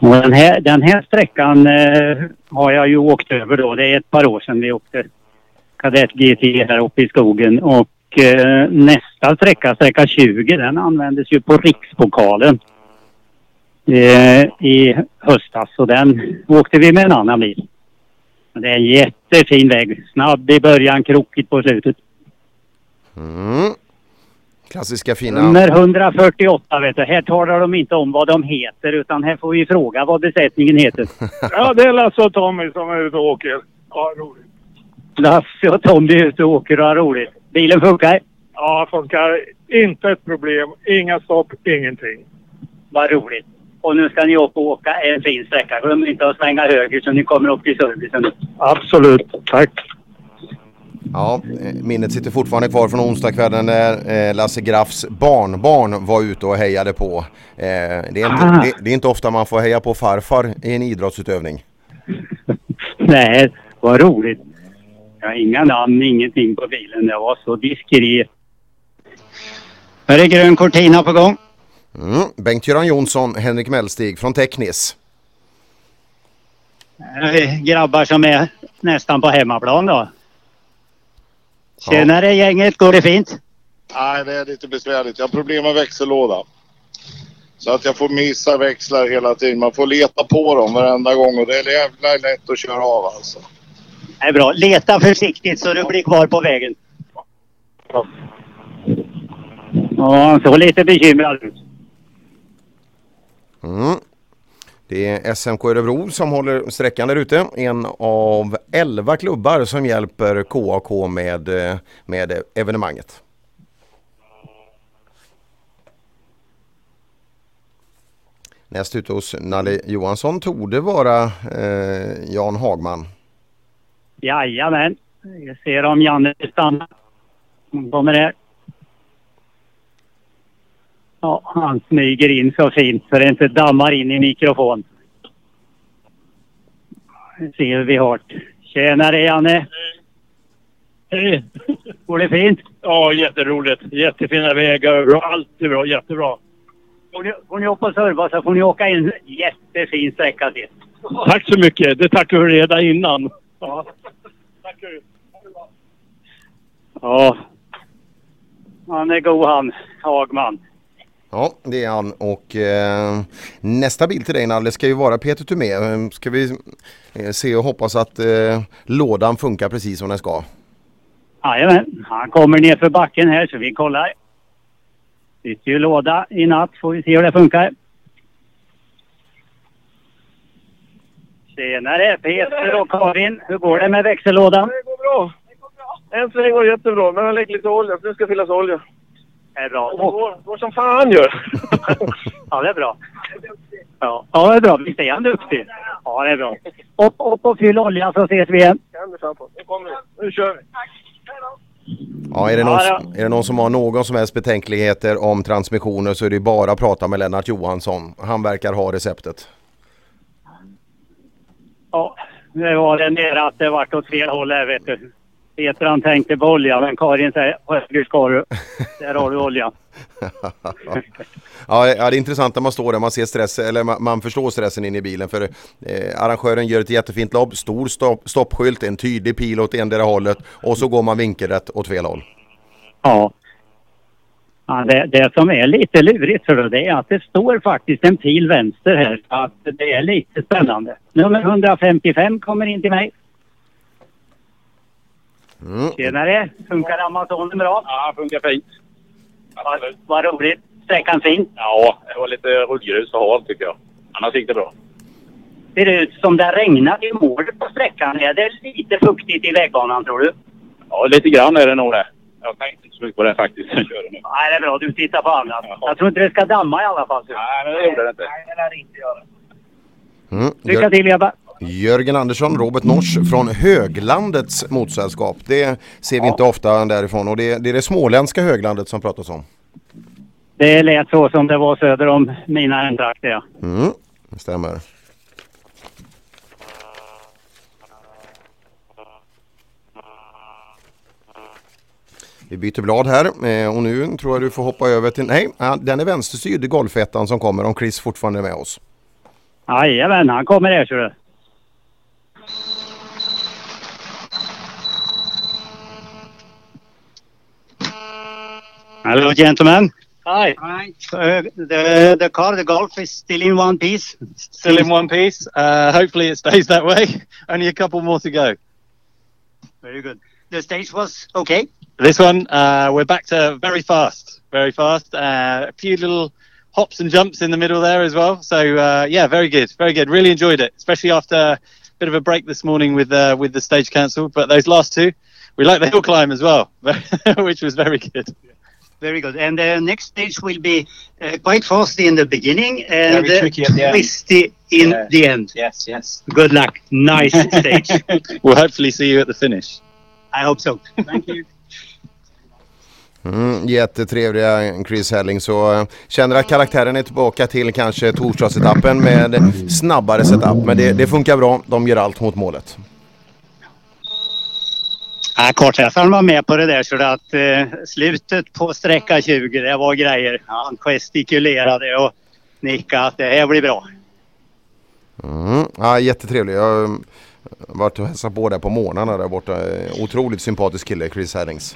Speaker 2: Och den, här, den här sträckan eh, har jag ju åkt över då. Det är ett par år sedan vi åkte Kadett GT här uppe i skogen. Och eh, nästa sträcka, sträcka 20, den användes ju på Rikspokalen i höstas. Så den åkte vi med en annan bil. Det är en jättefin väg. Snabb i början, krokigt på slutet.
Speaker 1: Mm. Klassiska fina...
Speaker 2: Nummer 148 vet du. Här talar de inte om vad de heter utan här får vi fråga vad besättningen heter. (laughs)
Speaker 89: Ja, det är Lasse och Tommy som är ute och åker. Ja, roligt.
Speaker 2: Lasse och Tommy är ute och åker och har roligt. Bilen funkar?
Speaker 89: Ja, funkar. Inte ett problem. Inga stopp, ingenting.
Speaker 2: Vad roligt. Och nu ska ni åka och åka en fin sträcka. Glöm inte att svänga höger så ni kommer upp till servicen.
Speaker 89: Absolut. Tack.
Speaker 1: Ja, minnet sitter fortfarande kvar från onsdagskvällen när eh, Lasse Graffs barnbarn var ute och hejade på. Eh, Det är, inte,
Speaker 2: Ah.
Speaker 1: det, det är inte ofta man får heja på farfar i en idrottsutövning. (laughs)
Speaker 2: Nej, vad roligt. Jag har inga namn, ingenting på bilen. Jag var så diskret. Här är grön Cortina på gång.
Speaker 1: Mm. Bengt-Göran Jonsson, Henrik Mellstig från Teknis.
Speaker 2: Grabbar som är nästan på hemmaplan då. Tjenare gänget, går det fint?
Speaker 90: Nej, det är lite besvärligt. Jag har problem med växellåda. Så att jag får missa växlar hela tiden. Man får leta på dem varenda gång och det är jävla lätt att köra av alltså.
Speaker 2: Det är bra. Leta försiktigt så du blir kvar på vägen. Ja, han såg lite bekymrad ut.
Speaker 1: Mm. Det är SMK Örebro som håller sträckan där ute. En av 11 klubbar som hjälper KAK med, eh, med evenemanget. Näst ut hos Nalle Johansson torde vara eh, Jan Hagman.
Speaker 2: Jajamän. Vi ser om Janne stannar. Hon kommer här. Ja, han smyger in så fint så det inte dammar in i mikrofon. Ser hur vi har det. Tjenare Janne!
Speaker 89: Hej!
Speaker 2: Går det fint?
Speaker 89: Ja, jätteroligt. Jättefina vägar överallt. Allt är bra. Jättebra.
Speaker 2: Får ni, får ni upp och serva så får ni åka en jättefin sträcka till.
Speaker 89: Tack så mycket. Det tackar vi redan innan. Ja. Tackar.
Speaker 2: Ja. Han är god han, Hagman.
Speaker 1: Ja, det är han och eh, nästa bild till dig Nalle ska ju vara Peter Thomé. Eh, Ska vi eh, se och hoppas att eh, lådan funkar precis som den ska.
Speaker 2: Jajamän, han kommer ner för backen här så vi kollar. Sitter ju låda i natt, får vi se hur det funkar. Tjenare Peter och Karin, hur går det med växellådan?
Speaker 89: Det går bra. Än så länge går det jättebra, men jag lägger lite olja för det ska fyllas olja.
Speaker 2: Det är bra.
Speaker 89: Det går, går som fan gör. (laughs)
Speaker 2: Ja, det är bra. Ja, ja det är bra. Visst är han duktig? Ja, det är bra. Upp, upp och fyll olja så ses vi igen.
Speaker 89: Nu kommer vi. Nu kör vi.
Speaker 1: Ja, är, det någon,
Speaker 2: Ja,
Speaker 1: är det någon som har någon som helst betänkligheter om transmissioner så är det bara att prata med Lennart Johansson. Han verkar ha receptet.
Speaker 2: Ja, det var det nere att det vart åt fel håll här vet du. Peter han tänkte på olja men Karin säger höger ska du. (laughs) Där har du olja.
Speaker 1: Ja, ja, det är intressant när man står där, man ser stress, eller man, man förstår stressen in i bilen för eh, arrangören gör ett jättefint lobb, stor stopp, stoppskylt, en tydlig pil åt endera hållet och så går man vinkelrätt åt fel håll.
Speaker 2: Ja. ja det, det som är lite lurigt för det är att det står faktiskt en pil vänster här. Så att det är lite spännande. Nummer 155 kommer in till mig.
Speaker 1: Mm.
Speaker 2: Tjenare! Funkar Amazonen bra?
Speaker 60: Ja, funkar fint.
Speaker 2: Vad, vad roligt. Sträckan fin.
Speaker 60: Ja, det var lite rullgrus och halt tycker jag. Annars gick det bra.
Speaker 2: Ser det ut som det har regnat i mål på sträckan. Är det lite fuktigt i vägbanan tror du?
Speaker 60: Ja, lite grann är det nog det. Jag tänkte inte så mycket på det faktiskt. Jag kör nu.
Speaker 2: Nej, det är bra. Du tittar på annat. Jag tror inte det ska damma i alla fall.
Speaker 60: Nej, men det gjorde det inte.
Speaker 2: Nej, det lär det inte göra.
Speaker 1: Mm.
Speaker 2: Lycka till grabbar!
Speaker 1: Jörgen Andersson, Robert Nors från Höglandets motorsällskap. Det ser vi inte ofta därifrån och det, det är det småländska höglandet som pratas om.
Speaker 2: Det lät så som det var söder om mina hemtrakter. Ja.
Speaker 1: Mm, det stämmer. Vi byter blad här eh, och nu tror jag du får hoppa över till... Nej, ja, den är vänsterstyrd, golfettan som kommer om Chris fortfarande är med oss.
Speaker 2: Jajamän, han kommer här ser du. Hello, gentlemen.
Speaker 91: Hi.
Speaker 2: Uh, the the car, the Golf, is still in one piece.
Speaker 91: Still in one piece. Uh, hopefully it stays that way. (laughs) Only a couple more to go.
Speaker 2: Very good. The stage was okay.
Speaker 91: This one, uh, we're back to very fast, very fast. Uh, a few little hops and jumps in the middle there as well. So uh, yeah, very good, very good. Really enjoyed it, especially after a bit of a break this morning with uh, with the stage cancelled. But those last two we like the hill climb as well, (laughs) which was very good.
Speaker 2: Very good. And the next stage will be uh, quite fast in the beginning and
Speaker 91: Very tricky at the
Speaker 2: uh,
Speaker 91: end.
Speaker 2: twisty in
Speaker 91: Yeah.
Speaker 2: the end.
Speaker 91: Yes, yes.
Speaker 2: Good luck. Nice (laughs) stage.
Speaker 91: we'll hopefully see you at the finish.
Speaker 2: I hope so. Thank you.
Speaker 1: Mm, jättetrevliga Chris Helling så eh, känner att karaktären är tillbaka till kanske torsdagsetappen med snabbare setup. Men det, det funkar bra, de gör allt mot målet.
Speaker 2: Ja, kartläsaren var med på det där så att eh, slutet på sträcka 20 det var grejer. Han gestikulerade och nickade att det här blir bra.
Speaker 1: Mm, ja, jättetrevlig. Jag har varit och hälsat på där på morgnarna där borta. Otroligt sympatisk kille, Chris Hellings.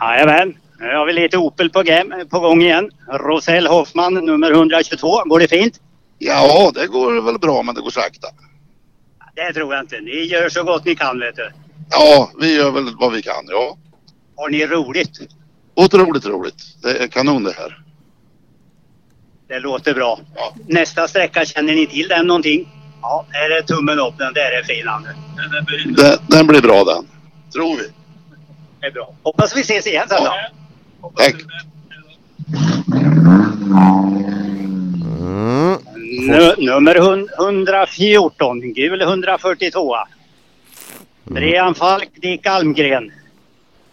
Speaker 2: Jajamän. Nu har vi lite Opel på, gem, på gång igen. Rosell Hoffman nummer 122. Går det fint?
Speaker 90: Ja, det går väl bra men det går sakta.
Speaker 2: Det tror jag inte. Ni gör så gott ni kan vet du.
Speaker 90: Ja, vi gör väl vad vi kan, ja.
Speaker 2: Har ni roligt?
Speaker 90: Otroligt roligt. Det är kanon det här.
Speaker 2: Det låter bra. Nästa sträcka, känner ni till den någonting? Ja, här är tummen upp. Den där är fin Anne.
Speaker 90: Den, den blir bra den. Tror vi.
Speaker 2: Det är bra. Hoppas vi ses igen sen då.
Speaker 90: Tack.
Speaker 1: Mm.
Speaker 2: Nu, nummer hun- 114, gul 142. Brian Falk, Dick Almgren.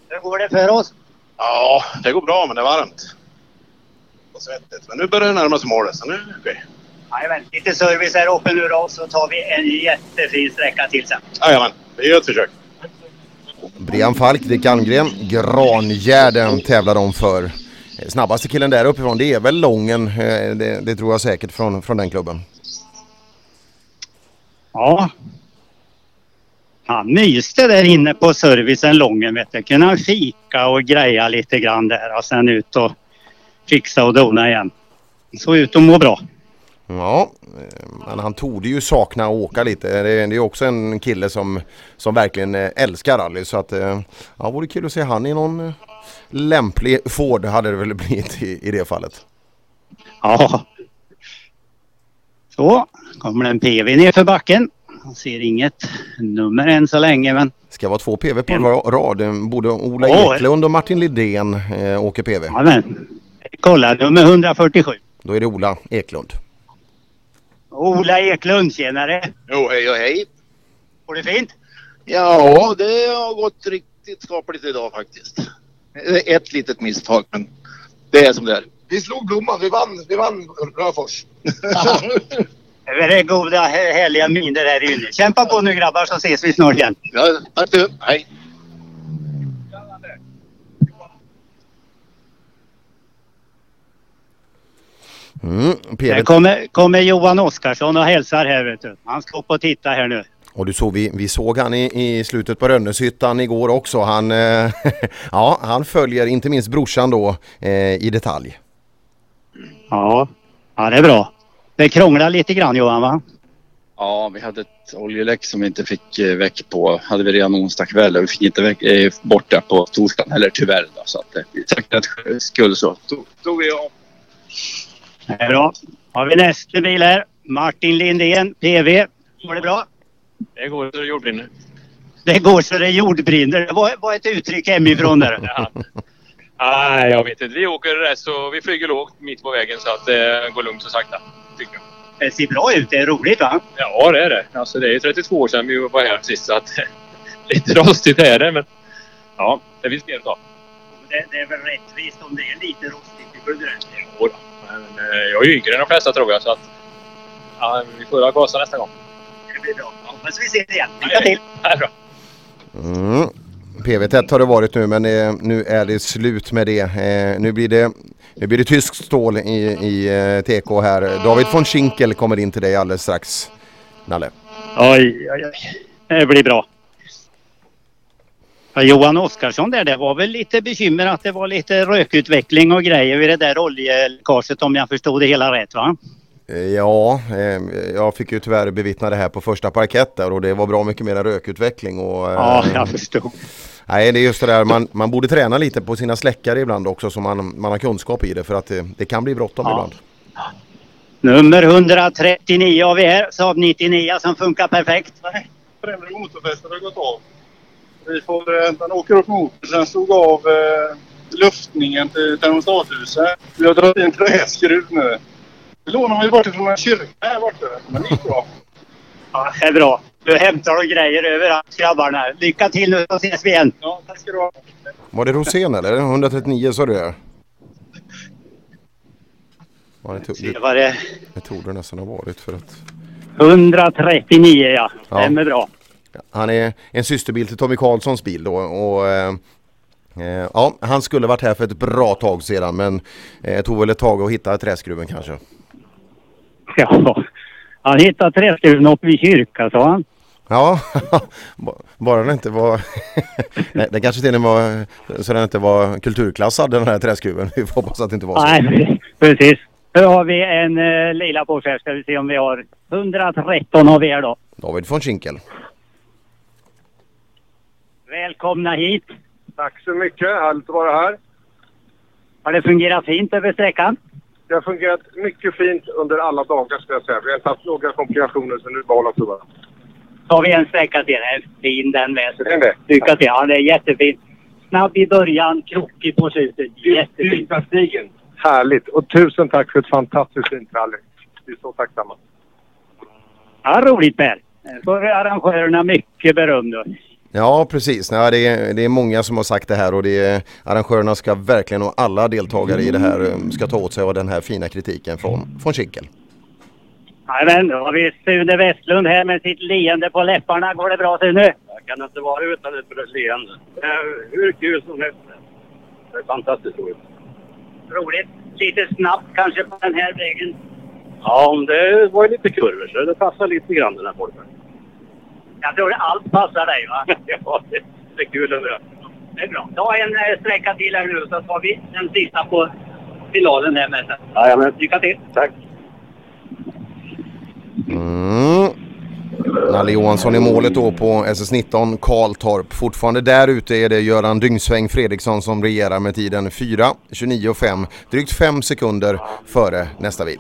Speaker 2: Hur går det för oss?
Speaker 60: Ja, det går bra men det är varmt. Och svettigt. Men nu börjar det närma sig målet så nu är det okej.
Speaker 2: Jajamän, lite service här uppe nu då så tar vi en jättefin sträcka till sen.
Speaker 60: Jajamän, vi gör ett försök.
Speaker 1: Brian Falk, Dick Almgren, Grangärden tävlar de för. Snabbaste killen där uppifrån det är väl Lången, eh, det, det tror jag säkert från, från den klubben.
Speaker 2: Ja. Han myste där inne på servicen Lången vet du. Kunde han fika och greja lite grann där och sen ut och fixa och dona igen. Såg ut att må bra.
Speaker 1: Ja, men han torde ju sakna att åka lite. Det är, det är också en kille som, som verkligen eh, älskar rally så att eh, ja, vore kul att se han i någon eh, lämplig Ford hade det väl blivit i, i det fallet.
Speaker 2: Ja. Så, kommer en PV ner för backen. Han ser inget nummer än så länge men
Speaker 1: Ska vara två PV på ra- rad. Eh, Både Ola
Speaker 2: Åh.
Speaker 1: Eklund och Martin Lidén eh, åker PV.
Speaker 2: ja, men, kolla nummer 147.
Speaker 1: Då är det Ola Eklund.
Speaker 2: Ola Eklund, tjenare!
Speaker 90: Jo, hej och hej.
Speaker 2: Går det fint?
Speaker 90: Ja, det har gått riktigt skapligt idag faktiskt. Ett litet misstag, men det är som det är. Vi slog blomman. Vi vann, vi vann Röfors. (laughs) (laughs)
Speaker 2: Det är goda hä- härliga miner här inne. Kämpa på nu grabbar så ses vi snart igen.
Speaker 90: Ja, tack du. Hej.
Speaker 1: Mm, PV.
Speaker 2: kommer, kommer Johan Oskarsson och hälsar här vet du. Han ska upp och titta här nu.
Speaker 1: Och du såg, vi, vi såg han i, i slutet på Rönneshyttan igår också. Han, eh, (laughs) ja, han följer inte minst brorsan då eh, i detalj.
Speaker 2: Ja. ja, det är bra. Det krånglar lite grann Johan va?
Speaker 92: Ja, vi hade ett oljeläck som vi inte fick eh, väck på. hade vi redan onsdag kväll och vi fick inte väck, eh, bort det på torsdagen eller tyvärr. Då, så att eh, för säkerhets skull så tog, tog vi om.
Speaker 2: Det är bra. Har vi nästa bil här. Martin Lindén, PV. Går det bra?
Speaker 71: Det går så det jordbrinner.
Speaker 2: Det går så det jordbrinner. Det var, var ett uttryck hemifrån där. (laughs)
Speaker 71: Nej, jag vet inte. Vi åker rätt så vi flyger lågt mitt på vägen så att det går lugnt och sakta. Tycker jag.
Speaker 2: Det ser bra ut. Det är roligt va?
Speaker 71: Ja, det är det. Alltså, det är 32 år sedan vi var här sist så att lite rostigt är det men ja, det finns mer att ta.
Speaker 2: Det, det är väl rättvist om det är lite rostigt i bullret.
Speaker 71: Jo då. Men eh, jag är ju yngre än de flesta tror jag så att ja, vi får väl gasa nästa gång.
Speaker 2: Det blir bra. Hoppas vi ses igen. Lycka till!
Speaker 71: Bra.
Speaker 1: Mm. PV1 har det varit nu men eh, nu är det slut med det. Eh, nu, blir det nu blir det tyskt stål i, i eh, TK här. David von Schinkel kommer in till dig alldeles strax. Nalle.
Speaker 2: Oj, oj, oj. Det blir bra. Ja, Johan Oskarsson där, det var väl lite bekymmer att det var lite rökutveckling och grejer vid det där oljeläckaget om jag förstod det hela rätt va?
Speaker 1: Eh, Ja, eh, jag fick ju tyvärr bevittna det här på första parkett där och det var bra mycket mer rökutveckling. Och,
Speaker 2: Ja, jag förstod.
Speaker 1: Nej, det är just det där man, man borde träna lite på sina släckare ibland också så man, man har kunskap i det för att det, det kan bli bråttom
Speaker 2: Ja.
Speaker 1: ibland.
Speaker 2: Nummer 139 har vi här, Saab 99 som funkar perfekt.
Speaker 60: Främre motorfästet har gått av.
Speaker 89: Vi får, eh, den åker upp motorn. Sen stod av eh, luftningen till termostathuset. Vi har dragit in träskruv nu. Det lånar ju bort från en kyrka här borta. Men det gick bra.
Speaker 2: Ja, det är bra. Du hämtar och grejer överallt grabbarna. Lycka till nu så ses vi igen.
Speaker 89: Ja, tack ska du ha.
Speaker 1: Var det Rosén eller? 139 sa du det? Ja, det, tog,
Speaker 2: vad det
Speaker 1: det tog det nästan ha varit för att
Speaker 2: 139 ja.
Speaker 1: Ja.
Speaker 2: Stämmer bra.
Speaker 1: han är en systerbil till Tommy Karlssons bil då och eh, eh, ja, han skulle varit här för ett bra tag sedan men eh, det tog väl ett tag att hitta träskruven kanske.
Speaker 2: Ja. Han hittade träskruven uppe vid kyrkan sa han.
Speaker 1: Ja, (laughs) ba- bara det inte var... (laughs) Nej, det kanske till och med var så den inte var kulturklassad den här träskruven. Vi får hoppas att det inte var så.
Speaker 2: Nej, (laughs) precis. Nu har vi en eh, lila Porsche här. Ska vi se om vi har 113 har vi här då.
Speaker 1: David von Schinkel.
Speaker 2: Välkomna hit.
Speaker 89: Tack så mycket. Härligt att vara här.
Speaker 2: Har det fungerat fint över sträckan?
Speaker 89: Det har fungerat mycket fint under alla dagar ska jag säga. Vi har inte haft några komplikationer så nu behåller provarna.
Speaker 2: Så har vi en sträcka till. Den är fin den med. Lycka till. Ja, det är jättefint. Snabb i början, krokig på slutet. Jättefint.
Speaker 89: stigen. Härligt. Och tusen tack för ett fantastiskt fint rally. Vi är så tacksamma.
Speaker 2: Ja, roligt Per. Får arrangörerna mycket beröm då.
Speaker 1: Ja precis, ja, det, är, det är många som har sagt det här och det är, arrangörerna ska verkligen och alla deltagare i det här eh, ska ta åt sig av den här fina kritiken från von Schinkel.
Speaker 2: Jajamän, då har vi Sune Westlund här med sitt leende på läpparna. Går det bra Sune?
Speaker 93: Jag kan inte vara utan ett leende. Det är hur kul som helst. Det är fantastiskt roligt.
Speaker 2: Roligt. Lite snabbt kanske på den här vägen.
Speaker 93: Ja, om det var ju lite kurvor så det passar lite grann den här formen.
Speaker 2: Jag tror att allt passar dig va? (laughs)
Speaker 93: ja, det, är kul ändå.
Speaker 2: Det är bra. Ta en eh, sträcka till här nu så tar vi den sista på finalen här med sen.
Speaker 93: Jajamän.
Speaker 2: Lycka till!
Speaker 93: Tack!
Speaker 1: Mm. Nalle Johansson i målet då på SS19 Karltorp. Fortfarande där ute är det Göran Dyngsväng Fredriksson som regerar med tiden 4, 29 och 5. Drygt 5 sekunder före nästa bil.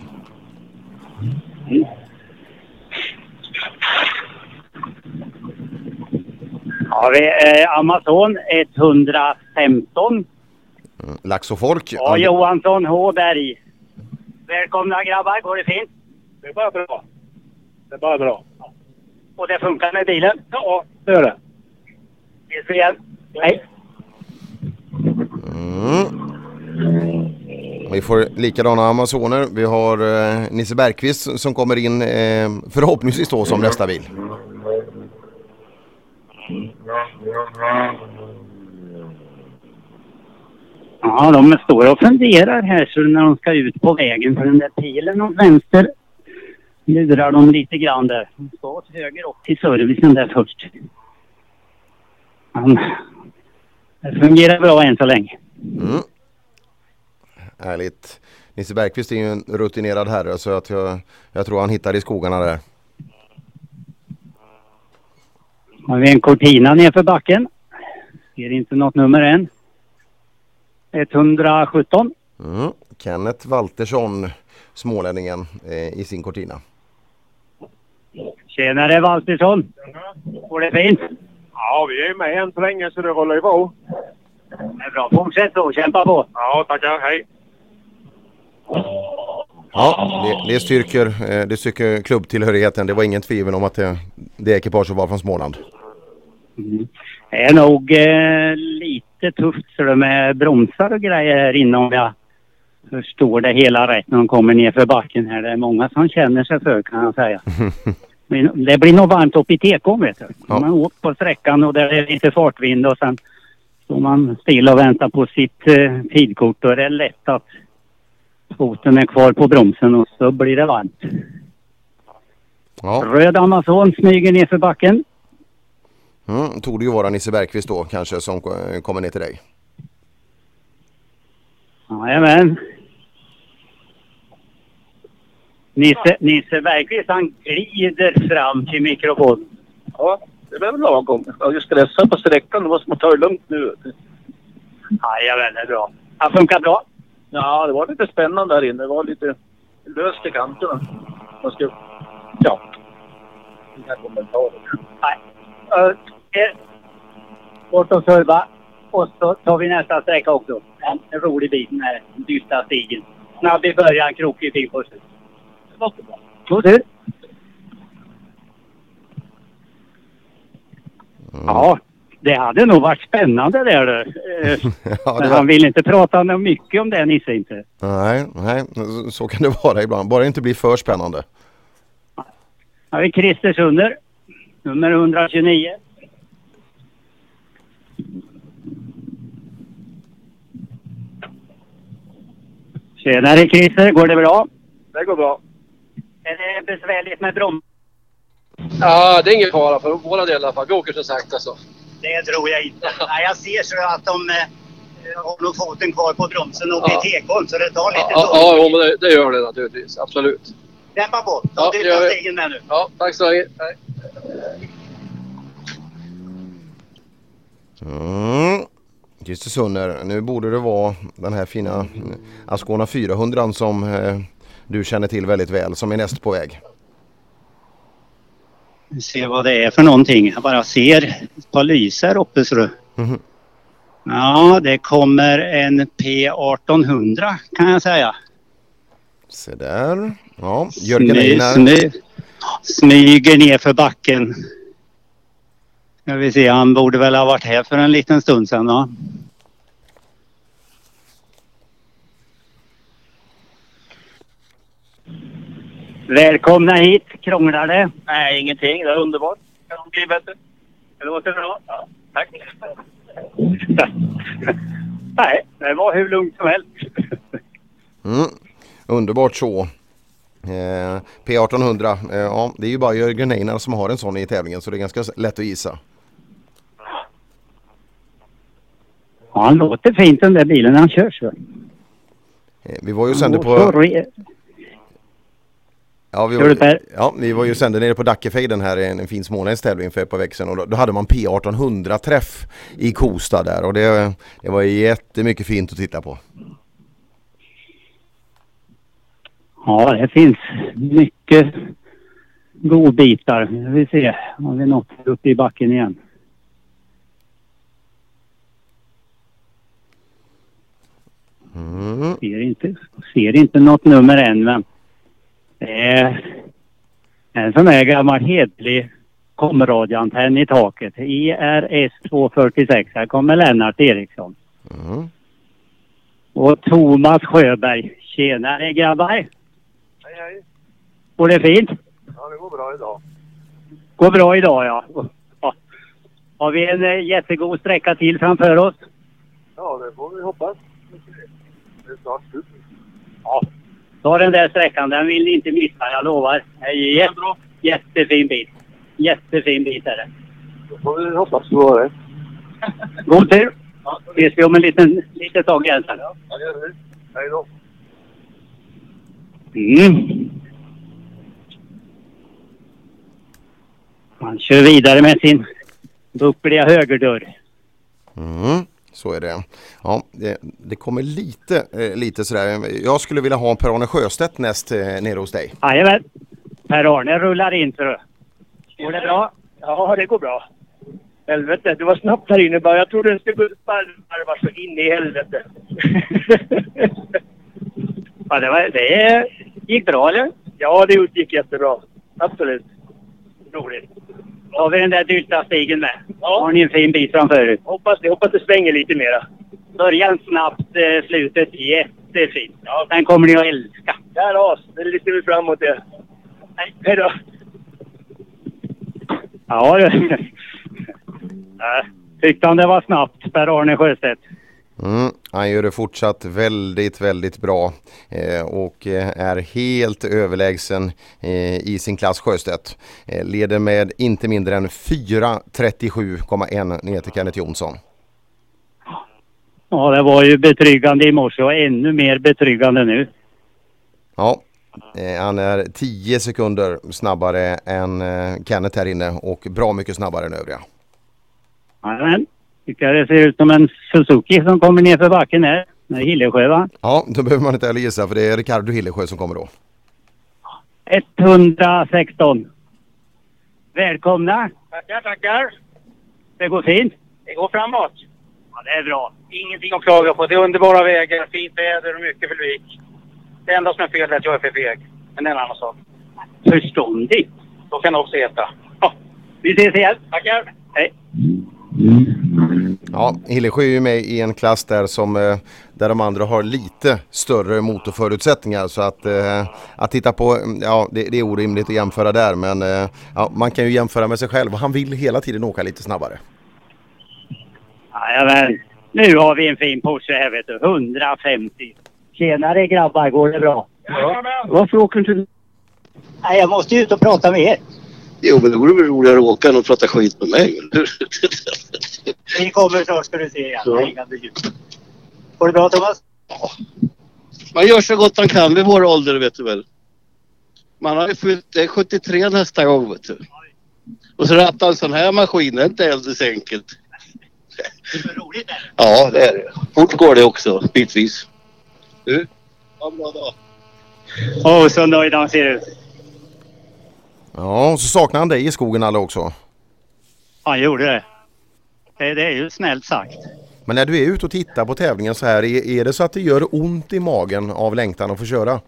Speaker 2: Har vi eh, Amazon 115.
Speaker 1: Mm. Lax och folk.
Speaker 2: Ja, Johansson Håberg. Välkomna grabbar, går det fint?
Speaker 89: Det är bara bra. Det är bara bra.
Speaker 2: Och det funkar med bilen?
Speaker 89: Ja, det gör det.
Speaker 2: Ses vi igen. Hej!
Speaker 1: Mm. Vi får likadana Amazoner. Vi har eh, Nisse Bergqvist som kommer in eh, förhoppningsvis då som nästa bil.
Speaker 2: Ja, de står och funderar här så när de ska ut på vägen för den där pilen åt vänster lurar de lite grann där. De ska åt höger upp till servicen där först. Men det fungerar bra än så länge.
Speaker 1: Mm. Härligt. Nisse Bergqvist är ju en rutinerad herre så att jag, jag tror han hittar i skogarna där.
Speaker 2: Har vi en Cortina nerför backen. Ser inte något nummer än. 117.
Speaker 1: Mm. Kenneth Waltersson, smålänningen, eh, i sin Cortina.
Speaker 2: Tjenare Waltersson! Går det fint?
Speaker 89: Ja, vi är med än så länge så det håller ju bra.
Speaker 2: Det är bra. Fortsätt så. Kämpa på!
Speaker 89: Ja, tackar. Hej!
Speaker 1: Ja, det, det, styrker, eh, det styrker klubbtillhörigheten. Det var ingen tvivel om att det, det ekipaget var från Småland.
Speaker 2: Mm. Det är nog eh, lite tufft så det med bromsar och grejer här inne om jag förstår det hela rätt när de kommer ner för backen här. Det är många som känner sig för kan jag säga. (laughs) Men det blir nog varmt upp i tekon vet du.
Speaker 1: Ja.
Speaker 2: Man åker på sträckan och där är lite fartvind och sen står man still och väntar på sitt eh, tidkort. Då är det lätt att foten är kvar på bromsen och så blir det varmt.
Speaker 1: Ja.
Speaker 2: Röd Amazon smyger ner för backen.
Speaker 1: Mm, tog det ju vara Nisse Bergqvist då kanske som kommer ner till dig.
Speaker 2: Jajamän. Nisse, Nisse Bergqvist han glider fram till mikrofonen.
Speaker 93: Ja, det är väl lagom. Jag är stressad på sträckan. Då måste man ta det lugnt nu.
Speaker 2: Jajamän, det är bra. Det funkar bra.
Speaker 93: Ja, det var lite spännande här inne. Det var lite löst i kanterna. Man ska... Ja. Inga kommentarer.
Speaker 2: Nej. Uh, eh, bort och serva. Och så tar vi nästa sträcka också. En rolig bit, den här dystra stigen. Snabb i början, krokig fin på slutet. God tur! Ja, det hade nog varit spännande där du. Eh, (laughs)
Speaker 1: Ja,
Speaker 2: Men
Speaker 1: var-
Speaker 2: han vill inte prata mycket om det, Nisse inte.
Speaker 1: Nej, nej, så- kan det vara ibland. Bara det inte blir för spännande.
Speaker 2: Här är Christer Sunder, nummer 129. Tjenare Christer, går det bra?
Speaker 94: Det går bra.
Speaker 2: Är det besvärligt med broms?
Speaker 94: Ja, det är ingen fara för våra del i alla fall. Vi åker så sakta så.
Speaker 2: Det tror jag inte. Nej, jag ser så att de eh, har nog foten kvar på bromsen och
Speaker 94: Ja.
Speaker 2: tekon så det tar lite
Speaker 94: Ja, ja men det, det gör det naturligtvis. Absolut.
Speaker 2: Dämpa på.
Speaker 94: Ja,
Speaker 2: Ta
Speaker 94: det gör
Speaker 2: dyra
Speaker 94: vi.
Speaker 2: stegen med nu.
Speaker 94: Ja, tack så. Hej.
Speaker 1: Mm. Christer Sunner, nu borde det vara den här fina Ascona 400 som eh, du känner till väldigt väl som är näst på väg.
Speaker 2: Ser vad det är för någonting. Jag bara ser ett par lys här uppe så.
Speaker 1: Mhm.
Speaker 2: Ja, det kommer en P1800 kan jag säga.
Speaker 1: Se där. Ja, Jörgen
Speaker 2: Smy- smy- smyger ner för backen. Ska vi se, han borde väl ha varit här för en liten stund sedan va? Välkomna hit, krånglar det?
Speaker 75: Nej, ingenting. Det är underbart. Kan de bli bättre? Det låter bra. Ja, tack. (laughs)
Speaker 2: Nej, det var hur lugnt som helst.
Speaker 1: Mm. Underbart så. Eh, P1800, eh, ja det är ju bara Jörgen Einar som har en sån i tävlingen så det är ganska lätt att gissa.
Speaker 2: Ja, han låter fint den där bilen när han kör så.
Speaker 1: Eh, vi var ju sände på... Ja, vi var, ja, vi var ju sände nere på Dackefejden här en, en fin småländsk tävling för ett par veckor sedan och då, då hade man P1800 träff i Kosta där och det, det var jättemycket fint att titta på.
Speaker 2: Ja, det finns mycket godbitar. Nu vi se om vi nått upp i backen igen.
Speaker 1: Mm.
Speaker 2: Ser inte, ser inte något nummer än men det är en sån här gammal hederlig komradioantenn i taket. IRS 246. Här kommer Lennart Eriksson.
Speaker 1: Mm.
Speaker 2: Och Thomas Sjöberg. Tjenare grabbar!
Speaker 94: Hej, hej.
Speaker 2: Går det fint?
Speaker 94: Ja, det går bra idag.
Speaker 2: Går bra idag ja. ja. Har vi en eh, jättegod sträcka till framför oss?
Speaker 94: Ja, det får vi hoppas. Det är snart slut.
Speaker 2: Ja. Ta den där sträckan, den vill ni inte missa, jag lovar. Det är jätte, jättefin bit. Jättefin bit är det.
Speaker 94: Då får vi hoppas på det. (laughs)
Speaker 2: God tur! Ja, ses vi om en liten, litet tag igen sen.
Speaker 94: Ja, det gör vi. Hej då.
Speaker 2: Mm. Han kör vidare med sin buckliga högerdörr.
Speaker 1: Mm, så är det. Ja, det, det kommer lite, eh, lite sådär. Jag skulle vilja ha Per-Arne Sjöstedt näst eh, nere hos dig.
Speaker 2: Jajamän. Per-Arne rullar in tror du. Går det bra?
Speaker 94: Ja, det går bra. Helvete, du var snabbt här inne bara. Jag trodde den skulle gå varva så in i helvete. (laughs)
Speaker 2: Ja, det, var, det gick bra eller?
Speaker 94: Ja, det gick jättebra. Absolut. Roligt.
Speaker 2: Har vi den där dylta stigen med? Har ni en fin bit framför er?
Speaker 94: Hoppas det. Hoppas det svänger lite mera.
Speaker 2: Början snabbt, eh, slutet jättefint. Ja. Den kommer ni att älska.
Speaker 94: Ja, ras. Det ser vi fram emot det. Hej då.
Speaker 2: Ja du. Ja, (laughs) Tyckte han det var snabbt, Per-Arne Sjöstedt?
Speaker 1: Mm, han gör det fortsatt väldigt, väldigt bra eh, och eh, är helt överlägsen eh, i sin klass Sjöstedt. Eh, leder med inte mindre än 4.37,1 ner till Kenneth Jonsson.
Speaker 2: Ja, det var ju betryggande i morse och ännu mer betryggande nu.
Speaker 1: Ja, eh, han är 10 sekunder snabbare än eh, Kenneth här inne och bra mycket snabbare än övriga.
Speaker 2: Jajamän. Tycker det ser ut som en Suzuki som kommer ner för backen här. Hillesjö va?
Speaker 1: Ja, då behöver man inte heller gissa för det är Ricardo Hillesjö som kommer då.
Speaker 2: 116. Välkomna!
Speaker 94: Tackar, tackar.
Speaker 2: Det går fint?
Speaker 94: Det går framåt. Ja, det är bra. Ingenting att klaga på. Det är underbara vägar, fint väder och mycket publik. Det enda som är fel är att jag är för feg. Men det är en annan sak. Förståndigt. Så kan det också heta. Ja, vi ses igen. Tackar. Hej.
Speaker 1: Ja, Hillesjö är ju med i en klass där som eh, där de andra har lite större motorförutsättningar så att, eh, att titta på, ja det, det är orimligt att jämföra där men eh, ja, man kan ju jämföra med sig själv och han vill hela tiden åka lite snabbare.
Speaker 2: Jajamän. Nu har vi en fin Porsche här vet du. 150. Tjenare grabbar, går det bra?
Speaker 94: Varför åker du inte...
Speaker 2: Nej, jag måste ut och prata med er.
Speaker 95: Jo, men det vore väl roligare att åka än att prata skit med mig. eller?
Speaker 2: Vi kommer snart ska du se igen. Det bekymmer. Går det bra Thomas?
Speaker 95: Man gör så gott man kan vid vår ålder, vet du väl. Man har ju fyllt det är 73 nästa gång, vet du. Och så ratta en sån här maskin, det är inte alldeles enkelt.
Speaker 2: Det är roligt är
Speaker 95: Ja, det är det. Fort går det också, bitvis. Du? Ha en bra dag.
Speaker 2: Åh, så nöjd han ser ut.
Speaker 1: Ja, och så saknar han dig i skogen alla också.
Speaker 2: Han gjorde det. Det, det är ju snällt sagt.
Speaker 1: Men när du är ute och tittar på tävlingen så här, är, är det så att det gör ont i magen av längtan att få köra?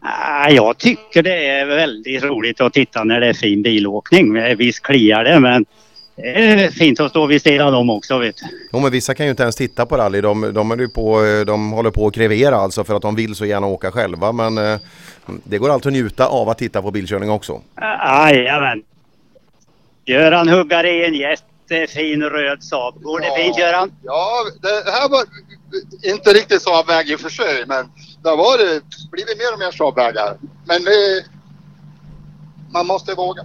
Speaker 2: Ah, Jag tycker det är väldigt roligt att titta när det är fin bilåkning. Visst kliar det men det är fint att stå vid sidan om också vet du.
Speaker 1: Jo men vissa kan ju inte ens titta på rally. De, de, är ju på, eh, de håller på att krevera alltså för att de vill så gärna åka själva. Men eh, det går alltid att njuta av att titta på bilkörning också.
Speaker 2: Jajamän. Göran Huggare i en jättefin röd Saab. Går det fint Göran?
Speaker 96: Ja, det här var inte riktigt Saabväg i och för sig, men det har blivit mer och mer Saabvägar. Men det, man måste våga.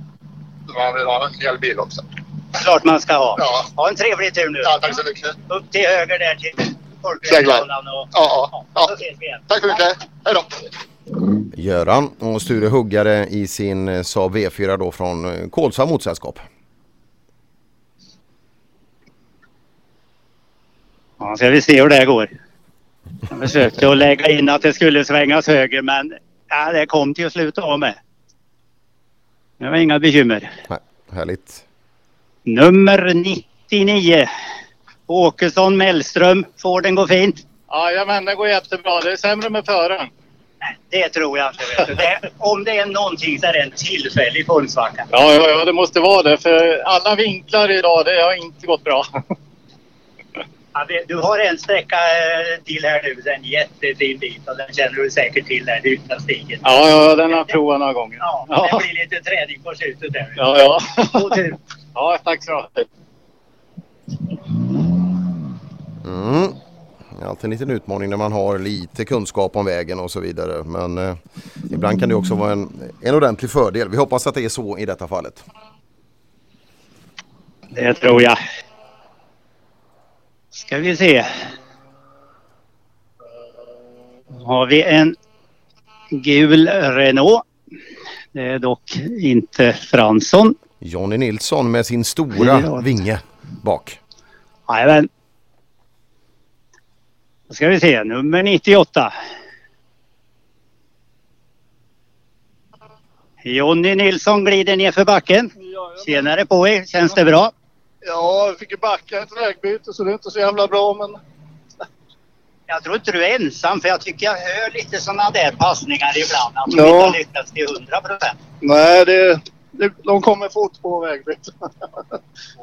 Speaker 96: Man vill ha en elbil också.
Speaker 2: Klart man ska ha.
Speaker 96: Ja.
Speaker 2: Ha en trevlig tur nu.
Speaker 96: Ja, tack så mycket.
Speaker 2: Upp till höger där till och
Speaker 96: Ja, ja, ja.
Speaker 2: så ses vi igen.
Speaker 96: Tack så mycket. Hej då.
Speaker 1: Göran och Sture Huggare i sin eh, Saab V4 då från eh, Kolsva Motorsällskap.
Speaker 2: Ja, ska vi se hur det går. Jag försökte att lägga in att det skulle svängas höger men ja, det kom till att sluta av med. Det var inga bekymmer.
Speaker 1: Nej, härligt.
Speaker 2: Nummer 99. Åkesson Mellström. Får den gå fint?
Speaker 91: Jajamän, det går jättebra. Det är sämre med föraren.
Speaker 2: Det tror jag inte. Det, om det är någonting så är det en tillfällig formsvacka.
Speaker 91: Ja, ja, ja, det måste vara det. För alla vinklar idag, det har inte gått bra.
Speaker 2: Ja, Du har en sträcka eh, till här nu, en jättefin bit och den känner du säkert till där, Hytnastigen.
Speaker 91: Ja, ja, den har jag provat några gånger.
Speaker 2: Ja,
Speaker 91: Ja.
Speaker 2: det blir lite träning på slutet där.
Speaker 91: Ja, ja.
Speaker 2: God tur.
Speaker 91: Ja, tack så mycket.
Speaker 1: Mm. Alltid en liten utmaning när man har lite kunskap om vägen och så vidare. Men eh, ibland kan det också vara en, en ordentlig fördel. Vi hoppas att det är så i detta fallet.
Speaker 2: Det tror jag. Ska vi se. Har vi en gul Renault. Det är dock inte Fransson.
Speaker 1: Jonny Nilsson med sin stora
Speaker 2: Ja.
Speaker 1: vinge bak.
Speaker 2: Jajamän. Då ska vi se, nummer 98. Jonny Nilsson glider ner för backen. Tjenare på er, känns det bra?
Speaker 96: Ja, jag fick ju backa ett vägbyte så det är inte så jävla bra men
Speaker 2: Jag tror inte du är ensam för jag tycker jag hör lite sådana där passningar ibland. Att de
Speaker 96: Ja.
Speaker 2: inte har lyckats till 100 procent.
Speaker 96: nej det, det, de kommer fort på vägbyten.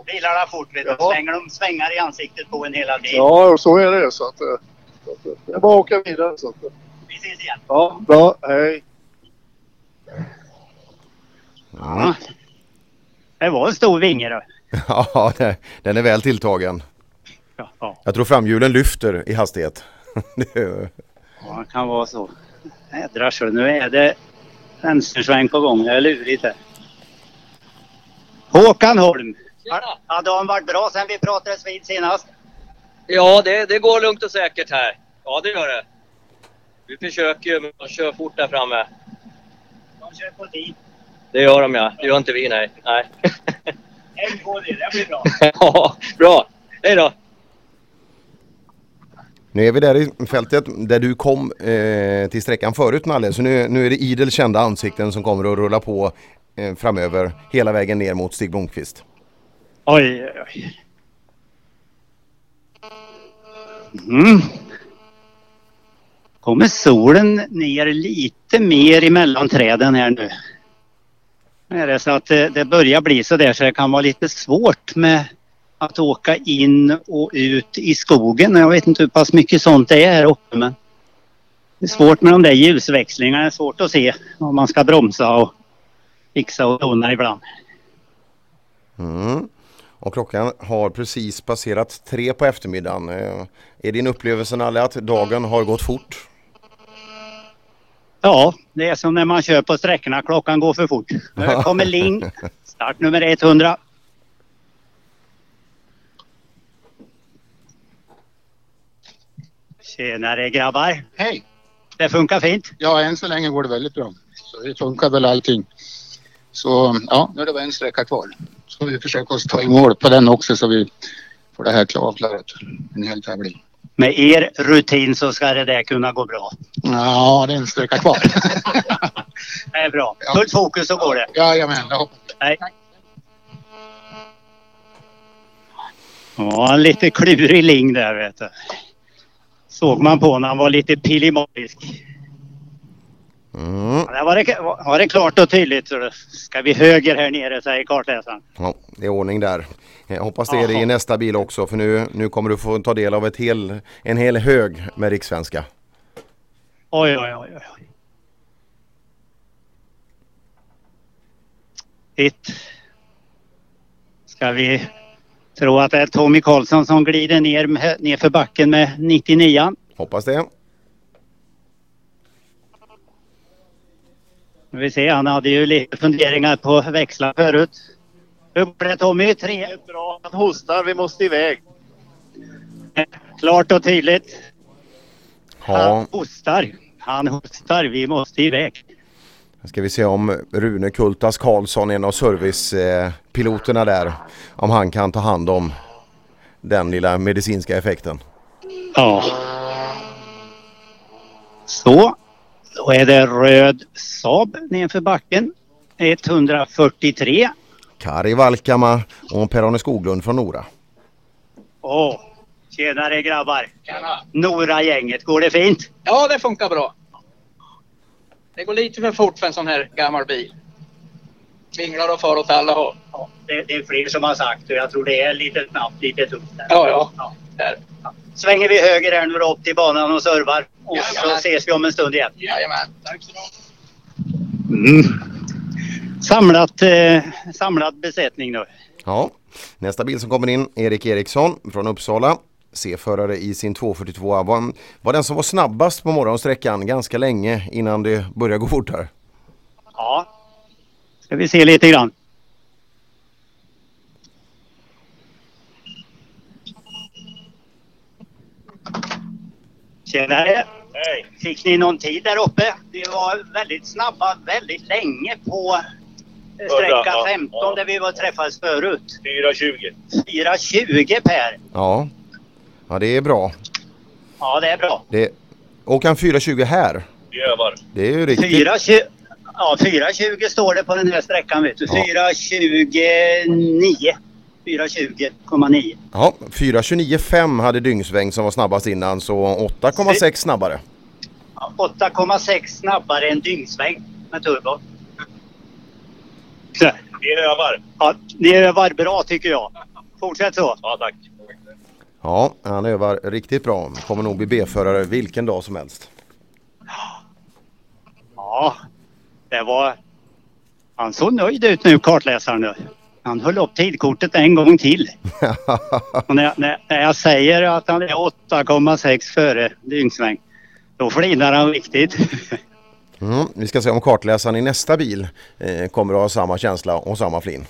Speaker 2: Bilarna fort vet du.
Speaker 96: Ja.
Speaker 2: Slänger de svängar i ansiktet på en hela tiden.
Speaker 96: Ja, och så är det så att det är bara att åka vidare. Så att.
Speaker 2: Vi ses igen.
Speaker 96: ja, bra, hej.
Speaker 1: Ja,
Speaker 2: Det var en stor vinge då. (laughs)
Speaker 1: ja den är väl tilltagen.
Speaker 2: Ja,
Speaker 1: Jag tror framhjulen lyfter i hastighet. (laughs) Det
Speaker 2: Ja, det kan vara så. Jädrar så, nu är det vänstersväng på gång. Det är lurigt det. Håkan Holm. Har, har dagen varit bra sen vi pratades vid senast?
Speaker 97: Ja, det, det går lugnt och säkert här. Ja, det gör det. Vi försöker ju, men de kör fort där framme.
Speaker 2: De kör på tid.
Speaker 97: Det gör de ja. Det gör inte vi, nej. nej.
Speaker 2: Häng på det, det blir bra. (laughs)
Speaker 97: ja, bra. Hej då!
Speaker 1: Nu är vi där i fältet där du kom eh, till sträckan förut Nalle. Så nu, nu är det idel kända ansikten som kommer att rulla på Eh, framöver hela vägen ner mot Stig Blomqvist.
Speaker 2: Oj, oj, oj. Mm. Kommer solen ner lite mer emellan träden här nu. Nu är det så att det, det börjar bli så där så det kan vara lite svårt med att åka in och ut i skogen. Jag vet inte hur pass mycket sånt det är här uppe men det är svårt med de där ljusväxlingarna. Det är svårt att se om man ska bromsa och fixa och dona ibland.
Speaker 1: Mm. Och klockan har precis passerat tre på eftermiddagen. Eh, Är din upplevelse Nalle att dagen har gått fort?
Speaker 2: Ja, det är som när man kör på sträckorna. Klockan går för fort. (laughs) Nu kommer Ling. Start nummer 100. Tjenare grabbar.
Speaker 96: Hej!
Speaker 2: Det funkar fint.
Speaker 96: Ja, än så länge går det väldigt bra. Så det funkar väl allting. Så ja, nu är det bara en sträcka kvar. Så vi försöker oss ta i mål på den också så vi får det här avklarat. En hel tävling.
Speaker 2: Med er rutin så ska det där kunna gå bra.
Speaker 96: Ja, det är en sträcka kvar. (laughs)
Speaker 2: Det är bra. Fullt fokus så går det.
Speaker 96: Jajamän, jag hoppas
Speaker 2: Nej. Ja, lite klurig Ling där vet du. Såg man på när han var lite pillemarisk.
Speaker 1: Mm.
Speaker 2: Där var det, var det klart och tydligt. Så ska vi höger här nere säger kartläsaren.
Speaker 1: Ja, det är ordning där. Jag hoppas det är det i nästa bil också för nu, nu kommer du få ta del av ett hel, en hel hög med rikssvenska.
Speaker 2: Oj, oj, oj. oj. Hit. Ska vi tro att det är Tommy Karlsson som glider ner, ner för backen med 99
Speaker 1: Hoppas det.
Speaker 2: Vi se, han hade ju lite funderingar på växla förut. Hur går det Tommy? Tre.
Speaker 60: Bra, han hostar, vi måste iväg.
Speaker 2: Klart och tydligt.
Speaker 1: Ja,
Speaker 2: Han hostar. Han hostar. Vi måste iväg.
Speaker 1: nu ska vi se om Rune Kultas Karlsson, en av servicepiloterna där, om han kan ta hand om den lilla medicinska effekten.
Speaker 2: Ja. Så. Då är det röd Saab nedanför backen. 143.
Speaker 1: Kari Valkama och Per-Arne Skoglund från Nora.
Speaker 2: Åh, tjenare grabbar. Nora-gänget, går det fint?
Speaker 98: Ja, det funkar bra. Det går lite för fort för en sån här gammal bil. Vinglar och far åt alla håll.
Speaker 2: Ja, det, det är fler som har sagt och jag tror det är lite snabbt, lite tufft. Där.
Speaker 98: Ja, ja. Där.
Speaker 2: Svänger vi höger här nu upp till banan och servar. Och så ses vi om en stund igen.
Speaker 98: Jajamän. Tack så
Speaker 2: Mm. Samlat, eh, samlad besättning nu.
Speaker 1: Ja, nästa bil som kommer in, Erik Eriksson från Uppsala. C-förare i sin 242 var, var den som var snabbast på morgonsträckan ganska länge innan det började gå fortare.
Speaker 2: Ja. Ska vi se lite grann. Tjenare! Hej! Fick ni någon tid där uppe? Vi var väldigt snabba väldigt länge på sträcka
Speaker 60: Ja,
Speaker 2: 15
Speaker 60: ja.
Speaker 2: där vi var träffades förut.
Speaker 60: 4.20.
Speaker 2: 4.20 Per!
Speaker 1: Ja, ja det är bra.
Speaker 2: Ja, det är bra.
Speaker 1: Det, åker han 420 här?
Speaker 60: Övar.
Speaker 1: Det är ju riktigt.
Speaker 2: 4.20 ja, 4.20 står det på den här sträckan vet du. 4.29. 4.20,9.
Speaker 1: Ja, 4.29,5 hade Dyngsväng som var snabbast innan så 8,6 snabbare.
Speaker 2: 8,6 snabbare än dyngsväng med turbo.
Speaker 60: Vi övar.
Speaker 2: Ja, ni övar bra tycker jag. Fortsätt så.
Speaker 60: Ja, tack.
Speaker 1: Ja, han övar riktigt bra. Kommer nog bli B-förare vilken dag som helst.
Speaker 2: Ja, det var... Han såg nöjd ut nu kartläsaren nu. Han höll upp tidkortet en gång till. (laughs) Och när, jag, när, jag säger att han är 8,6 före dyngsväng, då flinar han riktigt. (laughs)
Speaker 1: Mm, vi ska se om kartläsaren i nästa bil eh, kommer att ha samma känsla och samma flin.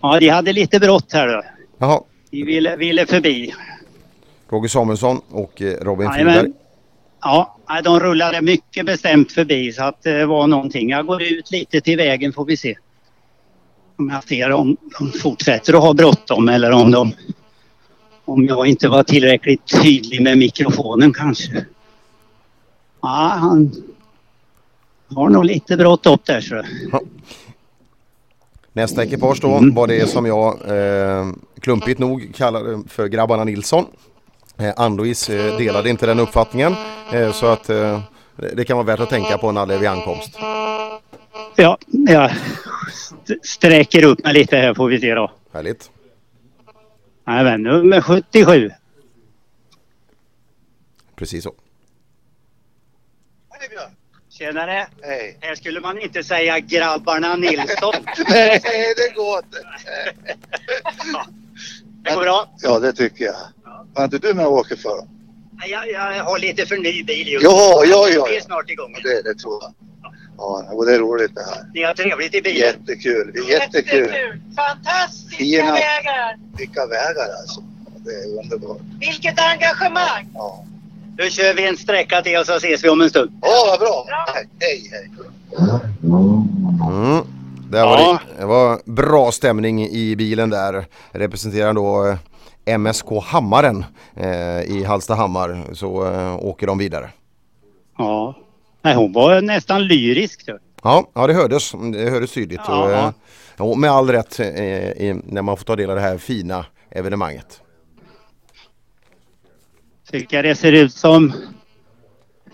Speaker 2: Ja, de hade lite brått här då.
Speaker 1: Jaha,
Speaker 2: De ville, ville förbi.
Speaker 1: Roger Samuelsson och eh, Robin
Speaker 2: Jajamän.
Speaker 1: Friberg.
Speaker 2: Ja, de rullade mycket bestämt förbi så att det var någonting. Jag går ut lite till vägen får vi se. Om jag ser om de fortsätter att ha bråttom eller om de... Om jag inte var tillräckligt tydlig med mikrofonen kanske. Ja, han har nog lite brått upp där så.
Speaker 1: Nästa ekipage då var det som jag eh, klumpigt nog kallade för grabbarna Nilsson. Eh, Ann-Louise eh, delade inte den uppfattningen eh, så att eh, det det kan vara värt att tänka på Nalle vid ankomst.
Speaker 2: Ja, st- sträcker upp mig lite här får vi se då.
Speaker 1: Härligt.
Speaker 2: Även nummer 77.
Speaker 1: Precis så.
Speaker 2: Tjenare! Hej! Här skulle man inte säga grabbarna Nilsson. (laughs)
Speaker 96: Nej, det går inte.
Speaker 2: Det går bra.
Speaker 96: Ja, det tycker jag. Var inte du med och åker för?
Speaker 2: Jag, jag har lite för ny bil just
Speaker 96: Ja, ja, ja.
Speaker 2: Vi är snart igång.
Speaker 96: Det, det tror jag. Ja, och det är roligt det här.
Speaker 2: Ni har trevligt i bilen.
Speaker 96: Jättekul. Det är jättekul.
Speaker 99: Fantastiska
Speaker 96: Fina-
Speaker 99: vägar!
Speaker 96: Vilka vägar alltså. Det är underbart.
Speaker 99: Vilket engagemang!
Speaker 2: Nu kör vi en sträcka till och så ses vi om en stund.
Speaker 96: Ja, vad bra. Hej, hej.
Speaker 1: Mm. Det, var
Speaker 2: Ja.
Speaker 1: det, det var bra stämning i bilen där. Representerar då eh, MSK Hammaren eh, i Hallstahammar så eh, åker de vidare.
Speaker 2: Ja. Nej, hon var nästan lyrisk. Du.
Speaker 1: Ja, ja det hördes. Det hördes tydligt.
Speaker 2: Ja.
Speaker 1: Och, eh, ja, med all rätt eh, i, när man får ta del av det här fina evenemanget.
Speaker 2: Tycker det ser ut som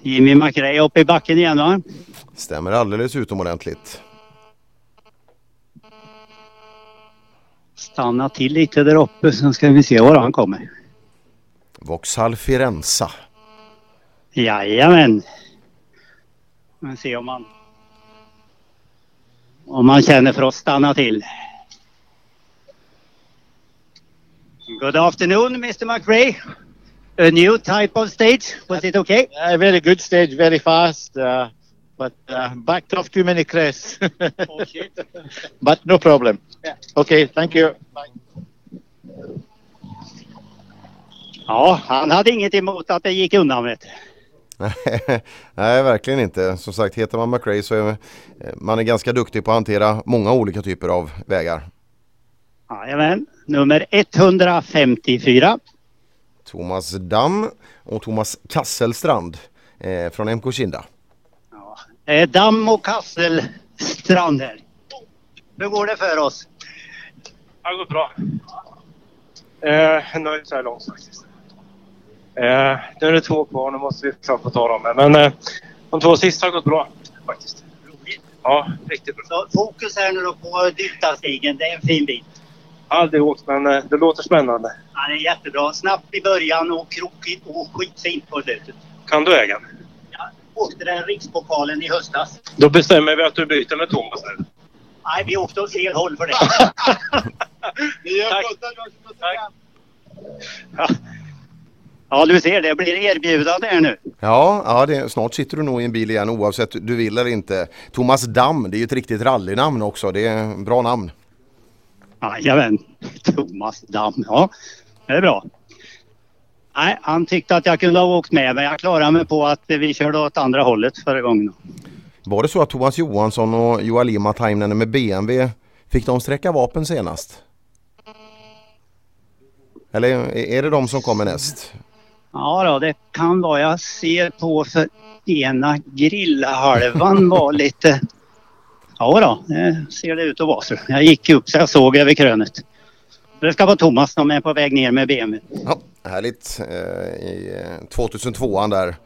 Speaker 2: Jimmy McRae uppe i backen igen va?
Speaker 1: Stämmer alldeles utomordentligt.
Speaker 2: Stanna till lite där uppe så ska vi se var han kommer.
Speaker 1: Vauxhall Firenza.
Speaker 2: Jajamän. Men se om man om man känner för att stanna till. Good afternoon Mr McRae. A new type of stage. Was it okay?
Speaker 100: A very good stage, very fast, uh, but uh, backed off too many crests. (laughs) (laughs) but no problem. Okay, thank you.
Speaker 2: Ja, han hade inget emot att det gick undan vet du. (laughs)
Speaker 1: Nej, verkligen inte. Som sagt, heter man McRae så är eh, man är ganska duktig på att hantera många olika typer av vägar.
Speaker 2: Jajamän. Nummer 154.
Speaker 1: Thomas Damm och Thomas Kasselstrand eh, från MK Kinda.
Speaker 2: Eh, Damm och Kasselstrand här. Hur går det för oss?
Speaker 101: Det har gått bra. Eh, nöjd så här långt faktiskt. Eh, nu är det två kvar, nu måste vi försöka få ta dem. Men eh, de två sista har gått bra faktiskt. Ja, riktigt bra.
Speaker 2: Så fokus här nu då på Dyltastigen. Det är en fin bit.
Speaker 101: Aldrig åkt men eh, det låter spännande.
Speaker 2: Ja, det är jättebra. Snabbt i början och krokigt och skitfint på slutet.
Speaker 101: Kan du äga?
Speaker 2: Åkte den rikspokalen i höstas.
Speaker 101: Då bestämmer vi att du byter med Thomas nu.
Speaker 2: Nej, vi åkte åt fel håll för det. (laughs) Ja. Ja, du ser det blir erbjudande här nu.
Speaker 1: Ja, ja det, snart sitter du nog i en bil igen oavsett du vill eller inte. Thomas Damm, det är ju ett riktigt rallynamn också. Det är ett bra namn.
Speaker 2: Jajamän. (laughs) Thomas Damm. Ja, det är bra. Nej, han tyckte att jag kunde ha åkt med men jag klarade mig på att vi körde åt andra hållet förra gången.
Speaker 1: Var det så att Thomas Johansson och Joakim Matainen med BMW fick de sträcka vapen senast? Eller är det de som kommer näst?
Speaker 2: Ja då, det kan vara. Jag ser på för ena grillahalvan var lite... Ja då, det ser det ut att vara så. Jag gick upp så jag såg över krönet. Det ska vara Thomas som är på väg ner med BMW.
Speaker 1: Ja, härligt. Eh, I eh, 2002an där.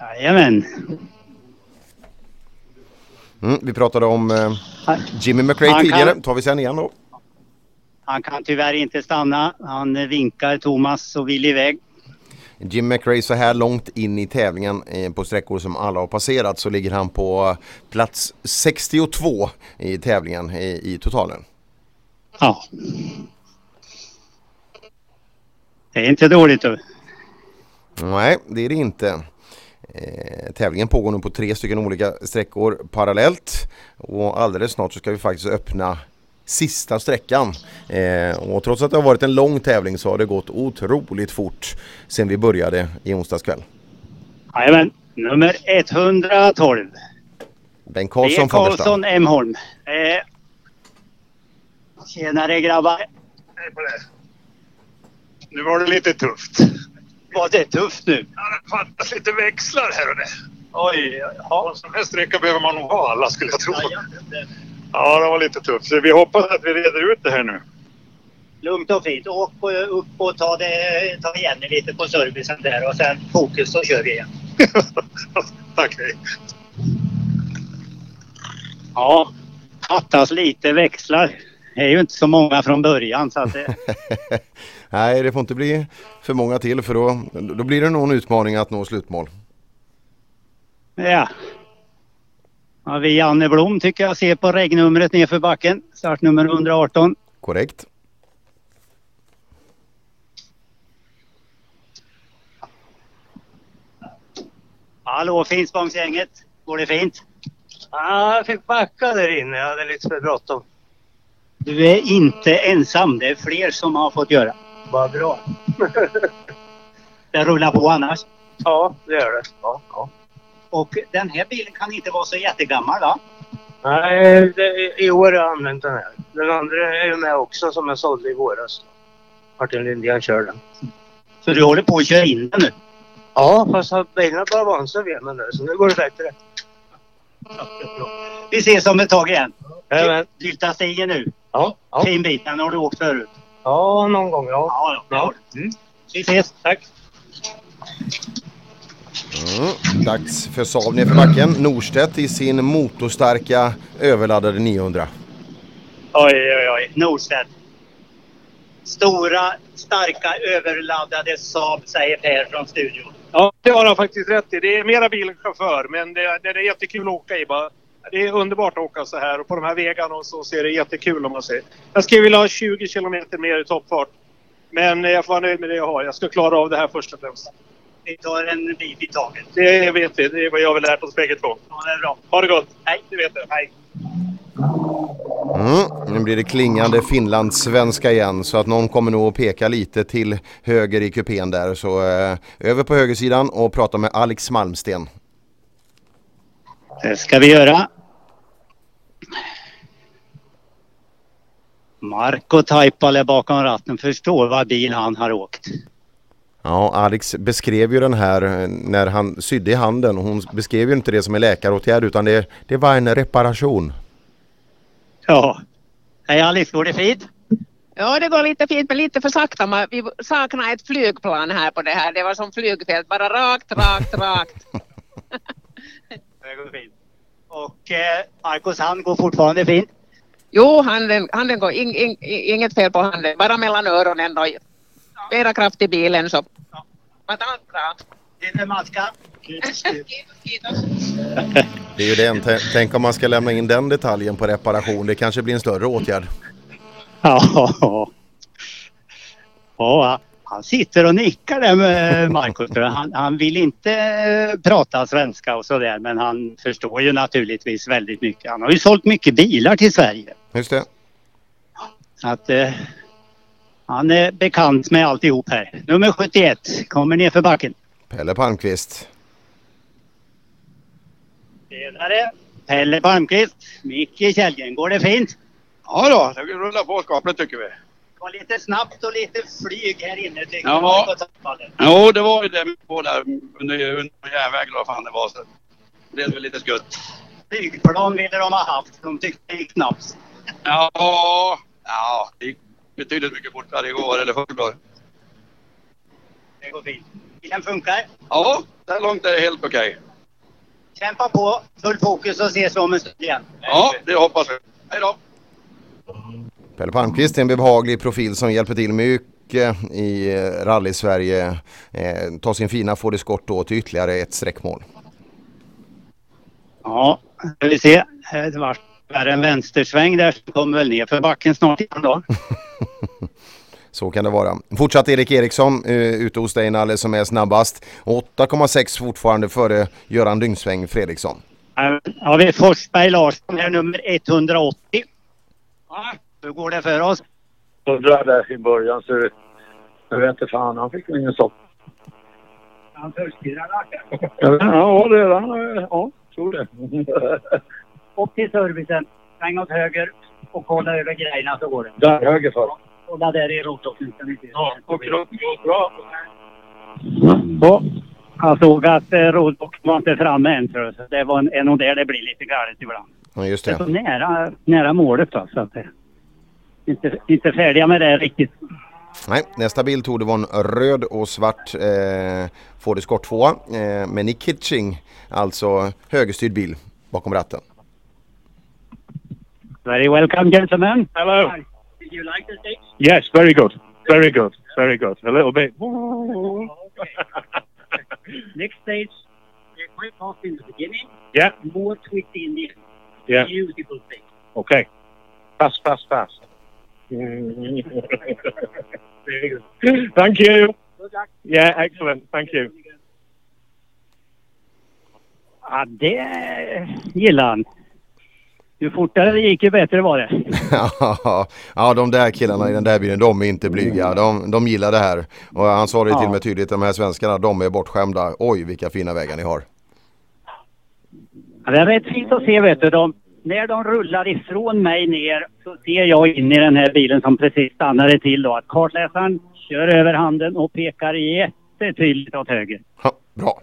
Speaker 2: Jajamän.
Speaker 1: Mm, vi pratade om eh, Jimmy McRae
Speaker 2: kan-
Speaker 1: tidigare. Tar vi sen igen då.
Speaker 2: Han kan tyvärr inte stanna. Han vinkar Thomas och vill iväg.
Speaker 1: Jim McRae så här långt in i tävlingen eh, på sträckor som alla har passerat så ligger han på plats 62 i tävlingen i, i totalen.
Speaker 2: Ja. Det är inte dåligt du.
Speaker 1: Nej, det är det inte. Eh, tävlingen pågår nu på tre stycken olika sträckor parallellt och alldeles snart så ska vi faktiskt öppna sista sträckan. Eh, och trots att det har varit en lång tävling så har det gått otroligt fort sen vi började i onsdags kväll.
Speaker 2: Jajamän. Nummer 112.
Speaker 1: Bengt
Speaker 2: Det är
Speaker 1: Karlsson Bergstrand.
Speaker 2: Karlsson M Holm. Eh, tjenare grabbar.
Speaker 60: Nu var det lite tufft.
Speaker 2: Var det tufft nu?
Speaker 60: Ja, det fattas lite växlar här och där.
Speaker 2: Oj,
Speaker 60: På en sån här sträcka behöver man nog ha alla skulle jag tro.
Speaker 89: Ja, det var lite tufft. Så vi hoppas att vi reder ut det här nu.
Speaker 2: Lugnt och fint. Åk på, upp och ta, det, ta igen det lite på servicen där och sen fokus så kör vi igen. (laughs)
Speaker 89: Tack. hej.
Speaker 2: Ja, fattas lite växlar. Det är ju inte så många från början så att det, (laughs)
Speaker 1: Nej, det får inte bli för många till för då, då blir det någon utmaning att nå slutmål.
Speaker 2: ja. Ja. Vi Janne Blom tycker jag ser på regnumret nerför backen. Startnummer 118.
Speaker 1: Korrekt.
Speaker 2: Hallå Finspångsgänget. Går det fint?
Speaker 102: Ja, jag fick backa där inne. Jag hade lite för bråttom.
Speaker 2: Du är inte ensam. Det är fler som har fått göra.
Speaker 102: Vad bra.
Speaker 2: Det rullar på annars.
Speaker 102: Ja, det gör det. Ja, ja.
Speaker 2: Och den här bilen kan inte vara så jättegammal va?
Speaker 102: Nej, det, i år har jag använt den här. Den andra är ju med också som jag sålde i våras. Martin Lindgren kör den.
Speaker 2: Så du håller på att köra in den nu?
Speaker 102: Ja, fast bilen bara vant sig vid den nu så nu går det bättre.
Speaker 2: Vi ses om ett tag igen.
Speaker 102: Jajamän.
Speaker 2: Tylta stigen nu.
Speaker 102: Ja. ja.
Speaker 2: Fin bit. Den har du åkt förut.
Speaker 102: Ja, någon gång ja.
Speaker 2: Ja, har du. Mm. Vi ses.
Speaker 102: Tack.
Speaker 1: Mm. Dags för Saab nerför backen. Norstedt i sin motorstarka överladdade 900.
Speaker 2: Oj, oj, oj. Norstedt. Stora, starka, överladdade Saab säger Per från studion.
Speaker 101: Ja, det har han faktiskt rätt i. Det är mera bil än chaufför, men det, det är jättekul att åka i. Bara. Det är underbart att åka så här och på de här vägarna och så ser det jättekul om man ser. Jag skulle vilja ha 20 kilometer mer i toppfart. Men jag får vara nöjd med det jag har. Jag ska klara av det här först och främst.
Speaker 2: Vi tar en bit i taget.
Speaker 101: Det vet vi. Det är vad jag väl lärt oss bägge två.
Speaker 2: Ja, det är bra.
Speaker 101: Ha det gott!
Speaker 2: Hej!
Speaker 101: Det vet jag. Hej!
Speaker 1: Mm. Nu blir det klingande finlandssvenska igen så att någon kommer nog att peka lite till höger i kupén där. Så eh, över på högersidan och prata med Alex Malmsten.
Speaker 2: Det ska vi göra. Marco Taipale bakom ratten förstår vad bil han har åkt.
Speaker 1: Ja, Alex beskrev ju den här eh, när han sydde i handen. Hon beskrev ju inte det som en läkaråtgärd utan det, det var en reparation.
Speaker 2: Ja. Hej Alex, går det fint?
Speaker 103: Ja, det går lite fint men lite för sakta. Vi saknar ett flygplan här på det här. Det var som flygfält, bara rakt, rakt, rakt. (laughs)
Speaker 2: Det går fint. Och eh, Marcos hand går fortfarande fint?
Speaker 103: Jo, handen, handen går ing, ing, inget fel på handen, bara mellan öronen då. Mera kraft i bilen så. Allt bra.
Speaker 2: Lite maska. (laughs)
Speaker 1: Det är ju den. T- Tänk om man ska lämna in den detaljen på reparation. Det kanske blir en större åtgärd.
Speaker 2: Ja. Ja, han sitter och nickar där med Marcus. för Han, han vill inte eh, prata svenska och sådär men han förstår ju naturligtvis väldigt mycket. Han har ju sålt mycket bilar till Sverige.
Speaker 1: Just det.
Speaker 2: Så att eh, han är bekant med alltihop här. Nummer 71 kommer ner för backen.
Speaker 1: Pelle Palmqvist.
Speaker 2: Senare Pelle Palmqvist, Micke Källgren. Går det fint?
Speaker 60: Ja då, det rullar på skapligt tycker vi.
Speaker 2: Det var lite snabbt och lite flyg här inne tycker
Speaker 60: Ja.
Speaker 2: jag.
Speaker 60: Jo, det var ju det på där under, under järnvägen eller vad fan det var. Så det blev väl lite skutt.
Speaker 2: Flygplan ville de ha haft. De tyckte det gick snabbt.
Speaker 60: Ja, ja, det gick betydligt mycket fortare igår eller förrgår.
Speaker 2: Det går fint. Bilen funkar.
Speaker 60: Ja, så här långt är det helt okej.
Speaker 2: Kämpa på. Full fokus och ses om en stund igen.
Speaker 60: Ja, det hoppas vi. Hej då!
Speaker 1: Pelle Palmqvist är en behaglig profil som hjälper till mycket i eh, rally-Sverige. Eh, ta sin fina Ford Escort då till ytterligare ett sträckmål.
Speaker 2: Ja, vi se. Eh, Det var en vänstersväng där som kommer väl ner för backen snart igen då. (laughs)
Speaker 1: Så kan det vara. Fortsatt Erik Eriksson eh, ute hos dig Nalle som är snabbast. 8,6 fortfarande före Göran Dyngsväng Fredriksson.
Speaker 2: Här har vi Forsberg Larsson här nummer 180. Ja, hur går det för oss?
Speaker 104: undrade i början så jag vet inte fan, han fick ju ingen sopp.
Speaker 2: Han förstyrrar
Speaker 104: Ja, det är han. Ja, tror det.
Speaker 2: Upp till servicen, sväng åt höger och kolla över grejerna så går det.
Speaker 104: Där höger för.
Speaker 2: Kolla där i rotoffen. ska ni se.
Speaker 104: Ja, och bra.
Speaker 2: Ja, jag såg att eh, var inte framme än tror jag. Så det var en- nog där det blir lite galet ibland.
Speaker 1: Ja, just
Speaker 2: Så
Speaker 1: det.
Speaker 2: nära, nära målet då, så att eh, inte, inte färdiga med det riktigt.
Speaker 1: Nej, nästa bild tog det var en röd och svart eh, Ford Escort 2 eh, med Nick Kitching, alltså högerstyrd bil bakom ratten.
Speaker 2: Very welcome gentlemen.
Speaker 94: Hello.
Speaker 2: Did you like the stage?
Speaker 94: Yes, very good. Very good. Very good. A little bit. (laughs)
Speaker 2: Next stage, quite fast in the beginning.
Speaker 94: Yeah.
Speaker 2: More twisty in the end.
Speaker 94: Yeah.
Speaker 2: Beautiful stage.
Speaker 94: Okay. Fast, fast, fast. (laughs) Very good. Thank you. Yeah, excellent. Thank you.
Speaker 2: Ja, det gillar han. Ju fortare det gick ju bättre var det. (laughs)
Speaker 1: ja, de där killarna i den där bilen, de är inte blyga. De, de gillar det här. Och han sa det
Speaker 2: Ja.
Speaker 1: till mig tydligt, de här svenskarna, de är bortskämda. Oj, vilka fina vägar ni har.
Speaker 2: Ja, det är rätt fint att se vet du. De, när de rullar ifrån mig ner så ser jag in i den här bilen som precis stannade till då att kartläsaren kör över handen och pekar jättetydligt åt höger.
Speaker 1: Ha, bra.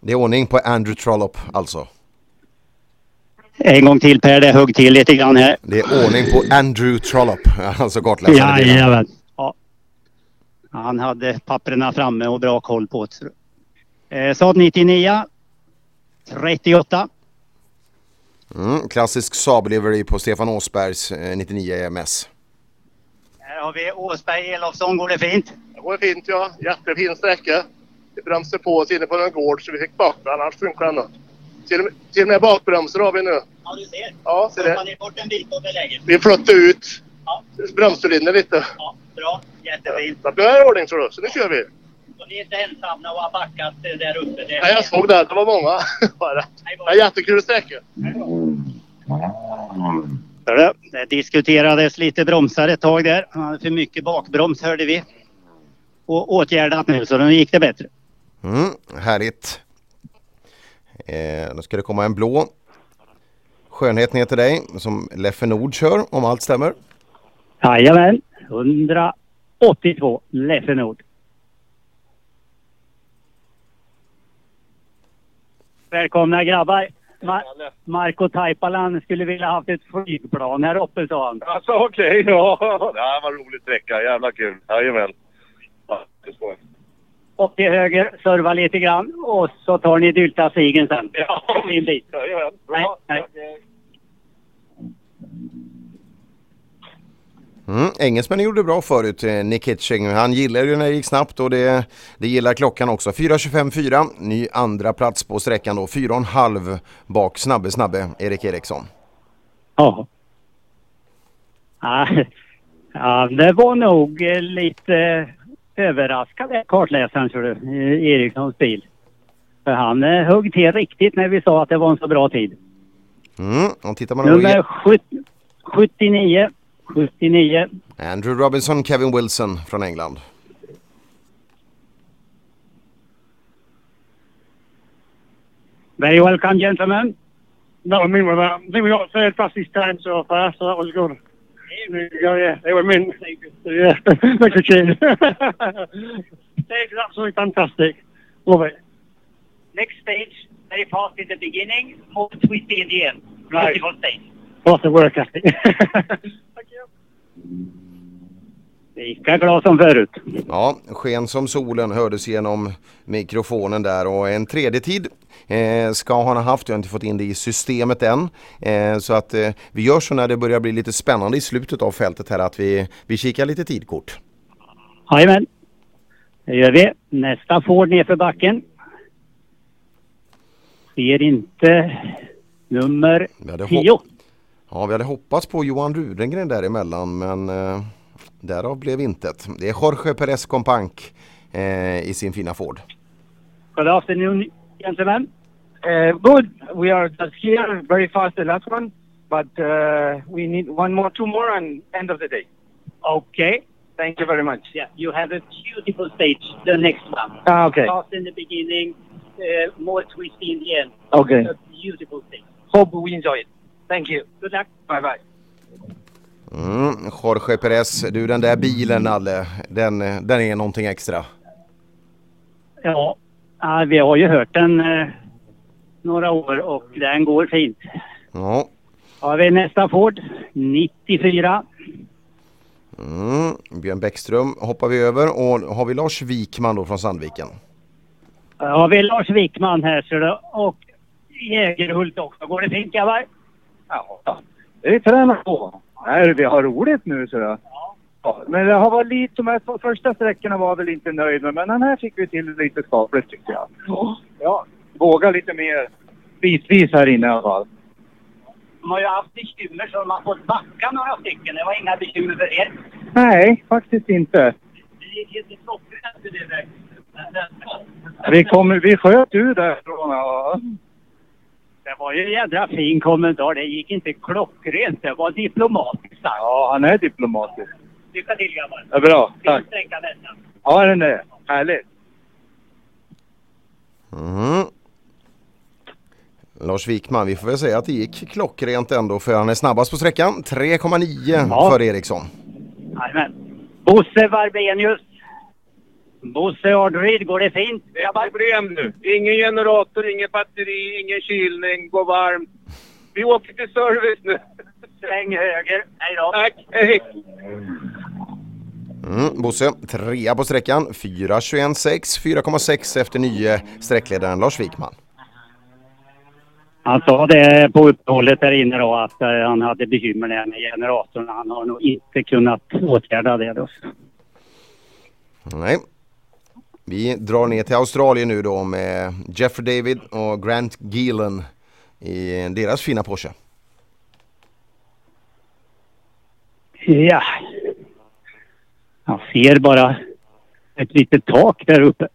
Speaker 1: Det är ordning på Andrew Trollope alltså.
Speaker 2: En gång till Per, det högg till lite grann här.
Speaker 1: Det är ordning på Andrew Trollope, (laughs) alltså bilen.
Speaker 2: Jajamän. Ja. Han hade papperna framme och bra koll på det. Eh, Saab 99. 38.
Speaker 1: Mm, klassisk Saab livery på Stefan Åsbergs eh, 99 EMS.
Speaker 2: Här har vi Åsberg Elofsson. Går det fint?
Speaker 89: Det går fint ja. Jättefin sträcka. Vi bromsade på oss inne på en gård så vi fick bakbromsa. Annars funkar den. Till, till och med bakbromsar har vi nu.
Speaker 2: Ja, du ser.
Speaker 89: Ja, ser det.
Speaker 2: bort en bit på belägget?
Speaker 89: Vi flyttade ut bromscylindern lite.
Speaker 2: Ja, bra. Jättefint.
Speaker 89: Så nu är det ordning tror du. Så nu kör vi.
Speaker 2: Och ni är inte ensamma och har backat eh, där uppe. Det
Speaker 89: Nej, jag såg det. Det var många. (laughs) Bara. Det är jättekul sträcka.
Speaker 2: Hörru, Det diskuterades lite bromsar ett tag där. Han hade för mycket bakbroms hörde vi. Och åtgärdat nu så nu gick det bättre.
Speaker 1: Mm, härligt. Eh, då ska det komma en blå skönhet ner till dig som Leffe Nord kör om allt stämmer.
Speaker 2: Jajamän. 182 Leffe Nord. Välkomna grabbar. Ma- Marco Taipalan skulle vilja haft ett flygplan här uppe sa han.
Speaker 94: Alltså okej, ja. (laughs) Det här var en rolig sträcka. Jävla kul. Jajamän. Ja, det är.
Speaker 2: Och till höger, serva lite grann och så tar ni Dylta Sigen sen. Ja. Fin bit. Nej, nej.
Speaker 1: Mm, engelsmännen gjorde bra förut, eh, Nick Hitching. Han gillar ju när det gick snabbt och det, det gillar klockan också. 4.25,4, ny andra plats på sträckan då. 4,5 bak snabbe snabbe Erik Eriksson.
Speaker 2: Ja. Ja, (laughs) ja, det var nog eh, lite överraskande kartläsaren tror du, i Erikssons bil. För han eh, högg till riktigt när vi sa att det var en så bra tid.
Speaker 1: Mm, och tittar man
Speaker 2: Nummer 70, 79. 79.
Speaker 1: Andrew Robinson, Kevin Wilson från England.
Speaker 2: Very welcome gentlemen.
Speaker 94: No, I mean with that. I think we got third fastest time so far, so that was good. Yeah, yeah, they were mint. Yeah, makes (laughs) a change. Stage absolutely fantastic. Love it.
Speaker 2: Next stage, very fast in the beginning, more twisty in the end.
Speaker 94: Right.
Speaker 2: Beautiful stage.
Speaker 94: Lots of work ethic.
Speaker 2: Lika glad som förut.
Speaker 1: Ja, sken som solen hördes genom mikrofonen där och en tredje tid eh, ska han ha haft. Jag har inte fått in det i systemet än. Eh, så att eh, vi gör så när det börjar bli lite spännande i slutet av fältet här att vi, vi kikar lite tidkort.
Speaker 2: Jajamän. Det gör vi. Nästa Ford nerför backen. Ser inte nummer
Speaker 1: Vi hade
Speaker 2: 10.
Speaker 1: hopp- Ja, vi hade hoppats på Johan Rudengren däremellan men eh, därav blev intet. Det är Jorge Perez Companc eh, i sin fina Ford.
Speaker 2: Good afternoon gentlemen.
Speaker 105: Uh, good. We are just here, very fast the last one, but uh, we need one more, two more, and end of the day.
Speaker 2: Okay.
Speaker 105: Thank you very much.
Speaker 2: Yeah, you have a beautiful stage, the next one.
Speaker 105: Ah, okay.
Speaker 2: Fast in the beginning, uh, more twisty in the end.
Speaker 105: Okay.
Speaker 2: A beautiful stage.
Speaker 105: Hope we enjoy it. Thank you.
Speaker 2: Good luck.
Speaker 105: Bye bye.
Speaker 1: Mm, Jorge Perez, du den där bilen Nalle, den, den är någonting extra.
Speaker 2: Ja, ja, vi har ju hört den eh, några år och den går fint.
Speaker 1: Ja.
Speaker 2: Har vi nästa Ford. 94.
Speaker 1: Mm. Björn Bäckström hoppar vi över och har vi Lars Wikman då från Sandviken.
Speaker 2: Har vi Lars Wickman här så det, och Jägerhult också. Går det fint grabbar?
Speaker 106: Ja, det tränar på. Nej, vi har roligt nu så det. Ja, men det har varit lite, de här två första sträckorna var väl inte nöjd med, men den här fick vi till lite skapligt tyckte jag. Ja, våga lite mer bitvis här inne i alla fall.
Speaker 2: De har ju haft bekymmer så de har fått backa några stycken. Det var inga bekymmer för er.
Speaker 106: Nej, faktiskt inte.
Speaker 2: Det gick inte klockrent i det direkt.
Speaker 106: Vi, kommer, vi sköt ur därifrån. Ja.
Speaker 2: Det var ju en jädra fin kommentar. Det gick inte klockrent. Det var diplomatiskt sagt.
Speaker 106: ja, han är diplomatisk.
Speaker 2: Lycka till grabbar.
Speaker 106: Ja, bra, tack. Ja, den är härligt.
Speaker 1: Mm. Lars Wikman, vi får väl säga att det gick klockrent ändå för han är snabbast på sträckan. 3,9
Speaker 2: Ja.
Speaker 1: för Eriksson.
Speaker 2: Jajamän. Bosse Warbenius. Bosse Ardryd, går det fint?
Speaker 107: Inga problem nu. Ingen generator, ingen batteri, ingen kylning, går varmt. Vi åker till service nu.
Speaker 2: Sväng höger. Hej då.
Speaker 107: Tack, hej.
Speaker 1: Mm, Bosse, trea på sträckan. 4.21,6. 4,6 efter nye sträckledaren Lars Wikman.
Speaker 2: Han sa det på uppehållet där inne då att eh, han hade bekymmer där med generatorn. Han har nog inte kunnat åtgärda det då.
Speaker 1: Nej. Vi drar ner till Australien nu då med Jeffrey David och Grant Gillen i deras fina Porsche.
Speaker 2: Ja. Jag ser bara ett litet tak där uppe.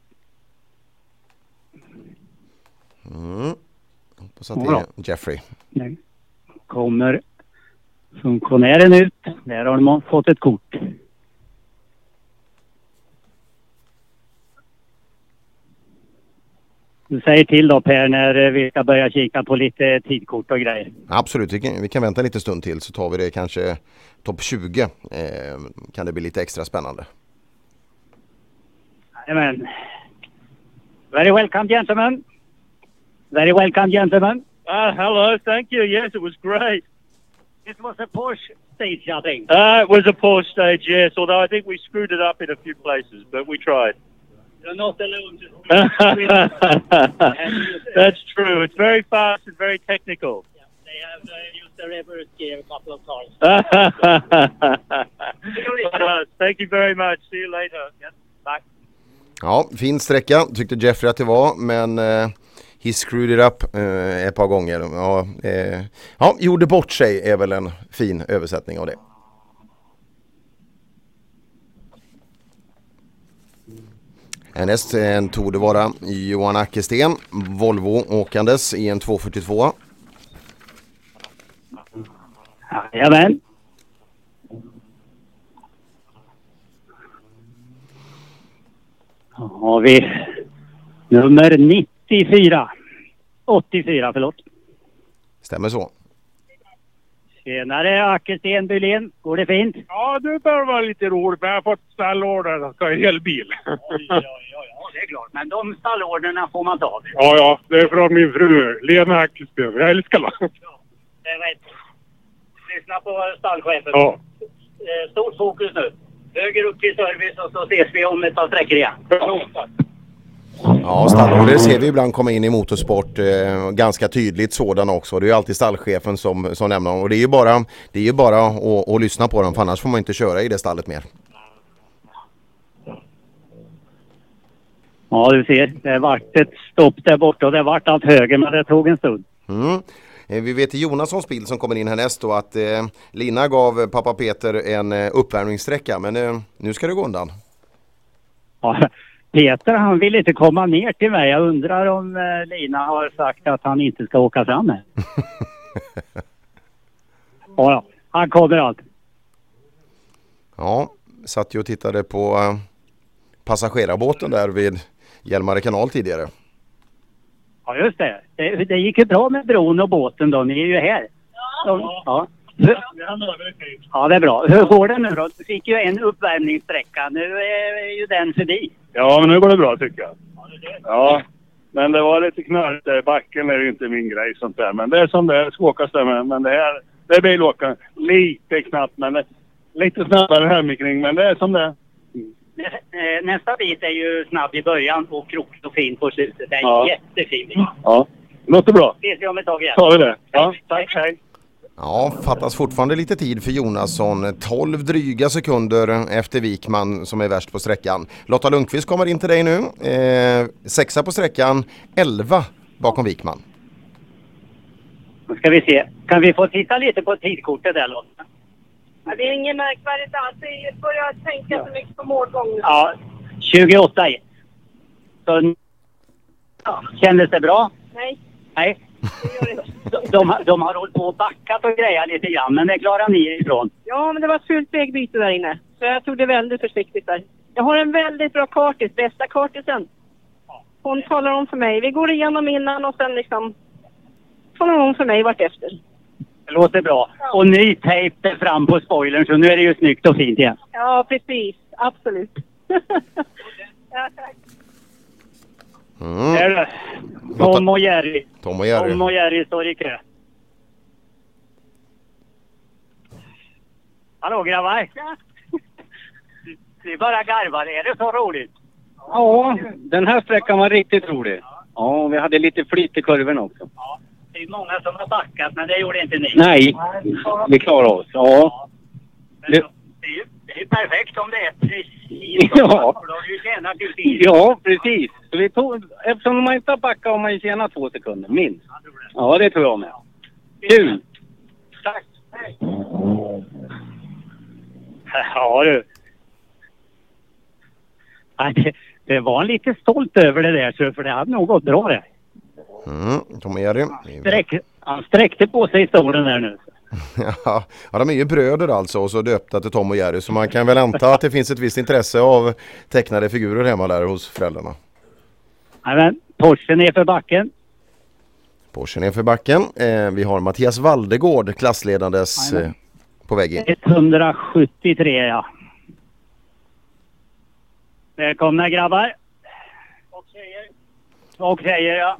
Speaker 1: Mm. Hoppas att det är Jeffrey.
Speaker 2: Nu kommer funktionären ut. Där har de fått ett kort. Du säger till då Per när vi ska börja kika på lite tidkort och grejer.
Speaker 1: Absolut, vi kan, vi kan vänta lite stund till så tar vi det kanske topp 20. Eh, kan det bli lite extra spännande.
Speaker 2: Jajamän. Very welcome gentlemen. Very welcome gentlemen.
Speaker 71: Uh, hello, thank you. Yes, it was great.
Speaker 2: It was a Porsche stage I think.
Speaker 71: Uh, it was a poor stage, yes, although I think we screwed it up in a few places, but we tried.
Speaker 2: You're not alone. (laughs) (laughs)
Speaker 71: That's true. It's very fast and very technical.
Speaker 2: They have uh, used the reverse gear a couple of times. (laughs)
Speaker 71: But, uh, thank you very much. See you later. Bye.
Speaker 1: Ja, fin sträcka tyckte Jeffrey att det var men eh, he screwed it up eh, ett par gånger. Ja, eh, ja, gjorde bort sig är väl en fin översättning av det. Härnäst eh, tog det vara Johan Ackersten, Volvo åkandes i en 242.
Speaker 2: Jajamän. Då har vi nummer 90. 84, förlåt.
Speaker 1: Stämmer så.
Speaker 2: Tjenare Ackersten Bylén. Går det fint?
Speaker 47: Ja, det bör vara lite roligt. Men jag har fått stallorder att ska ha elbil.
Speaker 2: Ja, det är klart. Men de stallorderna får man ta.
Speaker 47: Ja, ja. Det är från min fru Lena Ackelsten. Jag älskar henne.
Speaker 2: Det är rätt. Lyssna på stallchefen.
Speaker 47: Ja.
Speaker 2: Eh, Stort fokus nu. Höger upp till service och så ses vi om ett par sträckor igen.
Speaker 1: Ja, stallorder ser vi ibland komma in i motorsport. Eh, ganska tydligt sådan också. Det är ju alltid stallchefen som, som nämner dem. Och det är ju bara, det är ju bara att, att lyssna på dem för annars får man inte köra i det stallet mer.
Speaker 2: Ja, du ser. Det vart ett stopp där borta och det vart allt höger men det tog en stund.
Speaker 1: Mm. Eh, Vi vet i Jonassons bil som kommer in härnäst då att eh, Lina gav pappa Peter en eh, uppvärmningssträcka men eh, nu ska det gå undan.
Speaker 2: Ja, Peter han vill inte komma ner till mig. Jag undrar om eh, Lina har sagt att han inte ska åka fram här. (laughs) ja, ja, han kommer allt.
Speaker 1: Ja, satt ju och tittade på eh, passagerarbåten där vid Hjälmare kanal tidigare.
Speaker 2: Ja, just det. det. Det gick ju bra med bron och båten då. Ni är ju här. Ja. ja. Ja, det är bra. Hur går det nu då? Du fick ju en uppvärmningssträcka. Nu är ju den förbi.
Speaker 47: Ja, men nu går det bra tycker jag. Ja. Men det var lite knöligt där i backen är ju inte min grej sånt där. Men det är som det är, ska åkas där med. Men det här, det är bilåkaren. Lite knappt men det, lite snabbare hemikring. Men det är som det är.
Speaker 2: Eh, Nästa bit är ju snabb i början och krokig och fin på slutet. Det är en
Speaker 47: Ja.
Speaker 2: jättefin bit.
Speaker 47: Ja, låter bra.
Speaker 2: Ses vi om ett tag igen.
Speaker 47: Tar vi det? Ja, tack. Hej.
Speaker 1: Ja, fattas fortfarande lite tid för Jonasson. 12 dryga sekunder efter Wikman som är värst på sträckan. Lotta Lundqvist kommer in till dig nu. Eh, sexa på sträckan, 11 bakom Wikman.
Speaker 2: Då ska vi se. Kan vi få titta lite på tidkortet där Lotta?
Speaker 108: Ja, det är inget märkvärdigt alls. Jag börjar tänka så mycket på målgång nu.
Speaker 2: Ja, 28 i. Så, ja, kändes det bra?
Speaker 108: Nej.
Speaker 2: Nej. (laughs) De, de, har- hållit på och backat och grejat lite grann, men det klarar ni ifrån.
Speaker 108: Ja, men det var ett fult vägbyte där inne. Så jag tog det väldigt försiktigt där. Jag har en väldigt bra kartis, bästa kartisen. Hon talar om för mig. Vi går igenom innan och sen liksom talar hon om för mig vart efter.
Speaker 2: Det låter bra. Och ny tejp fram på spoilern, så nu är det ju snyggt och fint igen.
Speaker 108: Ja, precis. Absolut. (laughs) ja, tack.
Speaker 1: Mm.
Speaker 2: Där är det. Tom och Jerry.
Speaker 1: Tom och Jerry.
Speaker 2: Tom och Jerry står i kö. Hallå grabbar! Ni bara garvar. Är det så roligt?
Speaker 109: Ja, den här sträckan var riktigt rolig. Ja, vi hade lite flyt i kurvorna också.
Speaker 2: Det är många som har backat, men det gjorde inte ni.
Speaker 109: Nej, vi klarade oss. Ja. Det,
Speaker 2: Det är perfekt om det är precis (laughs)
Speaker 109: Ja.
Speaker 2: För då har du ju tjänat i
Speaker 109: ja, precis. Så vi tog, eftersom man inte har backat har man ju tjänat två sekunder, minst. Ja, det tror jag med. Kul!
Speaker 2: Tack! (laughs) Ja du. Ja, det, det var han lite stolt över det där, så- för det hade nog gått bra det.
Speaker 1: Mm. Tom Jerry.
Speaker 2: Sträck, han sträckte på sig i stolen där nu. (laughs)
Speaker 1: Ja, de är ju bröder alltså och så döpta till Tom och Jerry så man kan väl anta att det finns ett visst intresse av tecknade figurer hemma där hos föräldrarna.
Speaker 2: Men Porschen är för backen.
Speaker 1: Porschen är för backen. Eh, vi har Mattias Valdegård klassledandes eh, på väg in.
Speaker 2: 173 ja. Välkomna grabbar. Och tjejer. Och tjejer ja.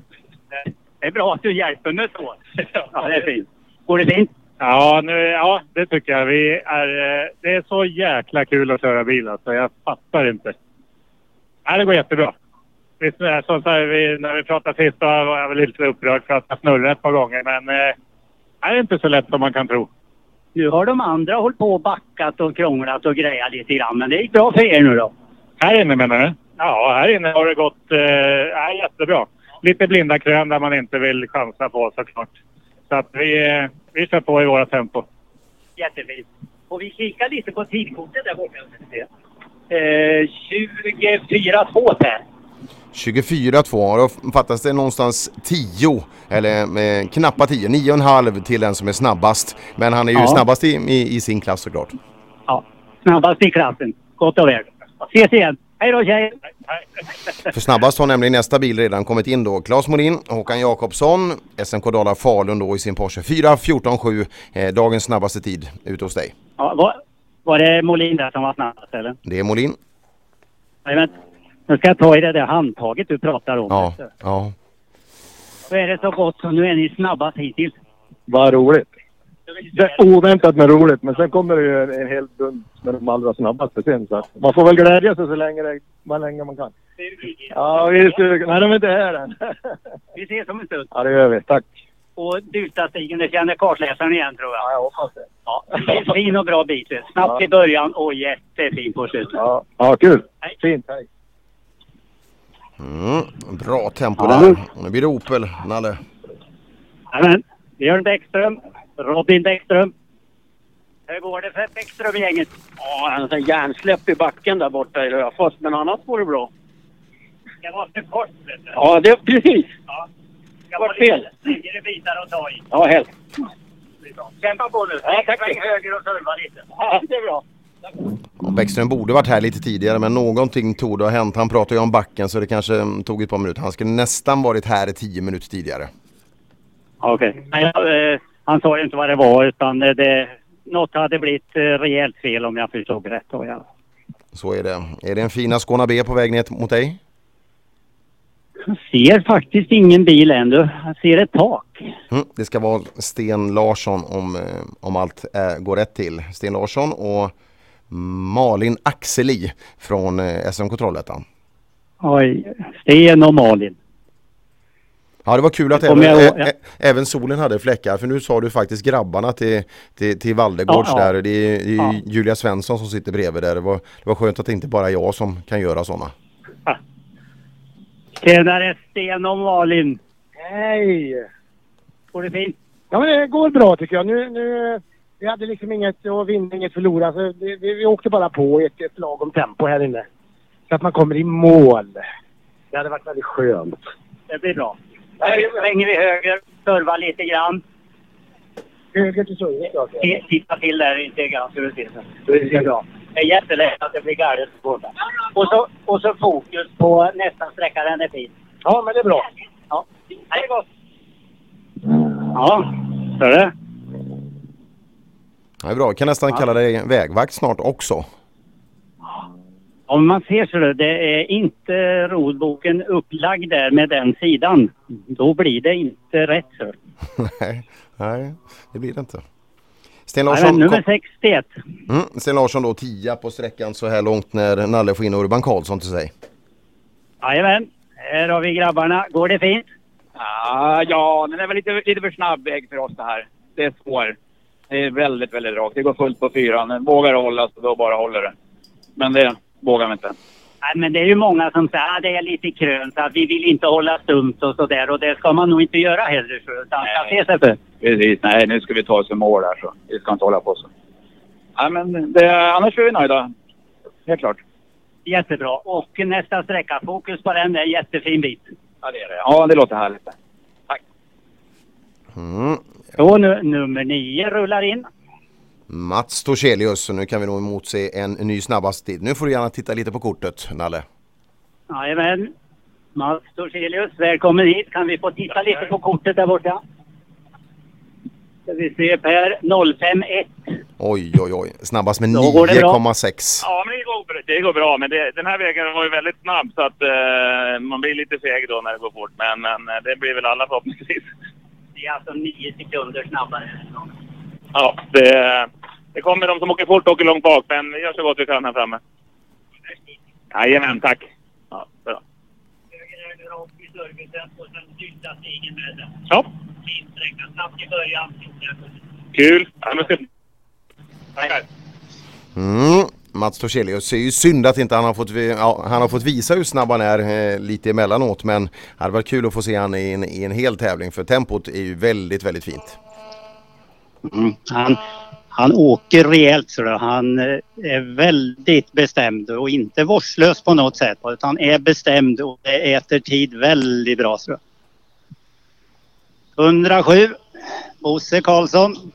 Speaker 2: Det är bra att du hjälper mig så. (laughs) Ja, det är fint. Går det fint?
Speaker 47: Ja, nu, ja, det tycker jag. Vi är, eh, det är så jäkla kul att köra bil alltså. Jag fattar inte. Ja, det går jättebra. Visst, som så här, vi, när vi pratade sist var jag väl lite upprörd för att jag snurrade ett par gånger. Men eh, det är inte så lätt som man kan tro.
Speaker 2: Nu har de andra hållit på och backat och krånglat och grejat lite grann. Men det gick bra för er nu då?
Speaker 47: Här inne menar du? Ja, här inne har det gått eh, jättebra. Lite blinda krön där man inte vill chansa på såklart. Så att vi, eh, vi kör på i våra tempo.
Speaker 2: Jättefint. Och vi kikar lite på tidkortet där borta. Eh, 24-2 Per.
Speaker 1: 24-2, då fattas det någonstans 10 eller eh, knappa 10, 9,5 till den som är snabbast. Men han är ju
Speaker 2: Ja.
Speaker 1: snabbast i, i, i sin klass såklart.
Speaker 2: Ja, snabbast i klassen. Gott och väl. Ses igen. Hej då tjejer!
Speaker 1: För snabbast har nämligen nästa bil redan kommit in då. Claes Molin, Håkan Jakobsson, SMK Dala Falun då i sin Porsche 4.14,7. Eh, dagens snabbaste tid ute hos dig.
Speaker 2: Ja, var, var det Molin där som var snabbast eller?
Speaker 1: Det är Molin.
Speaker 2: Men, nu ska jag ta i det där handtaget du pratar om.
Speaker 1: Ja, ja.
Speaker 2: Då är det så gott så nu är ni snabbast hittills.
Speaker 110: Vad roligt. Det är oväntat men roligt. Men sen kommer det ju en, en hel bunt med de allra snabbaste sen. Så man får väl glädja sig så länge, det, så länge man kan. Ja, vi är sugna. Nej, de är inte här än.
Speaker 2: Vi ses om en stund.
Speaker 110: Ja, det gör vi. Tack.
Speaker 2: Och Dutastigen, det känner kartläsaren igen tror jag.
Speaker 110: Ja, jag hoppas det.
Speaker 2: Ja, fin och bra bit. Snabbt i början och jättefin på slutet.
Speaker 110: Ja, ja kul. Fint. Hej.
Speaker 1: Mm, bra tempo
Speaker 2: Ja.
Speaker 1: där. Nu blir det Opel, Nalle.
Speaker 2: Jajamän. Björn Bäckström. Robin Bäckström. Hur går det för Bäckström-gänget?
Speaker 109: Ja, han har hjärnsläpp i backen där borta i Röfors, men annars går det bra.
Speaker 2: Det var för kort vet du.
Speaker 109: Ja, det precis.
Speaker 2: Ja. Ska
Speaker 109: Vart
Speaker 2: vara
Speaker 109: fel?
Speaker 2: längre bitar att ta i.
Speaker 109: Ja, helst.
Speaker 2: Kämpa på nu.
Speaker 109: Ja, tack.
Speaker 2: Sväng höger och serva lite.
Speaker 109: Ja, det är bra.
Speaker 1: Bäckström borde varit här lite tidigare men någonting tog det ha hänt. Han pratade ju om backen så det kanske mm, tog ett par minuter. Han skulle nästan varit här 10 minuter tidigare.
Speaker 2: Okej. Eh, han sa ju inte vad det var utan eh, det, något hade blivit eh, rejält fel om jag förstod rätt. Då, ja.
Speaker 1: Så är det. Är det en fina Skåna B på väg ner mot dig?
Speaker 2: Jag ser faktiskt ingen bil ännu. Jag ser ett tak.
Speaker 1: Mm, det ska vara Sten Larsson om, eh, om allt eh, går rätt till. Sten Larsson och Malin Axeli från SM Trollhättan.
Speaker 2: Oj, Sten och Malin.
Speaker 1: Ja det var kul att även,
Speaker 2: jag
Speaker 1: ä- ä- även solen hade fläckar för nu sa du faktiskt grabbarna till, till, till Valdegårds
Speaker 2: Ja, ja.
Speaker 1: där. Det är, det är
Speaker 2: Ja.
Speaker 1: Julia Svensson som sitter bredvid där. Det var, det var skönt att det inte bara är jag som kan göra sådana.
Speaker 2: Tjenare Sten och Malin.
Speaker 104: Hej!
Speaker 2: Går det fint?
Speaker 104: Ja men det går bra tycker jag. Nu, nu, vi hade liksom inget att vinna, inget förlora. Så vi, vi, vi åkte bara på i ett, ett lagom tempo här inne. Så att man kommer i mål. Det hade varit väldigt skönt.
Speaker 2: Det blir bra. Nu svänger vi höger, servar lite grann.
Speaker 104: Höger till.
Speaker 2: T- Titta till där lite grann så du ser. Det är bra. Det är jättelätt att det blir galet båda. Och så, och så fokus på nästa sträcka, den är fin.
Speaker 104: Ja, men det är bra.
Speaker 2: Ja, det är gott. Ja, det.
Speaker 1: Ja, det är bra, jag kan nästan
Speaker 2: Ja.
Speaker 1: kalla dig vägvakt snart också.
Speaker 2: Om man ser så, det är inte rodboken upplagd där med den sidan. Då blir det inte rätt. Så. (laughs)
Speaker 1: nej, nej, det blir det inte. Sten
Speaker 2: Nej,
Speaker 1: Larsson,
Speaker 2: men nummer
Speaker 1: kom,
Speaker 2: 61.
Speaker 1: mm, Sten Larsson då 10 på sträckan så här långt när Nalle får in Urban Karlsson till sig.
Speaker 2: Jajamän, här har vi grabbarna. Går det fint?
Speaker 111: Ah, ja, den är väl lite, lite för snabb väg för oss det här. Det är svår. Det är väldigt, väldigt rakt. Det går fullt på fyran. Den vågar hålla så då bara håller den. Men det vågar vi inte.
Speaker 2: Nej, men det är ju många som säger att det är lite krönt, att vi vill inte hålla stumt och sådär. Och det ska man nog inte göra heller. Så, utan man ska se sig för.
Speaker 111: Precis. Nej, nu ska vi ta oss i mål här så. Vi ska inte hålla på så. Nej, men det, annars är vi nöjda. Helt klart.
Speaker 2: Jättebra. Och nästa sträcka, fokus på den. Det är en jättefin bit.
Speaker 111: Ja, det är det. Ja, det låter härligt.
Speaker 1: Mm.
Speaker 2: Så nu, nummer nio rullar in.
Speaker 1: Mats Torselius, så nu kan vi nog emotse en ny snabbast tid. Nu får du gärna titta lite på kortet, Nalle.
Speaker 2: Jajamän. Mats Torselius, välkommen hit. Kan vi få titta lite på kortet där borta? Ska vi se Per, 051.
Speaker 1: Oj, oj, oj. Snabbast med
Speaker 2: Då går det bra.
Speaker 1: 9,6.
Speaker 112: Ja, men det går, det går bra. Men det, den här vägen var ju väldigt snabb så att eh, man blir lite feg då när det går fort. Men, men eh, det blir väl alla förhoppningsvis.
Speaker 2: Det är alltså nio sekunder snabbare.
Speaker 112: Ja, det, det kommer de som åker fort och åker långt bak. Men vi gör så gott vi kan här framme. Jajamän, tack. Ja, bra.
Speaker 2: Höger rakt i servicen och sen sista stigen med den.
Speaker 112: Ja.
Speaker 2: Fin sträcka. Snabbt i början.
Speaker 112: Kul. Ja, men ska...
Speaker 1: Mm. Mats Torselius, det är ju synd att inte han har fått, ja, han har fått visa hur snabb han är eh, lite emellanåt men det hade varit kul att få se han i en, i en hel tävling för tempot är ju väldigt, väldigt fint.
Speaker 2: Mm. Han, han åker rejält så. Han eh, är väldigt bestämd och inte vårdslös på något sätt. Utan är bestämd och det äter tid väldigt bra. Så. 107 Bosse Karlsson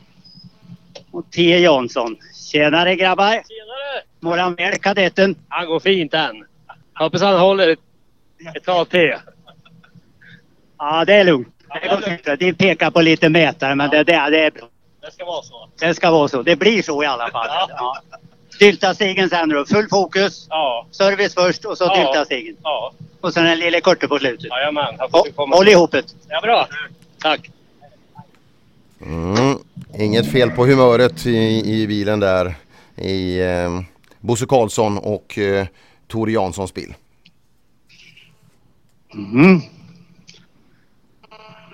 Speaker 2: och T Jansson. Tjenare grabbar! Tjenare! Mår väl kadetten?
Speaker 113: Han går fint än. Hoppas han håller ett, ett tag till.
Speaker 2: Ja det är lugnt. Det går fint. De pekar på lite mätare men det, det, det är bra.
Speaker 113: Det ska vara så.
Speaker 2: Det ska vara så. Det blir så i alla fall. Ja. Dylta-stigen sen då. Full fokus.
Speaker 113: Ja.
Speaker 2: Service först och så
Speaker 113: Ja.
Speaker 2: dylta-stigen.
Speaker 113: Ja.
Speaker 2: Och sen en lille korte på slutet.
Speaker 113: Jajamän.
Speaker 2: Håll ihop det.
Speaker 113: Ja, bra. Tack.
Speaker 1: Mm. Inget fel på humöret i, i bilen där i eh, Bosse Karlsson och eh, Tore Janssons bil.
Speaker 2: Mm.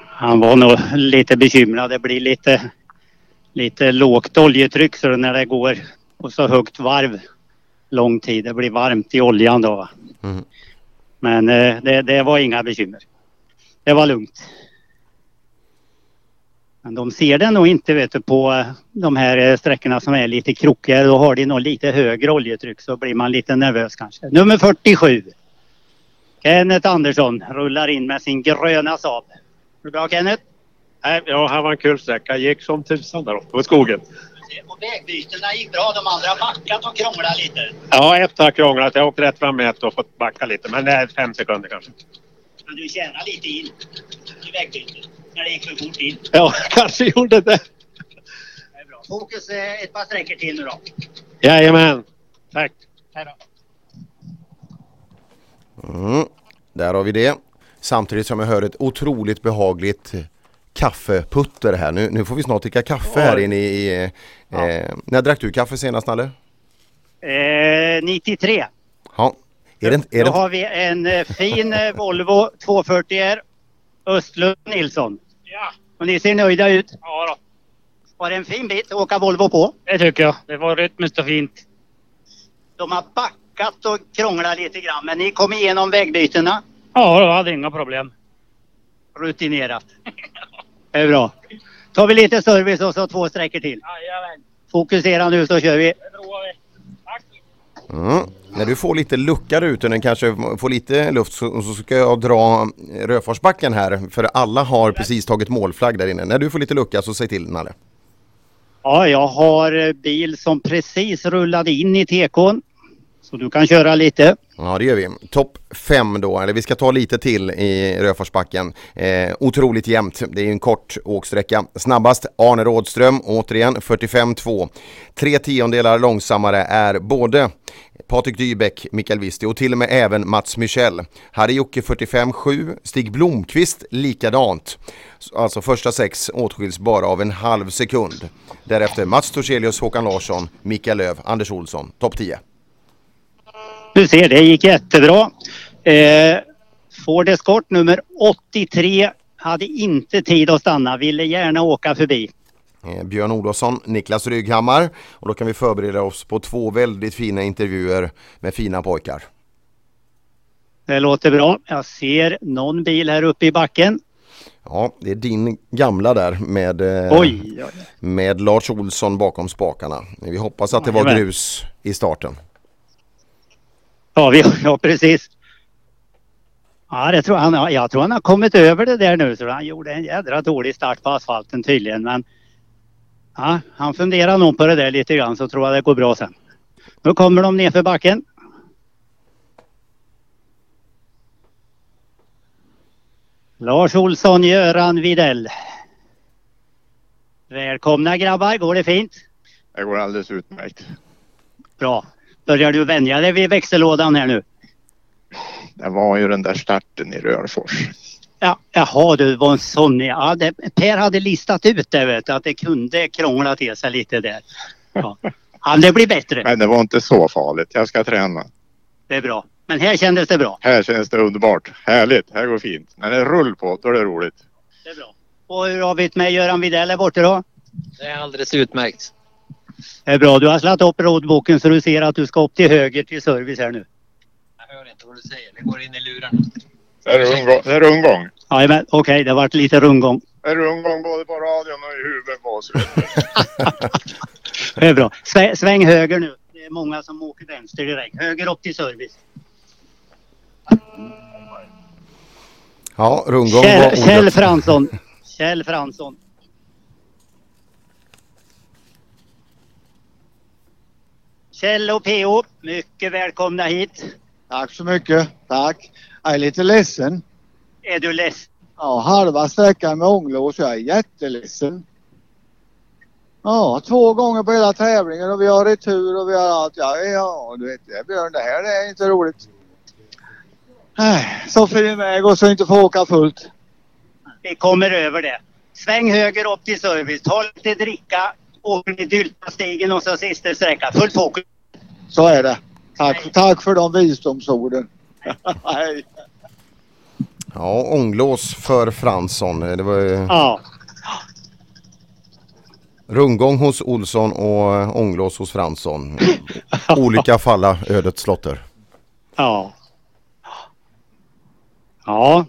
Speaker 2: Han var nog lite bekymrad. Det blir lite, lite lågt oljetryck så när det går och så högt varv lång tid. Det blir varmt i oljan då.
Speaker 1: Mm.
Speaker 2: Men eh, det, det var inga bekymmer. Det var lugnt. Men de ser det nog inte vet du, på eh, de här eh, sträckorna som är lite krokigare. Då har de nog lite högre oljetryck så blir man lite nervös kanske. Nummer 47. Kenneth Andersson rullar in med sin gröna Saab. Hur bra Kenneth?
Speaker 114: Nej, Ja, här var en kul sträcka. Gick som tusan där uppe på skogen.
Speaker 2: Och vägbytena gick bra. De andra backat och krånglat lite.
Speaker 114: Ja, ett har krånglat. Jag åkte rätt fram med ett och fått backa lite. Men det är fem sekunder kanske.
Speaker 2: Men du tjänar lite in i vägbytet när det gick för fort in.
Speaker 114: Ja, (laughs) kanske gjorde det.
Speaker 2: Fokus eh, ett par sträckor till nu då.
Speaker 114: Jajamän. Tack.
Speaker 2: Hej då.
Speaker 1: Mm. Där har vi det. Samtidigt som jag hör ett otroligt behagligt kaffeputter här. Nu, nu får vi snart dricka kaffe här inne i... i eh, när drack du kaffe senast Nalle?
Speaker 2: Eh, 93.
Speaker 1: Ja. Är det, är
Speaker 2: Då
Speaker 1: det,
Speaker 2: har vi en eh, fin eh, Volvo 240R Östlund Nilsson.
Speaker 113: Ja.
Speaker 2: Och ni ser nöjda ut.
Speaker 113: Ja då.
Speaker 2: Var det en fin bit att åka Volvo på?
Speaker 113: Det tycker jag. Det var rytmiskt och fint.
Speaker 2: De har backat och krånglat lite grann men ni kom igenom vägbytena
Speaker 113: Ja, då hade inga problem.
Speaker 2: rutinerat. (laughs) Det är bra. Tar vi lite service och så två sträckor till.
Speaker 113: Jajamän.
Speaker 2: Fokusera nu så kör vi.
Speaker 1: Mm. När du får lite lucka ute, den kanske får lite luft så, så ska jag dra Röforsbacken här. För alla har precis tagit målflagg där inne. När du får lite lucka så säg till Nalle.
Speaker 2: Ja, jag har eh, bil som precis rullade in i tekon. Så du kan köra lite.
Speaker 1: Ja det gör vi. Topp 5 då, eller vi ska ta lite till i Röforsbacken. Eh, otroligt jämnt, det är ju en kort åksträcka. Snabbast Arne Rådström, återigen 45-2. Tre tiondelar långsammare är både Patrik Dybeck, Mikael Visti och till och med även Mats Michel. Harry Jocke 45-7, Stig Blomqvist likadant. Alltså första sex åtskiljs bara av en halv sekund. Därefter Mats Torselius, Håkan Larsson, Mikael Löv, Anders Olsson, topp 10.
Speaker 2: Du ser, det gick jättebra. Eh, Ford Escort nummer 83 hade inte tid att stanna, ville gärna åka förbi.
Speaker 1: Eh, Björn Olofsson, Niklas Rygghammar och då kan vi förbereda oss på två väldigt fina intervjuer med fina pojkar.
Speaker 2: Det låter bra. Jag ser någon bil här uppe i backen.
Speaker 1: Ja, det är din gamla där med, eh,
Speaker 2: Oj, oj.
Speaker 1: med Lars Olsson bakom spakarna. Vi hoppas att det var grus i starten.
Speaker 2: Ja, vi, (laughs) ja precis. Ja, det tror han, jag tror han har kommit över det där nu så han gjorde en jädra dålig start på asfalten tydligen. Men ja, han funderar nog på det där lite grann så tror jag det går bra sen. Nu kommer de nerför backen. Lars Olsson, Göran Videll. Välkomna grabbar, går det fint?
Speaker 60: Det går alldeles utmärkt.
Speaker 2: Bra. Börjar du vänja dig vid växellådan här nu?
Speaker 60: Det var ju den där starten i Rörfors.
Speaker 2: Ja, jaha du, var en sån. Ja, det, per hade listat ut det vet du, att det kunde krångla till sig lite där. Ja, ja det blir bättre.
Speaker 60: Men det var inte så farligt. Jag ska träna.
Speaker 2: Det är bra. Men här kändes det bra.
Speaker 60: Här känns det underbart. Härligt. Här går fint. När det är rull på, då är det roligt.
Speaker 2: Och hur har vi det med Göran Widell där borta då?
Speaker 113: Det är alldeles utmärkt.
Speaker 2: Det är bra. Du har slagit upp rådboken så du ser att du ska upp till höger till service här nu.
Speaker 113: Jag hör inte vad du säger. Det går in i luren.
Speaker 60: Det är rundgång. Det är rundgång.
Speaker 2: Okej det vart lite rundgång.
Speaker 60: Det är rundgång både på radion och i huvudet på oss. (laughs)
Speaker 2: Det är bra. Svä- Sväng höger nu. Det är många som åker vänster direkt. Höger upp till service.
Speaker 1: Ja, rundgång var
Speaker 2: Kjell, Kjell
Speaker 1: ordet.
Speaker 2: Fransson. Kjell Fransson. Kjell och PO, mycket välkomna hit.
Speaker 115: Tack så mycket. Tack. Jag är lite ledsen.
Speaker 2: Är du ledsen?
Speaker 115: Ja, halva sträckan med ånglås. Jag är jätteledsen. Ja, två gånger på hela tävlingen och vi har retur och vi har allt. Ja, ja du vet det Björn, det här det är inte roligt. Så fin väg och så inte få åka fullt.
Speaker 2: Vi kommer över det. Sväng höger upp till service. Ta lite dricka. Åk ner Dyltastigen och så sista sträcka. Full fokus.
Speaker 115: Så är det. Tack, tack för de visdomsorden. (laughs)
Speaker 1: Ja, ånglås för Fransson. Det var ju
Speaker 2: Ja.
Speaker 1: rundgång hos Olsson och ånglås hos Fransson. Olika falla ödets lotter.
Speaker 2: Ja. Ja.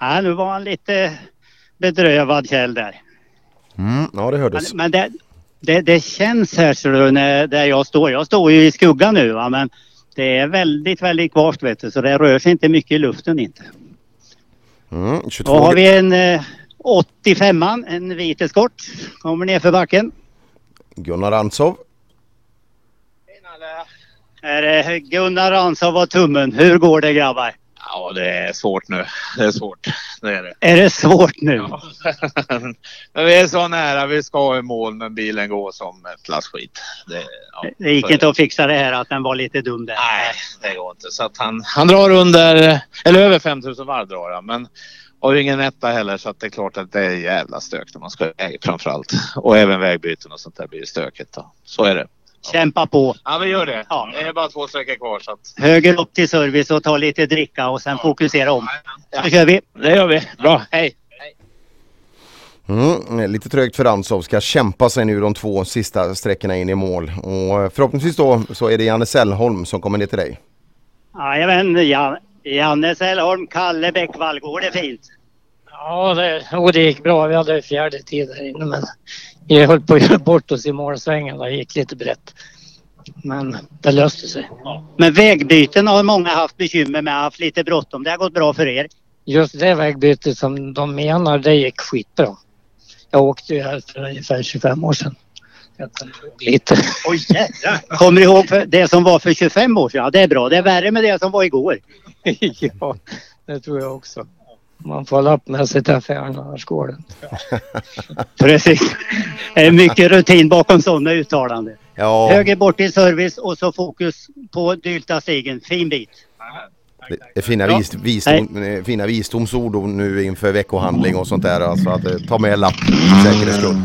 Speaker 2: ja. Nu var han lite bedrövad Kjell där.
Speaker 1: Mm, ja, det
Speaker 2: Men,
Speaker 1: hördes.
Speaker 2: men det, det, det känns här så du, när, där jag står. Jag står ju i skuggan nu va, men det är väldigt, väldigt kvast vet du. Så det rör sig inte mycket i luften inte.
Speaker 1: Mm, 22
Speaker 2: Då har vi en eh, 85an, en vit eskort. Kommer ner för backen.
Speaker 1: Gunnar Rantzov.
Speaker 2: Här är Gunnar Ransson och tummen. Hur går det grabbar?
Speaker 116: Ja, det är svårt nu. Det är svårt. Det är det.
Speaker 2: Är det svårt nu? (laughs)
Speaker 116: Men vi är så nära. Vi ska i mål men bilen går som ett lass skit. Det, ja,
Speaker 2: Det gick inte att fixa det här att den var lite dum där.
Speaker 116: Nej, det går inte. Så att han, han drar under, eller över 5000 varv drar han. Men har ju ingen etta heller så att det är klart att det är jävla stök när man ska iväg framförallt. Och även vägbyten och sånt där blir stökigt. Då. Så är det.
Speaker 2: Kämpa på.
Speaker 116: Ja, vi gör det. Det är bara två sträckor kvar så att...
Speaker 2: Höger upp till service och ta lite dricka och sen fokusera om. Så kör vi.
Speaker 116: Det gör vi. Bra. Hej.
Speaker 1: Mm, lite trögt för Ransov, ska kämpa sig nu de två sista sträckorna in i mål. Och eh, förhoppningsvis då så är det Janne Sällholm som kommer ner till dig.
Speaker 2: Jajamän, Jan, Janne Sällholm, Kalle Bäckvall. Går det fint?
Speaker 117: Ja, det, och det gick bra. Vi hade fjärde tid där inne men vi höll på att göra bort oss i målsvängen. Det gick lite brett. Men det löste sig.
Speaker 2: Men vägbyten har många haft bekymmer med, haft lite bråttom. Det har gått bra för er.
Speaker 117: Just det vägbytet som de menar, det gick skitbra. Jag åkte ju här för ungefär 25 år sedan. Jag kommer ihåg lite.
Speaker 2: Oj jädrar! Kommer du ihåg det som var för 25 år sedan? Ja, det är bra. Det är värre med det som var igår. (laughs)
Speaker 117: ja, det tror jag också. Man får med sig till affären annars går det inte. (laughs)
Speaker 2: Precis. Det är mycket rutin bakom sådana uttalanden.
Speaker 1: Ja.
Speaker 2: Höger bort till service och så fokus på Dylta stigen. Fin bit.
Speaker 1: Det är fina, vis, visdom, fina visdomsord och nu inför veckohandling och sånt där. Alltså att eh, ta med lapp för säkerhets skull.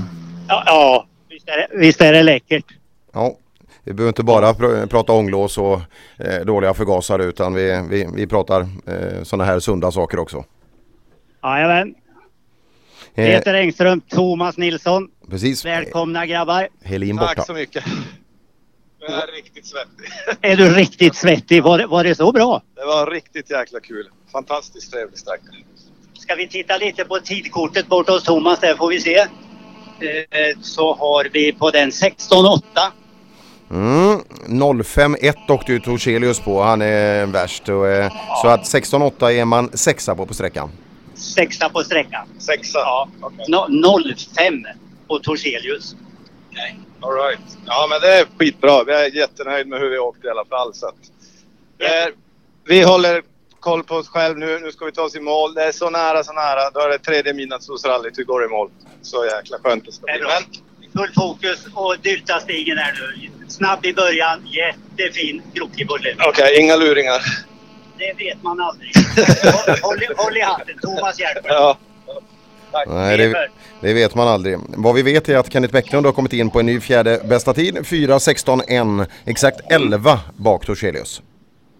Speaker 2: Ja, ja visst, är det, visst är det läckert.
Speaker 1: Ja, vi behöver inte bara pr prata ånglås och eh, dåliga förgasare utan vi, vi, vi pratar eh, sådana här sunda saker också.
Speaker 2: Jajamän.
Speaker 1: Eh,
Speaker 2: Peter Engström, Thomas Nilsson.
Speaker 1: precis.
Speaker 2: Välkomna grabbar.
Speaker 1: Helin borta.
Speaker 60: Tack så mycket. Jag är riktigt svettig.
Speaker 2: Är du riktigt svettig? Var det, var det så bra?
Speaker 60: Det var riktigt jäkla kul. Fantastiskt trevlig sträcka.
Speaker 2: Ska vi titta lite på tidkortet bort hos Thomas där får vi se. Eh, så har vi på den 16.8.
Speaker 1: Mm, 05-1 åkte ju Torselius på, han är värst. Och, eh, Så att 16-8 är man sexa på på sträckan.
Speaker 2: Sexa på sträckan.
Speaker 60: Sexa?
Speaker 2: Ja. No, 05 på Torselius.
Speaker 60: All right. Ja men det är skitbra. Vi är jättenöjda med hur vi åkte i alla fall. Så att, är, vi håller koll på oss själv nu. Nu ska vi ta oss i mål. Det är så nära, så nära. Då är det tredje midnattssolsrallyt vi går i mål. Så jäkla skönt det ska bli. Men
Speaker 2: Full fokus och Dylta stigen här nu. Snabb i början, jättefin krokig bulle.
Speaker 60: okej, inga luringar.
Speaker 2: Det vet man aldrig. håll, håll, håll i hatten, Thomas hjälper.
Speaker 60: Ja.
Speaker 1: Nej, det, det vet man aldrig. Vad vi vet är att Kenneth Bäcklund har kommit in på en ny fjärde bästa tid. 4.16.1, exakt 11 bak Torselius.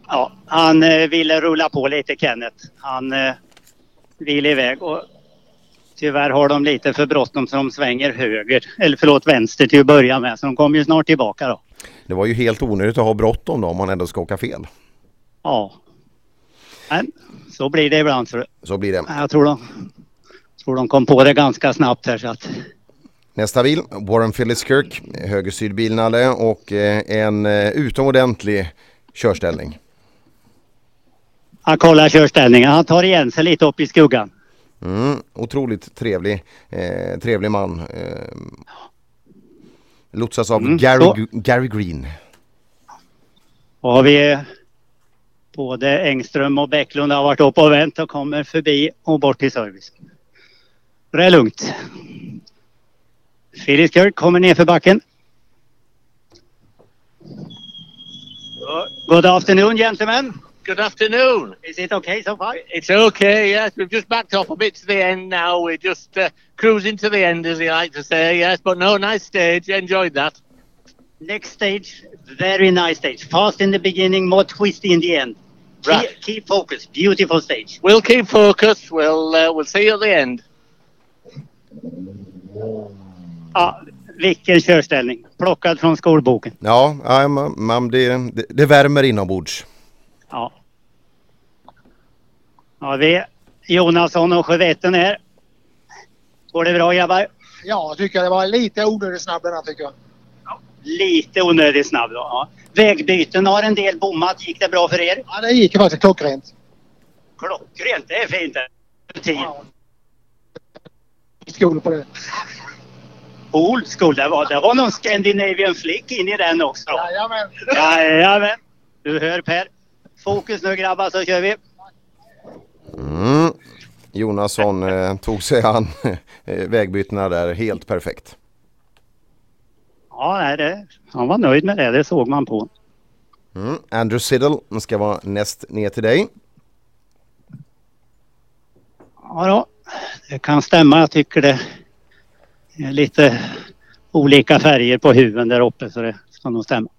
Speaker 2: Ja, han eh, ville rulla på lite Kenneth. Han eh, vill iväg och tyvärr har de lite för bråttom så de svänger höger, eller förlåt vänster till att börja med. Så de kommer ju snart tillbaka då.
Speaker 1: Det var ju helt onödigt att ha bråttom då om man ändå ska åka fel.
Speaker 2: Ja. Men så blir det ibland. Så
Speaker 1: Så blir det.
Speaker 2: jag tror de, tror de kom på det ganska snabbt här så att
Speaker 1: Nästa bil, Warren Philliskirk, högersydbilnalle och eh, en eh, utomordentlig körställning.
Speaker 2: han kollar körställningen. Han tar igen sig lite upp i skuggan.
Speaker 1: Mm, otroligt trevlig, eh, trevlig man. Eh, lotsas av
Speaker 2: Mm,
Speaker 1: Gary. Gary Green.
Speaker 2: Och har vi både Engström och Bäcklund har varit upp och vänt och kommer förbi och bort till service. Det är lugnt. Phyllis Kirk kommer ner för backen. Good afternoon gentlemen.
Speaker 113: Good afternoon.
Speaker 2: Is it okay so far?
Speaker 113: It's okay, yes. We've just backed off a bit to the end now. We're just uh, cruising to the end, as you like to say, yes. But no, nice stage. Enjoyed that.
Speaker 2: Next stage, very nice stage. Fast in the beginning, more twisty in the end. Keep,
Speaker 113: Right.
Speaker 2: keep focus. Beautiful stage.
Speaker 113: We'll keep focused. We'll uh, we'll see you at the end.
Speaker 2: Ja, vilken körställning. Plockad från skolboken.
Speaker 1: Ja, ja man, man, det, det, värmer inombords.
Speaker 2: Ja. Ja, vi Jonasson och Sjövetten här. Går det bra grabbar?
Speaker 115: Ja, jag tycker det var lite onödigt snabb den här tycker jag.
Speaker 2: Lite onödigt snabb då. Ja. Vägbyten har en del bommat. Gick det bra för er?
Speaker 115: Ja, det gick ju faktiskt klockrent.
Speaker 2: Klockrent, det är fint det. Tid.
Speaker 115: Skol på det.
Speaker 2: Old school, det var, det var någon Scandinavian flick in i den också.
Speaker 115: Jajamän.
Speaker 2: Jajamän. Du hör Per. Fokus nu grabbar så kör vi.
Speaker 1: Jonasson eh, tog sig an eh, vägbytena där helt perfekt.
Speaker 2: Ja, nej, det, han var nöjd med det. Det såg man på.
Speaker 1: Mm. Andrew Siddle ska vara näst ner till dig.
Speaker 2: Ja, då. det kan stämma. Jag tycker det är lite olika färger på huven där uppe så det ska nog stämma.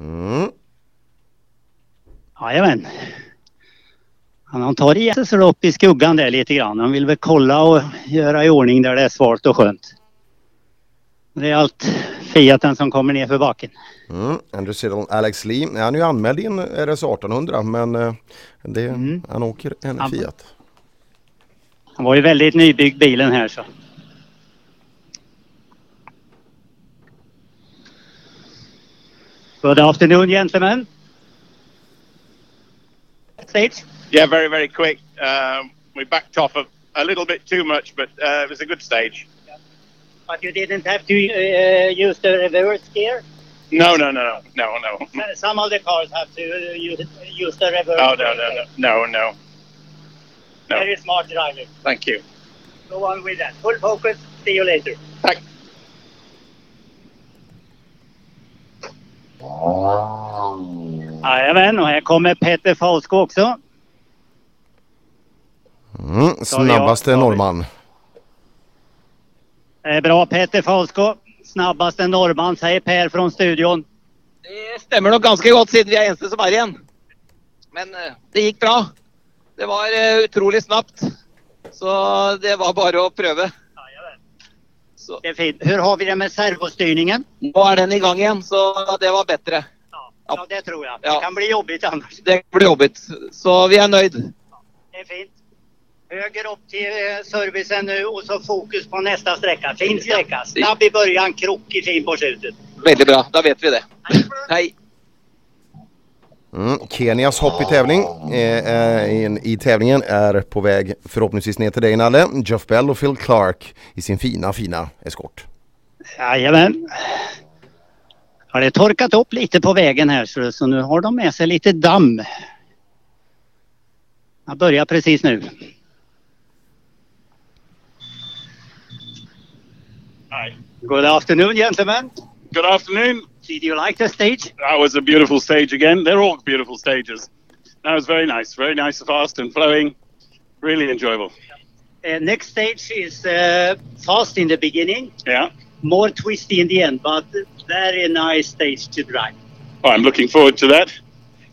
Speaker 1: Mm.
Speaker 2: Jajamän. Han tar igen sig upp i skuggan där lite grann. Han vill väl kolla och göra i ordning där det är svalt och skönt. Det är allt Fiaten som kommer ner för backen.
Speaker 1: Mm. Andrew Siddle, Alex Lee. Han är ju anmäld i en RS 1800 men eh, det, han åker en
Speaker 2: Han-
Speaker 1: Fiat.
Speaker 2: Han var ju väldigt nybyggd bilen här så. Good afternoon gentlemen. Stage.
Speaker 46: Yeah, very, very quick. Um, we backed off a, a little bit too much, but uh, it was a good stage.
Speaker 2: But you didn't have to uh, use the reverse gear?
Speaker 46: No, no, no, no, no, no.
Speaker 2: Some of the cars have to uh, use, use the reverse
Speaker 46: Oh, no, no, no, no, no. no.
Speaker 2: Very smart driver.
Speaker 46: Thank you.
Speaker 2: Go on with that. Full focus. See you later.
Speaker 46: Tack.
Speaker 2: Jajamän, och här kommer Peter Fausko också.
Speaker 1: Mm. Snabbaste norrman.
Speaker 2: Det är bra Peter Fausko. Snabbaste norrman säger Per från studion.
Speaker 27: Det stemmer nok ganske godt, siden vi er eneste som er igjen. Men eh, det gikk bra. Det var eh, utrolig snapt. Så det var bare å prøve.
Speaker 2: Det är fint. Hur har vi det med servostyrningen?
Speaker 27: Nå er den i gang igjen, så det var bedre.
Speaker 2: Ja, det tror jag.
Speaker 27: Ja.
Speaker 2: Det kan bli jobbigt annars.
Speaker 27: Det blir jobbigt. Så vi er nøyd.
Speaker 2: Det är fint. Höger upp till eh, servicen nu och så fokus på nästa sträcka. Fin sträcka. Snabb i början, krokig fin på slutet.
Speaker 27: Veldig bra. Da vet vi det. Hei.
Speaker 1: Mm. Kenias hopp i tävling eh, eh, i, i tävlingen är på väg förhoppningsvis ner till dig Nalle. Jeff Bell och Phil Clark i sin fina fina eskort.
Speaker 2: Jajamän. Har det torkat upp lite på vägen här så, så nu har de med sig lite damm. Jag börjar precis nu. Good afternoon gentlemen.
Speaker 46: Good afternoon.
Speaker 2: Did you like the stage?
Speaker 46: That was a beautiful stage again. They're all beautiful stages. That was very nice. Very nice, fast and flowing. Really enjoyable.
Speaker 2: Uh, next stage is uh, fast in the beginning,
Speaker 46: Yeah.
Speaker 2: more twisty in the end, but very nice stage to drive.
Speaker 46: Oh, I'm looking forward to that.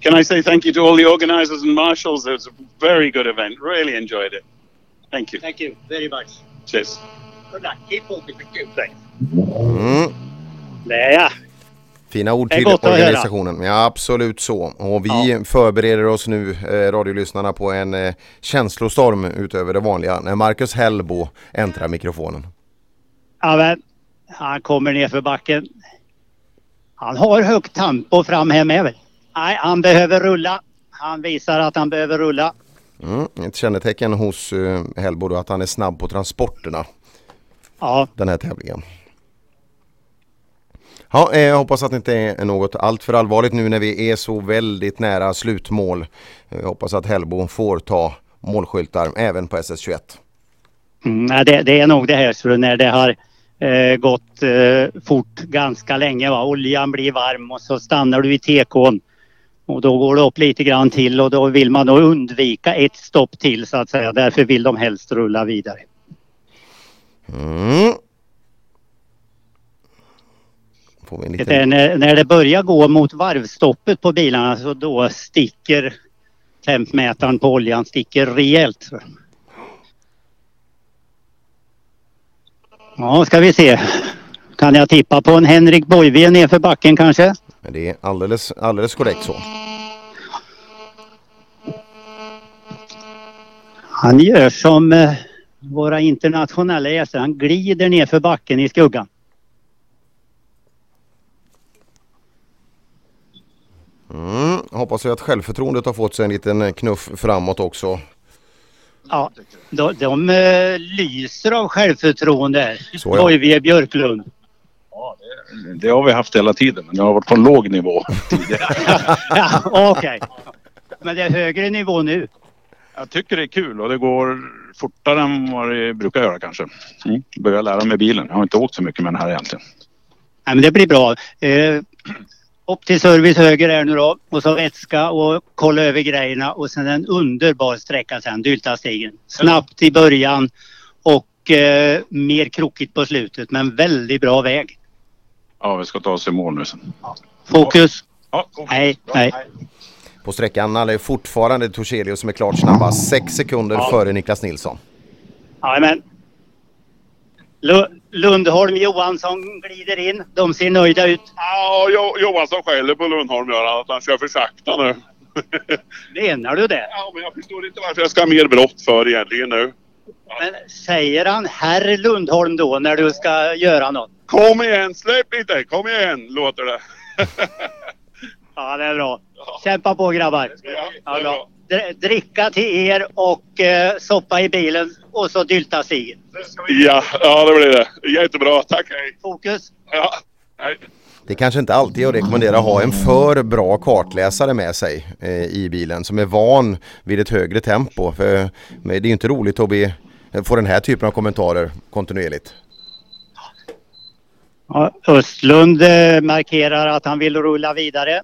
Speaker 46: Can I say thank you to all the organisers and marshals? It was a very good event. Really enjoyed it. Thank you.
Speaker 2: Thank you very much.
Speaker 46: Cheers.
Speaker 2: Good luck. Keep moving. Thanks.
Speaker 1: Mm.
Speaker 2: Det är jag.
Speaker 1: Fina ord till organisationen. Ja absolut så. Och vi förbereder oss nu, eh, radiolyssnarna, på en eh, känslostorm utöver det vanliga när Marcus Hellbo äntrar mikrofonen.
Speaker 2: Ja, men, han kommer ner för backen. Han har högt tempo fram här med? Nej, han behöver rulla. Han visar att han behöver rulla.
Speaker 1: Mm. Ett kännetecken hos eh, Hellbo då att han är snabb på transporterna.
Speaker 2: Ja.
Speaker 1: Den här tävlingen. Ja, eh, jag hoppas att det inte är något allt för allvarligt nu när vi är så väldigt nära slutmål. Jag hoppas att Hellbo får ta målskyltar även på SS21.
Speaker 2: Mm, det, det är nog det här så när det har eh, gått eh, fort ganska länge. Va? Oljan blir varm och så stannar du i tekon. Och då går det upp lite grann till och då vill man då undvika ett stopp till så att säga. Därför vill de helst rulla vidare.
Speaker 1: Mm. Får vi en
Speaker 2: Det
Speaker 1: liten...
Speaker 2: är när, när det börjar gå mot varvstoppet på bilarna så då sticker tempmätaren på oljan sticker rejält. Ja, ska vi se. Kan jag tippa på en Henrik Boivier nerför backen kanske?
Speaker 1: Men det är alldeles, alldeles korrekt så.
Speaker 2: Han gör som eh, våra internationella gäster. Han glider nerför backen i skuggan.
Speaker 1: Mm. Hoppas jag att självförtroendet har fått sig en liten knuff framåt också.
Speaker 2: Ja, de, de eh, lyser av självförtroende.
Speaker 1: Så ja.
Speaker 2: Björklund.
Speaker 71: Det har vi haft hela tiden, men det har varit på en låg nivå tidigare. (laughs)
Speaker 2: ja, Okej. Men det är högre nivå nu.
Speaker 118: Jag tycker det är kul och det går fortare än vad det brukar göra kanske. Mm. Börjar lära mig bilen. Jag har inte åkt så mycket med den här egentligen.
Speaker 2: Nej, men det blir bra. Eh, upp till service höger här nu då och så vätska och kolla över grejerna och sen en underbar sträcka sen, Dyltastigen. Snabbt i början och eh, mer krokigt på slutet men väldigt bra väg.
Speaker 118: Ja, vi ska ta oss i mål nu sen.
Speaker 2: Fokus!
Speaker 118: Ja,
Speaker 2: Hej, hej.
Speaker 1: På sträckan är fortfarande Torselius som är klart snabbast. Sex sekunder
Speaker 2: Ja.
Speaker 1: före Niklas Nilsson.
Speaker 2: Jajamän. Lu- Lundholm Johansson glider in. De ser nöjda ut.
Speaker 119: Ja, jo, Johansson skäller på Lundholm gör att han kör för sakta nu. (laughs)
Speaker 2: Menar du det?
Speaker 119: Ja, men jag förstår inte varför jag ska ha mer brott för egentligen nu.
Speaker 2: Men säger han herr Lundholm då när du ska göra något?
Speaker 119: Kom igen, släpp inte! Kom igen, låter det. (laughs)
Speaker 2: Ja, det är bra. Kämpa på grabbar. Ja, bra. Dr- Dricka till er och eh, soppa i bilen och så dylta stigen.
Speaker 119: Ja, ja det blir det. Jättebra. Tack, hej.
Speaker 2: Fokus.
Speaker 119: Ja, hej.
Speaker 1: Det kanske inte alltid är att rekommendera att ha en för bra kartläsare med sig eh, i bilen som är van vid ett högre tempo. För men det är ju inte roligt att bli, få den här typen av kommentarer kontinuerligt.
Speaker 2: Ja, Östlund eh, markerar att han vill rulla vidare.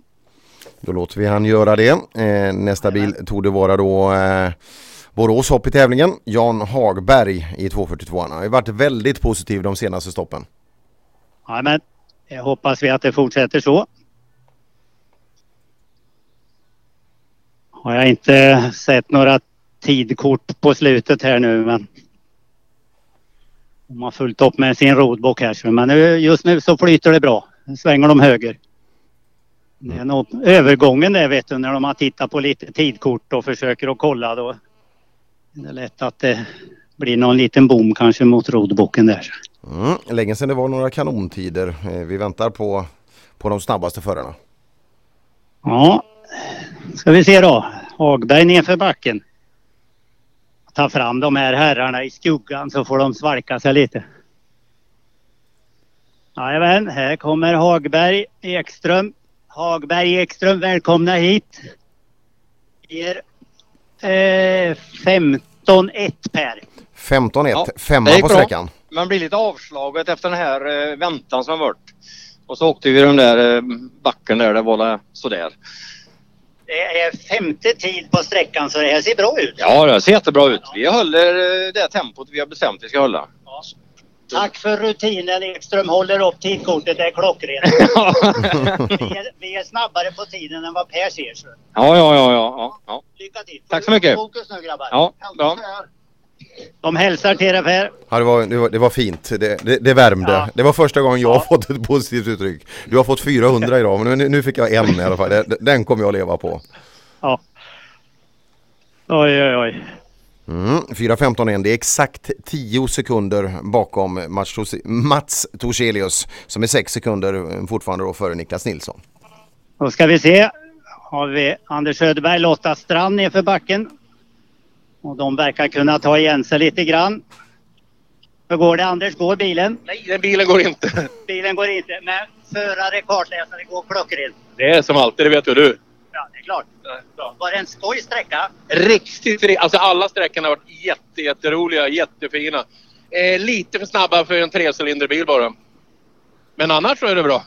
Speaker 1: Då låter vi han göra det. Eh, nästa bil tog det vara då eh, Borås hopp i tävlingen. Jan Hagberg i 242. Han har ju varit väldigt positiv de senaste stoppen.
Speaker 2: Ja, men jag hoppas vi att det fortsätter så. Har jag inte sett några tidkort på slutet här nu men de har fullt upp med sin roadbook här men just nu så flyter det bra. Nu svänger de höger. Det är nog övergången där vet du när de har tittat på lite tidkort och försöker att kolla då. Det är lätt att det blir någon liten bom kanske mot roadbooken där.
Speaker 1: Mm, länge sedan det var några kanontider. Eh, vi väntar på, på de snabbaste förarna.
Speaker 2: Ja, ska vi se då. Hagberg nerför backen. Ta fram de här herrarna i skuggan så får de svalka sig lite. Jajamän, här kommer Hagberg Ekström. Hagberg Ekström, välkomna hit. Er eh, 15-1 Per.
Speaker 1: 15-1,
Speaker 120: Ja,
Speaker 1: femma
Speaker 120: det gick
Speaker 1: på
Speaker 120: bra.
Speaker 1: sträckan.
Speaker 120: Man blir lite avslaget efter den här eh, väntan som har varit. Och så åkte vi den där eh, backen där, det var det sådär.
Speaker 2: Det är femte tid på sträckan så det här ser bra ut.
Speaker 120: Ja, det ser jättebra ut. Vi håller eh, det tempot vi har bestämt vi ska hålla.
Speaker 2: Tack för rutinen Ekström. Håller upp tidkortet. Det är klockrent. (laughs) vi, är, vi är snabbare på tiden än vad Per ser. Så.
Speaker 120: Ja, ja, ja, ja. ja, ja.
Speaker 2: Lycka till.
Speaker 120: Tack så mycket.
Speaker 2: Fokus nu grabbar.
Speaker 120: Ja, bra.
Speaker 2: De hälsar till er Per.
Speaker 1: Ja, det, var, det, var, det var fint. Det, det, det värmde.
Speaker 2: Ja.
Speaker 1: Det var första gången jag har fått ett positivt uttryck. Du har fått 400 (laughs) idag men nu, nu fick jag en i alla fall. Det- Den kommer jag leva på.
Speaker 2: Ja. Oj, oj, oj.
Speaker 1: Mm, 4.15 det är exakt 10 sekunder bakom Mats, Torselius som är 6 sekunder fortfarande då före Niklas Nilsson.
Speaker 2: Då ska vi se. Har vi Anders Söderberg, Lotta Strand nerför backen. Och de verkar kunna ta igen sig lite grann. Hur går det Anders? Går bilen?
Speaker 113: Nej, den bilen går inte.
Speaker 2: Bilen går inte. Men förare, kartläsare går klockrent.
Speaker 113: Det är som alltid, det vet ju du.
Speaker 2: Ja, det är klart. Var det en skoj sträcka?
Speaker 113: Riktigt, ri- alltså alla sträckorna har varit jätte, jätteroliga, jättefina. Eh, lite för snabba för en trecylinderbil bara. Men annars så är det bra.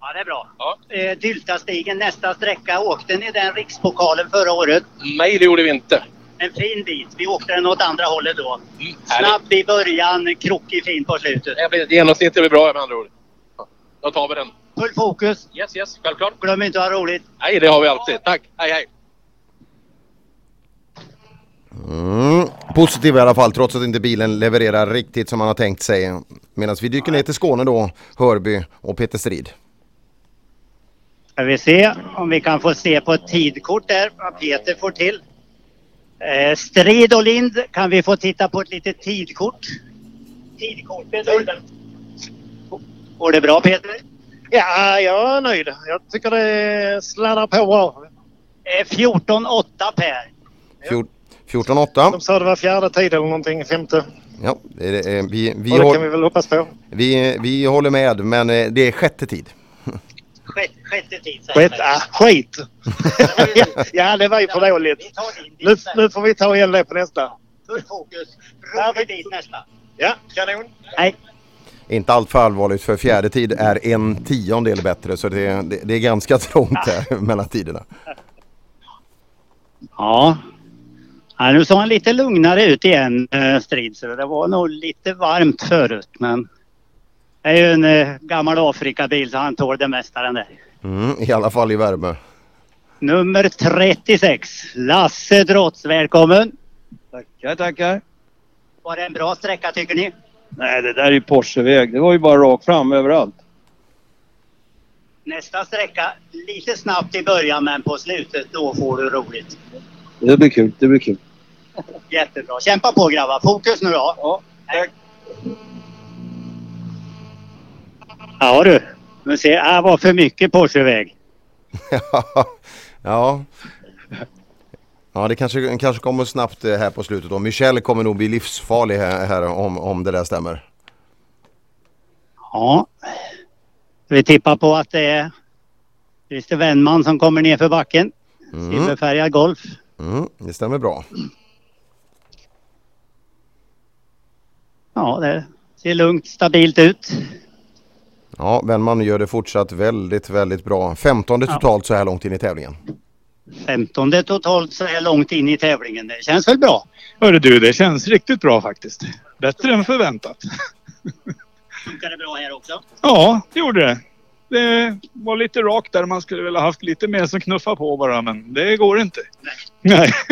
Speaker 2: Ja, det är bra. Eh, Dyltastigen nästa sträcka. Åkte ni den rikspokalen förra året?
Speaker 113: Nej, det gjorde vi inte.
Speaker 2: En fin bit. Vi åkte den åt andra hållet då.
Speaker 113: härligt.
Speaker 2: Snabb i början, krokig fin på slutet.
Speaker 113: Det blir- Genomsnittet blir bra med andra ord. Ja, Då tar vi den.
Speaker 2: Full fokus.
Speaker 113: Yes, yes, självklart.
Speaker 2: Glöm inte att ha roligt.
Speaker 113: Nej, det har vi alltid. Tack. Hej, hej.
Speaker 1: Mm, positiv i alla fall trots att inte bilen levererar riktigt som man har tänkt sig. Medan vi dyker ner till Skåne då, Hörby och Peter Strid.
Speaker 2: Ska vi se om vi kan få se på ett tidkort där vad Peter får till. Eh, Strid och Lind, kan vi få titta på ett litet tidkort? Tidkortet. Går det bra Peter? (laughs)
Speaker 121: Ja, jag är nöjd. Jag tycker det sladdar på bra.
Speaker 2: Eh, 14-8 Per.
Speaker 1: Fjor- 14-8.
Speaker 121: De sa det var fjärde tid eller någonting, femte.
Speaker 1: Ja, det eh, vi, vi,
Speaker 121: och det
Speaker 1: håll,
Speaker 121: kan vi väl hoppas på.
Speaker 1: vi, vi håller med men eh, det är sjätte tid.
Speaker 2: sjätte tid.
Speaker 121: Skit, ah, skit! (laughs) ja, det var ju för dåligt. Nu, nu får vi ta igen det på nästa.
Speaker 2: Full fokus. Rolig dit nästa.
Speaker 121: Ja, kanon.
Speaker 2: Nej.
Speaker 1: Inte allt för allvarligt för fjärde tid är en tiondel bättre så det, det, det är ganska (laughs) trångt där mellan tiderna.
Speaker 2: Ja. ja. Nu såg han lite lugnare ut igen, eh, Strid. Så det var nog lite varmt förut. Men det är ju en eh, gammal Afrikabil så han tål det mesta den där.
Speaker 1: Mm, I alla fall i värme.
Speaker 2: Nummer 36, Lasse Drotz. Välkommen!
Speaker 122: Tackar, tackar.
Speaker 2: Var det en bra sträcka tycker ni?
Speaker 122: Nej, det där är ju Porscheväg. Det var ju bara rakt fram överallt.
Speaker 2: Nästa sträcka, lite snabbt i början men på slutet då får du roligt.
Speaker 122: Det blir kul, det blir kul. (laughs)
Speaker 2: Jättebra. Kämpa på grabbar. Fokus nu då.
Speaker 122: Ja,
Speaker 2: tack. Ja du. Men se, det var för mycket Porscheväg. (laughs)
Speaker 1: ja. Ja, det kanske, kanske kommer snabbt eh, här på slutet då. Michel kommer nog bli livsfarlig här, här om, om det där stämmer.
Speaker 2: Ja. Vi tippar på att det är Christer Wennman som kommer ner för backen.
Speaker 1: Mm.
Speaker 2: Silverfärgad Golf.
Speaker 1: Mm, det stämmer bra.
Speaker 2: Ja, det ser lugnt, stabilt ut.
Speaker 1: Ja, Wennman gör det fortsatt väldigt, väldigt bra. 15
Speaker 2: Ja.
Speaker 1: totalt så här långt in i tävlingen.
Speaker 2: 15 totalt så här långt in i tävlingen. Det känns väl bra?
Speaker 46: Hörru du, det känns riktigt bra faktiskt. Bättre än förväntat.
Speaker 2: Funkar det bra här också?
Speaker 46: Ja, det gjorde det. Det var lite rakt där man skulle vilja haft lite mer som knuffar på bara men det går inte. Nej. (laughs)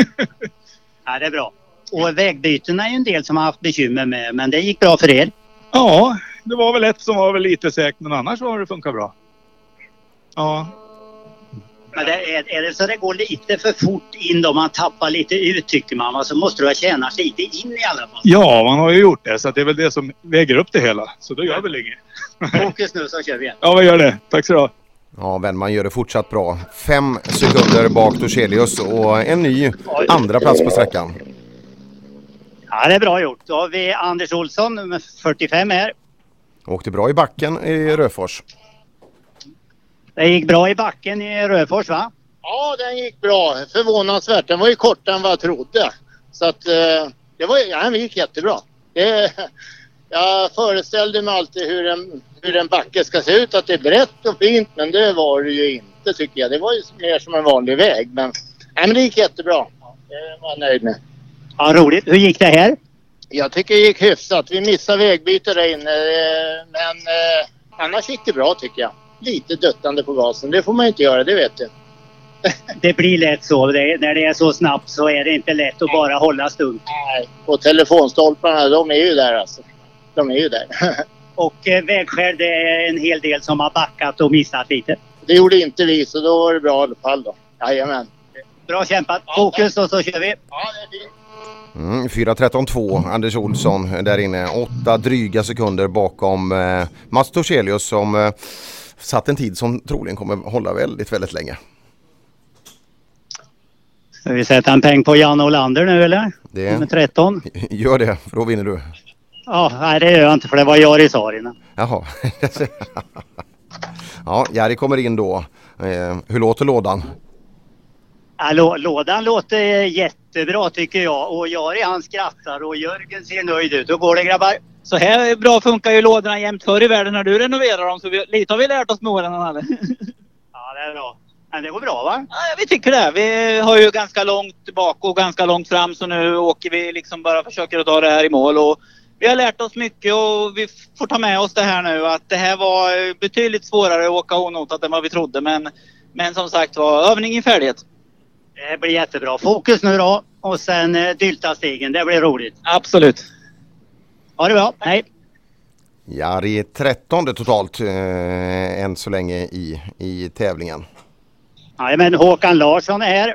Speaker 2: Ja, det är bra. Och vägbytena är ju en del som har haft bekymmer med, men det gick bra för er.
Speaker 46: Ja, det var väl ett som var väl lite säkert men annars har det funkat bra. Ja,
Speaker 2: Men det är, är det så det går lite för fort in då man tappar lite ut tycker man, så måste du ha tjänat lite in i alla fall.
Speaker 46: ja man har ju gjort det så det är väl det som väger upp det hela. Så då gör väl inget.
Speaker 2: Fokus nu så kör vi igen.
Speaker 46: Ja, vi gör det. Tack så du ha.
Speaker 1: Ja, Wennman gör det fortsatt bra. Fem sekunder bak Torsselius och en ny andra plats på sträckan.
Speaker 2: Ja, det är bra gjort. Då har vi Anders Olsson, nummer 45 här.
Speaker 1: Åkte bra i backen i Röfors.
Speaker 2: Det gick bra i backen i Röfors va?
Speaker 121: Ja, den gick bra. Förvånansvärt. Den var ju kortare än vad jag trodde. Så att eh, det var, ja, den gick jättebra. Det, (laughs) jag föreställde mig alltid hur en, hur en backe ska se ut. Att det är brett och fint. Men det var det ju inte tycker jag. Det var ju mer som en vanlig väg. Men, ja, men det gick jättebra. Det var jag nöjd med.
Speaker 2: Ja, roligt. Hur gick det här?
Speaker 121: Jag tycker det gick hyfsat. Vi missade vägbyte där inne. eh, Men eh, annars gick det bra tycker jag. Lite duttande på gasen. Det får man inte göra, det vet du. (laughs)
Speaker 2: Det blir lätt så. Det, när det är så snabbt så är det inte lätt att bara hålla stumt.
Speaker 121: Nej, och telefonstolparna de är ju där alltså. De är ju där. (laughs)
Speaker 2: Och eh, vägskäl, det är en hel del som har backat och missat lite.
Speaker 121: Det gjorde inte vi så då var det bra i alla fall då. Jajamän.
Speaker 2: Bra kämpat. Fokus och så kör vi.
Speaker 1: Mm, 4.13.2 Anders Olsson där inne. Åtta dryga sekunder bakom eh, Mats Torsselius som eh, satt en tid som troligen kommer hålla väldigt, väldigt länge.
Speaker 2: Ska vi sätta en peng på Jan Olander nu eller?
Speaker 1: Det
Speaker 2: Nummer 13. (laughs)
Speaker 1: gör det, för då vinner du.
Speaker 2: Ja, nej det gör jag inte för det var Jari Saarinen.
Speaker 1: Jaha. (laughs) ja, Jari kommer in då. Eh, hur låter lådan?
Speaker 2: Ja, lå- lådan låter jättebra tycker jag och Jari han skrattar och Jörgen ser nöjd ut. Hur går det grabbar?
Speaker 65: Så här bra funkar ju lådorna jämt förr i världen när du renoverar dem. Så vi, lite har vi lärt oss med åren Nalle.
Speaker 2: Ja, det är bra. Men det går bra va?
Speaker 65: Ja, vi tycker det. Vi har ju ganska långt bak och ganska långt fram så nu åker vi liksom bara försöker att ta det här i mål. Och vi har lärt oss mycket och vi får ta med oss det här nu att det här var betydligt svårare att åka onotat än vad vi trodde. Men, men som sagt var, övning i färdighet.
Speaker 2: Det blir jättebra. Fokus nu då och sen eh, dylta stigen. Det blir roligt.
Speaker 65: Absolut.
Speaker 2: Ha det bra. Hej.
Speaker 1: Jari 13 totalt eh, än så länge i, i tävlingen.
Speaker 2: Ja, men Håkan Larsson är här.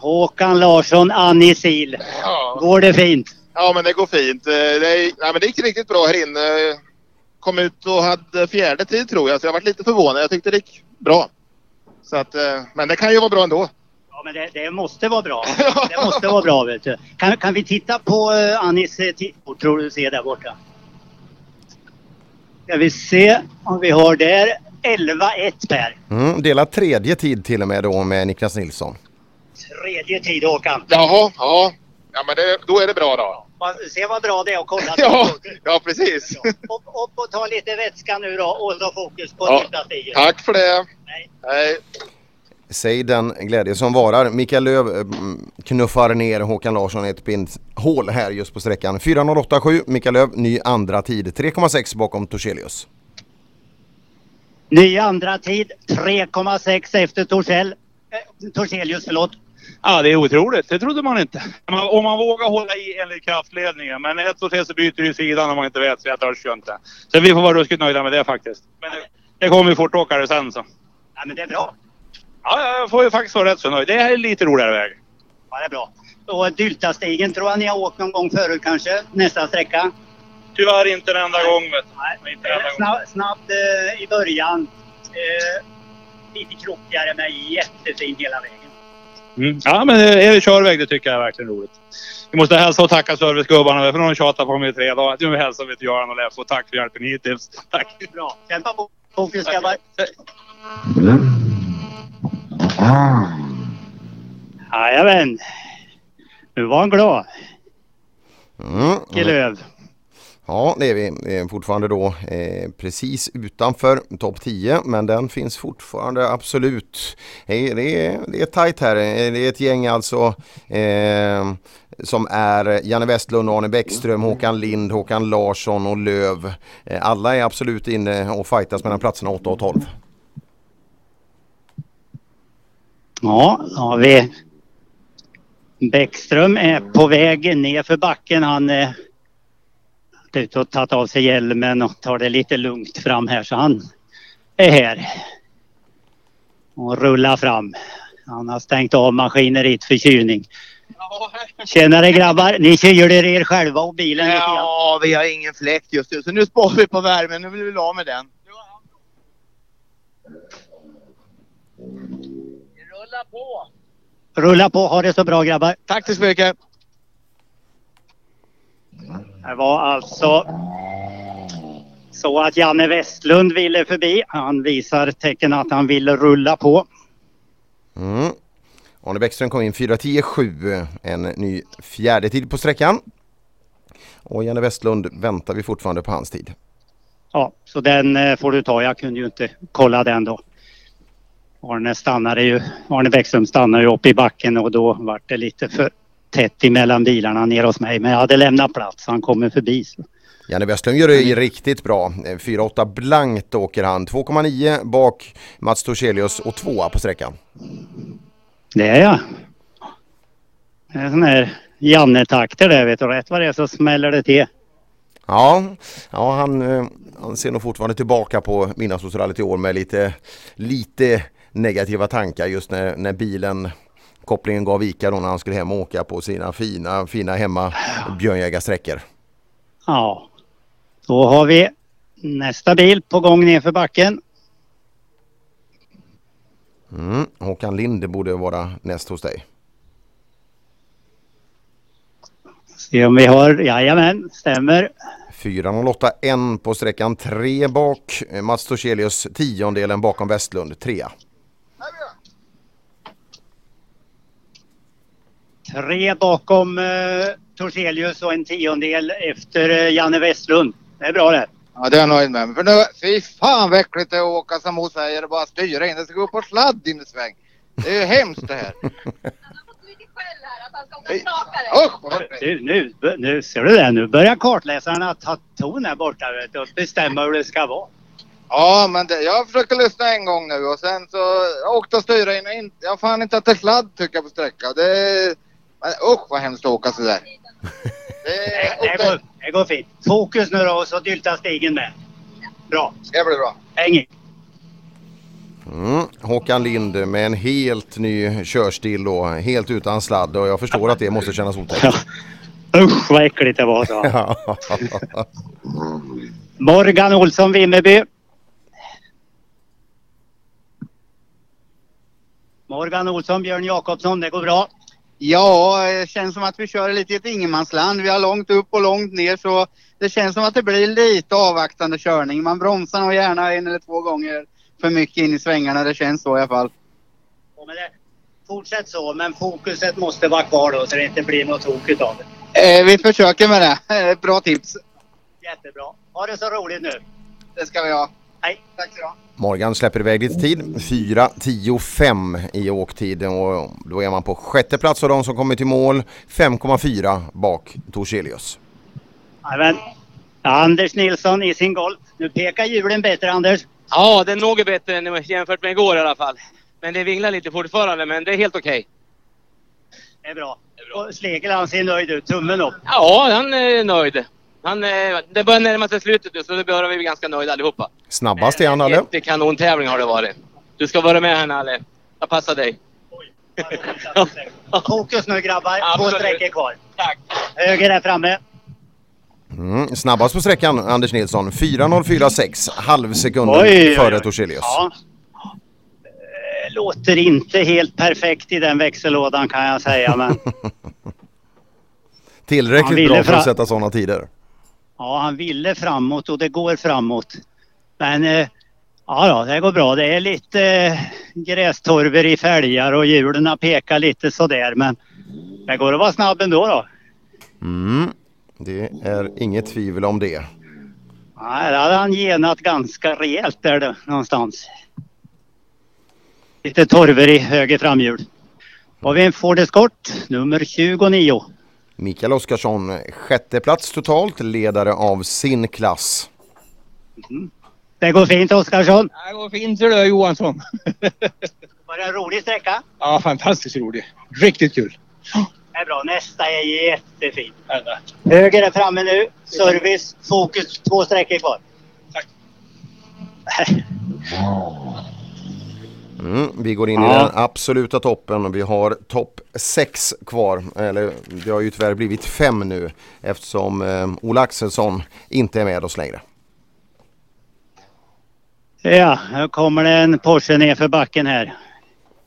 Speaker 2: Håkan Larsson, Annie Sil. Går det fint?
Speaker 60: Ja, men det går fint. Eh, Det, är, nej, men det gick riktigt bra här inne. Kom ut och hade fjärde tid tror jag, så jag varit lite förvånad. Jag tyckte det gick bra. Så att, eh, men det kan ju vara bra ändå.
Speaker 2: Ja, men det, det måste vara bra. (laughs) Det måste vara bra vet du. Kan, kan vi titta på Annis uh, tidskort tror du ser där borta? Ska vi se om vi har där 11-1 Per.
Speaker 1: Mm, delar tredje tid till och med då med Niklas Nilsson.
Speaker 2: Tredje tid Håkan.
Speaker 123: Jaha, ja. Ja men det, då är det bra då.
Speaker 2: Se vad bra det är att kolla. (laughs)
Speaker 123: Ja, ja precis.
Speaker 2: Upp, upp och ta lite vätska nu då och så fokus på
Speaker 123: Ja,
Speaker 2: sista stigen.
Speaker 123: Tack för det. Hej.
Speaker 1: Säg den glädje som varar. Mikael Löv eh, mm, knuffar ner Håkan Larsson i ett pinnhål här just på sträckan. 4.08,7 Mikael Löv, ny andra tid. 3,6 bakom Torselius.
Speaker 2: Ny andra tid 3,6 efter Torssell. Eh, Torselius, förlåt.
Speaker 47: Ja, det är otroligt. Det trodde man inte. Om man vågar hålla i enligt kraftledningen. Men ett och tre så byter du sidan om man inte vet så jag törs ju inte. Så vi får vara ruskigt nöjda med det faktiskt. Men det, det kommer ju fortåkare sen så.
Speaker 2: Ja, men det är bra.
Speaker 47: Ja, jag får ju faktiskt vara rätt så nöjd. Det här är lite roligare väg.
Speaker 2: Ja, det är bra. Och Dyltastigen tror jag ni har åkt någon gång förut kanske? Nästa sträcka?
Speaker 47: Tyvärr inte en enda gång. Vet du. Inte en.
Speaker 2: Snabb, snabb eh, i början. Eh, lite krockigare men jättefin hela vägen.
Speaker 47: Mm. Ja, men är det körväg det tycker jag är verkligen roligt. Vi måste hälsa och tacka servicegubbarna för de har tjatat på mig i tre dagar. Nu hälsar vi till Göran och Leff och tack för hjälpen hittills. (laughs) Tack!
Speaker 2: Bra. Kämpa på. Fokus grabbar. Jajamän. Nu var han glad.
Speaker 1: Mm.
Speaker 2: Löv.
Speaker 1: Ja, det är vi. Fortfarande då eh, precis utanför topp 10 men den finns fortfarande absolut. Det, är, det är tajt här. Eh, det är ett gäng alltså eh, som är Janne Westlund, Arne Bäckström, Håkan Lind, Håkan Larsson och Löv. Eh, alla är absolut inne och fightas mellan platserna 8 och 12.
Speaker 2: Ja, då har vi Bäckström är på väg ner för backen. Han eh, är ute och tagit av sig hjälmen och tar det lite lugnt fram här så han är här. Och rullar fram. Han har stängt av maskineriet för kylning. Tjenare grabbar, ni kyler er själva och bilen.
Speaker 65: Ja, vi har ingen fläkt just nu så nu sparar vi på värmen. Nu vill vi av med den. Rulla på!
Speaker 2: Rulla på, ha det så bra grabbar.
Speaker 65: Tack så mycket.
Speaker 2: Det var alltså så att Janne Westlund ville förbi. Han visar tecken att han ville rulla på.
Speaker 1: Mm. Arne Bäckström kom in 4.10,7 en ny fjärde tid på sträckan. Och Janne Westlund väntar vi fortfarande på hans tid.
Speaker 2: Ja, så den eh, får du ta. Jag kunde ju inte kolla den då. Arne stannade ju, Arne Bäckström stannade ju uppe i backen och då var det lite för tätt emellan bilarna ner hos mig. Men jag hade lämnat plats. Han kommer förbi. Så.
Speaker 1: Janne Westlund gör det riktigt bra. Eh, 4.8 blankt åker han. 2,9 bak Mats Torselius och tvåa på sträckan.
Speaker 2: Det är jag. Det är sån här Janne-takter där vet du. Rätt vad det är så smäller det till.
Speaker 1: Ja, ja han, eh, han ser nog fortfarande tillbaka på Midnattssolsrallyt i år med lite, lite negativa tankar just när, när bilen kopplingen gav vika då när han skulle hem och åka på sina fina, fina hemma björnjägarsträckor.
Speaker 2: Ja. Då har vi nästa bil på gång ner för backen.
Speaker 1: Mm. Håkan Lind borde vara näst hos dig.
Speaker 2: Se om vi har, jajamän, stämmer.
Speaker 1: 4.08 en på sträckan, tre bak. Mats Torselius tiondelen bakom Westlund, trea.
Speaker 2: Tre bakom eh, Torselius och en tiondel efter eh, Janne Westlund. Det är bra det.
Speaker 65: Ja, det är jag nöjd med. För nu, fy fan vad äckligt det är att åka som hon säger och bara styra in. Det ska gå på sladd in i sväng. Det är ju hemskt det här. (laughs)
Speaker 2: Du, nu, nu ser du det. Nu börjar kartläsarna ta ton här borta vet du, och bestämma hur det ska vara.
Speaker 65: Ja, men det, jag försökte lyssna en gång nu och sen så jag åkte och styrde in. Jag har fan inte att det är sladd tycker jag på sträcka. Det men usch vad hemskt att åka sådär.
Speaker 2: Det, det, går, det går fint. Fokus nu då och så dylta stigen med. Bra.
Speaker 65: Det blir bra.
Speaker 2: Häng i.
Speaker 1: Mm. Håkan Lind med en helt ny körstil och helt utan sladd och jag förstår att det måste kännas otäckt.
Speaker 2: Usch vad äckligt det var så. (laughs) Morgan Olsson Vimmerby. Morgan Olsson, Björn Jakobsson, det går bra.
Speaker 124: Ja, det känns som att vi kör lite i ett ingenmansland. Vi har långt upp och långt ner så det känns som att det blir lite avvaktande körning. Man bromsar nog gärna en eller två gånger för mycket in i svängarna. Det känns så i alla fall.
Speaker 2: Ja, men det, fortsätt så, men fokuset måste vara kvar då så det inte blir något tokigt av det.
Speaker 124: Eh, vi försöker med det. Eh, Bra tips.
Speaker 2: Jättebra. Ha det så roligt nu.
Speaker 124: Det ska vi ha.
Speaker 2: Hej.
Speaker 124: Tack så du
Speaker 1: Morgan släpper iväg lite tid. 4.10,5 i åktid och då är man på sjätte plats av de som kommer till mål. 5,4 bak Torselius.
Speaker 2: Jajamän. Anders Nilsson i sin Golf. Nu pekar hjulen bättre Anders.
Speaker 125: Ja, den är något bättre än jämfört med igår i alla fall. Men det vinglar lite fortfarande, men det är helt okej.
Speaker 2: Det är bra. Och Slegel han ser nöjd ut. Tummen upp.
Speaker 125: Ja, han är nöjd. Han, eh, det börjar närma sig slutet nu, så det börjar vi bli ganska nöjda allihopa.
Speaker 1: Snabbast är han Nalle.
Speaker 125: Jättekanonktävling har det varit. Du ska vara med här Nalle. Jag passar dig.
Speaker 2: Fokus nu grabbar. Två
Speaker 125: Absolut.
Speaker 2: sträckor kvar.
Speaker 125: Tack.
Speaker 2: Höger där framme.
Speaker 1: Mm, snabbast på sträckan Anders Nilsson. 4.046, halvsekunder
Speaker 2: Oj, oj, oj.
Speaker 1: före Torselius.
Speaker 2: Ja. Eh, Låter inte helt perfekt i den växellådan kan jag säga men (laughs)
Speaker 1: Tillräckligt bra för att sätta sådana tider.
Speaker 2: Ja, han ville framåt och det går framåt. Men eh, ja, det går bra. Det är lite eh, grästorver i fälgar och hjulen pekar lite sådär men det går att vara snabb ändå då.
Speaker 1: Mm, det är inget tvivel om det.
Speaker 2: Nej, där hade han genat ganska rejält där då, någonstans. Lite torver i höger framhjul. Har vi en Ford Escort nummer 29.
Speaker 1: Mikael Oskarsson, sjätte plats totalt, ledare av sin klass.
Speaker 2: Det går fint Oskarsson.
Speaker 126: Det går fint ser du Johansson. (laughs)
Speaker 2: Var det en rolig sträcka?
Speaker 126: Ja, fantastiskt rolig. Riktigt kul.
Speaker 2: Det är bra. Nästa är jättefin. Höger är framme nu. Service, fokus, två sträckor kvar. (laughs)
Speaker 1: Mm, vi går in i
Speaker 2: Ja.
Speaker 1: den absoluta toppen och vi har topp 6 kvar. Eller det har ju tyvärr blivit fem nu eftersom eh, Ola Axelsson inte är med oss längre.
Speaker 2: Ja, nu kommer det en Porsche ner för backen här.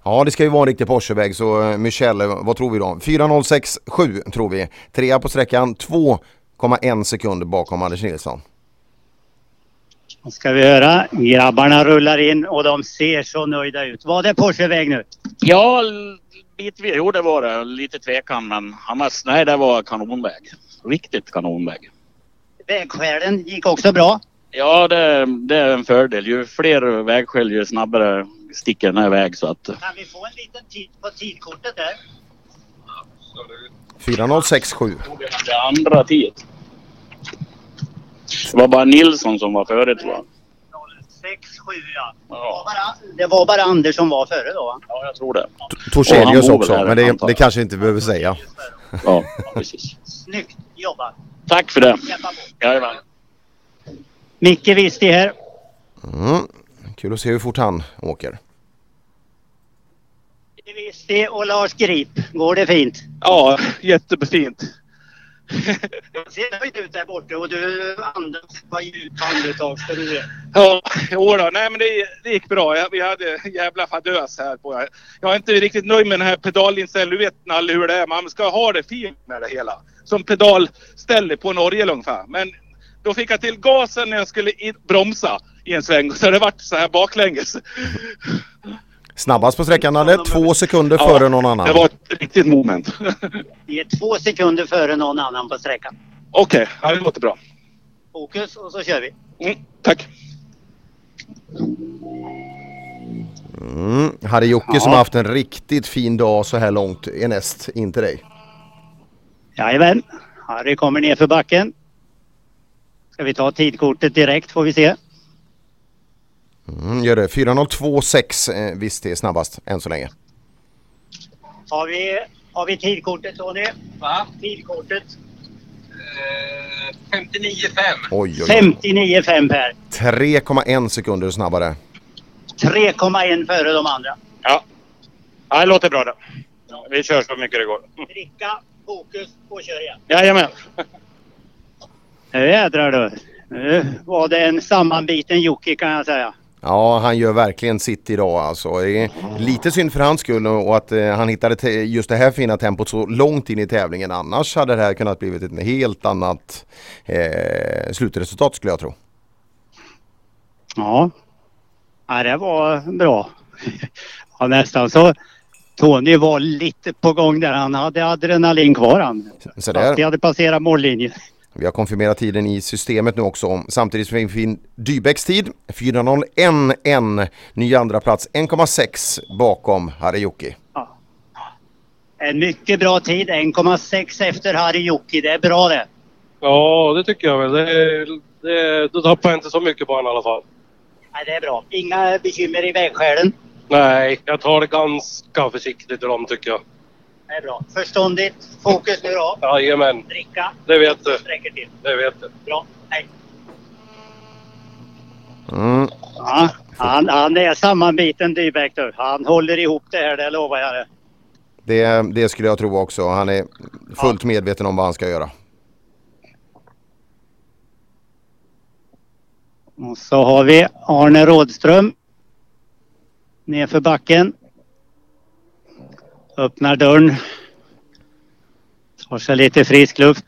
Speaker 1: Ja, det ska ju vara en riktig Porscheväg så eh, Michel, eh, vad tror vi då? 4.06,7 tror vi. Trea på sträckan, 2,1 sekunder bakom Anders Nilsson.
Speaker 2: Nu ska vi höra. Grabbarna rullar in och de ser så nöjda ut. Var det Porscheväg nu?
Speaker 46: Ja, bitvis. Jo, det var det. Lite tvekan, men annars, nej, det var kanonväg. Riktigt kanonväg.
Speaker 2: Vägskälen gick också bra.
Speaker 46: Ja, det, det är en fördel. Ju fler vägskäl, ju snabbare sticker den här väg. Så att,
Speaker 2: Kan vi få en liten tid på tidkortet där?
Speaker 1: 4.06,7.
Speaker 46: det andra tid. Det var bara Nilsson som var före, tror jag.
Speaker 2: 6, 7 ja. Det var bara, det var bara Anders som var före då va?
Speaker 46: Ja, jag tror det.
Speaker 1: Torselius
Speaker 46: Ja, han bor
Speaker 1: också, men det, det kanske inte behöver säga.
Speaker 46: Ja, precis.
Speaker 2: Snyggt jobbat.
Speaker 46: Tack för det. Jajamän.
Speaker 2: Micke Visti här.
Speaker 1: Mm. Kul att se hur fort han åker.
Speaker 2: Micke Visti och Lars Grip. Går det fint?
Speaker 46: Ja, jättefint.
Speaker 2: Du (laughs) ser nöjd ut där borta och du andas på djupa andetag ska du veta.
Speaker 46: Ja, jodå. nej men det, det gick bra. Jag, vi hade en jävla fadös här på Jag är inte riktigt nöjd med den här pedalinställningen. Du vet Nalle hur det är. Man ska ha det fint med det hela. Som pedalställe på en orgel ungefär. Men då fick jag till gasen när jag skulle in, bromsa i en sväng. Så det vart så här baklänges.
Speaker 1: Snabbast på sträckan Nalle, två sekunder
Speaker 46: Ja,
Speaker 1: före någon annan.
Speaker 46: Det var ett riktigt moment. (laughs)
Speaker 2: Vi är två sekunder före någon annan på sträckan.
Speaker 46: Okej, ja, det låter bra.
Speaker 2: Fokus och så kör vi.
Speaker 46: Mm, tack.
Speaker 1: Mm. Harry Jocke som
Speaker 2: Ja.
Speaker 1: har haft en riktigt fin dag så här långt är näst in till dig.
Speaker 2: Jajamän. Harry kommer ner för backen. Ska vi ta tidkortet direkt får vi se.
Speaker 1: Mm, gör det. 4.02,6 eh, visst det är snabbast än så länge.
Speaker 2: Har vi, har vi tidkortet Tony? Va? Tidkortet.
Speaker 46: 59,5.
Speaker 1: Oj, oj, oj.
Speaker 2: 59,5 Per.
Speaker 1: 3,1 sekunder snabbare.
Speaker 2: 3,1 före de andra.
Speaker 114: Ja. ja, det låter bra det. Vi kör så mycket det går.
Speaker 2: Dricka, fokus och kör igen.
Speaker 114: Jajamän.
Speaker 2: Nu jädrar du. Nu var det en sammanbiten Jocke kan jag säga.
Speaker 1: Ja, han gör verkligen sitt idag alltså. Lite synd för hans skull och att eh, han hittade just det här fina tempot så långt in i tävlingen. Annars hade det här kunnat blivit ett helt annat eh, slutresultat skulle jag tro.
Speaker 2: Ja. ja, det var bra. (laughs) Ja, nästan så. Tony var lite på gång där. Han hade adrenalin kvar han.
Speaker 1: Så
Speaker 2: Fast hade passerat mållinjen.
Speaker 1: Vi har konfirmerat tiden i systemet nu också. Samtidigt som vi finner Dybäcks tid 4.01,1. Ny andra plats 1,6 bakom Harry
Speaker 2: En mycket bra tid. 1,6 efter Harry Jocke. Det är bra det.
Speaker 127: Ja, det tycker jag väl. Det, det, då tappar jag inte så mycket på honom i alla fall.
Speaker 2: Nej, det är bra. Inga bekymmer i vägskälen.
Speaker 127: Nej, jag tar det ganska försiktigt i dem tycker jag.
Speaker 2: Det är bra. Förståndigt. Fokus nu då.
Speaker 127: Jajamän,
Speaker 2: Dricka.
Speaker 127: det vet du.
Speaker 2: Sträcker till.
Speaker 127: Det vet du.
Speaker 2: Bra. Hej.
Speaker 1: Mm.
Speaker 2: Ja, han, han är sammanbiten Dybeck du. Han håller ihop det här, det lovar jag det.
Speaker 1: Det, det skulle jag tro också. Han är fullt medveten om vad han ska göra.
Speaker 2: Och så har vi Arne Rådström. Nerför backen. Öppnar dörren. Tar sig lite frisk luft.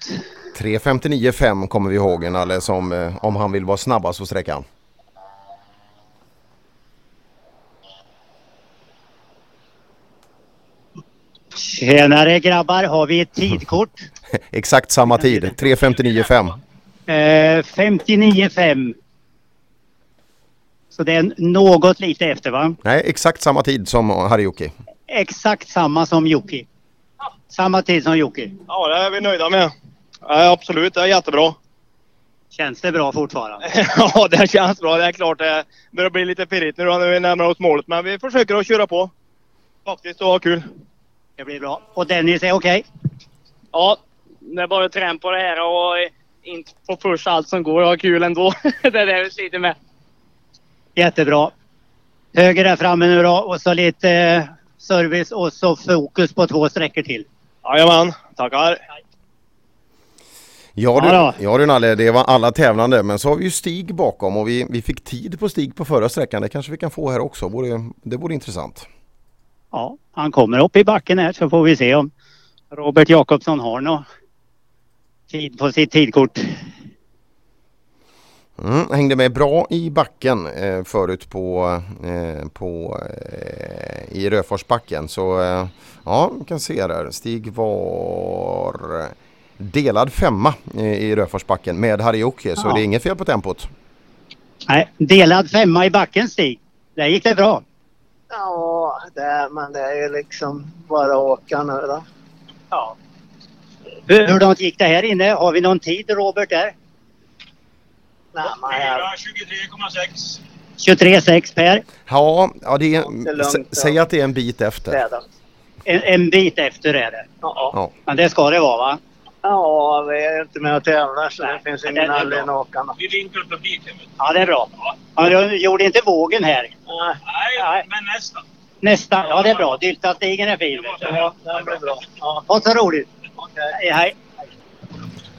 Speaker 1: 3.59,5 kommer vi ihåg Nalle som eh, om han vill vara snabbast på sträckan.
Speaker 2: Tjenare grabbar, har vi ett tidkort? (laughs)
Speaker 1: Exakt samma tid, 3.59,5.
Speaker 2: Eh, 59,5. Så det är något lite efter va?
Speaker 1: Nej, exakt samma tid som Harjoki.
Speaker 2: Exakt samma som Jocke. Samma tid som Jocke.
Speaker 60: Ja, det är vi nöjda med. Ja, absolut, det är jättebra.
Speaker 2: Känns det bra fortfarande? (laughs)
Speaker 60: ja, det känns bra. Det är klart det börjar bli lite pirrigt nu när vi närmar oss målet. Men vi försöker att köra på. Faktiskt och ha kul.
Speaker 2: Det blir bra. Och Dennis är okej?
Speaker 128: Ja, det är bara att träna på det här och inte få push allt som går och ha kul ändå. (laughs) det är det vi sliter med.
Speaker 2: Jättebra. Höger där framme nu då och så lite service och så fokus på två sträckor till.
Speaker 60: Jajamän, tackar.
Speaker 1: Ja du,
Speaker 2: Ja
Speaker 1: ja, du Nalle, det var alla tävlande men så har vi ju Stig bakom och vi, vi fick tid på Stig på förra sträckan. Det kanske vi kan få här också. Vore, det vore intressant.
Speaker 2: Ja, han kommer upp i backen här så får vi se om Robert Jakobsson har någon tid på sitt tidkort.
Speaker 1: Mm, hängde med bra i backen eh, förut på, eh, på eh, i Röforsbacken. Så eh, ja, vi kan se där. Stig var delad femma eh, i Röforsbacken med Harjoki så
Speaker 2: Ja.
Speaker 1: det är inget fel på tempot.
Speaker 2: Nej, delad femma i backen Stig. Där gick det bra.
Speaker 129: Ja, det, men det är ju liksom bara att åka nu då.
Speaker 2: Ja. Hur, hurdant gick det här inne? Har vi någon tid Robert där?
Speaker 129: Nej, men jag,
Speaker 2: 23,6. 23,6 Per.
Speaker 1: Ja, ja det är,
Speaker 129: det lugnt,
Speaker 1: sä- säg att det är en bit efter.
Speaker 129: städat.
Speaker 2: En, en bit efter är det.
Speaker 129: Ja.
Speaker 1: Ja.
Speaker 2: Men det ska det vara va?
Speaker 129: ja, vi är inte med och tävlar så det finns
Speaker 2: det
Speaker 129: ingen
Speaker 2: bra.
Speaker 129: anledning att åka.
Speaker 46: Vi vinklar publiken.
Speaker 2: Ja, det är bra. Ja, du gjorde inte vågen här?
Speaker 129: Nej,
Speaker 2: Nej.
Speaker 46: men nästan.
Speaker 2: Nästa, ja det är bra. Dyltastigen är fin.
Speaker 129: Ja, det blir bra. Ja.
Speaker 2: Så roligt. Hej, hej.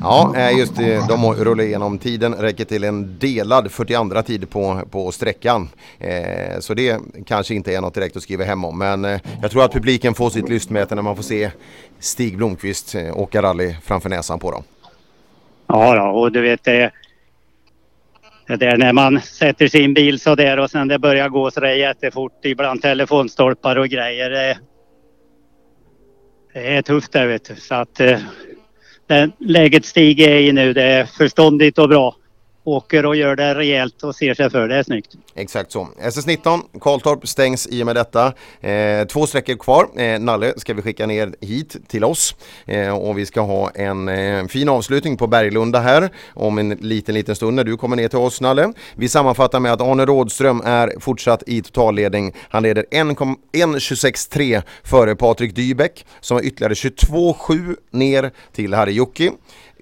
Speaker 1: Ja, eh, just det. De rullar igenom tiden. Räcker till en delad 42 tid på, på sträckan. Eh, så det kanske inte är något direkt att skriva hem om. Men eh, jag tror att publiken får sitt lystmäte när man får se Stig Blomqvist eh, åka rally framför näsan på dem.
Speaker 2: Ja, ja, och du vet det, det där när man sätter sin bil så där och sen det börjar gå så där jättefort ibland telefonstolpar och grejer. Det, det är tufft det vet du. Så att eh, det läget Stig är i nu det är förståndigt och bra. Åker och gör det rejält och ser sig för. Det är snyggt.
Speaker 1: Exakt så. SS19, Karltorp stängs i och med detta. Eh, två sträckor kvar. Eh, Nalle ska vi skicka ner hit till oss. Eh, och vi ska ha en eh, fin avslutning på Berglunda här om en liten, liten stund när du kommer ner till oss Nalle. Vi sammanfattar med att Arne Rådström är fortsatt i totalledning. Han leder 1.26,3 före Patrik Dybeck som har ytterligare 22,7 ner till Harjoki.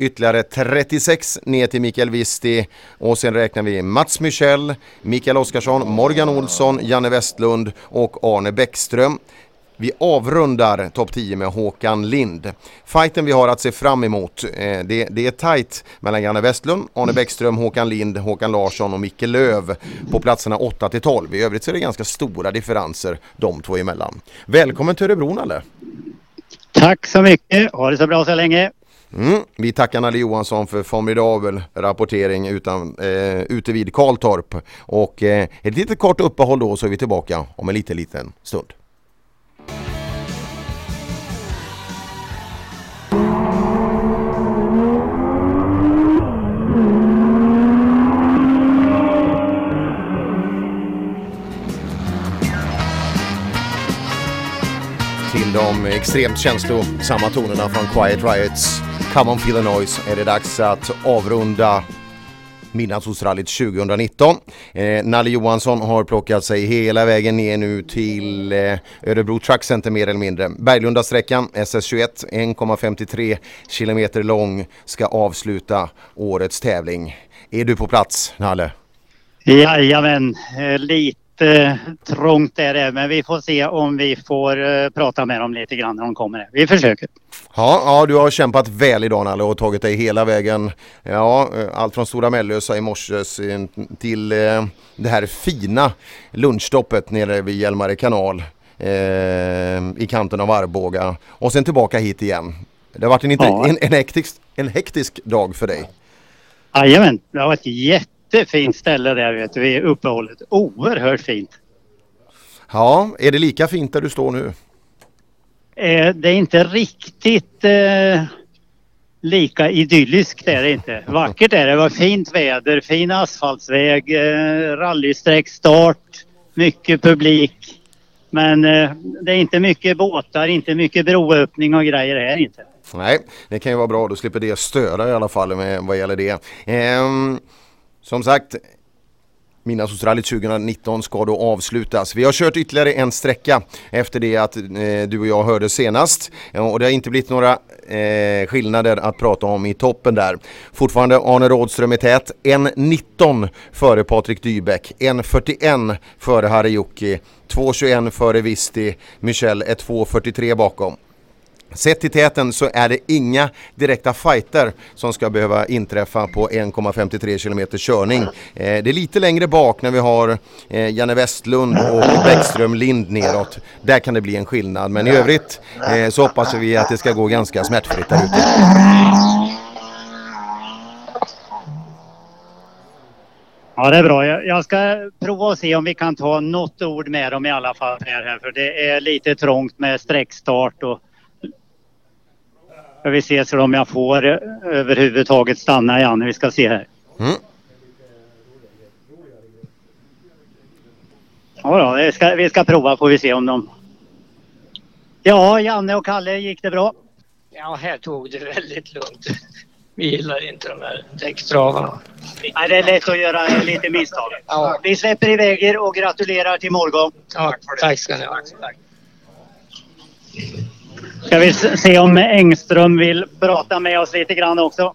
Speaker 1: Ytterligare 36 ner till Mikael Visti och sen räknar vi Mats Michel, Mikael Oskarsson, Morgan Olsson, Janne Westlund och Arne Bäckström. Vi avrundar topp 10 med Håkan Lind. Fighten vi har att se fram emot, eh, det, det är tajt mellan Janne Westlund, Arne Bäckström, Håkan Lind, Håkan Larsson och Micke Löv på platserna 8 till 12. I övrigt så är det ganska stora differenser de två emellan. Välkommen till Örebro Nalle!
Speaker 2: Tack så mycket. Ha det så bra så länge.
Speaker 1: Mm. Vi tackar Nalle Johansson för formidabel rapportering utan, eh, ute vid Karltorp. Och eh, ett litet kort uppehåll då så är vi tillbaka om en liten, liten stund. Till de extremt känslosamma tonerna från Quiet Riots Come on feel the noise är det dags att avrunda Midnattssolsrallyt 2019. Eh, Nalle Johansson har plockat sig hela vägen ner nu till eh, Örebro Truck Center mer eller mindre. Berglundasträckan SS21 1,53 kilometer lång ska avsluta årets tävling. Är du på plats Nalle?
Speaker 2: Jajamän, eh, lite trångt är det men vi får se om vi får eh, prata med dem lite grann när de kommer. Vi försöker.
Speaker 1: Ja, ja, du har kämpat väl idag Nalle och tagit dig hela vägen. Ja, eh, allt från Stora Mellösa i morse till eh, det här fina lunchstoppet nere vid Hjälmare kanal eh, i kanten av Arboga och sen tillbaka hit igen. Det har varit en, ja. en, en, hektisk, en hektisk dag för dig.
Speaker 2: Jajamän, det har varit jättefint ställe där vet du, vid uppehållet. Oerhört fint.
Speaker 1: Ja, är det lika fint där du står nu?
Speaker 2: Eh, det är inte riktigt eh, lika idylliskt är det inte. Vackert är det. Det var fint väder, fin asfaltsväg, eh, rallysträckstart, mycket publik. Men eh, det är inte mycket båtar, inte mycket broöppning och grejer här inte.
Speaker 1: Nej, det kan ju vara bra. Då slipper det störa i alla fall med vad gäller det. Ehm, som sagt, Midnattsrallyt 2019 ska då avslutas. Vi har kört ytterligare en sträcka efter det att eh, du och jag hörde senast. Och det har inte blivit några eh, skillnader att prata om i toppen där. Fortfarande Arne Rådström i tät. 1.19 före Patrik Dybeck. 1.41 före Harry 2.21 före Visti. Michel är 2.43 bakom. Sett till täten så är det inga direkta fighter som ska behöva inträffa på 1,53 km körning. Eh, det är lite längre bak när vi har eh, Janne Westlund och Bäckström Lind neråt. Där kan det bli en skillnad men i övrigt eh, så hoppas vi att det ska gå ganska smärtfritt där ute.
Speaker 2: Ja det är bra. Jag ska prova och se om vi kan ta något ord med dem i alla fall här för det är lite trångt med sträckstart och vi se så om jag får överhuvudtaget stanna igen. Vi ska se här. Mm. Ja då, vi ska, vi ska prova får vi se om de... Ja, Janne och Kalle, gick det bra?
Speaker 130: Ja, här tog det väldigt lugnt. Vi gillar inte de här däckstravarna.
Speaker 2: Nej, det är lätt att göra lite misstag. Ja. Vi släpper iväg er och gratulerar till målgång.
Speaker 130: Ja, tack ska ni ha. Tack.
Speaker 2: Ska vi se om Engström vill prata med oss lite grann också.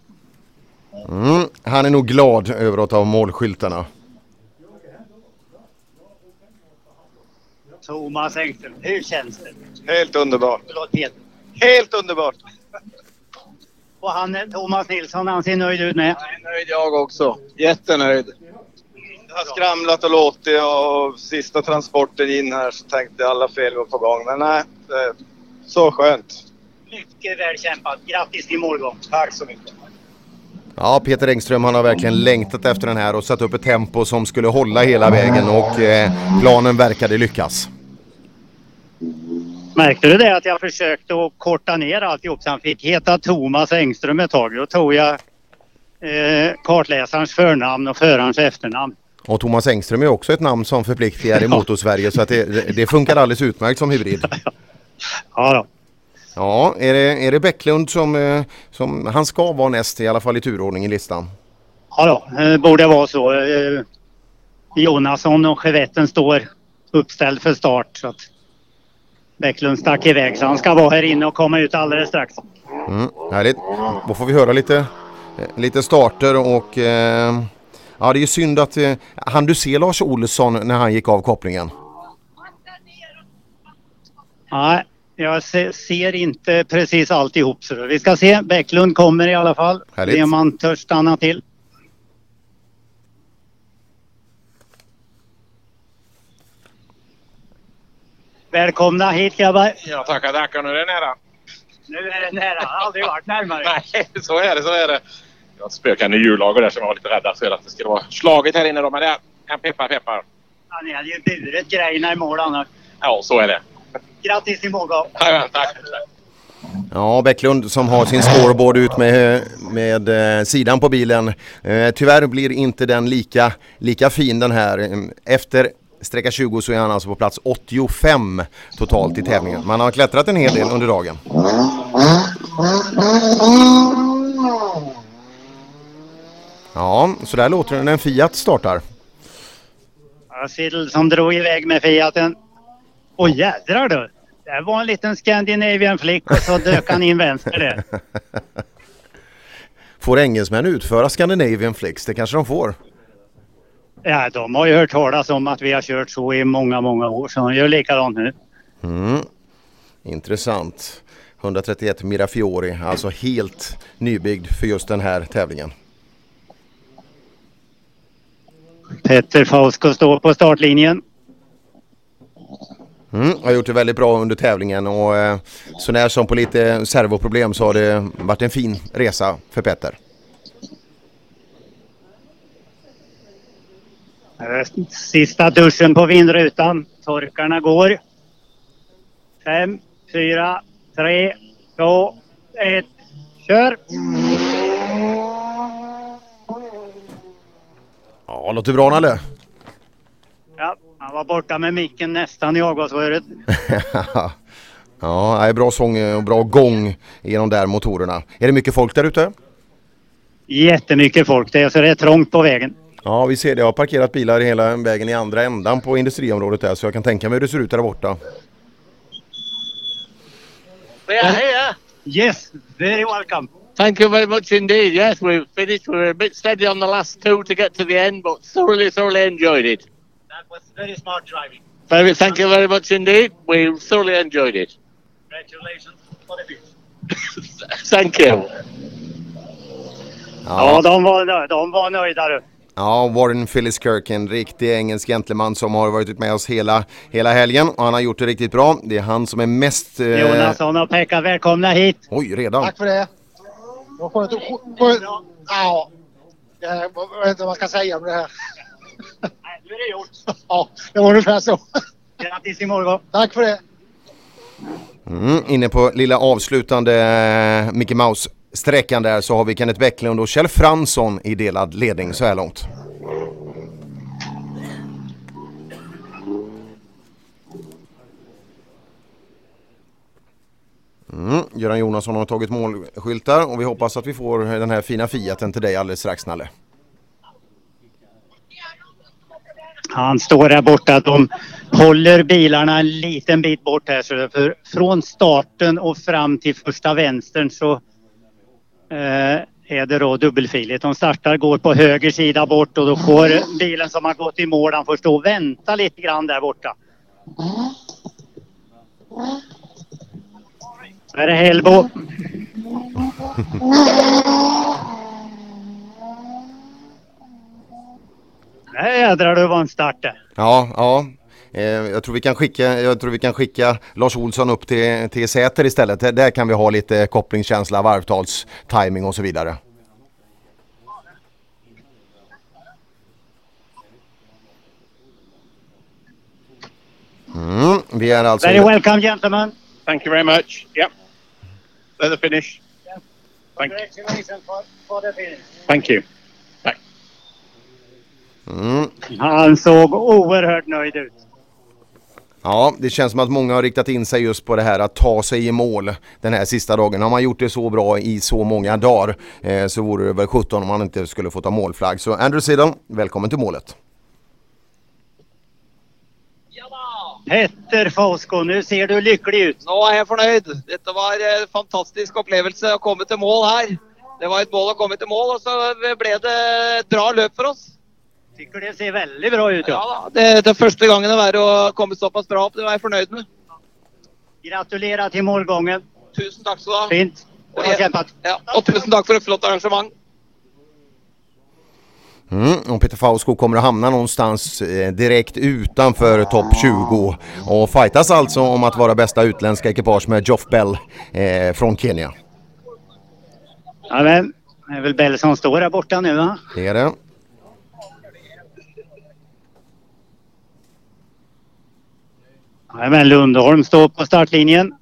Speaker 1: Mm, han är nog glad över att ha målskyltarna.
Speaker 2: Thomas Engström, hur känns det?
Speaker 60: Helt underbart.
Speaker 2: Förlåt Peter.
Speaker 60: Helt underbart. (laughs)
Speaker 2: Och han, Thomas Nilsson, han ser nöjd ut med.
Speaker 60: Jag är nöjd jag också. Jättenöjd. Det har skramlat och låtit och sista transporten in här så tänkte alla fel var på gång. Men nej, så skönt.
Speaker 2: Mycket väl kämpat. Grattis till målgång.
Speaker 60: Tack så mycket.
Speaker 1: Ja, Peter Engström han har verkligen längtat efter den här och satt upp ett tempo som skulle hålla hela vägen och eh, planen verkade lyckas.
Speaker 2: Märkte du det att jag försökte att korta ner alltihop så han fick heta Thomas Engström ett tag. Då tog jag eh, kartläsarens förnamn och förarens efternamn.
Speaker 1: Och Thomas Engström är också ett namn som förpliktigar i (laughs) Motorsverige så att det, det funkar alldeles utmärkt som hybrid. (laughs)
Speaker 2: Ja då.
Speaker 1: Ja, är det, är det Bäcklund som, eh, som han ska vara näst i alla fall i turordning i listan?
Speaker 2: Ja då, det borde vara så. Eh, Jonasson och Chevetten står uppställd för start. Så att Bäcklund stack iväg så han ska vara här inne och komma ut alldeles strax.
Speaker 1: Mm, härligt. Då får vi höra lite, eh, lite starter och eh, ja det är synd att eh, han du se Lars Olsson när han gick av kopplingen?
Speaker 2: Nej, jag se, ser inte precis alltihop. Så vi ska se. Bäcklund kommer i alla fall.
Speaker 1: Härligt.
Speaker 2: Se om han törs stanna till. Välkomna hit grabbar.
Speaker 113: Ja, tackar, tackar. Nu är det nära.
Speaker 2: Nu är det nära. Aldrig varit närmare. (laughs)
Speaker 113: Nej, så är det, så är det. Jag har ett spökande hjullager där som jag var lite rädda för att det skulle vara slaget här inne då. Men det är peppar, peppar.
Speaker 2: Ja, ni hade ju burit grejerna i mål annars.
Speaker 113: Ja, så är det.
Speaker 2: Grattis i målgång.
Speaker 113: Ja, tack.
Speaker 1: Ja, Bäcklund som har sin scoreboard ut med, med eh, sidan på bilen. Eh, tyvärr blir inte den lika, lika fin den här. Efter sträcka 20 så är han alltså på plats 85 totalt i tävlingen. Man har klättrat en hel del under dagen. Ja, så där låter det när en Fiat startar.
Speaker 2: Ja, som drog iväg med Fiaten. Åh jädrar du! Det var en liten Scandinavian flick och så dök han in vänster där. (laughs)
Speaker 1: Får engelsmän utföra Scandinavian Flicks? Det kanske de får.
Speaker 2: Ja, de har ju hört talas om att vi har kört så i många, många år så de gör likadant nu.
Speaker 1: Mm. Intressant. 131 Mirafiori, alltså helt nybyggd för just den här tävlingen.
Speaker 2: Petter Fausko står på startlinjen.
Speaker 1: Mm, har gjort det väldigt bra under tävlingen och eh, så när som på lite servoproblem så har det varit en fin resa för Petter.
Speaker 2: Sista duschen på vindrutan. Torkarna går. Fem, fyra, tre, två, ett. Kör!
Speaker 1: Ja, låter bra Nalle.
Speaker 2: Ja, han var borta med micken nästan i avgasröret. (laughs)
Speaker 1: ja, det är bra sång och bra gång i de där motorerna. Är det mycket folk där ute?
Speaker 2: Jättemycket folk. Det är, så det är trångt på vägen.
Speaker 1: Ja, vi ser det. Jag har parkerat bilar hela vägen i andra ändan på industriområdet där så jag kan tänka mig hur det ser ut där borta.
Speaker 130: We are here.
Speaker 2: Yes, very welcome.
Speaker 130: Thank you very much indeed. Yes, we've finished. We were a bit steady on the last two to get to the end, but thoroughly, thoroughly enjoyed it.
Speaker 2: That was very smart driving.
Speaker 130: Very, thank you very much indeed. We thoroughly enjoyed it.
Speaker 2: Congratulations for the bit. (laughs)
Speaker 130: Thank you.
Speaker 2: Ja, de, var, nö- de var nöjda du.
Speaker 1: Ja, Warren Phyllis Kirk, en riktig engelsk gentleman som har varit med oss hela, hela helgen och han har gjort det riktigt bra. Det är han som är mest... Eh...
Speaker 2: Jonasson och Pekka, välkomna hit.
Speaker 1: Oj, redan?
Speaker 121: Tack för det. Vad skönt att... Ja. Det jag vet inte vad man ska säga om det här. (laughs)
Speaker 2: Nu är det gjort. (laughs)
Speaker 121: Ja, det var ungefär så. (laughs)
Speaker 2: Grattis i morgon.
Speaker 121: Tack för det.
Speaker 1: Mm, inne på lilla avslutande eh, Mickey Mouse-sträckan där så har vi Kenneth Bäcklund och Kjell Fransson i delad ledning så här långt. Mm, Göran Jonasson har tagit målskyltar och vi hoppas att vi får den här fina Fiaten till dig alldeles strax Nalle.
Speaker 2: Han står där borta. De håller bilarna en liten bit bort här. Så för från starten och fram till första vänstern så eh, är det då dubbelfiligt. De startar, går på höger sida bort och då får bilen som har gått i mål, han får stå och vänta lite grann där borta. Där är det (laughs) Nej jädrar det var en start det.
Speaker 1: Ja, ja. Eh, Jag tror, vi kan skicka, jag tror vi kan skicka Lars Olsson upp till, till Säter istället. Där- kan vi ha lite kopplingskänsla, varvtals, timing och så vidare. Mm, vi är alltså...
Speaker 2: Very welcome gentlemen.
Speaker 114: Thank you very much. Yep. They're the finish. Thank,
Speaker 2: Congratulations for, for the finish.
Speaker 114: thank you.
Speaker 1: Mm.
Speaker 2: Han såg oerhört nöjd ut.
Speaker 1: Ja, det känns som att många har riktat in sig just på det här att ta sig i mål den här sista dagen. Har man gjort det så bra i så många dagar eh, så vore det väl 17 om man inte skulle få ta målflagg. Så Andrew Siddle, välkommen till målet.
Speaker 2: Petter Fausko, nu ser du lycklig ut.
Speaker 65: Nå er jeg fornøyd. Dette var en fantastisk opplevelse å komme til mål her. Det var et mål å komme til mål, og så ble det et bra løp for oss.
Speaker 2: Tycker det ser väldigt bra ut.
Speaker 65: Ja, da. Det, det er første gangen å være å komme såpass bra opp. Det var jeg fornøyd med.
Speaker 2: Gratulerar till målgången.
Speaker 65: Tusen tack så du.
Speaker 2: Fint.
Speaker 65: Och,
Speaker 2: Bra kämpat.
Speaker 65: ja, och tusen tack för ett flott arrangemang.
Speaker 1: Mm, och Peter Fausko kommer att hamna någonstans eh, direkt utanför topp 20 och fightas alltså om att vara bästa utländska ekipage med Joff Bell eh, från Kenya.
Speaker 2: Ja, men, det är väl Bell som står där borta nu va?
Speaker 1: Det är det.
Speaker 2: Men Lundholm står på startlinjen.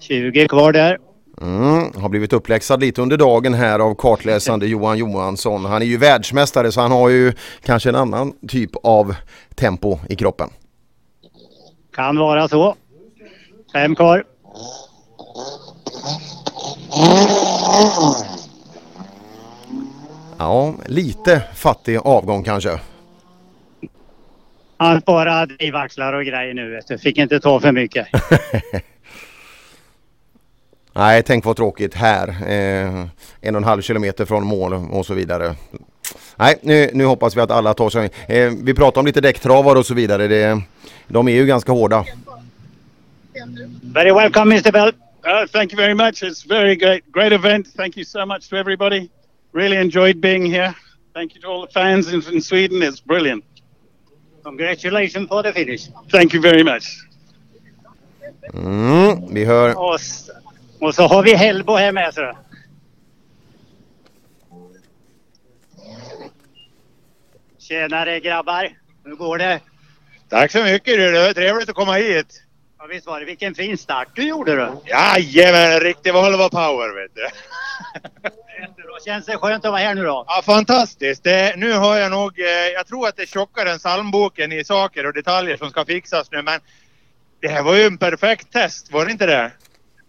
Speaker 2: 20 kvar där.
Speaker 1: Mm, har blivit uppläxad lite under dagen här av kartläsande Johan Johansson. Han är ju världsmästare så han har ju kanske en annan typ av tempo i kroppen.
Speaker 2: Kan vara så. Fem kvar.
Speaker 1: Ja, lite fattig avgång kanske.
Speaker 2: Han sparar drivaxlar och grejer nu vet du. Fick inte ta för mycket. (laughs)
Speaker 1: Nej, tänk vad tråkigt här. Eh, en och en halv kilometer från mål och så vidare. Nej, nu, nu hoppas vi att alla tar sig. Eh, vi pratar om lite däcktravar och så vidare. Det, de är ju ganska hårda.
Speaker 2: Very welcome Mr Bell.
Speaker 131: Uh, thank you very much. It's very great, great event. Thank you so much to everybody. Really enjoyed being here. Thank you to all the fans in, in Sweden. It's brilliant.
Speaker 2: Congratulations for the finish.
Speaker 131: Thank you very much.
Speaker 1: Mm, vi hör...
Speaker 2: Och, och så har vi Hellbo här med så. Tjenare grabbar. Hur går det?
Speaker 132: Tack så mycket. Det var trevligt att komma hit.
Speaker 2: Ja, visst var det vilken fin start du gjorde du.
Speaker 132: Jajamän, riktig Volvo Power vet du.
Speaker 2: Jättebra. Känns det skönt att vara här nu då?
Speaker 132: Ja, fantastiskt. Det, nu har jag nog, eh, jag tror att det är tjockare än psalmboken i saker och detaljer som ska fixas nu men det här var ju en perfekt test, var det inte det?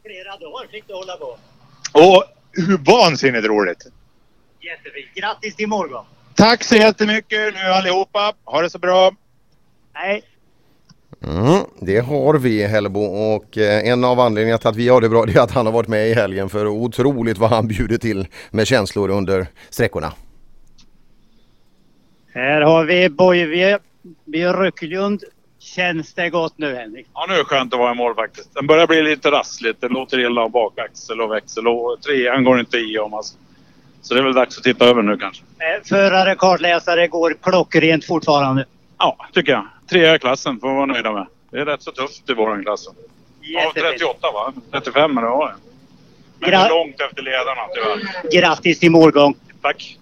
Speaker 2: Flera dagar fick du hålla på.
Speaker 132: Och hur vansinnigt roligt.
Speaker 2: Jättefint. Grattis till morgon.
Speaker 132: Tack så jättemycket nu allihopa. Ha det så bra.
Speaker 2: Hej.
Speaker 1: Mm, det har vi Hellbo och eh, en av anledningarna till att vi har det bra det är att han har varit med i helgen för otroligt vad han bjuder till med känslor under sträckorna.
Speaker 2: Här har vi Bojve Björklund. Känns det gott nu Henrik?
Speaker 46: Ja, nu är det skönt att vara i mål faktiskt. Den börjar bli lite rassligt. Det låter illa av bakaxel och växel och trean går inte i om alltså. Så det är väl dags att titta över nu kanske.
Speaker 2: Eh, Förare, kartläsare går klockrent fortfarande.
Speaker 46: Ja, tycker jag. Trea i klassen får vi vara nöjda med. Det är rätt så tufft i våran klass. Ja,
Speaker 2: Jättefint.
Speaker 46: 38 va? 35 eller vad var det? Men
Speaker 2: Gra-
Speaker 46: är långt efter ledarna tyvärr.
Speaker 2: Grattis till målgång.
Speaker 46: Tack.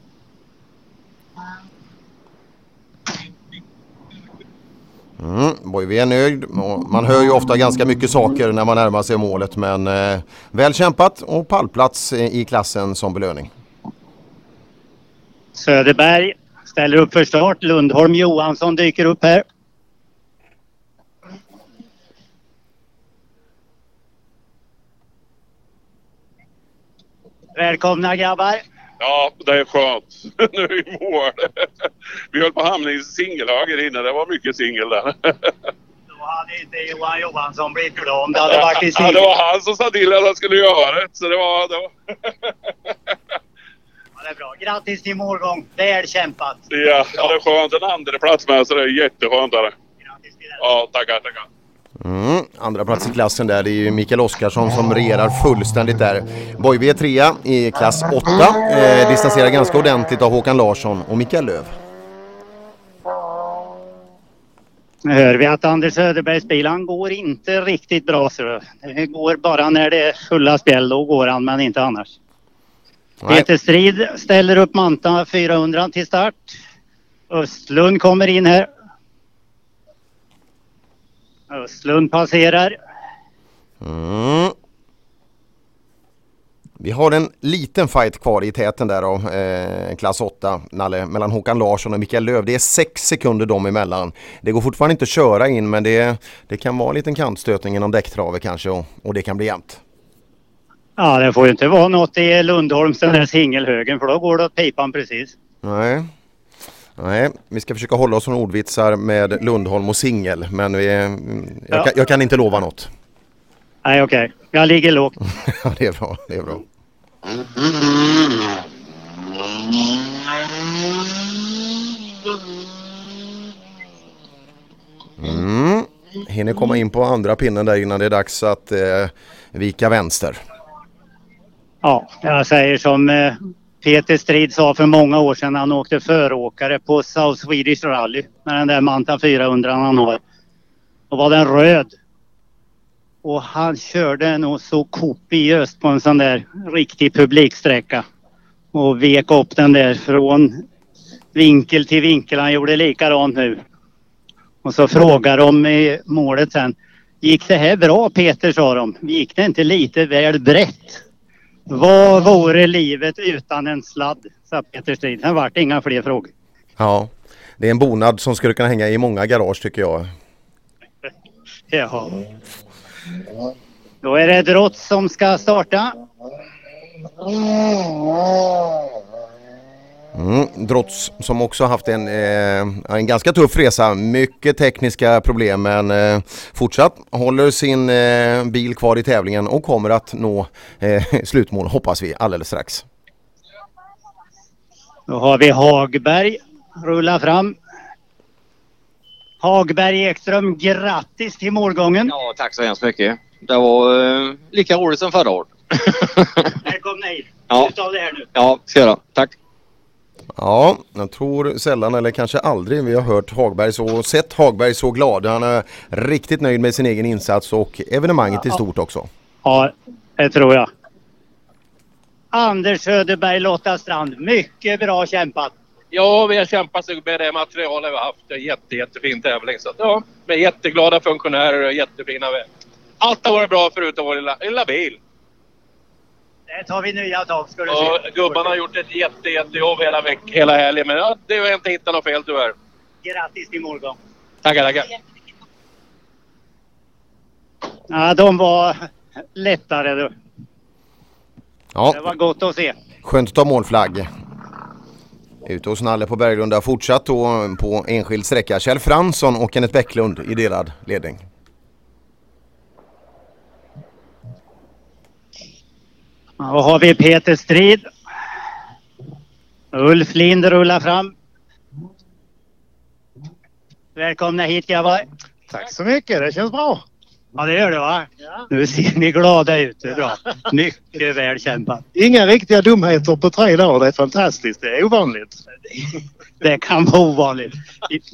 Speaker 1: Mm, Boivi är nöjd man hör ju ofta ganska mycket saker när man närmar sig målet men eh, väl kämpat och pallplats i klassen som belöning.
Speaker 2: Söderberg ställer upp för start. Lundholm Johansson dyker upp här. Välkomna grabbar.
Speaker 46: Ja, det är skönt. (laughs) nu är vi i mål. vi höll på att hamna i singelhöger innan. Det var mycket singel där.
Speaker 2: Då hade inte Johan Johansson blivit glad om det hade varit i (laughs)
Speaker 46: Ja,
Speaker 2: singel.
Speaker 46: det var han som sa till att han skulle göra det. Så det var... Det var... (laughs)
Speaker 2: Ja, det är bra. Grattis till målgång. Väl kämpat.
Speaker 46: Ja, ja, det är skönt. En andra plats med så det är jätteskönt. Är det. Ja, tackar, tackar.
Speaker 1: Mm, andra plats i klassen där det är ju Mikael Oskarsson som regerar fullständigt där. Boivi är trea i klass 8. Eh, distanserar ganska ordentligt av Håkan Larsson och Mikael Löv.
Speaker 2: Nu hör vi att Anders Söderbergs bil, han går inte riktigt bra. Så det går bara när det är fulla spjäll. Då går han, men inte annars.
Speaker 1: Nej.
Speaker 2: Peter Strid ställer upp Manta 400 till start. Östlund kommer in här. Östlund passerar.
Speaker 1: Mm. Vi har en liten fight kvar i täten där av eh, klass 8, Nalle, mellan Håkan Larsson och Mikael Löv. Det är sex sekunder dem emellan. Det går fortfarande inte att köra in men det, det kan vara en liten kantstötning genom däcktravet kanske och, och det kan bli jämnt.
Speaker 2: Ja, det får ju inte vara något i Lundholms den där singelhögen för då går det åt pipan precis.
Speaker 1: Nej. Nej, vi ska försöka hålla oss från ordvitsar med Lundholm och singel men vi, mm, jag,
Speaker 2: Ja.
Speaker 1: kan, jag kan inte lova något.
Speaker 2: Nej, okej. Jag ligger lågt. (laughs)
Speaker 1: Ja, det är bra. Det är bra. Mm. Hinner komma in på andra pinnen där innan det är dags att eh, vika vänster.
Speaker 2: Ja, jag säger som eh, Peter Strid sa för många år sedan när han åkte föråkare på South Swedish Rally med den där Manta 400 han har. Då var den röd. Och han körde nog så kopiöst på en sån där riktig publiksträcka. Och vek upp den där från vinkel till vinkel. Han gjorde likadant nu. Och så frågade de i målet sen. Gick det här bra Peter sa de. Gick det inte lite väl brett? Vad vore livet utan en sladd? sa Peter Strid. Det vart inga fler frågor.
Speaker 1: Ja, det är en bonad som skulle kunna hänga i många garage tycker jag.
Speaker 2: Jaha. Då är det Drott som ska starta.
Speaker 1: Mm, Drotts som också haft en, eh, en ganska tuff resa, mycket tekniska problem men eh, fortsatt håller sin eh, bil kvar i tävlingen och kommer att nå eh, (laughs) slutmål hoppas vi alldeles strax.
Speaker 2: Då har vi Hagberg rulla fram. Hagberg Ekström, grattis till målgången.
Speaker 133: Ja, tack så hemskt mycket. Det var eh, lika roligt som förra året. (laughs)
Speaker 2: Välkomna hit.
Speaker 133: Ja.
Speaker 2: Utav det här nu.
Speaker 133: Ja, ska jag. Tack.
Speaker 1: Ja, jag tror sällan eller kanske aldrig vi har hört Hagberg så, sett Hagberg så glad. Han är riktigt nöjd med sin egen insats och evenemanget i stort också.
Speaker 2: Ja, det tror jag. Anders Söderberg, Lotta Strand. Mycket bra kämpat.
Speaker 113: Ja, vi har kämpat med det materialet vi har haft. Det är jätte, jättefin tävling. Så att, ja, med jätteglada funktionärer och jättefina vägar. Allt har varit bra förutom vår lilla, lilla bil.
Speaker 2: Det tar vi nya tag ska du
Speaker 113: Och
Speaker 2: se.
Speaker 113: gubbarna har gjort ett jätte, jättejobb hela, veck, hela helgen. Men ja, det har inte hittat något fel tyvärr.
Speaker 2: Grattis till målgång.
Speaker 113: Tackar, tackar.
Speaker 2: Ja, de var lättare du.
Speaker 1: Ja.
Speaker 2: Det var gott att se.
Speaker 1: Skönt att ta målflagg. Ute hos Nalle på Berglunda fortsatt då på enskild sträcka. Kjell Fransson och Kenneth Bäcklund i delad ledning.
Speaker 2: Då har vi Peter Strid. Ulf Lind rullar fram. Välkomna hit grabbar.
Speaker 134: Tack så mycket, det känns bra.
Speaker 2: Ja det gör det va? Nu ser ni glada ut, det är bra. Mycket väl kämpat.
Speaker 134: Inga riktiga dumheter på tre dagar, det är fantastiskt. Det är ovanligt.
Speaker 2: Det kan vara ovanligt.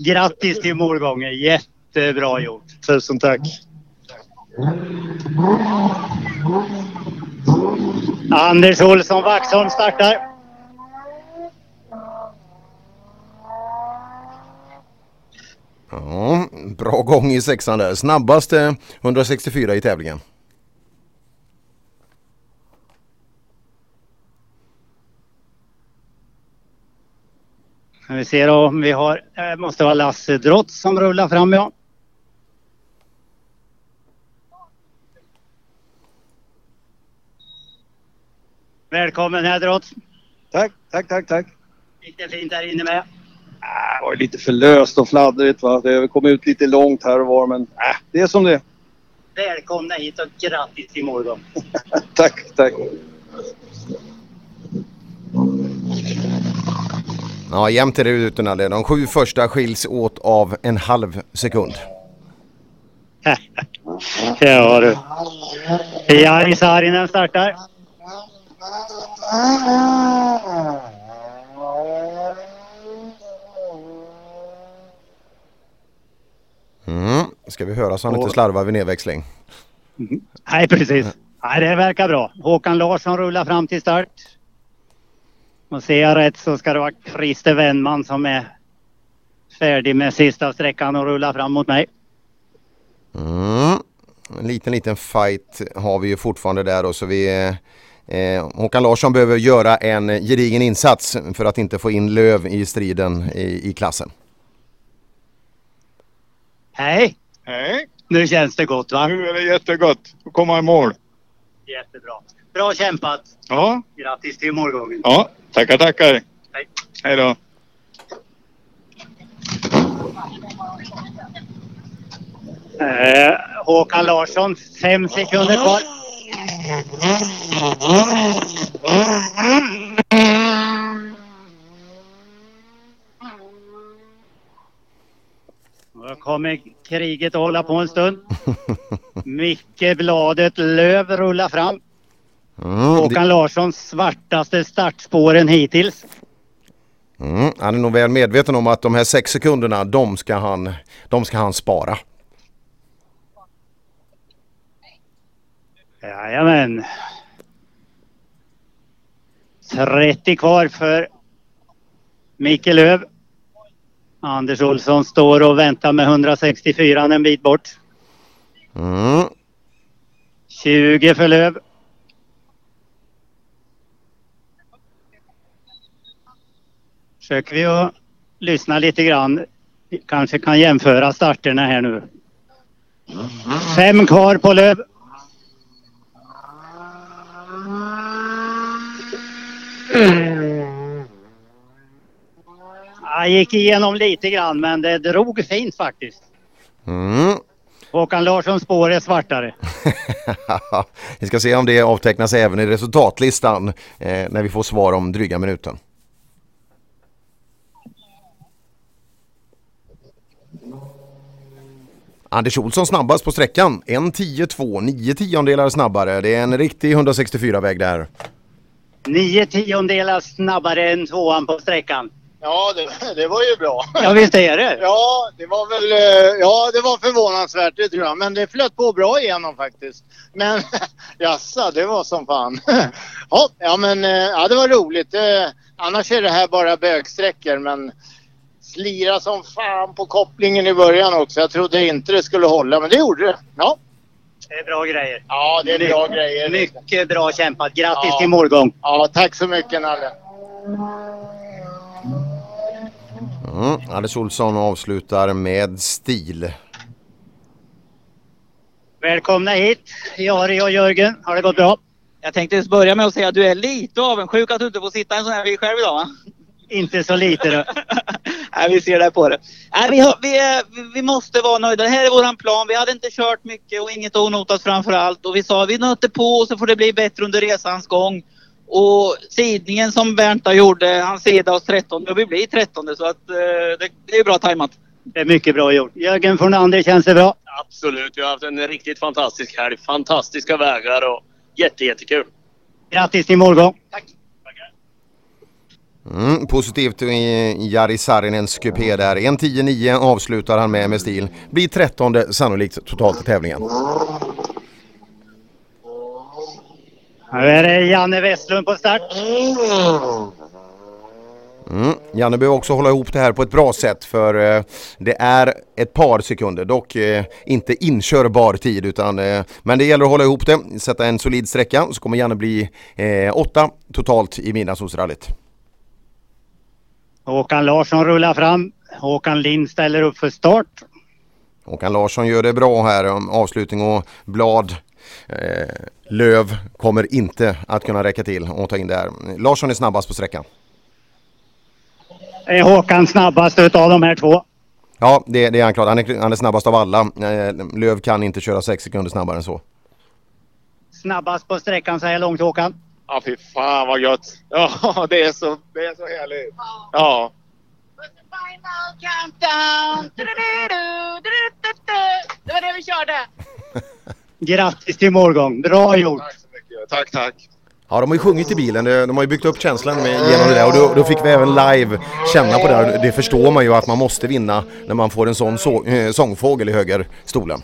Speaker 2: Grattis till målgången, jättebra gjort.
Speaker 134: Tusen tack.
Speaker 2: Anders Olsson Vaxholm startar.
Speaker 1: Ja, bra gång i sexan där. Snabbaste 164 i tävlingen.
Speaker 2: Vi ser om vi har, det måste vara Lasse Drott som rullar fram ja. Välkommen här Drott.
Speaker 135: Tack, tack, tack, tack.
Speaker 2: Gick det fint där inne med?
Speaker 135: Det var lite för löst och fladdrigt va. Det kom ut lite långt här och var men äh, det är som det.
Speaker 2: Välkomna hit och grattis till målgång. (laughs)
Speaker 135: Tack, tack.
Speaker 1: Ja, jämnt är det ute Nalle. De sju första skiljs åt av en halv sekund. (laughs)
Speaker 2: Ja du. Jari Saarinen startar.
Speaker 1: Mm. Ska vi höra så han inte slarvar vid nedväxling.
Speaker 2: Nej precis. Nej, det verkar bra. Håkan Larsson rullar fram till start. Och ser jag rätt så ska det vara Christer Wennman som är färdig med sista sträckan och rullar fram mot mig.
Speaker 1: Mm. En liten liten fight har vi ju fortfarande där och så vi eh, Håkan Larsson behöver göra en gedigen insats för att inte få in Löv i striden i, i klassen.
Speaker 2: Hej!
Speaker 134: Hej!
Speaker 2: Nu känns det gott va?
Speaker 134: Nu är det jättegott att komma i mål.
Speaker 2: Jättebra. Bra kämpat!
Speaker 134: Ja,
Speaker 2: Grattis till målgången!
Speaker 134: ja. Tackar, tackar.
Speaker 2: Hej.
Speaker 134: Hej då.
Speaker 2: Eh, Håkan Larsson, fem sekunder kvar. Då Kommer kriget att hålla på en stund? Micke Bladet Löv rullar fram.
Speaker 1: Mm,
Speaker 2: Håkan Larssons svartaste startspåren hittills.
Speaker 1: Mm, han är nog väl medveten om att de här sex sekunderna, de ska han, de ska han spara.
Speaker 2: Jajamän. 30 kvar för Micke Löv. Anders Olsson står och väntar med 164 en bit bort.
Speaker 1: Mm.
Speaker 2: 20 för Löv. Försöker vi att lyssna lite grann. Vi kanske kan jämföra starterna här nu. Fem kvar på Löv. Jag gick igenom lite grann men det drog fint faktiskt.
Speaker 1: Mm.
Speaker 2: Håkan Larssons spår är svartare. (laughs)
Speaker 1: vi ska se om det avtecknas även i resultatlistan eh, när vi får svar om dryga minuten. Anders Olsson snabbast på sträckan. 1.10.2, 9 tiondelar snabbare. Det är en riktig 164-väg där.
Speaker 2: Nio tiondelar snabbare än tvåan på sträckan.
Speaker 121: Ja, det, det var ju bra.
Speaker 2: Ja, visst är det.
Speaker 121: Ja, det var väl eh, ja, det var förvånansvärt det tror jag. Men det flöt på bra igenom faktiskt. Men (laughs) jassa, det var som fan. (laughs) Ja, ja men eh, ja, det var roligt. Eh, Annars är det här bara bögsträckor men slira som fan på kopplingen i början också. Jag trodde inte det skulle hålla men det gjorde det. Ja,
Speaker 2: Det är bra grejer.
Speaker 121: ja det är bra grejer.
Speaker 2: Mycket bra kämpat. Grattis
Speaker 121: Ja.
Speaker 2: till målgång.
Speaker 121: Ja, tack så mycket Nalle.
Speaker 1: Mm. Anders Olsson avslutar med stil.
Speaker 2: Välkomna hit, Jari och Jörgen. Har det gått bra?
Speaker 65: Jag tänkte just börja med att säga att du är lite avundsjuk att du inte får sitta i en sån här bil själv idag va?
Speaker 2: Inte så lite då. (laughs)
Speaker 65: Nej, vi ser det på det. Nej, vi, har, vi, vi måste vara nöjda. Det här är våran plan. Vi hade inte kört mycket och inget onotat framför allt. Och vi sa vi nöter på och så får det bli bättre under resans gång. Och sidningen som Bernta gjorde, han sidade oss 13 och vi blir 13 så att eh, det, det är bra tajmat.
Speaker 2: Det är mycket bra gjort. Jörgen Fornander, känns det bra?
Speaker 136: Absolut, vi har haft en riktigt fantastisk helg. Fantastiska vägar och jätte, jättekul.
Speaker 2: Grattis till målgång.
Speaker 1: Mm, positivt i Jari Sarinens kupé där. 1.10.9 avslutar han med med stil. Blir 13 sannolikt totalt i tävlingen.
Speaker 2: Nu är det Janne Westlund på start.
Speaker 1: Mm. Janne behöver också hålla ihop det här på ett bra sätt för eh, det är ett par sekunder, dock eh, inte inkörbar tid utan eh, men det gäller att hålla ihop det, sätta en solid sträcka så kommer Janne bli eh, åtta totalt i midnattssolsrallyt.
Speaker 2: Håkan Larsson rullar fram. Håkan Lind ställer upp för start.
Speaker 1: Håkan Larsson gör det bra här, avslutning och blad. Eh, Löv kommer inte att kunna räcka till och ta in det här. Larsson är snabbast på sträckan.
Speaker 2: Är Håkan snabbast utav de här två?
Speaker 1: Ja, det, det är han klart. Han är, han är snabbast av alla. Eh, Löv kan inte köra sex sekunder snabbare än så.
Speaker 2: Snabbast på sträckan säger långt Håkan.
Speaker 46: Ja, fy fan vad gött. Ja, (laughs) det är så, det är så härligt. Ja.
Speaker 72: Countdown! Det var det vi körde.
Speaker 2: Grattis till målgång. Bra gjort.
Speaker 46: Tack, tack.
Speaker 1: Ja, de har ju sjungit i bilen. De de har ju byggt upp känslan med, genom det där och då, då fick vi även live känna på det. Det förstår man ju att man måste vinna när man får en sån så, eh, sångfågel i högerstolen.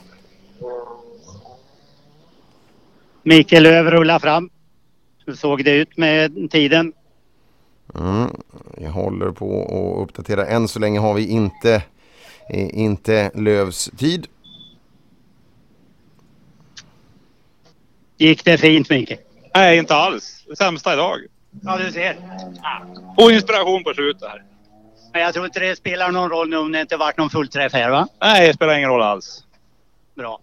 Speaker 2: Mikael Löv rullar fram. Såg det ut med tiden?
Speaker 1: Mm, jag håller på att uppdatera. Än så länge har vi inte, eh, inte Lövs tid.
Speaker 2: Gick det fint Mikael?
Speaker 46: Nej, inte alls. Det sämsta idag.
Speaker 2: Ja, du ser.
Speaker 46: Och inspiration på slutet här.
Speaker 2: Men jag tror inte det spelar någon roll nu om det inte varit någon fullträff här va?
Speaker 46: Nej, det spelar ingen roll alls.
Speaker 2: Bra.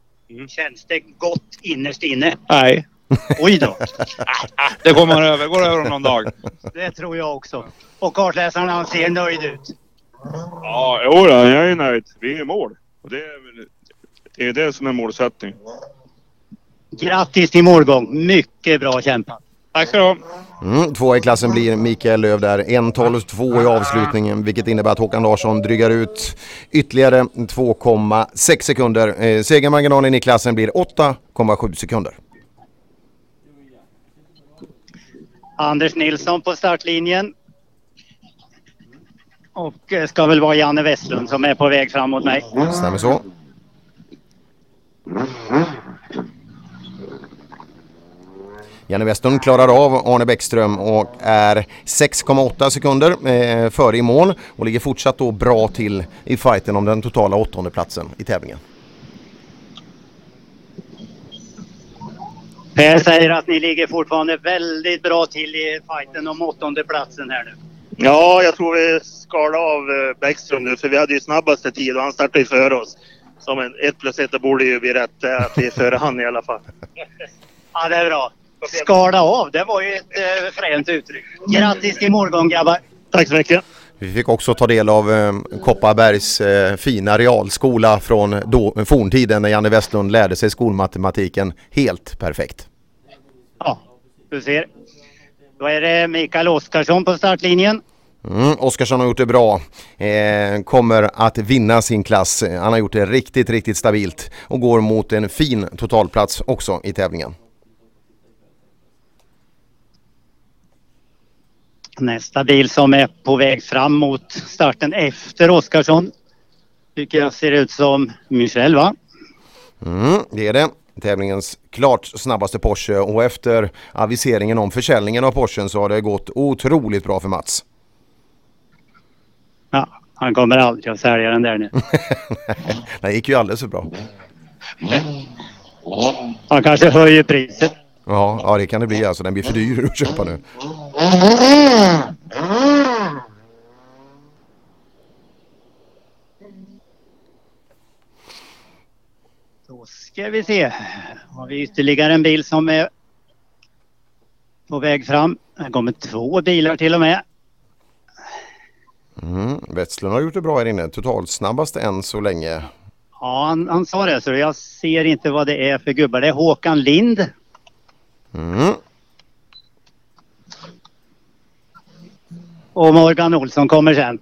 Speaker 2: Känns det gott innerst inne?
Speaker 46: Nej.
Speaker 2: Oj då.
Speaker 46: Det kommer över, går över om någon dag.
Speaker 2: Det tror jag också. Och kartläsaren han ser nöjd ut.
Speaker 46: Ja, jo då, jag är nöjd. Vi är i mål. Och det, är, det är det som är målsättning.
Speaker 2: Grattis till målgång. Mycket bra kämpat.
Speaker 46: Tack ska du ha.
Speaker 1: Mm, två i klassen blir Mikael Löv där. 1.12,2 i avslutningen vilket innebär att Håkan Larsson drygar ut ytterligare 2,6 sekunder. Eh, segermarginalen i klassen blir 8,7 sekunder.
Speaker 2: Anders Nilsson på startlinjen. Och eh, ska väl vara Janne Westlund som är på väg fram mot mig.
Speaker 1: Stämmer så. Janne Westlund klarar av Arne Bäckström och är 6,8 sekunder eh, före i mål och ligger fortsatt då bra till i fighten om den totala åttonde platsen i tävlingen.
Speaker 2: Per säger att ni ligger fortfarande väldigt bra till i fighten om åttonde platsen här nu.
Speaker 60: Ja, jag tror vi skalade av eh, Bäckström nu för vi hade ju snabbaste tid och han startade ju före oss. Som en 1 plus 1 borde ju bli rätt eh, att vi är före han i alla fall.
Speaker 2: Ja, det är bra. Skala av, det var ju ett eh, fränt uttryck. Grattis till morgon grabbar.
Speaker 60: Tack så mycket.
Speaker 1: Vi fick också ta del av eh, Kopparbergs eh, fina realskola från då, forntiden när Janne Westlund lärde sig skolmatematiken helt perfekt.
Speaker 2: Ja, du ser. Då är det Mikael Oskarsson på startlinjen.
Speaker 1: Mm, Oskarsson har gjort det bra. Eh, kommer att vinna sin klass. Han har gjort det riktigt, riktigt stabilt och går mot en fin totalplats också i tävlingen.
Speaker 2: Nästa bil som är på väg fram mot starten efter Oskarsson tycker jag ser ut som Michel va?
Speaker 1: Mm, det är det. Tävlingens klart snabbaste Porsche och efter aviseringen om försäljningen av Porschen så har det gått otroligt bra för Mats.
Speaker 2: Ja, han kommer aldrig att sälja den där nu. (laughs)
Speaker 1: det gick ju alldeles för bra.
Speaker 2: Han kanske höjer priset.
Speaker 1: Ja, ja det kan det bli alltså. Den blir för dyr att köpa nu.
Speaker 2: Då ska vi se. Har vi ytterligare en bil som är på väg fram. Det kommer två bilar till och med.
Speaker 1: Mm, Westlund har gjort det bra här inne. Totalt snabbast än så länge.
Speaker 2: Ja, han, han sa det så jag ser inte vad det är för gubbar. Det är Håkan Lind.
Speaker 1: Mm.
Speaker 2: Och Morgan Olsson kommer sen.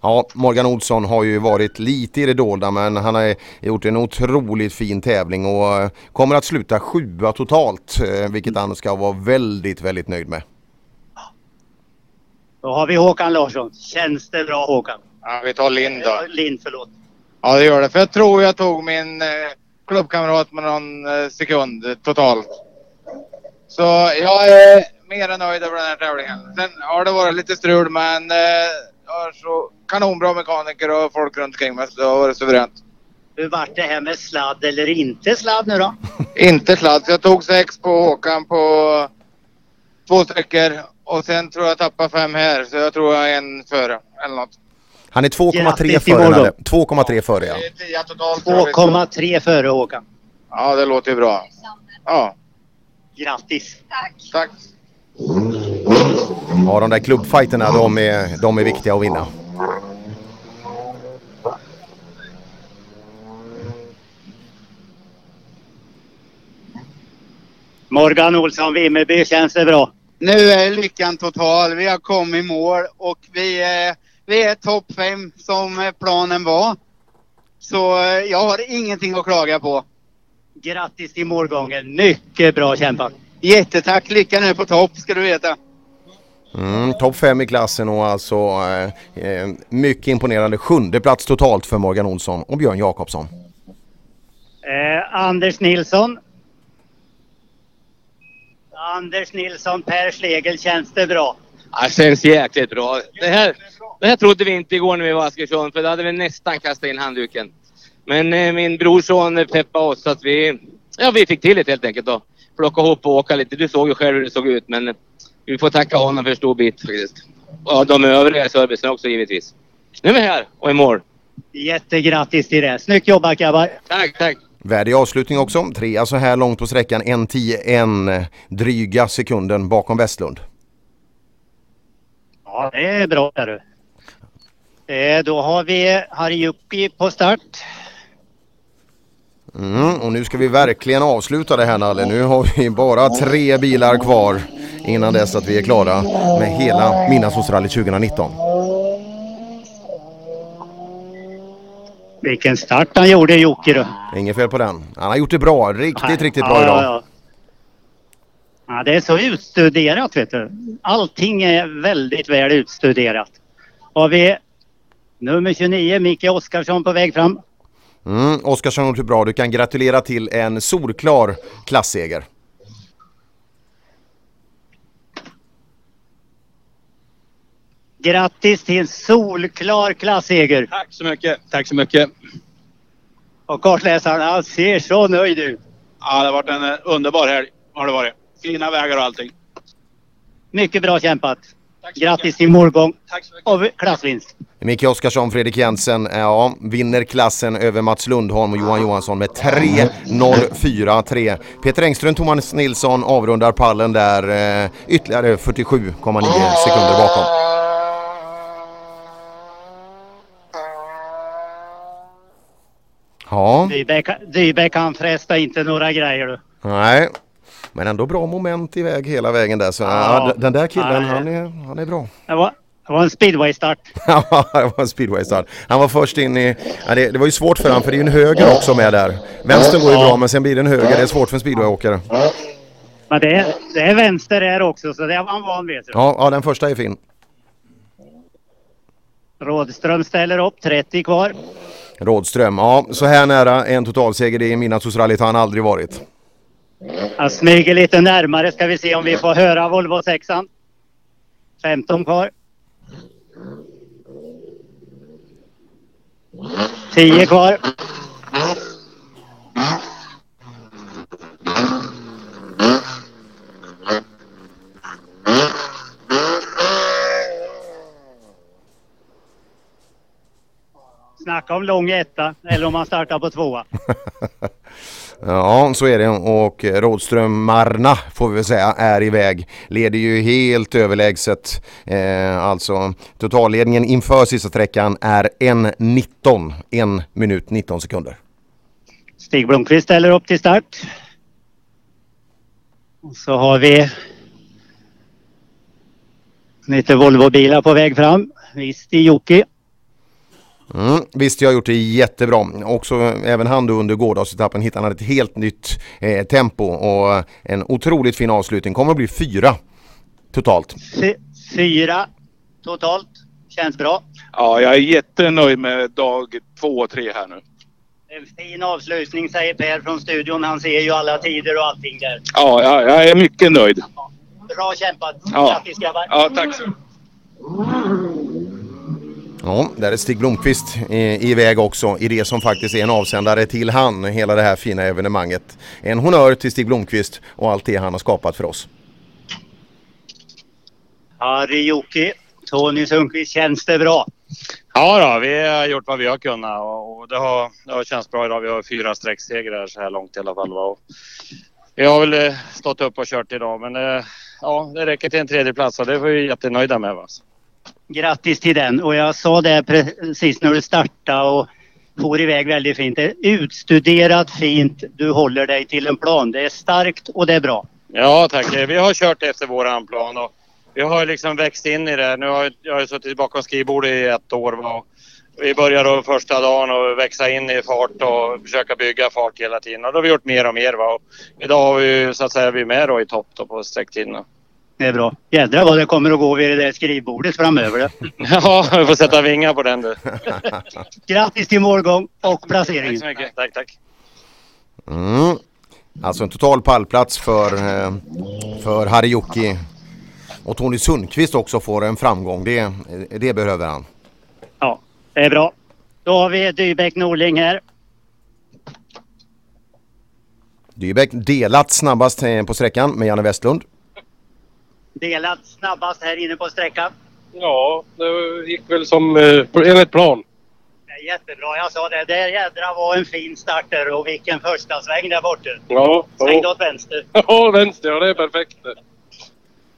Speaker 1: Ja, Morgan Olsson har ju varit lite i det dolda men han har gjort en otroligt fin tävling och eh, kommer att sluta sjua totalt eh, vilket han ska vara väldigt, väldigt nöjd med.
Speaker 2: Då har vi Håkan Larsson. Känns det bra Håkan?
Speaker 132: Ja, vi tar Lind då.
Speaker 2: Lind, förlåt.
Speaker 132: Ja, det gör det. För jag tror jag tog min eh, klubbkamrat med någon eh, sekund totalt. Så jag är mer än nöjd över den här tävlingen. Sen har det varit lite strul men eh, jag har så kanonbra mekaniker och folk runt omkring mig så det har varit suveränt.
Speaker 2: Hur vart det här med sladd eller inte sladd nu då?
Speaker 132: Inte sladd. Jag tog sex på Håkan på två sträckor och sen tror jag tappade fem här så jag tror jag är en före eller något.
Speaker 1: Han är 2,3
Speaker 2: Grattis
Speaker 1: före.
Speaker 2: imorgon.
Speaker 1: Nalle. 2,3 före ja.
Speaker 2: 2,3 före Håkan.
Speaker 132: Ja, det låter ju bra. Ja.
Speaker 2: Grattis!
Speaker 132: Tack! Tack!
Speaker 1: Ja, de där klubbfighterna de är, de är viktiga att vinna.
Speaker 2: Morgan Olsson, Vimmerby, känns det bra?
Speaker 137: Nu är lyckan total. Vi har kommit i mål och vi är, vi är topp fem som planen var. Så eh, jag har ingenting att klaga på.
Speaker 2: Grattis till målgången. Mycket bra kämpat.
Speaker 137: Jättetack. Lyckan är på topp ska du veta.
Speaker 1: Mm, Topp 5 i klassen och alltså eh, eh, mycket imponerande sjunde plats totalt för Morgan Olsson och Björn Jakobsson.
Speaker 2: Eh, Anders Nilsson. Anders Nilsson, Per Schlegel, känns det bra?
Speaker 70: Ja, det känns jäkligt bra. Det här, det här trodde vi inte igår när vi var i Askersund för då hade vi nästan kastat in handduken. Men eh, min brorson peppade oss så att vi, ja, vi fick till det helt enkelt då. Plocka ihop och åka lite. Du såg ju själv hur det såg ut men vi får tacka honom för en stor bit faktiskt. Och de övriga i servicen också givetvis. Nu är vi här och i mål.
Speaker 2: Jättegrattis till det. Snyggt jobbat grabbar.
Speaker 70: Tack, tack.
Speaker 1: Värdig avslutning också. Trea så här långt på sträckan. En 10 en dryga sekunden bakom Westlund.
Speaker 2: Ja, det är bra där du. Eh, då har vi Harjuki på start.
Speaker 1: Mm, och nu ska vi verkligen avsluta det här Nalle. Nu har vi bara tre bilar kvar innan dess att vi är klara med hela Midnattsrally 2019.
Speaker 2: Vilken start han gjorde Jocke du.
Speaker 1: Inget fel på den. Han har gjort det bra. Riktigt, riktigt bra
Speaker 2: Ja,
Speaker 1: idag.
Speaker 2: ja, ja. Ja, det är så utstuderat vet du. Allting är väldigt väl utstuderat. Har vi nummer 29 Micke Oskarsson på väg fram.
Speaker 1: Mm, Oskarsson har gjort det bra. Du kan gratulera till en solklar klasseger.
Speaker 2: Grattis till en solklar klasseger.
Speaker 46: Tack så mycket. Tack så mycket.
Speaker 2: Och kartläsaren han ser så nöjd ut.
Speaker 46: Ja, det har varit en eh, underbar helg. Har det varit. Fina vägar och allting.
Speaker 2: Mycket bra kämpat. Grattis till målgång och klassvinst.
Speaker 1: Micke Oskarsson, Fredrik Jensen, ja, vinner klassen över Mats Lundholm och Johan Johansson med 3.04,3. Peter Engström, Thomas Nilsson avrundar pallen där eh, ytterligare 47,9 sekunder bakom. Ja,
Speaker 2: Dybeck, Dybeck han frestar inte några grejer du.
Speaker 1: nej. Men ändå bra moment iväg hela vägen där. Så, ja. den där killen, han är, han är bra.
Speaker 2: Det var, en speedwaystart. (laughs)
Speaker 1: Ja, det var en speedwaystart. Han var först in i... Ja, det, det var ju svårt för honom för det är ju en höger också med där. Vänstern går ju bra men sen blir det en höger. Det är svårt för en speedwayåkare.
Speaker 2: Men det är, det är vänster där också så det var han van vid.
Speaker 1: Ja, ja, den första är fin.
Speaker 2: Rådström ställer upp, 30 kvar.
Speaker 1: Rådström, ja så här nära en totalseger i Midnattsrallyt har han aldrig varit.
Speaker 2: Han smyger lite närmare ska vi se om vi får höra Volvo 6 15 kvar. 10 kvar. Snacka om lång etta eller om man startar på tvåa. (laughs)
Speaker 1: Ja, så är det och Rådström-Marna får vi väl säga är iväg. Leder ju helt överlägset. Eh, alltså totalledningen inför sista sträckan är 1.19. 1 minut 19 sekunder.
Speaker 2: Stig Blomqvist ställer upp till start. Och så har vi lite Volvo-bilar på väg fram. Visst i Jocke.
Speaker 1: Mm, visst, jag har gjort det jättebra. Också även han då under gårdagsetappen hittade han ett helt nytt eh, tempo och en otroligt fin avslutning. Kommer att bli fyra totalt.
Speaker 2: Fy- Fyra totalt. Känns bra.
Speaker 46: Ja, jag är jättenöjd med dag två och tre här nu.
Speaker 2: En fin avslutning säger Per från studion. Han ser ju alla tider och allting där.
Speaker 46: Ja, jag, jag är mycket nöjd.
Speaker 2: Bra kämpat.
Speaker 46: Ja.
Speaker 2: Grattis grabbar.
Speaker 46: Ja, tack så
Speaker 1: Ja, där är Stig Blomqvist iväg också i det som faktiskt är en avsändare till han, hela det här fina evenemanget. En honör till Stig Blomqvist och allt det han har skapat för oss.
Speaker 2: Harry Jocke. Tony Sundqvist. Känns det bra?
Speaker 72: Ja då, vi har gjort vad vi har kunnat och det har, det har känts bra idag. Vi har fyra sträcksegrar så här långt i alla fall. Och vi har väl eh, stått upp och kört idag men eh, ja, det räcker till en tredje plats och det var vi jättenöjda med. Va?
Speaker 2: Grattis till den. Och jag sa det precis när du startade och for iväg väldigt fint. Det är utstuderat fint. Du håller dig till en plan. Det är starkt och det är bra.
Speaker 72: Ja tack, vi har kört efter våran plan och vi har liksom växt in i det. Nu har jag, jag har suttit bakom skrivbordet i ett år. Va? Vi började då första dagen och växa in i fart och försöka bygga fart hela tiden. Och då har vi gjort mer och mer. Va? Och idag har vi så att säga vi är med då i topp då på sträcktiderna.
Speaker 2: Det är bra. Jädrar vad det kommer att gå vid det där skrivbordet framöver. (laughs)
Speaker 72: Ja, vi får sätta vingar på den du. (laughs)
Speaker 2: Grattis till målgång och placering.
Speaker 72: Tack så mycket. Tack, tack.
Speaker 1: Mm. Alltså en total pallplats för, eh, för Harry Jocke. Och Tony Sundqvist också får en framgång. Det, det behöver han.
Speaker 2: Ja, det är bra. Då har vi Dybeck Norling här.
Speaker 1: Dybeck delat snabbast eh, på sträckan med Janne Westlund.
Speaker 2: Delat snabbast här inne på sträckan.
Speaker 138: Ja, det gick väl som eh, enligt plan.
Speaker 2: Jättebra. Jag sa det. Det jädra var en fin start där och vilken första sväng där borta.
Speaker 138: Ja,
Speaker 2: Svängde åt vänster. (laughs)
Speaker 138: ja vänster, ja det är perfekt. det.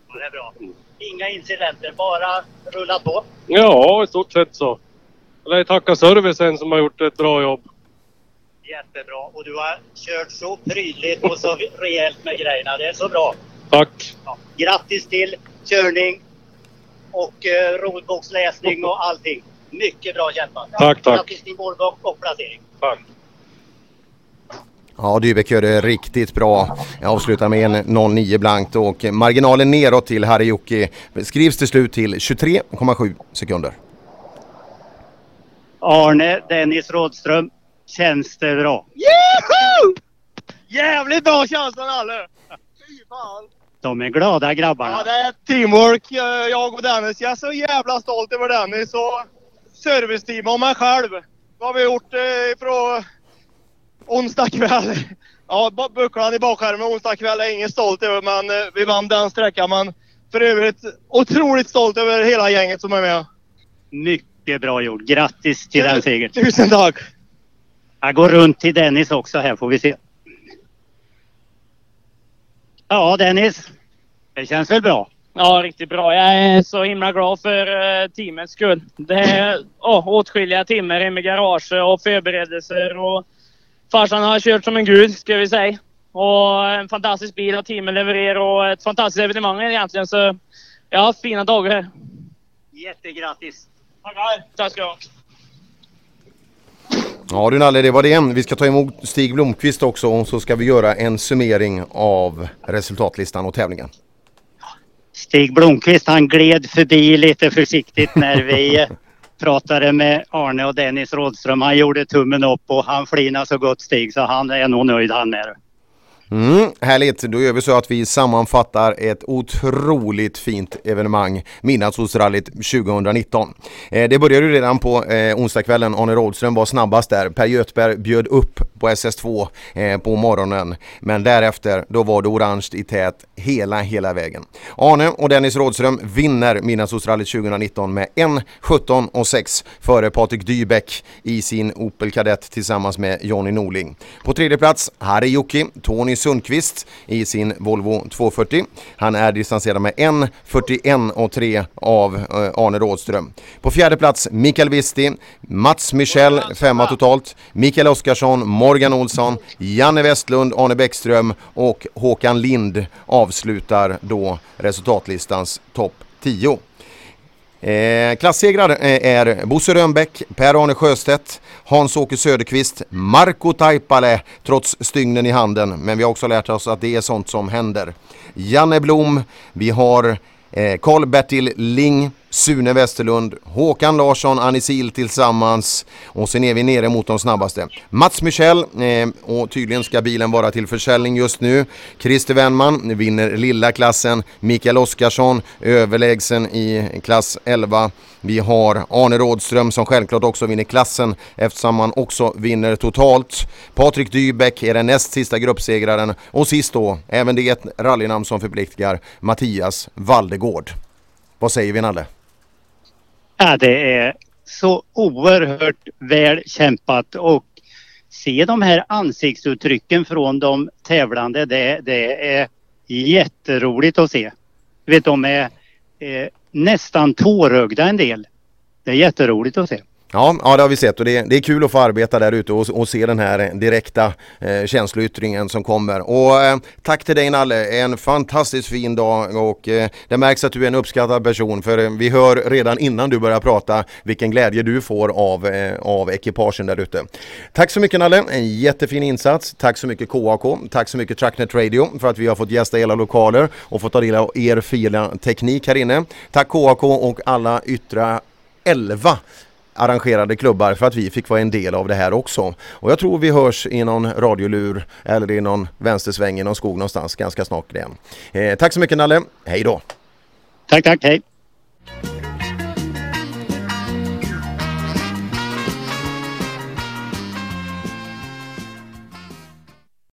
Speaker 2: Ja, Det är bra. Inga incidenter, bara rulla på.
Speaker 138: Ja, i stort sett så. Jag lär tacka servicen som har gjort ett bra jobb.
Speaker 2: Jättebra. Och du har kört så prydligt och så rejält med grejerna. Det är så bra.
Speaker 113: Tack.
Speaker 2: Ja. Grattis till körning och eh, rodboksläsning och allting. Mycket bra kämpat.
Speaker 113: Tack, tack.
Speaker 2: Grattis till målbock och placering.
Speaker 113: Tack.
Speaker 1: Ja, Dybeck gör det riktigt bra. Jag avslutar med en 09 blankt och marginalen neråt till Harry skrivs till slut till 23,7 sekunder.
Speaker 2: Arne Dennis Rådström. Känns det bra?
Speaker 139: Yahoo! Jävligt bra känsla Nalle! Fy fan!
Speaker 2: De är glada grabbarna.
Speaker 139: Ja, det är teamwork. eh, Jag och Dennis. Jag är så jävla stolt över Dennis och serviceteam och mig själv. Vad har vi gjort eh, från onsdag kväll? (laughs) Ja, bucklan i bakskärmen onsdag kväll är ingen stolt över men eh, vi vann den sträckan. Men för övrigt otroligt stolt över hela gänget som är med.
Speaker 2: Mycket bra gjort. Grattis till den segern.
Speaker 139: Tusen tack!
Speaker 2: Jag går runt till Dennis också här får vi se. Ja Dennis. Det känns väl bra?
Speaker 140: Ja, riktigt bra. Jag är så himla glad för uh, teamets skull. Det är (laughs) oh, åtskilliga timmar med garage och förberedelser. Och farsan har kört som en gud, ska vi säga. Och en fantastisk bil har teamet levererat och ett fantastiskt evenemang egentligen. Så jag har haft fina dagar här.
Speaker 2: Jättegrattis!
Speaker 140: Tackar! Tack ska du ha.
Speaker 1: Ja du Nalle, det var det. Vi ska ta emot Stig Blomqvist också och så ska vi göra en summering av resultatlistan och tävlingen.
Speaker 2: Stig Blomqvist han gled förbi lite försiktigt när vi (laughs) pratade med Arne och Dennis Rådström. Han gjorde tummen upp och han flinade så gott Stig så han är nog nöjd han med.
Speaker 1: Mm, härligt, då gör vi så att vi sammanfattar ett otroligt fint evenemang, Midnattssolsrallyt 2019. Eh, det började ju redan på eh, onsdagskvällen, Arne Rådström var snabbast där. Per Göthberg bjöd upp på SS2 eh, på morgonen, men därefter då var det orange i tät hela, hela vägen. Arne och Dennis Rådström vinner Midnattssolsrallyt 2019 med 1.17 och 6 före Patrik Dybeck i sin Opel Kadett tillsammans med Jonny Norling. På tredje plats Harry Jocke, Tony Sundqvist i sin Volvo 240. Han är distanserad med 1.41.3 av eh, Arne Rådström. På fjärde plats Mikael Visti, Mats Michel, femma totalt, Mikael Oskarsson, Morgan Olsson, Janne Westlund, Arne Bäckström och Håkan Lind avslutar då resultatlistans topp 10. Eh, klassegrar eh, är Bosse Rönnbäck, Per-Arne Sjöstedt, Hans-Åke Söderqvist, Marco Taipale trots stygnen i handen. Men vi har också lärt oss att det är sånt som händer. Janne Blom, vi har eh, Karl-Bertil Ling, Sune Westerlund, Håkan Larsson, Anisil tillsammans och sen är vi nere mot de snabbaste. Mats Michel eh, och tydligen ska bilen vara till försäljning just nu. Christer Wennman vinner lilla klassen. Mikael Oskarsson överlägsen i klass 11. Vi har Arne Rådström som självklart också vinner klassen eftersom han också vinner totalt. Patrik Dybeck är den näst sista gruppsegraren och sist då, även det ett rallynamn som förpliktigar, Mattias Valdegård. Vad säger vi Nalle?
Speaker 2: Ja, det är så oerhört väl kämpat och se de här ansiktsuttrycken från de tävlande, det, det är jätteroligt att se. Vet, de är eh, nästan tårögda en del. Det är jätteroligt att se.
Speaker 1: Ja, ja det har vi sett och det, det är kul att få arbeta där ute och, och se den här eh, direkta eh, känsloyttringen som kommer. Och eh, tack till dig Nalle, en fantastiskt fin dag och eh, det märks att du är en uppskattad person för eh, vi hör redan innan du börjar prata vilken glädje du får av, eh, av ekipagen där ute. Tack så mycket Nalle, en jättefin insats. Tack så mycket KAK, tack så mycket Tracknet Radio för att vi har fått gästa hela lokaler och fått ta del av er fina teknik här inne. Tack KAK och alla yttre 11 arrangerade klubbar för att vi fick vara en del av det här också. Och jag tror vi hörs i någon radiolur eller i någon vänstersväng i någon skog någonstans ganska snart igen. Eh, tack så mycket Nalle, hej då!
Speaker 2: Tack, tack, hej!